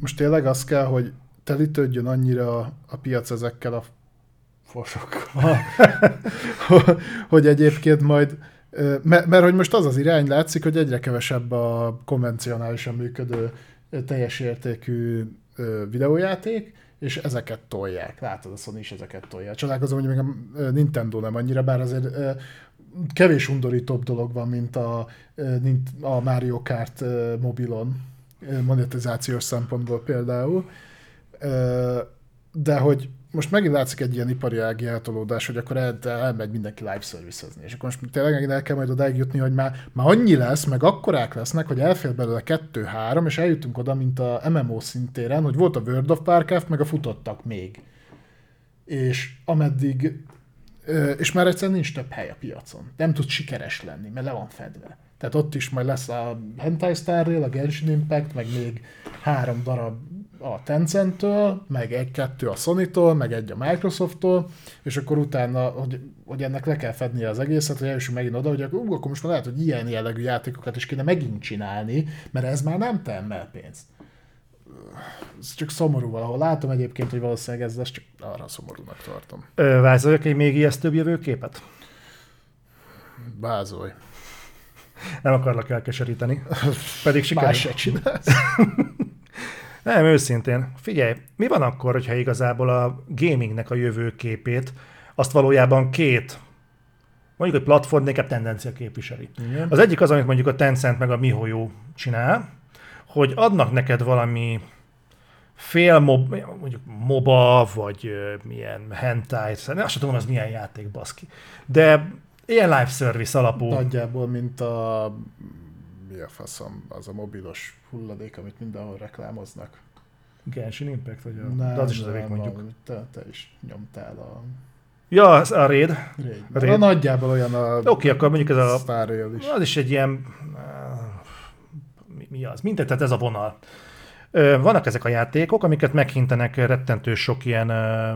most tényleg az kell, hogy telítődjön annyira a piac ezekkel a fosokkal, hogy egyébként majd, mert, mert hogy most az az irány látszik, hogy egyre kevesebb a konvencionálisan működő teljes értékű videójáték, és ezeket tolják. Látod, a Sony is ezeket tolja. Csodálkozom, hogy még a Nintendo nem annyira, bár azért kevés undorítóbb dolog van, mint a, a Mario Kart mobilon, monetizációs szempontból például. De hogy most megint látszik egy ilyen ipari ági eltolódás, hogy akkor el, elmegy mindenki live servicezni. És akkor most tényleg el kell majd odáig jutni, hogy már, már annyi lesz, meg akkorák lesznek, hogy elfér belőle kettő-három, és eljutunk oda, mint a MMO szintéren, hogy volt a World of Warcraft, meg a futottak még. És ameddig és már egyszerűen nincs több hely a piacon. Nem tud sikeres lenni, mert le van fedve. Tehát ott is majd lesz a Hentai Star Rail, a Genshin Impact, meg még három darab a Tencent-től, meg egy-kettő a Sony-tól, meg egy a Microsoft-tól, és akkor utána, hogy, hogy ennek le kell fednie az egészet, hogy eljussunk megint oda, hogy akkor, ú, akkor most már lehet, hogy ilyen jellegű játékokat is kéne megint csinálni, mert ez már nem termel pénzt. Ez csak szomorú valahol. Látom egyébként, hogy valószínűleg ez lesz, csak arra szomorúnak tartom. Ö, Vázoljak egy még ijesztőbb jövőképet? Bázolj. Nem akarlak elkeseríteni. Pedig Más sikerül. se csinálsz. Nem, őszintén. Figyelj, mi van akkor, hogyha igazából a gamingnek a jövőképét azt valójában két mondjuk egy platform inkább tendencia képviseli. Igen. Az egyik az, amit mondjuk a Tencent meg a MiHoYo csinál, hogy adnak neked valami fél mob, mondjuk MOBA, vagy milyen hentai, nem azt sem tudom, az milyen játék, baszki. De ilyen live service alapú. Nagyjából, mint a mi a faszom, az a mobilos hulladék, amit mindenhol reklámoznak. Genshin Impact, vagy a, de az is az övék mondjuk. Te, te is nyomtál a Ja, az a Raid. Réd. A nagyjából olyan a Oké, okay, akkor mondjuk ez a Star Rail is. Az is egy ilyen... eh, Mi, mi az? Mindegy, tehát ez a vonal. Vannak ezek a játékok, amiket meghintenek rettentő sok ilyen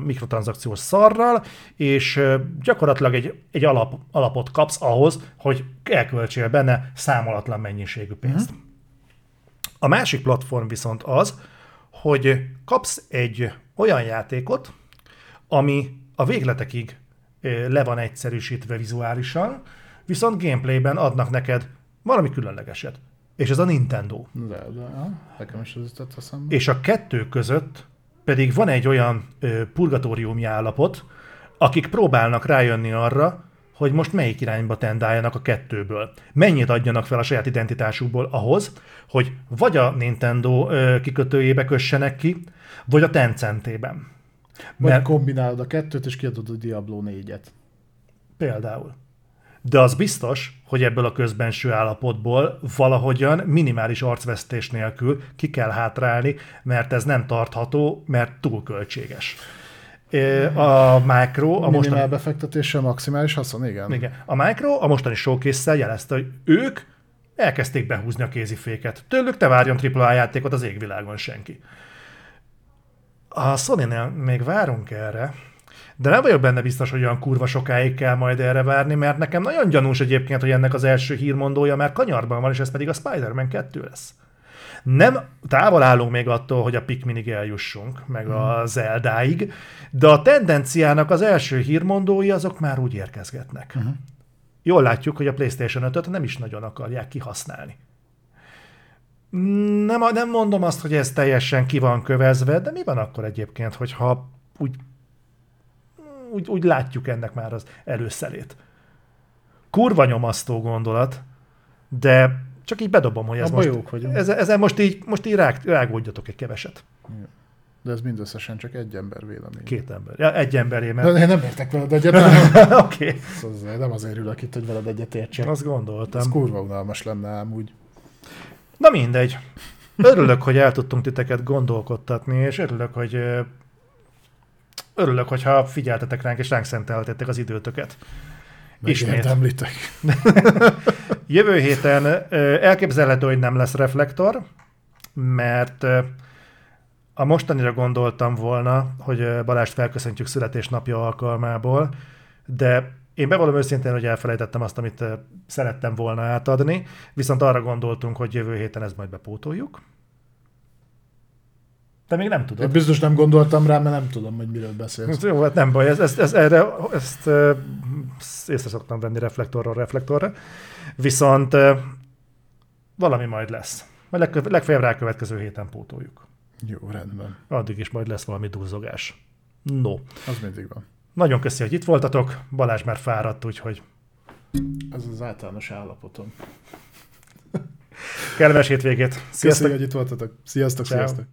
mikrotranszakciós szarral, és gyakorlatilag egy, egy alap, alapot kapsz ahhoz, hogy elköltsél benne számolatlan mennyiségű pénzt. A másik platform viszont az, hogy kapsz egy olyan játékot, ami a végletekig le van egyszerűsítve vizuálisan, viszont gameplayben adnak neked valami különlegeset. És ez a Nintendo. De, de, nekem is az jutott eszembe. És a kettő között pedig van egy olyan ö, purgatóriumi állapot, akik próbálnak rájönni arra, hogy most melyik irányba tendáljanak a kettőből. Mennyit adjanak fel a saját identitásukból ahhoz, hogy vagy a Nintendo ö, kikötőjébe kössenek ki, vagy a Tencentében. Vagy Mert kombinálod a kettőt, és kiadod a Diablo 4-et. például. De az biztos, hogy ebből a közbenső állapotból valahogyan minimális arcvesztés nélkül ki kell hátrálni, mert ez nem tartható, mert túl költséges. A Micro, a mostani, minimál befektetéssel maximális haszon, igen. igen, a Micro a mostani showcase jelezte, hogy ők elkezdték behúzni a kéziféket. Tőlük te várjon AAA játékot az égvilágon senki. A sony még várunk erre, de nem vagyok benne biztos, hogy olyan kurva sokáig kell majd erre várni, mert nekem nagyon gyanús egyébként, hogy ennek az első hírmondója már kanyarban van, és ez pedig a Spider-Man 2 lesz. Nem távol állunk még attól, hogy a Pikminig eljussunk, meg a Zeldáig, de a tendenciának az első hírmondói azok már úgy érkezgetnek. Uh-huh. Jól látjuk, hogy a PlayStation 5-öt nem is nagyon akarják kihasználni. Nem, nem mondom azt, hogy ez teljesen ki van kövezve, de mi van akkor egyébként, hogyha úgy, úgy, úgy látjuk ennek már az előszelét. Kurva nyomasztó gondolat, de csak így bedobom, hogy ez Abba most, jók vagyunk. ez, ezen most így, most így rág, rágódjatok egy keveset. De ez mindösszesen csak egy ember vélemény. Két ember. Ja, egy emberé, mert... De én nem értek veled egyet, Oké, okay. Szóval nem azért ülök itt, hogy veled egyet értsek. azt Ez gondoltam. kurva unalmas lenne ám úgy. Na mindegy. Örülök, hogy el tudtunk titeket gondolkodtatni, és örülök, hogy örülök, hogyha figyeltetek ránk, és ránk szenteltettek az időtöket. Ismét. említek. Jövő héten elképzelhető, hogy nem lesz reflektor, mert a mostanira gondoltam volna, hogy Balást felköszöntjük születésnapja alkalmából, de Én bevallom őszintén, hogy elfelejtettem azt, amit szerettem volna átadni, viszont arra gondoltunk, hogy jövő héten ezt majd bepótoljuk. Te még nem Én tudod. biztos nem gondoltam rá, mert nem tudom, hogy miről beszélsz. Jó, hát nem baj, ezt, ezt, ezt, erre, ezt, ezt észre szoktam venni reflektorról reflektorra. Viszont valami majd lesz. Majd legkö- legfeljebb rá következő héten pótoljuk. Jó, rendben. Addig is majd lesz valami duzzogás. No. Az mindig van. Nagyon köszi, hogy itt voltatok. Balázs már fáradt, úgyhogy Ez az általános állapotom. kellemes hétvégét. Köszi, Sziasztok! hogy itt voltatok. Sziasztok, Ciao. sziasztok.